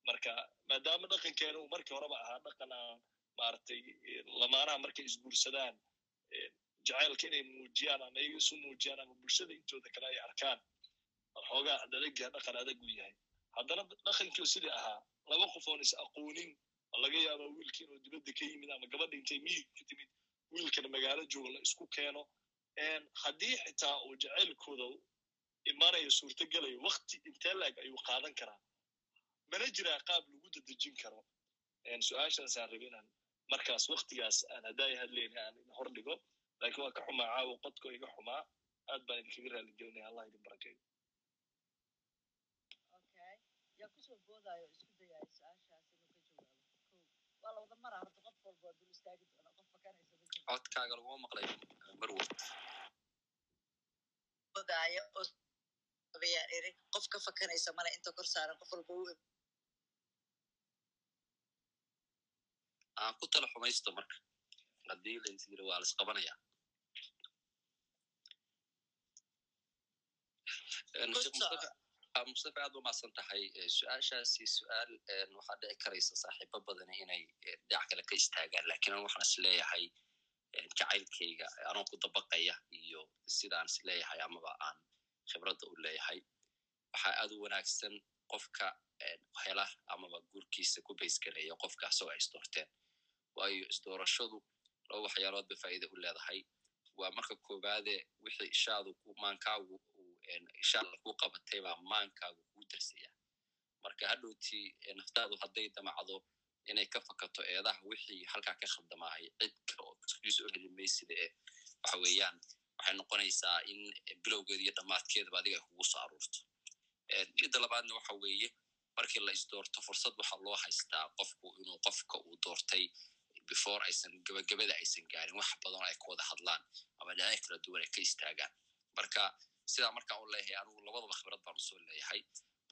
Marka maadaama dhaqankeena uu markii horeba ahaa dhaqan aan maaragtay lamaanaha markay isguursadaan jacaylka inay muujiyaan ama iyaga isu muujiyaan ama bulshada intooda kale ay arkaan. Xoogaa adadagya dhaqan adag uu yahay. Haddana dhaqankii sidii ahaa laba qof oon is aqoonin oo laga yaaba wiilkii inuu dibadda ka yimid ama gabadha intay miyiga ka timid wiilkana magaalo jooga la isku keeno. Haddii xitaa uu jacaylkooda imanayo suurtogelayo wakti intee laeg ayuu qaadan karaa? Mana jiraa qaab lagu dadejin karo. Su'aashaasaan rabi inaan markaas waktigaas aan haddaay hadlayna aan hor dhigo laakiin waa ka xumaa caawa qodko iga xumaa. Aad baan idinkaga raali gelinaya allah idin barakeeyo yaa ku soo boodaayo isku dayayo su'aashaas inuu ka jawaabo. Ko waa la wada maraa horta qof walba waa dul istaagi doona qof fakanaysa ma jiro. Codkaaga laguma maqlay. Marwo boodaayo oo abayaan iri qof ka fakanaysa male inta kor saaran qof walba aan ku tala xumaysto marka. Haddii la yiri waa la isqabanaya mustafa aad umaasan tahay su'aashaasi su'aal waxaa dhici karaysa saaxiibo badani inay dhinac kale ka istaagaan laakiin an waxaan is leeyahay jacaylkayga anoo ku dabaqaya iyo sidaan is leeyahay amaba aan khibradda u leeyahay waxaa aad u wanaagsan qofka hela amaba guurkiisa ku baysgareeya qofka asagoo ay isdoorteen waayo isdoorashadu laba waxyaalood bay faa'iida u leedahay waa marka koowaade wixii ishaadu maankaagu ishaada ku qabatay baa maankaagu kuu darsaya marka hadhowtii naftaadu hadday damacdo inay ka fakato eedaha wixii halkaa ka khaldamahay cid kale oo u heli maysida ee waxa waxay noqonaysaa in bilowgeeda iyo dhammaadkeedaba adiga ay kugu soo aruurto. Midda labaadna waxa weeye markii la isdoorto fursad waxaa loo haystaa qofku inuu qofka uu doortay before aysan gebagabada aysan gaarin wax badan ay ka wada hadlaan ama dhinacyo kala duwan ay ka istaagaan. Marka sidaa markaan u leeyahay anugu labadaba khibrad baan u soo leeyahay.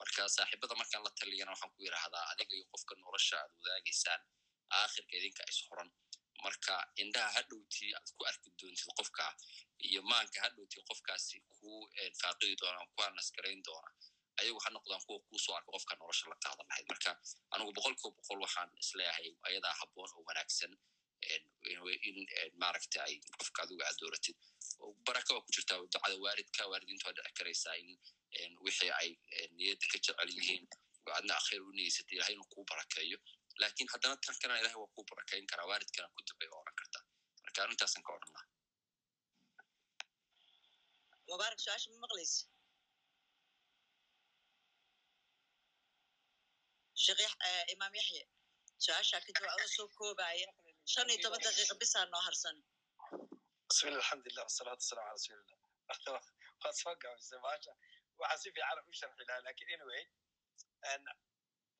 Marka saaxiibada markaan la taliyana waxaan ku yidhaahdaa adiga iyo qofka nolosha aad wadaagaysaan aakhirka idinka isfuran marka indhaha hadhowtii aad ku arki doontid qofka iyo maanka hadhowtii qofkaasi ku faaqidi doona ku anasgarayn doona ayagu ha noqdaan kuwa kuusoo arka qofka nolosha la qaadan lahayd. Marka anigu boqolkiiba boqol waxaan is leeyahay ayadaa habboon oo wanaagsan in maaragta ay qofka adigu aad dooratid baraka waa ku jirtaa ducada waalidka waalidiinta waa dhici karaysaa in wixii ay niyadda ka jecel yihiin adna akhayr u niyeysata ilahay inuu kuu barakeeyo laakiin haddana tan kalena ilahay waa kuu barakayn karaa waalidkana ku dambay oo odhan kartaa marka arrintaasan ka odhan laha mubaarak su'aasha ma maqlaysa imaam yaxye su'aashaa ka jawaab soo koobaya shan iyo toban daqiiqa bisaa noo harsan bismillah alxamdulilah wasalaatu wasalamu ala rasuulillah waa soo gaabisay maasha waxaa si fiican u sharxi lahaa laakiin anyway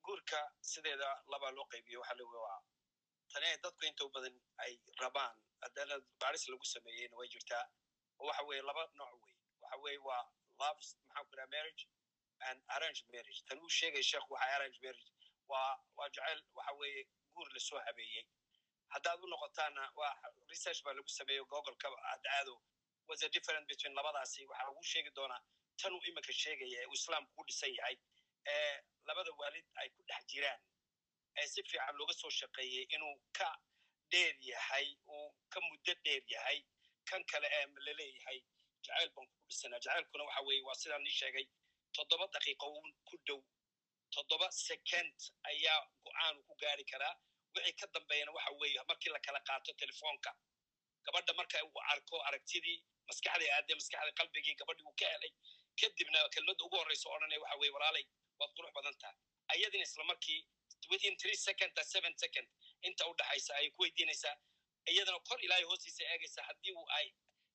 guurka sideeda labaa loo qaybiyo waxa lagu waa tani dadku inta u badan ay rabaan haddana baris lagu sameeyeyna way jirtaa waxa weye laba nooc wey waxa weye waa love maxaa ku dhaha marriage and arrange marriage. tan uu sheegay sheekh waxa arrange marriage. waa waa jecel waxa weeye guur la soo habeeyey haddaad u noqotaana waa research baa lagu sameeyo googolka aad aado was a different between labadaasi. Waxaa lagu sheegi doonaa tanuu iminka sheegaya ee uu islaamku ku dhisan yahay ee labada waalid ay ku dhex jiraan. Ee si fiican looga soo shaqeeyey inuu ka dheer yahay uu ka muddo dheer yahay kan kale ee la leeyahay jacayl baan ku dhisanaa. Jacaylkuna waxa weeye waa sidaan nii sheegay toddoba daqiiqo ku dhow toddoba second ayaa go'aan ku gaari karaa wixii ka dambeeyana waxa weeye markii la kala qaato telefoonka gabadha marka uu arko aragtidii maskaxdii aadee maskaxdii qalbigii gabadhii uu ka helay kadibna kelmadda ugu horreysa odhanaya waxa weye walaalay waad qurux badan tahay. Ayadina isla markii within three second seven second inta u dhaxaysa ayay ku weydiinaysaa. Iyadana kor ilaahay hoostiisa eegaysa haddii uu ay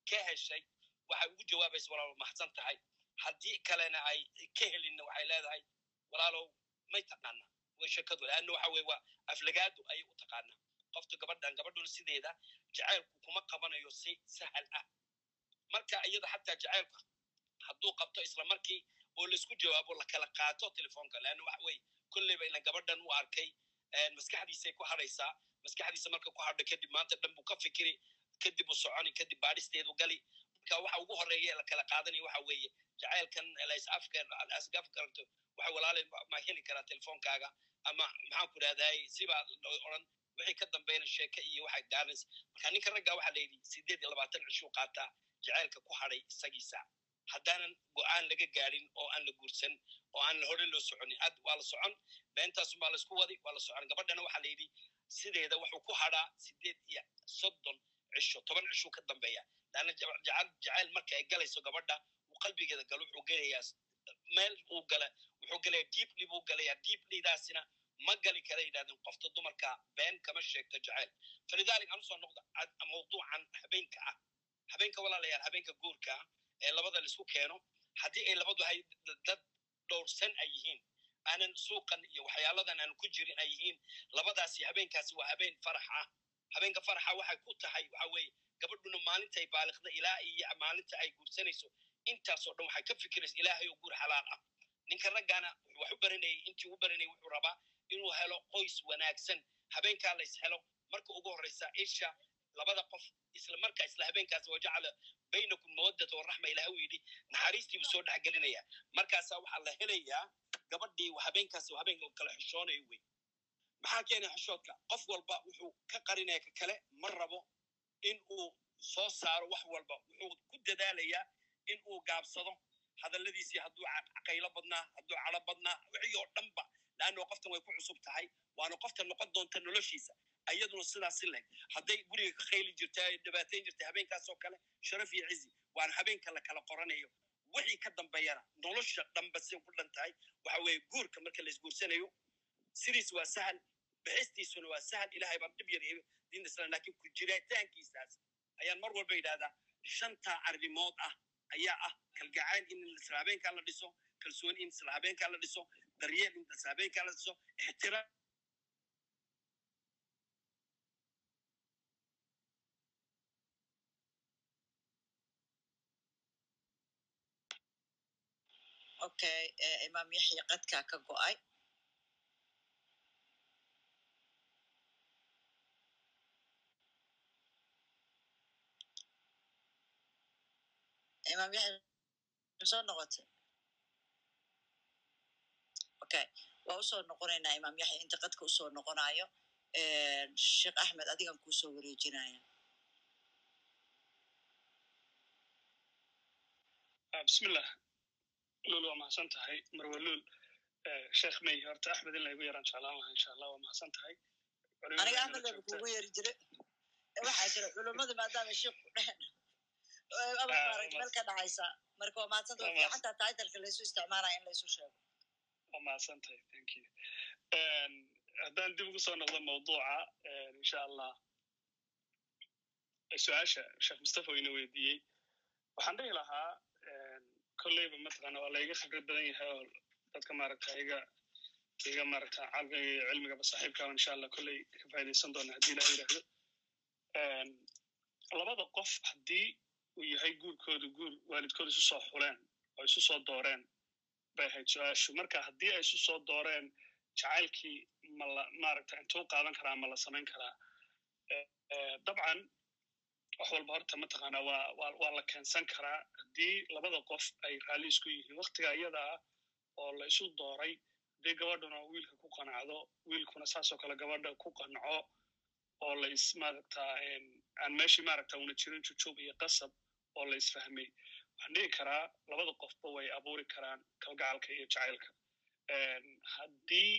ka heshay waxay ugu jawaabaysa walaalow maxsan tahay. Haddii kalena ay ka helinna waxay leedahay walaalow may taqaana way shakadu waxa weye waa aflagaadu ayay u taqaanaa. Qofta gabadhan gabadhuna sideeda jacaylku kuma qabanayo si sahal ah. Marka iyada xataa jacaylka hadduu qabto isla markii oo la isku jawaabo lakala qaato telefoonka. Leanna waxa weye kolleyba ilan gabadhan u arkay maskaxdiisay ku hadhaysaa. Maskaxdiisa marka ku hadho kadib maanta dhan buu ka fikiri kadib u soconi kadib baadhisteedu gali. Marka waxa ugu horreeya la kala qaadanaya waxa weeye jacaylkan lasafkarto waxa walaalay ma heli karaa telefoonkaaga ama maxaan ku rahdaay sibaa odhan wixii ka dambeyna sheeke iyo waxay gaarinaysa marka ninka ragga waxa layidhi sideed iyo labaatan cishuu qaataa jacaylka ku hadhay isagiisa. Haddaanan go'aan laga gaadin oo aan la guursan oo aan hore loo soconin ad waa la socon beentaasunbaa la isku wadi waa la socon. Gabadhana waxa layidhi sideeda wuxuu ku hadhaa sideed iyo soddon cisho toban cishuu ka dambeeya. Laanna jacayl marka ay galayso gabadha uu qalbigeeda galo wuxuu gelayaa meel uu gala wuxuu galaya deeply buu galaya deeplydaasina ma gali kara yidhahdeen qofta dumarka been kama sheegto jacayl. Falidalik aan u soo noqda mawduucan habeenka ah. Habeenka walaalayaal habeenka guurka ah ee labada la isku keeno haddii ay labadu hay dad dhowrsan ay yihiin aanan suuqan iyo waxyaaladan aan ku jirin ay yihiin labadaasi habeenkaasi waa habeen farax ah. Habeenka faraxa waxay ku tahay waxa weeye gabadhuna maalintay baaliqda ilaa iyo maalinta ay guursanayso. Intaasoo dhan waxay ka fikiraysa ilaahay oo guur xalaal ah ninka raggaana wax u baranayay intii u baranayay wuxuu rabaa inuu helo qoys wanaagsan habeenkaa lays helo. Marka ugu horreysa isha labada qof isla marka isla habeenkaas wajacala baynakum mawaddata waraxma ilaah uu yidhi naxariistiibuu soo dhex gelinaya markaasaa waxaa la helayaa gabadhii habeenkaas habeenka kala xishoonayo wey. Maxaa keenaya xishoodka? Qof walba wuxuu ka qarinaya ka kale ma rabo in uu soo saaro wax walba. Wuxuu ku dadaalayaa in uu gaabsado hadalladiisii hadduu qaylo badnaa hadduu calo badnaa wixii oo dhanba laanno qoftan way ku cusub tahay waana qofta noqon doonta noloshiisa. Ayaduna sidaas si leg hadday guriga ka qayli jirta dhibaatayn jirta habeenkaasoo kale sharaf iyo cizi waana habeenka la kala qoranayo. Wixii ka dambeeyana nolosha dhanba si ku dhan tahay. Waxa weeye guurka marka la isguursanayo sidiis waa sahal bixistiisuna waa sahal. Ilahay baan dhib yar diinta islam laakiin ku ayaan mar walba yidhahdaa shanta arrimood ah ayaa ah kalgacayl in habeenkaa la dhiso kalsooni in habeenkaa la dhiso daryeel in habeenkaa la dhiso ixtiraam okay imaam yaxya qadkaa ka go'ay imaam yaxya soo noqotay okay waa u soo noqonaynaa imaam yaxya inta qadka u soo noqonayo sheekh axmed adigan kuusoo wareejinaya bismillah lul waa mahadsan tahay marwa lul sheekh may horta axmed in laygu yaraan jeclaan lahaa insha allah waa mahadsan tahay aniga axmed aba kugu yeri jire waxaa jira culummadu maadaama sheekh ku dhehen meel ka dhacaysa marka waa mahadsanta waa fiicantaa taitalka laysu isticmaalaya in laysu sheego waa mahadsan tahay thank you haddaan dib ugu soo noqdo mawduuca insha allah su'aasha sheekh mustafa ina weydiiyey waxaan dhihi lahaa kolleyba mataqana waa layga khibrad badan yahay oo dadka maaragta iga iga maaragta calmiga iyo cilmigaba saaxiibkaaba insha allah kolley ka faa'idaysan doona haddii ilaha yidhaahdo labada qof haddii uu yahay guurkoodu guur waalidkooda isu soo xuleen oo isu soo dooreen bay ahayd su'aashu marka haddii ay isu soo dooreen jacaylkii ma la maaragta intuu qaadan karaa ma la samayn karaa dabcan wax walba horta mataqaana waa waa waa la keensan karaa haddii labada qof ay raalli isku yihiin waktiga iyada ah oo la isu dooray haddii gabadhuna wiilka ku qanacdo wiilkuna saasoo kale gabadha ku qanco oo la is maaragta aan meeshii maaragta una jirin jujub iyo qasab oo la isfahmay waxaan dhihi karaa labada qofba way abuuri karaan kalgacalka iyo jacaylka. Haddii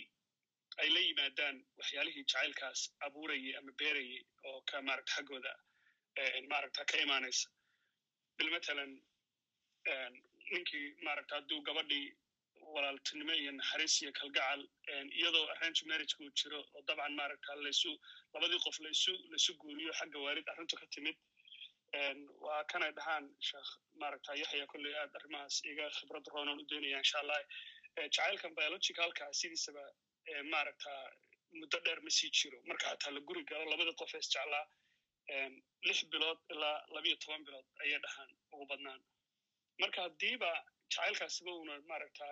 ay la yimaadaan waxyaalihii jacaylkaas abuurayay ama beerayay oo ka maaragta xaggooda maaragta ka imaanaysa bilmatalan ninkii maaragta hadduu gabadhii walaaltinimo iyo naxariis iyo kalgacal iyadoo arrange marriage uu jiro oo dabcan maaragta laysu labadii qof laysu laysu guuriyo xagga waalid arrintu ka timid. Waa kanay dhahaan sheekh maaragta yaxya kolley aad arrimahaas iga khibrad roonan u daynaya insha allah jacaylkan biologicalka sidiisaba maaragta muddo dheer ma sii jiro. Marka hataa la guri galo labada qof ee isjeclaa lix bilood ilaa labiyo toban bilood ayay dhahaan ugu badnaan. Marka haddiiba jacaylkaasiba una maaragta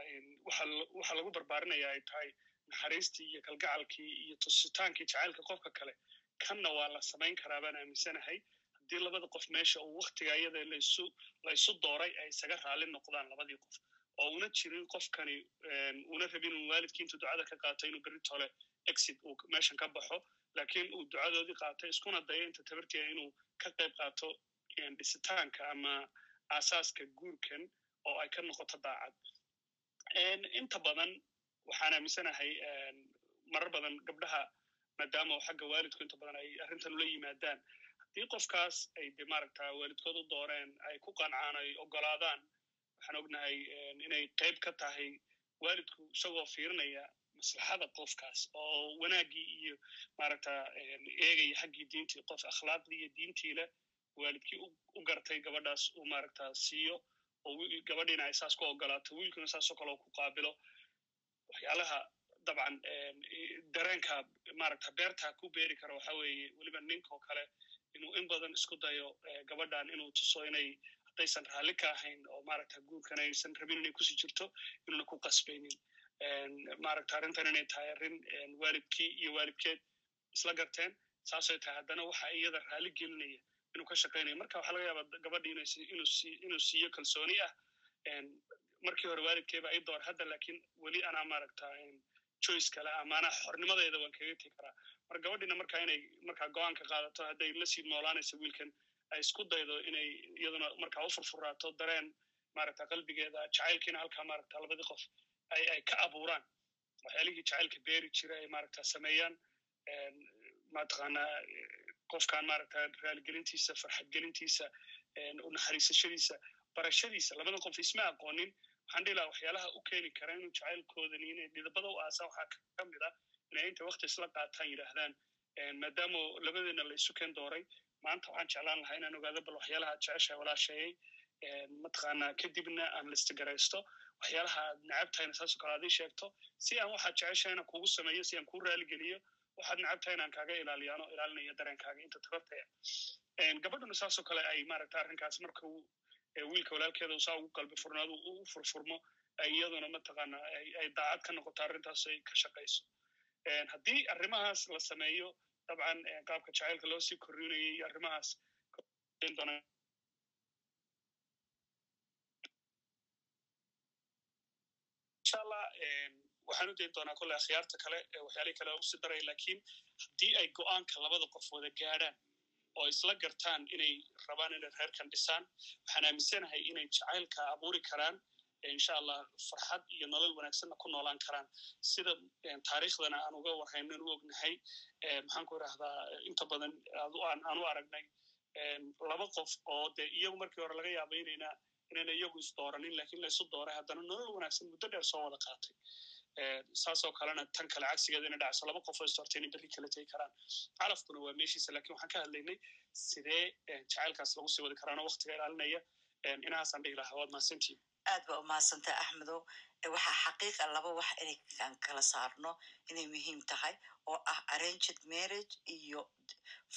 waxa lagu barbaarinaya ay tahay naxariistii iyo kalgacalkii iyo tusitaankii jacaylka qofka kale. Kanna waa la samayn karaa baan aaminsanahay. Haddii labada qof meesha uu waktiga iyada laysu dooray ay isaga raali noqdaan labadii qof. Oo una jirin qofkani una rabin un waalidkii intuu ducada ka qaato inuu berri tole exit uu meeshan ka baxo. Laakiin uu ducadoodii qaatay iskuna dayo inta tabartiya inuu ka qayb qaato dhisitaanka ama aasaaska guurkan oo ay ka noqoto daacad inta badan waxaan aaminsanahay marar badan gabdhaha maadaama xagga waalidku inta badan ay arrintan ula yimaadaan haddii qofkaas ay de maaragta waalidkood u dooreen ay ku qancaan ay ogolaadaan waxaan ognahay inay qayb ka tahay waalidku isagoo fiirinaya maslaxada qofkaas oo wanaaggii iyo maaragta eegaya xaggii diintii qof akhlaaqdii iyo diintii leh waalidkii u gartay gabadhaas uu maaragta siiyo oo gabadhiina ay saas ku ogolaato wiilkuna saasoo kale ku qaabilo waxyaalaha dabcan dareenka maaragta beerta ku beeri kara waxa weeye weliba ninkoo kale inuu in badan isku dayo gabadhan inuu tuso inay haddaysan raalli ka ahayn oo maaragta guurkan aysan rabin inay ku sii jirto inuuna ku qasbaynin maaragta arrintan inay tahay arrin waalidkii iyo waalidkeed isla garteen saasay tahay haddana waxa iyada raalli gelinaya inuu ka shaqaynayo marka waxaa laga yaaba gabadhi inuu siiyo kalsooni ah markii hore waalidkeeba ay door hadda laakiin weli anaa maaragta choice kale anaa xornimadeeda waan kaga tegi karaa. Marka gabadhina marka inay markaa go'aanka qaadato hadday la sii noolaanayso wiilkan ay isku daydo inay iyaduna markaa u dareen maaragta qalbigeeda jacaylkiina halkaa maaragta labadii qof ay ay ka abuuraan. Waxyaalihii jacaylka beeri jira ay maaragta sameeyaan mataqaanaa qofkan maaragta raaligelintiisa farxadgelintiisa unaxariisashadiisa barashadiisa labada qof isma aqoonin. Waxaan dhihi laha waxyaalaha u keeni kara inuu jacaylkoodani inay dhidabada u aasaan waxaa ka mid ah inay inta wakti isla qaataan yidhaahdaan maadaama labadeena la isu dooray. Maanta waxaan jeclaan lahaa inaan ogaado bal waxyaalaha aad jeceshahay walaasheeyey mataqaanaa kadibna aan listigaraysto waxyaalaha aad necabtahayna saasoo kale aad ii sheegto si aan waxaad jeceshahayna kugu sameeyo si aan kuu raaligeliyo waxaad necabtahay inaan kaaga ilaaliyaano ilaalinaya dareenkaaga inta tabartaya gabadhuna saasoo kale ay maaragta arrinkaas marka wiilka walaalkeeda saa ugu qalbi furnaadu u furfurmo ay iyaduna mataqaana ay daacad ka noqoto arrintaas ay ka shaqayso haddii arrimahaas la sameeyo dabcan qaabka jacaylka loo sii korrinayay iyo arrimahaas inshallah waxaan u dayn doonaa kolle akhyaarta kale waxyaalihii kale usi daray laakiin haddii ay go'aanka labada qof wada gaadhaan oo isla gartaan inay rabaan inay reerkan dhisaan waxaan aaminsanahay inay jacaylka abuuri karaan insha allah farxad iyo nolol wanaagsanna ku noolaan karaan. Sida taariikhdana aan uga warhaynan u ognahay maxaan ku idhahdaa inta badan aan u aragnay laba qof oo de iyagu markii hore laga yaaba inayna inayna iyagu isdooranin laakiin laysu dooray haddana nolol wanaagsan muddo dheer soo wada qaatay saasoo kalena tan kale cagsigeeda ina dhacso laba qof oo isdoortay inay berri kala tegi karaan. Calafkuna waa meeshiisa laakiin waxaan ka hadlaynay sidee jacaylkaas lagu sii wadi karaano waktiga ilaalinaya inahaasaan dhihi lahaa waad mahadsantiin aad ba umahadsantaha axmedow waxaa xaqiiqa laba wax inaan kala saarno inay muhiim tahay oo ah arranged marriage iyo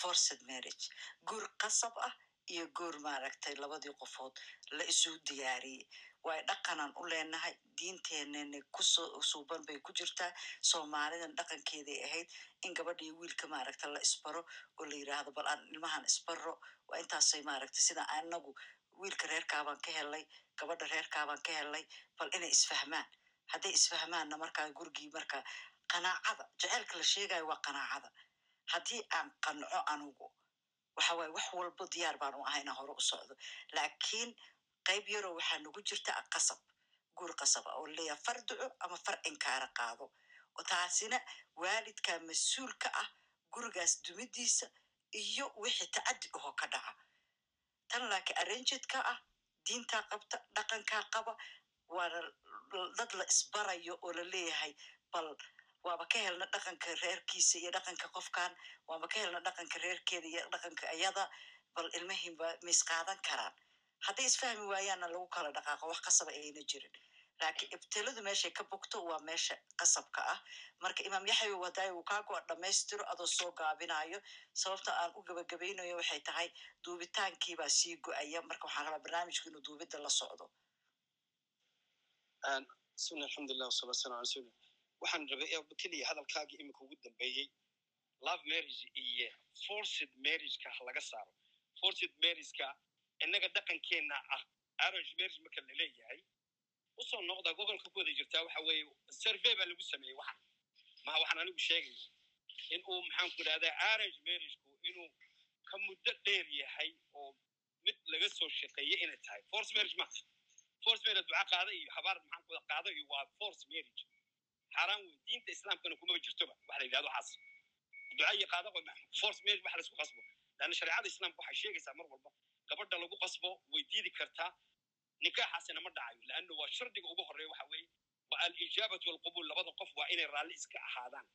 forced marriage. Guur qasab ah iyo guur maaragtay labadii qofood la isu diyaariyey way dhaqanan u leenahay diinteenana ku soo suuban bay ku jirtaa. Soomaalidan dhaqankeeday ahayd in gabadha iyo wiilka maaragta la isbaro oo la yidhaahdo bal aan ilmahan isbaro waa intaasay maaragta sida anagu wiilka reerkaabaan ka helay gabadha reerkaabaan ka helay bal inay isfahmaan. Hadday isfahmaanna markaa gurigii marka qanaacada jaceylka la sheegayo waa qanaacada. Haddii aan qanco anugu waxa waye wax walbo diyaar baan u ahay inaan hore u socdo. Laakiin qayb yaroo waxaa nagu jirta qasab guur qasab ah oo leeyaha far duco ama far inkaara qaado. Taasina waalidka mas'uulka ah gurigaas dumidiisa iyo wixii tacaddi ahoo ka dhaca. Tan laakiin arrangedka ah diintaa qabta dhaqankaa qaba waana dad la isbarayo oo la leeyahay bal waaba ka helna dhaqanka reerkiisa iyo dhaqanka qofkan waaba ka helna dhaqanka reerkeeda iyo dhaqanka iyada bal ilmahiinba ma isqaadan karaan hadday isfahmi waayaanna lagu kala dhaqaaqo wax qasaba ayna jirin laakiin ibtiladu meeshay ka bogto waa meesha qasabka ah marka imaam yaxya wadaay uu kaago dhammaystiro adoo soo gaabinayo sababta aan u gabagabaynayo waxay tahay duubitaankiibaa sii go'aya marka waxaan rabaa barnaamijku inuu duubidda la socdo bismillah alxamdulilah wasalaatu wasalam ala rasuuli waxaan rabay keliya hadalkaagii iminka ugu dambeeyey love marriage iyo forced marriageka ha laga saaro forced marriageka innaga dhaqankeenna ah. Arrange marriage marka la leeyahay u soo noqda gobolka ku wada jirtaa waxa weeye survey baa lagu sameeyey waxan maha waxaan anigu sheegaya in uu maxaan ku idhahdaa arrange marriageku inuu ka muddo dheer yahay oo mid laga soo shaqeeye inay tahay. Force marriage maaha force marriage duca qaada iyo habaar maxaan ku qaada iyo waa force marriage. Xaaraan wey diinta islaamkana kumaba jirtoba waxa la yidhahdo waxaas duca iyo qaada force marriage waxa la isku qasbo. Laanna shareecada islaamka waxay sheegaysaa mar walba gabadha lagu qasbo way diidi kartaa. Nikaaxaasina ma dhacayo laanna waa shardiga ugu horreeya waxa weeye waa alijaabatu walqubul labada qof waa inay raalli iska ahaadaan.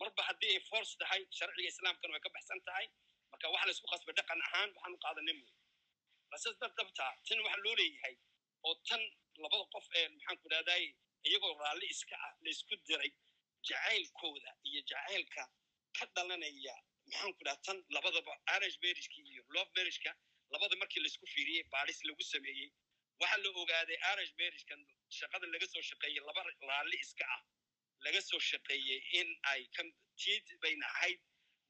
Marba haddii ay force tahay sharciga islaamkana way ka baxsan tahay. Marka waxa la isku qasbay dhaqan ahaan waxaan u mooye lasas dabdabtaa tan waxa loo leeyahay oo tan labada qof ee maxaan ku idhahday iyagoo raalli iska ah la isku diray jacaylkooda iyo jacaylka ka dhalanaya maxaan ku dhaha tan labadaba arrange marriageka iyo love marriageka labada markii la isku fiiriyey baadhis lagu sameeyey waxaa la ogaaday arrange marriagekan shaqada laga soo shaqeeyey laba raalli iska ah laga soo shaqeeyey in ay ka tiid bayna ahayd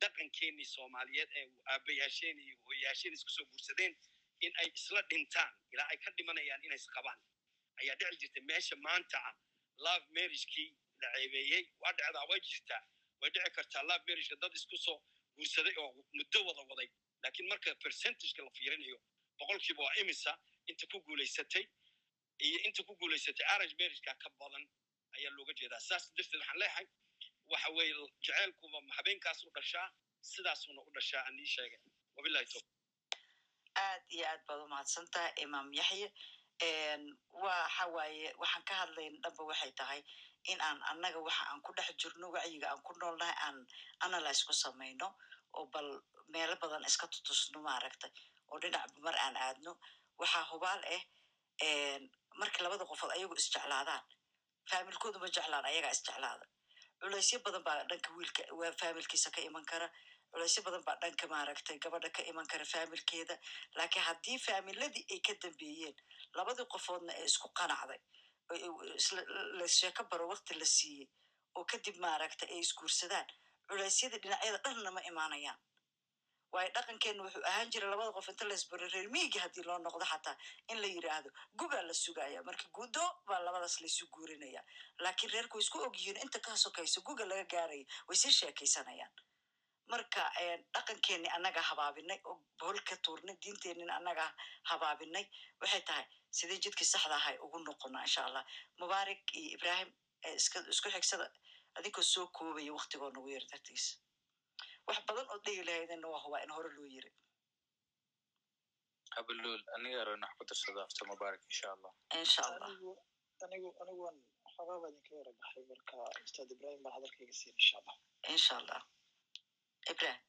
dhaqankeenii soomaaliyeed ee aabayaasheen iyo hooyayaasheen isku soo guursadeen in ay isla dhintaan ilaa ay ka dhimanayaan inay isqabaan ayaa dhici jirta meesha maanta ah love marriagekii la ceebeeyey waa dhecdaa way jirtaa way dhici kartaa love marriageka dad isku soo guursaday oo muddo wada waday laakiin marka percentageka la fiirinayo boqolkiiba waa imisa inta ku guulaysatay iyo inta ku guulaysatay arrange marriageka ka badan ayaa looga jeedaa. Saas darteed waxaan leeyahay waxa weeye jaceylkuba habeenkaas u dhashaa sidaasuna u dhashaa aan ii sheegay. Wabillahi tawfiq aad iyo aad baad u mahadsantaha imaam yaxye waxa waaye waxaan ka hadlayna dhanba waxay tahay in aan annaga waxa aan ku dhex jirno wacyiga aan ku noolnahay aan analyse ku samayno oo bal meelo badan iska tutusno maaragtay. Oo dhinacba mar aan aadno. Waxaa hubaal ah markii labada qofood ayagu isjeclaadaan. Faamilkoodu ma jeclaan ayagaa isjeclaada. Culaysyo badan baa dhanka wiilka faamilkiisa ka iman kara. Culaysyo badan baa dhanka maaragtay gabadha ka iman kara faamilkeeda. Laakiin haddii faamiladii ay ka dambeeyeen labadii qofoodna ee isku qanacday lasheeko baro wakti la siiyey oo kadib maaragtay ay isguursadaan culeysyadii dhinacyada dhanna ma imaanayaan waayo dhaqankeenna wuxuu ahaan jiray labada qof inta laysbaro reer miigi haddii loo noqdo xataa in la yidhaahdo. Gugaa la sugaya marka guddo baa labadaas laysu guurinaya laakiin reerku way isku ogyihiin inta ka sokayso guga laga gaaraya way sii sheekaysanayaan. Marka dhaqankeenni annaga habaabinay oo bohol ka tuurnay diinteennin annaga habaabinay waxay tahay sidii jidkii saxda ahay ugu noqona insha allah. Mubaarak iyo ibrahim isku xigsada adinkoo soo koobaya waktigoo nagu yar dartiis wax badan oo dhegi lahaydena waa hubaa in hore loo yiri. Abulul aniga arona wax ku darsado after mubaarak insha allah insha allah anigu aniguan xogaa baa idinka yara baxay marka ustaad ibrahim baan hadalkayga siin insha allah insha allah ibrahim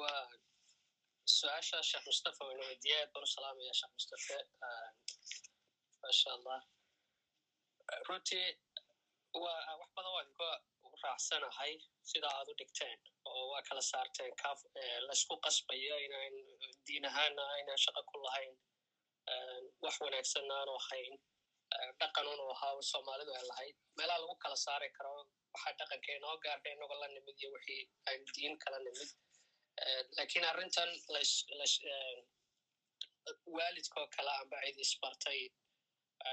waa su'aasha sheekh mustafa wayna weydiiya aad baan u salaamaya sheekh mustafe masha allah runtii waa wax badan waa idinka raacsanahay sida aad u dhigteen oo waa kala saarteen kaf laysku qasbayo inaan diin ahaana aynaan shaqo ku lahayn wax wanaagsan aanu ahayn dhaqan unu ahaa soomaalidu ay lahayd. Meelaha lagu kala saari karo waxaa dhaqanka inoo gaarka inagoo la nimid iyo wixii aan diin kala nimid. Lakin arrintan waalidkoo kale amba cid isbartay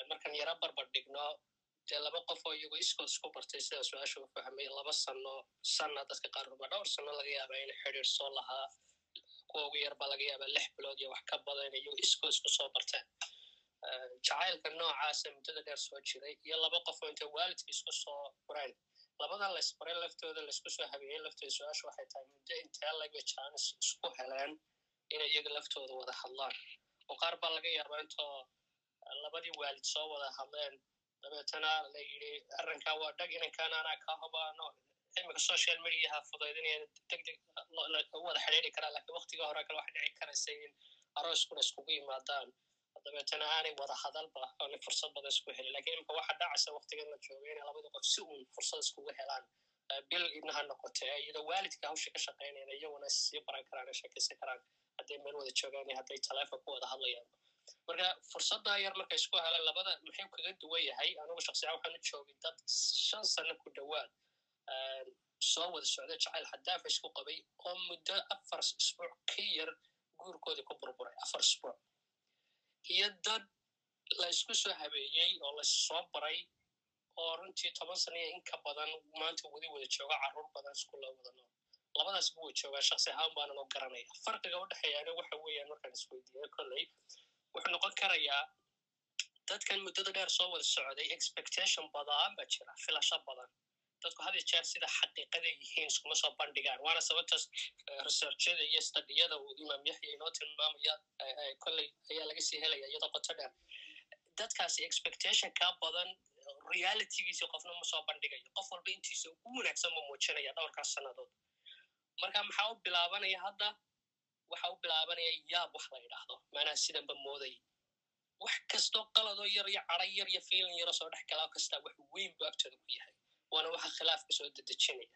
markaan yaro barbar dhigno dee laba qof oo iyagoo iskood isku bartay sida su'aasha u fahmay laba sano sana dadka qaarkood dhowr sano laga yaaba in xidhiir soo lahaa kuwa ugu yar baa laga yaaba lix bilood iyo wax ka badan iyagoo iskood isku soo barteen. Jacaylka noocaasa muddada dheer soo jiray iyo laba qof oo intay waalidka isku soo fureen. Labadan laysbaray laftooda laysku soo habeeyey laftooda su'aasha waxay tahay muddo intee laga jaanis isku heleen inay iyaga laftooda wada hadlaan. Oo qaar baa laga yaaba intoo labadii waalid soo wada hadleen dabeetana la arrinkaa waa dhag inankaan anaa kaa hobaano imika social mediaha fudaydinaya deg deg wada xidhiiri karaa laakiin waktiga hore kale waxa dhici karaysa in arooskuna iskugu yimaadaan. Dabeetana aanay wada hadalba aanay fursad badan isku helin. Lakin imika waxa dhacaysa waktigan la jooga inay labada qof si uun fursad iskugu helaan. Bil idna ha noqote iyadoo waalidka hawsha ka shaqaynayna iyaguna sii baran karaan sheekaysan karaan. Hadday meel wada joogaan iyo hadday taleefon ku wada hadlayaan marka fursadda yar marka isku helaan labada muxuu kaga duwan yahay anugu shaksiyan waxaan u joogay dad shan sano ku dhowaad soo wada socda jacayl xadaafa isku qabay oo muddo afar isbuuc ka yar guurkoodii ku burburay afar isbuuc. Iyo dad la isku soo habeeyey oo laissoo baray oo runtii toban sana iyo inka badan maanta wadi wada jooga carruur badan iskulla wada nool. Labadaasba way joogaan shaksi ahaan baanan u garanaya farqiga u dhexeeyaana waxa weeyaan markaan isweydiiyo kolley wuxuu noqon karayaa dadkan muddada dheer soo wada socday expectation badan baa jira filasho badan. Dadku had jeer sida xaqiiqada yihiin iskuma soo bandhigaan waana sababtaas researchada iyo stadiyada uu imaam yaxya inoo tilmaamaya kolley ayaa laga sii helaya iyadoo qoto dheer. Dadkaasi expectation ka badan realitygiisi qofna ma soo bandhigayo. Qof walba intiisa ugu wanaagsan ma muujinaya dhowrkaas sannadood. Marka maxaa u bilaabanaya hadda waxa u bilaabanaya yaab wax la yidhaahdo. Maanaha sidanba mooday. Wax kastoo qaladoo yar iyo caday yar iyo fiilin yaro soo dhex galaa kastaa wax weyn bu agtooda ku yahay. Waana waxa khilaafka soo dedejinaya.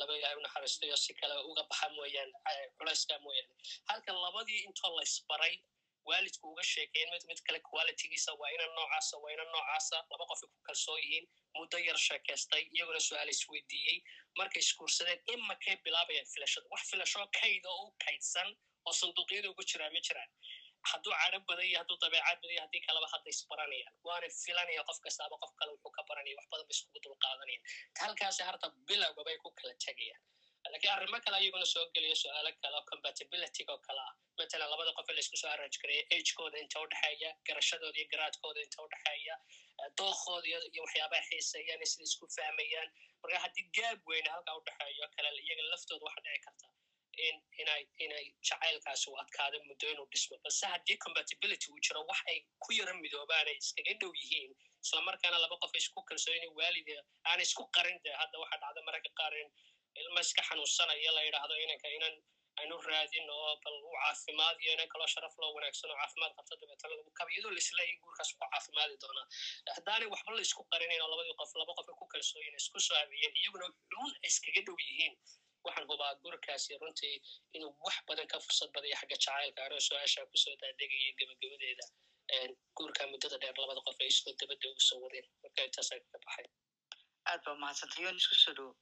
Laba ilahay unaxariistayo si kale uga baxa mooyaane culayska mooyaane. Halka labadii intoo laysbaray waalidku uga sheekeyen mid mid kale qualitygiisa waa ina noocaasa waa ina noocaasa laba qofay ku kalsoon yihiin muddo yar sheekaystay iyaguna su'aal isweydiiyey markay iskuursadeen imakay bilaabayaan filashada. Wax filashoo kayd oo u kaydsan oo sanduuqyada ugu jiraa ma jiraan. Hadduu cadho badan iyo hadduu dabeecad badan iyo haddii kaleba hadda isbaranayaan waana filanaya qof kastaaba qof kale wuxuu ka baranaya wax badan ba iskugu dul qaadanayaan. Halkaasi harta bilowga bay ku kala tegayaan. Lakiin arrimo kale ayaguna soo geliya su'aalo kale oo compatibilityg oo kale ah matalan labada qof in la isku soo arrange gareeya agekooda inta udhexeeya garashadooda iyo garaadkooda inta udhexeeya dookooda iyo waxyaabaha xiiseeyaan iyo sida isku fahmayaan marka haddii gaab weyne halkaa udhexeeyo kale iyaga laftooda waxa dhici karta in inay inay jacaylkaasi u adkaada muddo inuu dhismo balse haddii compatibility uu jiro wax ay ku yaro midoobaan ay iskaga dhow yihiin islamarkaana laba qof isku kalsooyin waalida aana isku qarin de hadda waxa dhacda mararka qaar in ilma iska xanuunsanaya la yidhaahdo inanka inan aynu raadin oo bal u caafimaad iyo inan kaloo sharaf loo wanaagsan oo caafimaad qabto dabeetana lagu kaba iyadoo laisleeyahy guurkaas ku caafimaadi doonaa haddaanay waxba la isku qarinayn oo labadii qof laba qof ay ku kalsooyin isku soo habeeyeen iyaguna ay iskaga dhow yihiin. Waxaan hubaa guurkaasi runtii inuu wax badan ka fursad badaya xagga jacaylka anoo su'aasha ku soo daadegaya gebagabadeeda guurka muddada dheer labada qof ay isku dabadda ugu soo wadeen marka intaasaa kaga baxay. Aad baa mahadsantay yoon isku soo dhowo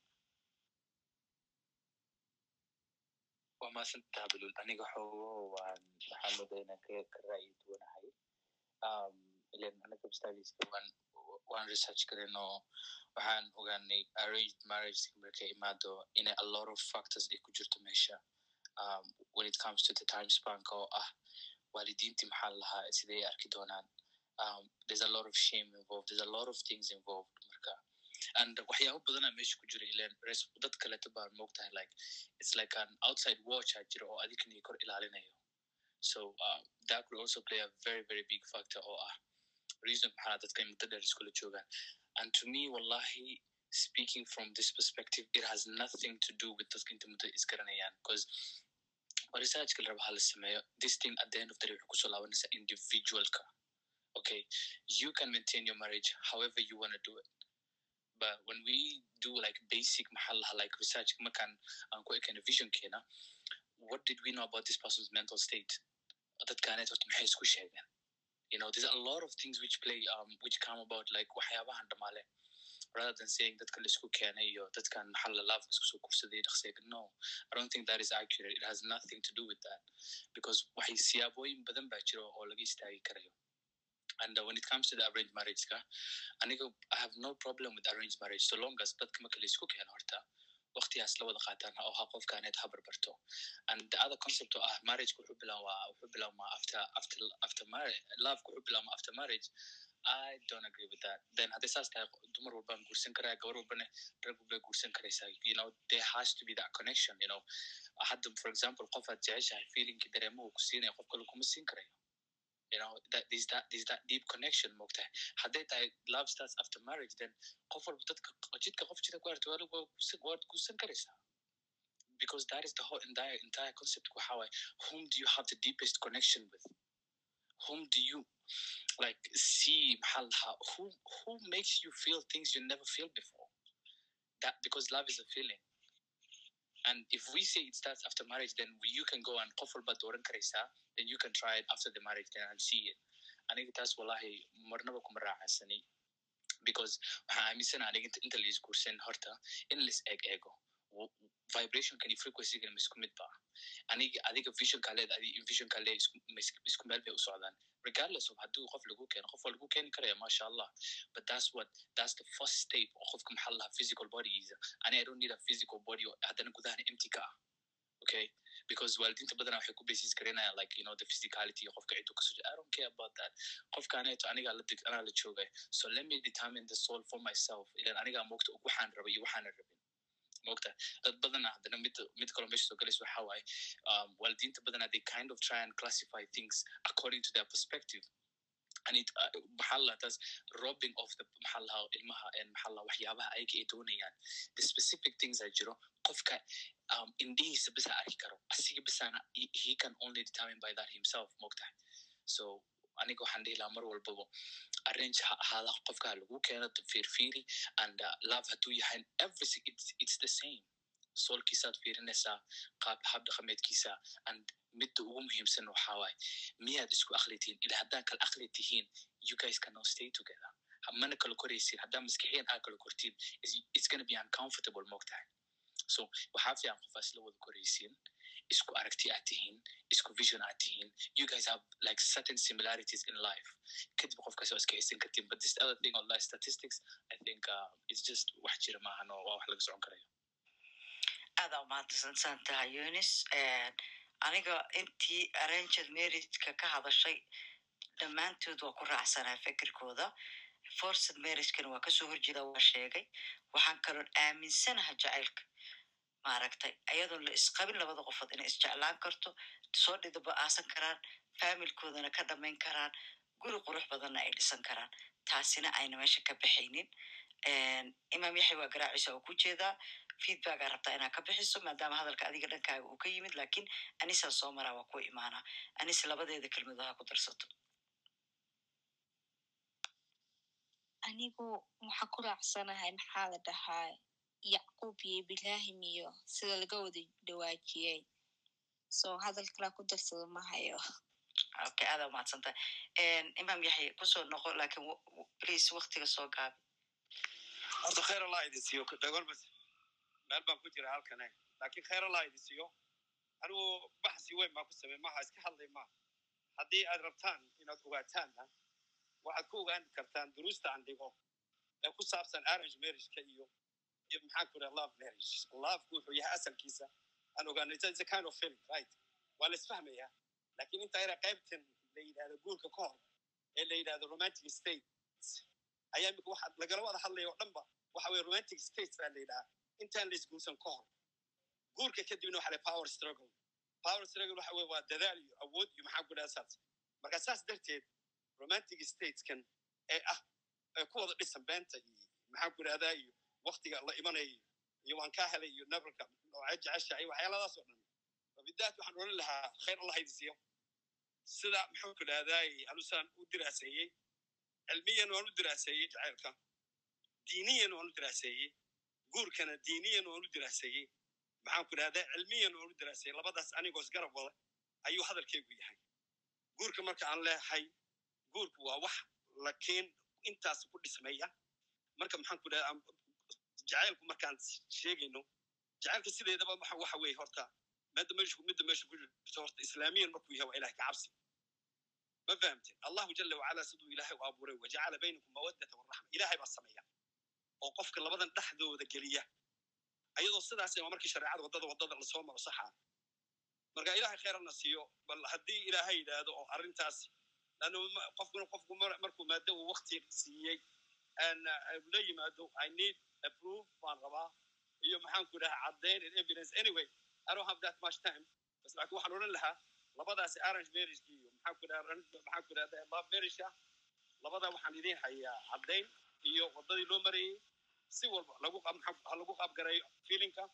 waa mahadsantaha balul aniga xoogo waan waxaan moodaa inaan ka ra'yi duwanahay ilen anaga studieska waan waan research garin oo waxaan ogaanay arranged marriage markay imaado inay a lot of factors ay ku jirto meesha. Um, when it comes to the time spanka oo ah waalidiintii maxaa lahaa siday arki doonaan? Um, there's a lot of shame involved. There's a lot of things involved and waxyaabo badanaa meesha ku jira ilen dad kaleto baan moogtahay like it's like an outside watch a jira oo adigni kor ilaalinayo. So um, that could also play a very very big factor oo ah reason maxaa dadka muddo dheer iskula joogaan. And to me wallahi speaking from this perspective it has nothing to do with dadka inta muddo isgaranayaan because researchka la raba hala sameeyo. This thing at the end of the day wuxuu ku soo laabanaysa individualka okay? You can maintain your marriage however you want do it but when we do like basic maxaa like research makan aan ku ekayna visionkeena what did we know about this person's mental state? Dadkaaneed horta maxay isku sheegeen you know there's a lot of things which play um which come about like waxyaabahan dhamaale rather than saying dadka la isku keenay iyo dadkan maxaa la laafka isku soo kursaday dhaqseega no i don't think that is accurate. It has nothing to do with that. Because waxay siyaabooyin badan baa jiro oo laga istaagi karayo and uh, when it comes to the arranged marriage ka aniga i have no problem with arranged marriage so long as dadka marka la isku keeno horta waktigaas la wada qaataan oo ha qofkaaneed ha barbarto. And the other concept oo ah marriage wuxuu bilaabmaa wuxuu bilaabmaa after after after marriage loveka wuxuu bilaabmaa after marriage. I don't agree with that. Then hadday saas tahay dumar walbaan guursan karaa gabar walbana rag walbay guursan karaysaa you know there has to be that connection you know. Hadda for example qof aad jeceshahay feelingki dareemuhu ku siinaya qof kale kuma siin karayo deep connection mogtahay hadday tahay love starts after marriage then qof walba dadka jidka qof jida ku arta waad guursan karaysaa because that is the whole entire entire concept waxa waaye whom do you have the deepest connection with? Whom do you like see maxaa la dhahaa who who makes you feel things you never feel before? That because love is a feeling and if we say it starts after marriage then you can go and qof walba dooran karaysaa then you can try it after the marriage then and see it. Aniga taas wallahi marnaba kuma raacaysani because waxaan aaminsana aniga inta inta lais guursan horta in lais eeg eego w- vibrationkan iyo frequencygan ma isku mid ba. Aniga adiga visionka leed adi visionka leed isku meel bay u socdaan regardless of hadduu qof lagu keeno qof waa lagu keeni karaya masha allah but that's what that's the first step oo qofka maxaa la dhahaa physical bodygiisa ani i don't need a physical body haddana gudahana empty ah okay? Because waalidiinta badanaa waxay ku basis garanayaan like you know the physicality qofka ciduu ka soo i don't care about that. Qofka aneeto anigaa la anaa la joogay so let me determine the soul for myself. Ilan anigaa moogta waxaan rabay iyo waxaana rabin moogta dad badana haddana mid mid kaloo meesha soo galaysa waxa waaye um, waalidiinta badanaa they kind of try and classify things according to their perspective. Uh, maxaa la dhahaa, that's robbing of the maxaa la dhahaa, ilmaha and maxaa la dhahaa, waxyaabaha ayaga ay doonayaan. The specific things ay jiro qofka um, indhihiisa bisa arki karo asiga bisana he, can only determine by that himself moogtahay so aniga waxaan dhihi lahaa mar walbaba arrange ha ahaada qofka lagu keeno fiirfiiri and uh, love hadduu yahay everything it's, it's the same. Soolkiisaad fiirinaysaa qaab hab dhaqameedkiisa and midda ugu muhiimsan waxaa waaye miyaad isku akli tihiin? Ila haddaa kala akli tihiin you guys cannot stay together. Mana kala koraysiin. Haddaa maskixiyan aa kala kortiin it's- gonna be uncomfortable moogtahay so waxaa fiican qof aa isla wada koraysiin isku aragti aad tihiin isku vision aad tihiin you guys have like certain similarities in life. Kadib qofkaas waa iska haysan kartiin but this other thing on life statistics i think uh, it's just wax jira maahan oo waa wax laga socon karayo aada umahadsansan tahay yunis aniga intii arranged marriageka ka hadashay dhammaantood waa ku raacsanaa fikirkooda forced marriagekana waa ka soo horjeeda waa sheegay waxaan kaloon aaminsanaha jacaylka maaragtay ayadoon la isqabin labada qofood inay isjeclaan karto soo dhidaba aasan karaan familkoodana ka dhamayn karaan guri qurux badanna ay dhisan karaan. Taasina ayna meesha ka baxaynin imaam yaxya waa garaacisa oo ku jeedaa feedbackaa rabtaa inaa ka bixiso maadaama hadalka adiga dhankaaga uu ka yimid laakiin anisaa soo maraa waa ku imaanaa anis labadeeda kelmadood ha ku darsato. Anigu waxaa ku raacsanahay maxaa la dhahaa yacquub iyo ibrahim iyo sida laga wada dhawaajiyey so hadal kalaa ku darsado ma hayo okay aada umahadsantahay imaam yaxya ku soo noqo w- please waktiga soo gaabi horta khayr allah idin siiyo dhagol bas meel baan ku jira halkane laakiin khayr allah idin siiyo anigu baxsi weyn baan ku samey maha iska hadlay maha haddii aad rabtaan inaad ogaataanna waxaad ku ogaan kartaan duruusta aan dhigo ee ku saabsan arrange marriageka iyo iyo maxaan ku dhaha love marriage. Loveku wuxuu yahay asalkiisa aan ogaano it's a kind of feeling right? Waa la isfahmayaa laakiin inta yara qaybtan la yidhahdo guurka ka hor ee la yidhahdo romantic states ayaa imika waxa lagala wada hadlaya oo dhanba waxa weye romantic states baa la yidhahaa intaan la isguursan ka hor guurka kadibna waxa la power struggle? Power struggle waxa weye waa dadaal iyo awood iyo maxaan ku dhaha saas marka saas darteed romantic stateskan ee ah ee ku wada dhisan beenta iyo maxaan ku dhahdaa iyo waktiga la imanayo iyo waan kaa helay iyo nabarka noocee jeceshahay waxyaaladaas oo dhan. Wabidaat waxaan odhan lahaa khayr allah idin siiyo sida maxaan ku dhahdaa anusaan u diraaseeyey cilmiyan waan u diraaseeyey jacaylka. Diiniyan waan u diraaseeyey guurkana diiniyan waan u diraaseeyey maxaan ku dhahdaa cilmiyan waan u diraaseeyey labadaas anigoos garab wada ayuu hadalkaygu yahay. Guurka marka aan leehay guurku waa wax la keen intaas ku dhismaya. Marka maxaan ku dhaha jacaylku markaan sheegayno jacaylka sideedaba waxa weeye horta meesha midda meesha ku jirto horta islaamiyan markuu yahay waa ilahay ka cabsi. Ma fahamteen? Allahu jala wacala siduu ilaahay u abuuray wajacala baynakum mawaddata waraxma ilaahay baa sameeya oo qofka labadan dhexdooda geliya. Ayadoo sidaas waa markii shareecada waddada waddada la soo maro saxa marka ilaahay khayrana siiyo bal haddii ilaahay yidhaahdo oo arrintaas lano qofkuna qofku mar- markuu maado uu wakti siiyey la i need a proof baan rabaa iyo maxaan ku dhaha caddayn and evidence. Anyway i don't have that much time. Bas laakiin waxaan odhan lahaa labadaasi arrange marriageki iyo maxaan ku dhaha maxaan ku dhahda love marriageka labada waxaan idiin hayaa caddayn iyo waddadii loo marayey si walba lagu ha lagu qaabgareeyo feelingka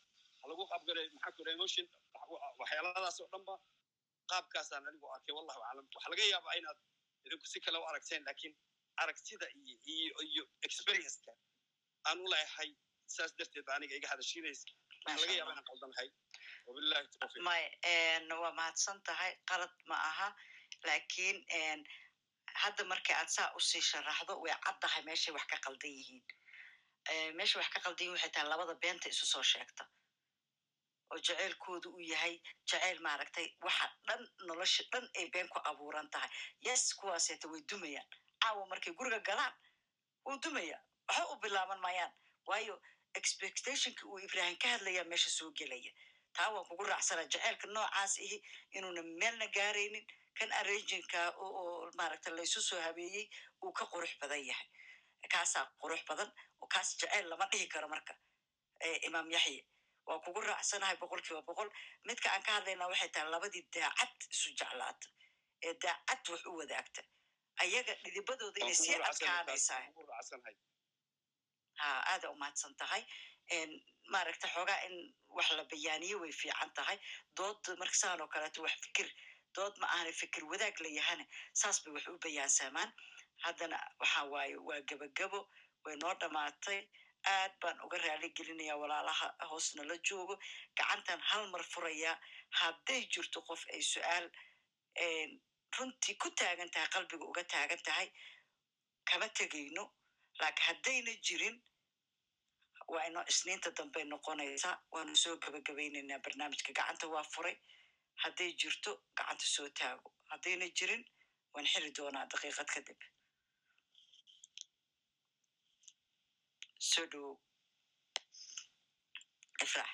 ha lagu qaabgale maxaa ku emotion waxyaaladaas oo dhanba qaabkaasaan anigu arkay wallahu aclam. Waxa laga yaabaa inaad idinku si kale u aragteen laakiin aragtida iyo iyo iyo experienceka aan u saas darteed ba aniga iga hadashiinaysa. Laga yaaba inaan qaldanahay wabillahi tawfiiq. May waa mahadsan tahay. Qalad ma aha. Lakin hadda markii aad saa u sii sharaxdo way caddahay meeshay wax ka qaldan yihiin. Meesha wax ka qaldan yihiin waxay tahay labada beenta isu soo sheegta. Oo jaceylkoodu uu yahay jaceyl maaragtay waxa dhan nolosha dhan ay been ku abuuran tahay. Yes kuwaaseeta way dumayaan. Caawa markay guriga galaan wuu dumaya waxa u bilaaban mayaan. Waayo expectationki uu ibrahim ka hadlayaa meesha soo gelaya. Taa waan kugu raacsana jaceylka noocaas ihi inuuna meelna gaaraynin. Kan arranginka oo maaragta laysu soo habeeyey uu ka qurux badan yahay. Kaasaa qurux badan oo kaas jaceyl lama dhihi karo marka imaam yaxye waa kugu raacsanahay boqol kiiba boqol. Midka aan ka hadlayna waxay tahay labadii daacad isu jeclaata ee daacad wax u wadaagta. Ayaga dhidibadooda inay sii adkaanaysaa aada umahadsan tahay. Maaragta xoogaa in wax la bayaaniye way fiican tahay. Dood marka saan oo kaleeto wax fikir dood ma ahana fikir wadaag la yahana saas bay wax u bayaansamaan. Haddana waxa waaye waa gebagabo way noo dhamaatay. Aad baan uga raali gelinaya walaalaha hoosna la joogo. Gacantan hal mar furayaa hadday jirto qof ay su'aal runtii ku taagan tahay qalbiga uga taagan tahay kama tegayno laakiin haddayna jirin waa ino isniinta dambey noqonaysaa waanu soo gebagabaynaynaa barnaamijka gacanta waa furay hadday jirto gacanta soo taago haddayna jirin waan xiri doonaa daqiiqad kadib soo dhowow ifrax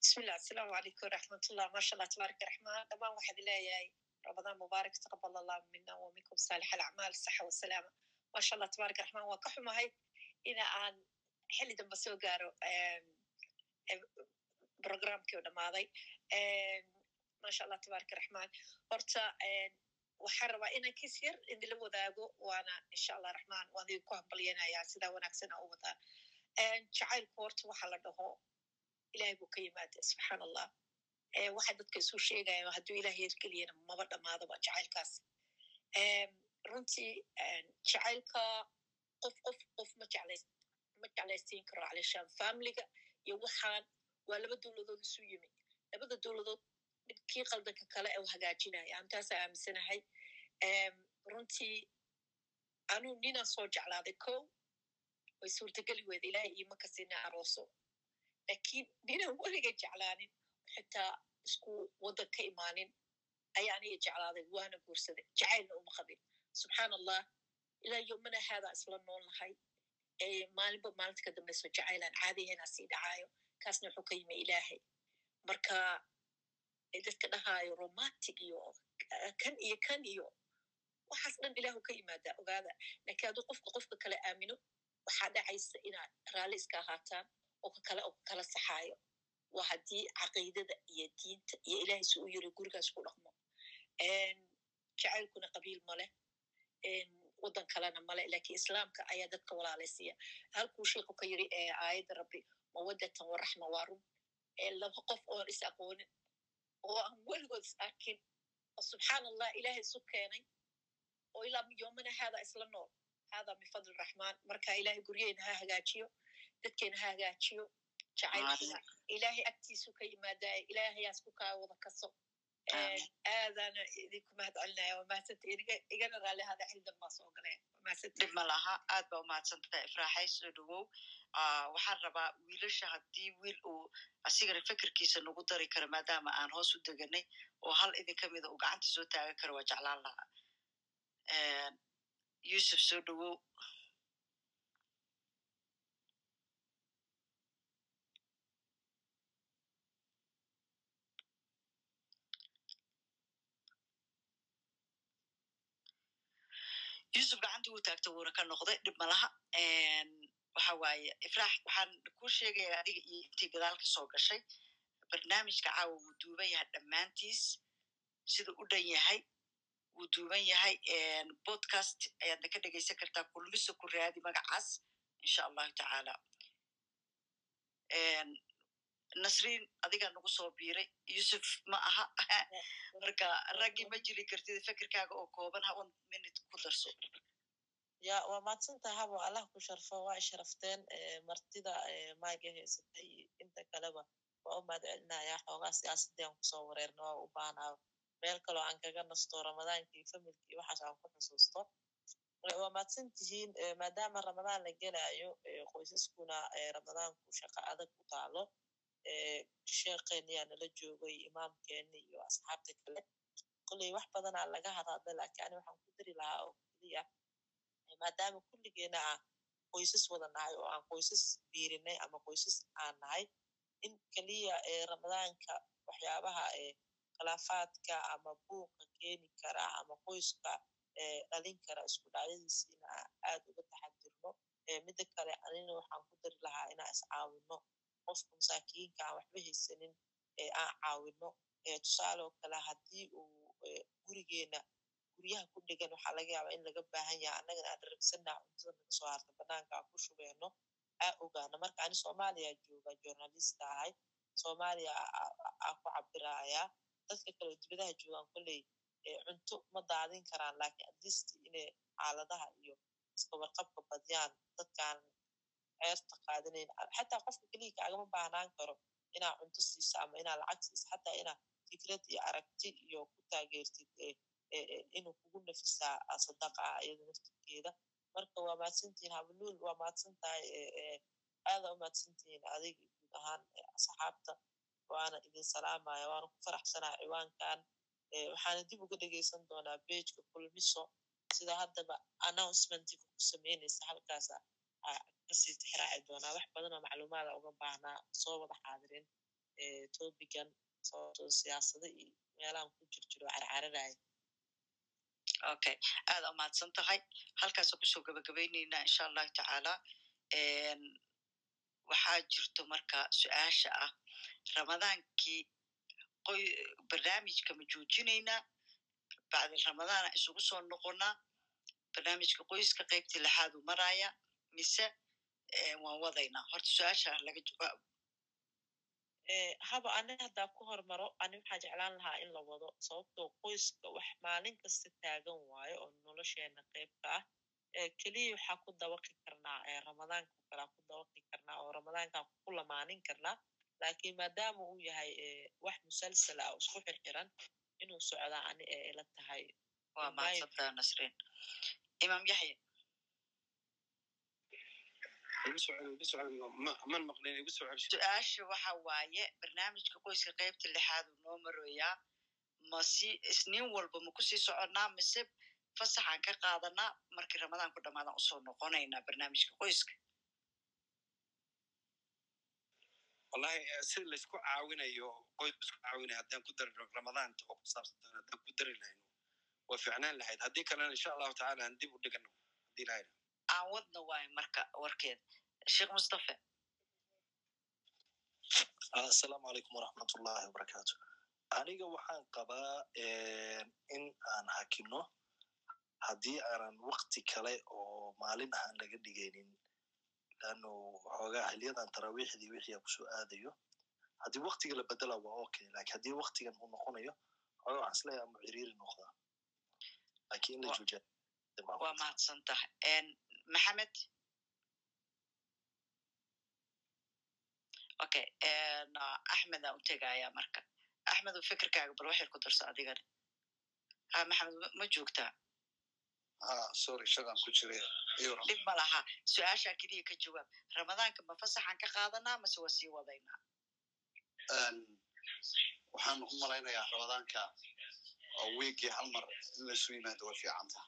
bismillah asalaamu calaykum waraxmatullah maasha allah tabaaraka raxmaan dhamaan waxaad leeyahay رمضان مبارك تقبل الله منا ومنكم صالح الأعمال الصحة والسلامة ما شاء الله تبارك الرحمن وكحما هاي إن أن حلي دم بسوق قارو برنامج كيو ماضي ما شاء الله تبارك الرحمن horta waxaan rabaa inaan kis yar idinla wadaago waana insha allah raxmaan waan idinku hambalyanayaa sidaa wanaagsana u wadaa jacaylku horta waxa la dhaho ilahay buu ka yimaada subxaan allah waxa dadka isu sheegaya hadduu ilaah yergeliyana maba dhamaadaba jacaylkaas runtii jacaylka qof qof qof ma ma jeclaysiin karo calishaan familiga iyo waxaan waa laba dowladood isu yimi labada dowladood kii qaldanka kale u hagaajinaya antaasaa aaminsanahay runtii anuu ninaan soo jeclaaday ko way suurtageli weyda ilahay iima kasina arooso lakiin ninaan weliga jeclaanin xitaa isku waddan ka imaanin ayaa aniga jeclaaday waana guursaday jacaylna uma qabin subxaan allah ilaa yomana haadaa isla nool nahay maalinba maalinta ka dambayso jacaylaan caadiyahenaa sii dhacaayo kaasna wuxuu ka yimi ilaahay marka dadka dhahaayo romantic iyo kan iyo kan iyo waxaas dhan ilaahu ka yimaadaa ogaada lakiin hadduu qofka qofka kale aamino waxaa dhacaysa inaad raalli iska ahaataan oo ka kale oo ka kala saxaayo waa haddii caqiidada iyo diinta iyo ilahay si u yiri gurigaas ku dhaqmo jacaylkuna qabiil maleh waddan kalena male lakiin islaamka ayaa dadka walaalaysiya halkuu sheikhu ka yiri aayadda rabbi mawaddatan waraxma waa run laba qof oon is aqoonin oo aan weligood is arkin oo subxaan allah ilahay isu keenay oo ilaa yoomana haadaa isla nool haadaa min fadli raxmaan marka ilahay guryeena ha hagaajiyo dadkeena ha hagaajiyo jacaylkuna ilahay agtiisu ka yimaadaaye ilahayaas ku kaa wada kaso aadana idinku mahad celinaya waa mahadsanta igana raali hada xildan baa soo galaya dhib ma laha aad ba umahadsantaha ifraaxay soo dhowow waxaan rabaa wiilasha haddii wiil uu asigana fekerkiisa nagu dari karo maadaama aan hoos u deganay oo hal idin ka mida uu gacanta soo taagan karo waa jeclaan lahaa yusuf soo dhowow yusuf gacanta wuu taagta wuuna ka noqday dhib malaha waxa waaye ifraax waxaan ku sheegaya adiga iyo intii gadaal ka soo gashay. Barnaamijka caawa wuu duuban yahay dhammaantiis. Sida u dhan yahay wuu duuban yahay. Podcast ayaadna ka dhegaysan kartaa kulmiso ku raadi magacaas insha allahu tacaala nasriin adigaa nagu soo biiray. Yusuf ma aha. *laughs* Marka raggii ma jiri kartid fekerkaaga oo kooban ha one minute ku darso. Ya waa mahadsantaha habo allah ku sharfo waa sharafteen martida maaga haysata iyo inta kaleba. Waa u mahad celinaya xoogaa siyaasadii aan ku soo wareerna waa u baahnaa meel kaloo aan kaga nasto ramadaankii familkii waxaas aan ku xusuusto. Waa mahadsan tihiin maadaama ramadaan la gelayo qoysaskuna ramadaanku shaqo adag ku taalo sheekheeniyaa nala joogay imaamkeeni iyo asxaabta kale. Kolley wax badanaa laga hadhadla laakiin ani waxaan ku dari lahaa oo keliya maadaama kulligeena aan qoysas wada nahay oo aan qoysas biirinay ama qoysas aan nahay in keliya ramadaanka waxyaabaha khilaafaadka ama buuqa keeni kara ama qoyska dhalin kara isku dhacyadiisa ina aad uga taxadirno mida kale anina waxaan ku dari lahaa inaan iscaawino qofka masaakiinka aan waxba haysanin aan caawino. Tusaaloo kale haddii uu gurigeena guryaha ku dhegan waxaa laga yaabaa in laga baahan yaha annagana aan dharagsanaa cuntada naga soo harta banaanka aan ku shubeeno aa ogaana marka ani soomaaliya jooga journalista ahay soomaaliya aa ku cabirayaa dadka kale dibadaha joogaan kolley cunto ma daadin karaan laakiin atleast inay xaaladaha iyo iska warqabka badiyaan dadkaan ceerta qaadanayn xataa qofka keliya kaagama baahnaan karo inaa cunto siisa ama inaa lacag siisa xataa inaa fikrad iyo aragti iyo ku taageertid inuu kugu nafisaa sadaqa ah iyada naftirkeeda marka waa mahadsantihiin habluul waa mahadsan tahay aada u mahadsantihiin adiga guud ahaan asxaabta waana idin salaamaya waana ku faraxsanaa ciwaankan waxaana dib uga dhegeysan doonaa bejka kulmiso sida haddaba announcementiga ku sameynaysa halkaasa ka sii tixraaci doonaa wax badan oo macluumaada uga baahnaa soo wada xaadirin topigan sababtoo siyaasada iyo meelahan ku jirjiro carcararaya okay aada umahadsan tahay halkaasoo ku soo gabagabayneynaa insha allahu tacaala waxaa jirto marka su'aasha ah ramadaankii qoy barnaamijka ma joojinaynaa bacdi ramadaana isugu soo noqonaa barnaamijka qoyska qaybtii lixaadu maraya mise waan wadaynaa horta su'aasha laga jawaabo haba ani haddaa ku hormaro ani waxaa jeclaan lahaa in la wado sababtoo qoyska wax maalin kasta taagan waayo oo nolosheena qaybka ah keliya waxaa ku dabaqi karnaa ramadaanka kalaa ku dabaqi karnaa oo ramadaankaa ku lamaanin karnaa laakiin maadaama uu yahay wax musalsal ah oo isku xirxiran inuu socdaa ani ee ila tahay waa mahadsantaa nasrin imaam yaxya su'aasha waxa waaye barnaamijka qoyska qaybta lixaad uu noo maroyaa masi isniin walba ma ku sii soconnaa mise fasaxaan ka qaadanaa markii ramadaan ku dhammaadaan u soo noqonaynaa barnaamijka qoyska wallahi sida laysku caawinayo qoys isku haddaan ku dari ramadaanta oo ku saabsantan haddaan ku dari lahayno waa ficnaan lahayd haddii kalena insha allahu tacaala aan dib u dhigano haddii lahayna aan wadna waayo marka warkeeda sheekh mustafa assalaamu calaykum waraxmatullahi wabarakaatu aniga waxaan qabaa in aan hakino haddii aanan wakti kale oo maalin ah aan laga dhigaynin lano xoogaa xiliyadan taraawiixdii wixii aan ku soo aadayo haddii waktiga la bedela waa okay laakiin haddii waktigan uu noqonayo xoogaa waxaan is leeyahay ama ciriiri noqdaa laakiin in la joojiya waa mahadsan tahay maxamed okay axmed aan u tegaya marka. Axmed fikirkaaga bal waxyar ku darso adigana ha maxamed ma joogtaa sorry shadan ku jiray. Dhib ma laha. Su'aashaa keliya ka jawaab. Ramadaanka ma fasaxaan ka qaadanaa mase waa sii wadaynaa waxaan u malaynayaa ramadaanka oo wiigii hal mar in laisu yimaado way fiican taha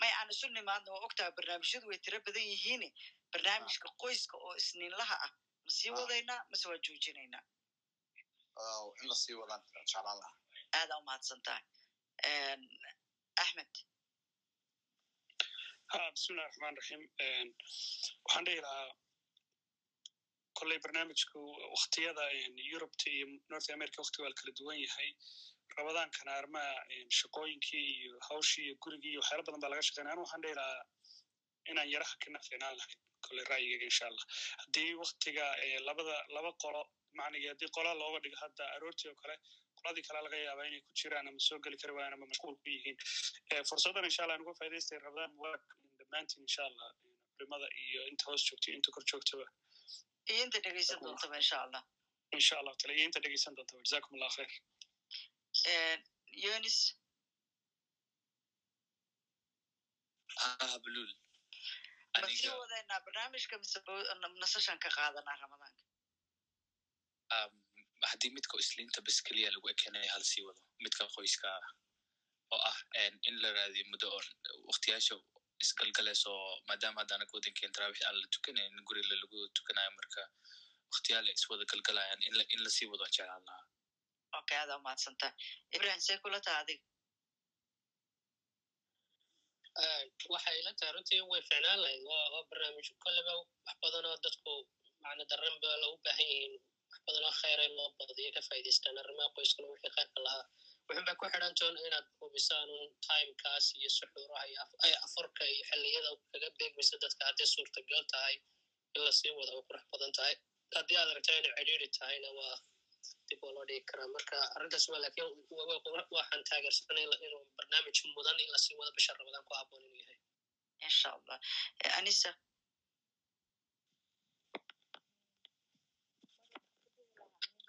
may aan isu nimaadna waa ogtaha barnaamijyadu way tiro badan yihiine barnaamijka qoyska oo isniinlaha ah. Ma sii wadaynaa mase waa joojinaynaa aada umahadsan tahay axmed ha bismillahi raxmaan raxiim waxaan dhihi lahaa kolley barnaamijku waktiyada yurubta iyo north america wakti waa kala duwan yahay rabadaankana arrimaha shaqooyinkii iyo hawshii iyo gurigii iyo waxyaala badan baa laga shaqeynaya anu waxaan lahaa inaan yaraha ka nafcinaan lahayn kole ra'yigayga insha allah. Haddii waktiga labada laba qolo macnigi haddii qola looga dhigo hadda aroortii oo kale qoladii kale laga yaabaa inay ku jiraan ama soo geli kari waayaan ama mashquul ku yihiin. Fursaddan insha allah nuga faa'idaystay rabadaan mubarak dhammaantiin insha allah culimada iyo inta hoos joogta inta kor joogtaba iyo inta dhegeysan doontaba insha allah. Insha allahu taala iyo inta dhegeysan doontaba jazakum allah khair yonis blul ma sii wadaynaa barnaamijka mise nasashan ka qaadanaa ramadaanka haddii midka isliinta bes keliya lagu ekenaya hal sii wado midka qoyska ah oo ah in la raadiyo muddo oo waktiyaasha isgalgaleso maadaama hadda anaga tarawix aan la tukanayn in guri lagu tukanayo marka. Waktiyaala iswada galgalayaan in la sii wado jeclaan lahaa okay adaa umahadsantaa ibrahim see kula taha adiga waxay ila tahay runtii way ficnaan lahayd waa barnaamij kolleba wax badanoo dadku macna darran ba la u baahan yihiin wax badanoo kheyra in loo badiyo ka faa'idaystaan arrimaha qoyskana wixii kheyrka lahaa wuxun bay ku xidhan toon inaad hubisaan un timekaas iyo suxuuraha iyo afurka iyo xilliyada kaga beegmaysa dadka hadday suurtagal tahay in la sii wada u qurux badan tahay haddii aad aragtaa inay cidhiiri tahayna waa dib oo loo dhigi karaa. Marka arrintaas waa laakiin waxaan taageersanay inuu barnaamij mudan in la sii wado bisha ramadaan ku haboon inuu yahay. Insha allah anisa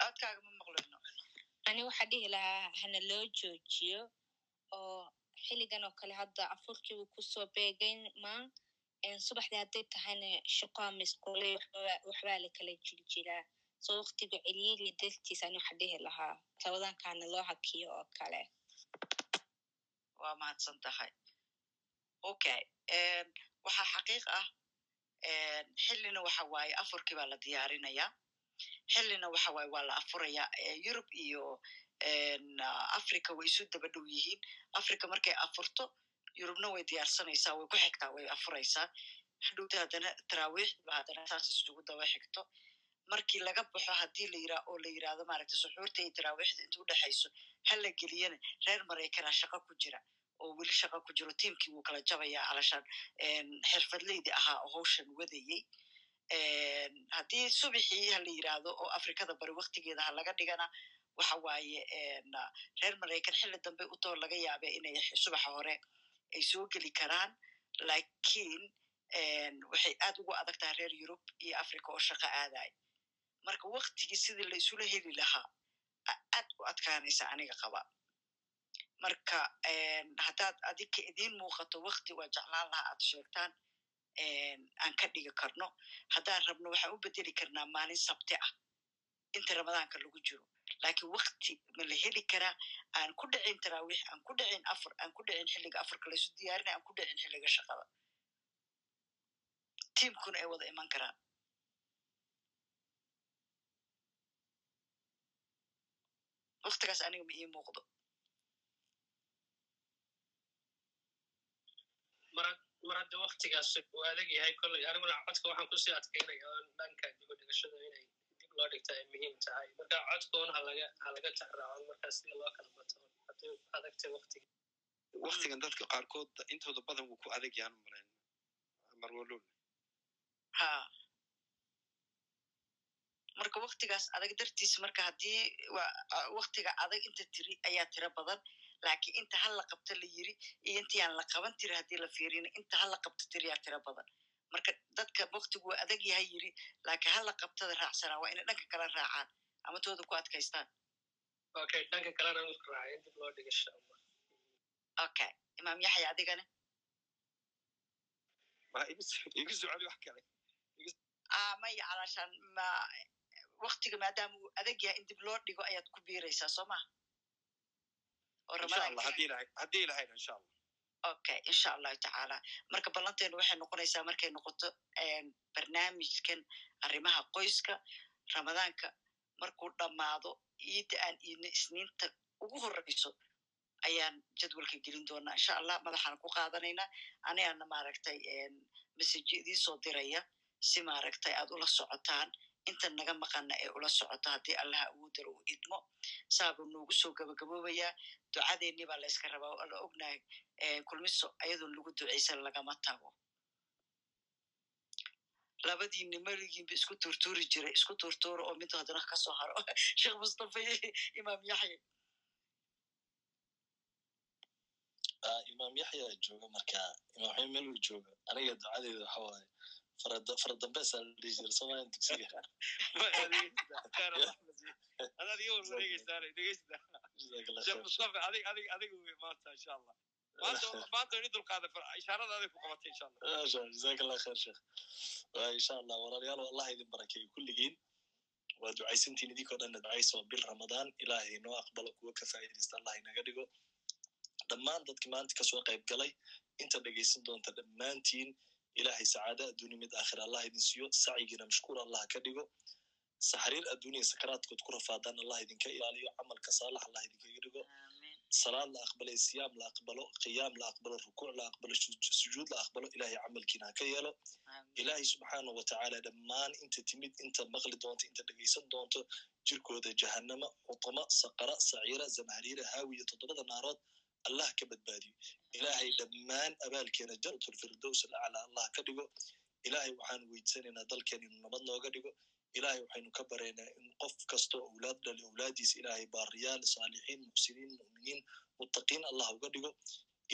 codkaaga ma maqlayno. Ani waxaa dhihi lahaa hana loo joojiyo oo xilligan oo kale hadda afurkii uu ku soo beegayn ma subaxdii hadday tahayna shaqo ama iskule waxbaa la kala jiljiraa so waktiga celiiri dartiis ani waxa dhihi lahaa rabadaankaana loo hakiyo oo kale waa mahadsan tahay okay waxaa xaqiiq ah xillina waxa waaye afurkii baa la diyaarinayaa xillina waxa waaye waa la afuraya yurub iyo africa way isu daba dhow yihiin africa markay afurto yurubna way diyaarsanaysaa way ku xigtaa way afuraysaa hadhowta haddana taraawiixdiba haddana saas isugu daba xigto markii laga baxo haddii la yira oo la yiraahdo maaragta suxuurta iyo taraawiixda inta udhexayso ha la geliyana reer maraykana shaqo ku jira oo weli shaqo ku jiro. Tiimkii wuu kala jabayaa alashaan xirfadleydi ahaa oo hawshan wadayey haddii subixii ha la yiraahdo oo afrikada bari waktigeeda ha laga dhigana waxa waaye reer maraykan xilli dambe utoo laga yaabe inay subaxa hore ay soo geli karaan. Lakiin waxay aad ugu adag tahay reer yurub iyo africa oo shaqo aadayo marka waktigii sidii la isula heli lahaa aad u adkaanaysa aniga qaba. Marka haddaad adika idiin muuqato wakti waa jeclaan lahaa aad sheegtaan aan ka dhigi karno. Haddaan rabno waxaan u bedeli karnaa maalin sabti ah inta ramadaanka lagu jiro. Lakiin wakti ma la heli karaa aan ku dhicin taraawiix aan ku dhicin afur aan ku dhicin xilliga afurka laysu diyaarinay aan ku dhicin xilliga shaqada. Tiimkuna ay wada iman karaan waktigaas aniga ma ii muuqdo mar hadda waktigaas uu adag yahay kolley aniguna codka waxaan ku sii adkaynaya oo dhanka digo dhigashada inay dib loo dhigta ay muhiim tahay marka codkoona halaga halaga tacraaco markaa sida loo kala bato haddii adagtay waktiga waktigan dadka qaarkood intooda badan wuu ku adag yahan umalayn marwalol ha marka waktigaas adag dartiis marka haddii waktiga adag inta tiri ayaa tiro badan lakiin inta hala qabto la yiri iyo intii aan la qaban tiri haddii la fiirina inta hala qabto tiriyaa tiro badan. Marka dadka waktigu waa adag yahay yiri lakiin hala qabtada raacsanaa waa inay dhanka kala raacaan ama tooda ku adkaystaan. Okay dhanka kalena raacay dib loo dhigasha okay imaam yaxya adigane maya calashaan ma waktiga maadaama uu adag yahay in dib loo dhigo ayaad ku biiraysaa soo maha haddii lahayd insha allah okay insha allahu tacaala marka ballanteenu waxay noqonaysaa markay noqoto barnaamijkan arrimaha qoyska ramadaanka markuu dhammaado iidda aan iidno isniinta ugu horreyso ayaan jadwalka gelin doonaa insha allah madaxaan ku qaadanaynaa anigaana maaragtay idiin soo diraya si maaragtay aad ula socotaan inta naga maqana ee ula socoto haddii allaha awoodara uu idmo saabuu noogu soo gabagaboobayaa. Ducadeennii baa layska rabaa oo la ognahay kulmiso ayadoon lagu ducaysan lagama tago. Labadiinni maligiinba isku tuurtuuri jiray isku tuurtuura oo mid haddana ka soo haro. *laughs* Sheekh mustafa *laughs* imaam yaxya. Ah, imaam yaxya jooga marka imaam meel jooga. Aniga ducadeeda waxa waaye farada faradambeesa *laughs* la dhihi jira soomaliyan dugsiga allah sheekh insha allah walaalayaal allah idin barakeeyo kulligiin waa ducaysantiin idinkoo dhanna ducaysa waa bil ramadaan ilaahay noo aqbalo kuwa ka faa'iidaysta allah inaga dhigo dhammaan dadkii maanta ka soo qayb galay inta dhegaysan doonta dhammaantiin ilaahay sacaada adduuni mid aakhira allah idin siiyo sacyigiina mashkuur allah ka dhigo. Saxariir adduuniya sakaraadkood ku rafaadaan allah idinka ilaaliyo camalka saalax allah idinkaga dhigo. Salaad la aqbalay siyaam la aqbalo qiyaam la aqbalo rukuuc la aqbalo su- sujuud la aqbalo ilaahay camalkiina ha ka yeelo. Ilaahay subxaanahu watacaala dhammaan inta timid inta maqli doonto inta dhegaysan doonto jirkooda jahannama xutama saqara saciira zamhariira haawiya toddobada naarood allah ka badbaadiyo ilaahay dhammaan abaalkeena janatulfirdows alaclaa allah ka dhigo ilaahay waxaan weydsanaynaa dalkeen inuu nabad nooga dhigo ilaahay waxaynu ka baraynaa in qof kastoo owlaad dhali owlaadiisa ilaahay baariyaal saalixiin muxsiniin mu'miniin muttaqiin allah uga dhigo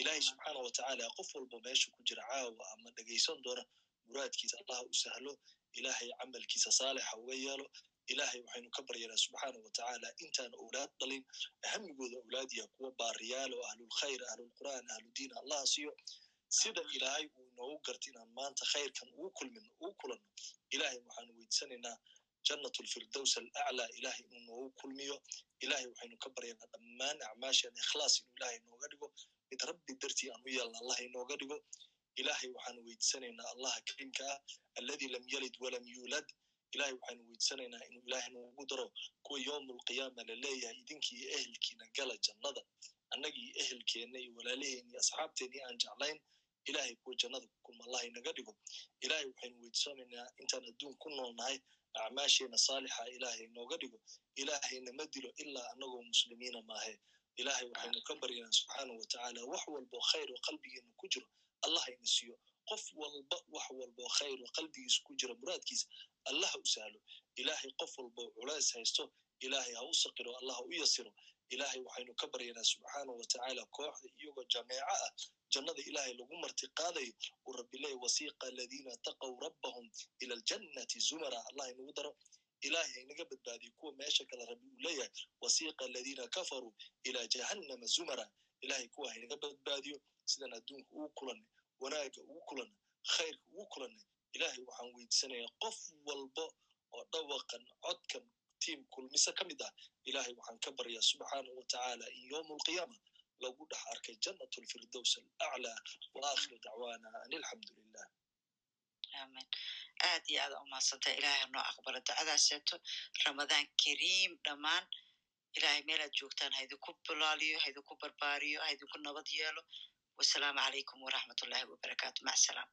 ilaahay subxaana watacaala qof walba meesha ku jira caawa ama dhegaysan doona muraadkiisa allah u sahlo ilaahay camalkiisa saalixa uga yeelo ilaahay waxaynu ka baryanaa subxaana watacaala intaan owlaad dhalin. Hamigooda owlaadiya kuwa baariyaal oo ahlulkhayr ahlulqur'aan ahludiin allah siiyo. Sida ilaahay uu inoogu garta inaan maanta khayrkan ugu kulmino ugu kulanno ilaahay waxaanu weydsanaynaa jannatulfirdows alaclaa ilaahay inuu noogu kulmiyo. Ilaahay waxaynu ka baryanaa dhammaan acmaashan ikhlaas inuu ilaahay nooga dhigo. Mid rabbi dartii aan u yeelna allah inooga dhigo. Ilaahay waxaanu weydsanaynaa allaha kariimka ah alladii lam yalid walam yuulad ilaahay waxaanu weydsanaynaa inuu ilaahay noogu daro kuwa yowmulqiyaama la leeyahay idinkii iyo ehelkiina gala jannada. Annagii ehelkeenna iyo walaalaheen iyo asxaabteennii aan jeclayn ilaahay kuwa jannada ku kulma allah inaga dhigo. Ilaahay waxaynu weydsanaynaa intaan adduun ku noolnahay acmaasheena saalixa ilaahay nooga dhigo. Ilaahayna ma dilo ilaa annagoo muslimiina maahe. Ilaahay waxaynu ka baryanaa subxaanahu watacaala wax walbo khayr oo qalbigeena ku jiro allah ina siiyo. Qof walba wax walbo khayr oo qalbigiisa ku jira muraadkiisa allah u sahlo ilaahay qof walbo culays haysto ilaahay ha u saqiro allah ha u yasiro ilaahay waxaynu ka baryanaa subxaanahu watacaala kooxda iyagoo jameeco ah. Jannada ilaahay lagu marti qaadayo uu rabbi leeyahy wasiiqa aladiina taqow rabbahum ila aljannati zumara. Allah inagu daro. Ilaahay haynaga badbaadiyo kuwa meesha kale rabbi uu leeyahay. Wasiiqa aladiina kafaruu ila jahannama zumara. Ilaahay kuwa haynaga badbaadiyo. Sidan adduunka ugu kulanay wanaagga ugu kulanay khayrka ugu kulanay ilaahay waxaan weydiisanayaa qof walba oo dhawaqan codkan tiim kulmise ka mid ah ilaahay waxaan ka baryaa subxaanahu watacaala in yowm alqiyaama lagu dhex arkay jannat lfirdows alaclaa wa dacwaana an alxamdu lilah aamin. Aad iyo aada umahadsanta ilaahay hanoo aqbalo ducadaaseeto ramadaan kariim dhammaan. Ilaahay meelaad joogtaan ha idinku bulaaliyo ha idinku barbaariyo ha idinku nabad yeelo. Wasalaamu calaykum waraxmat ullahi wabarakaatu mac salaam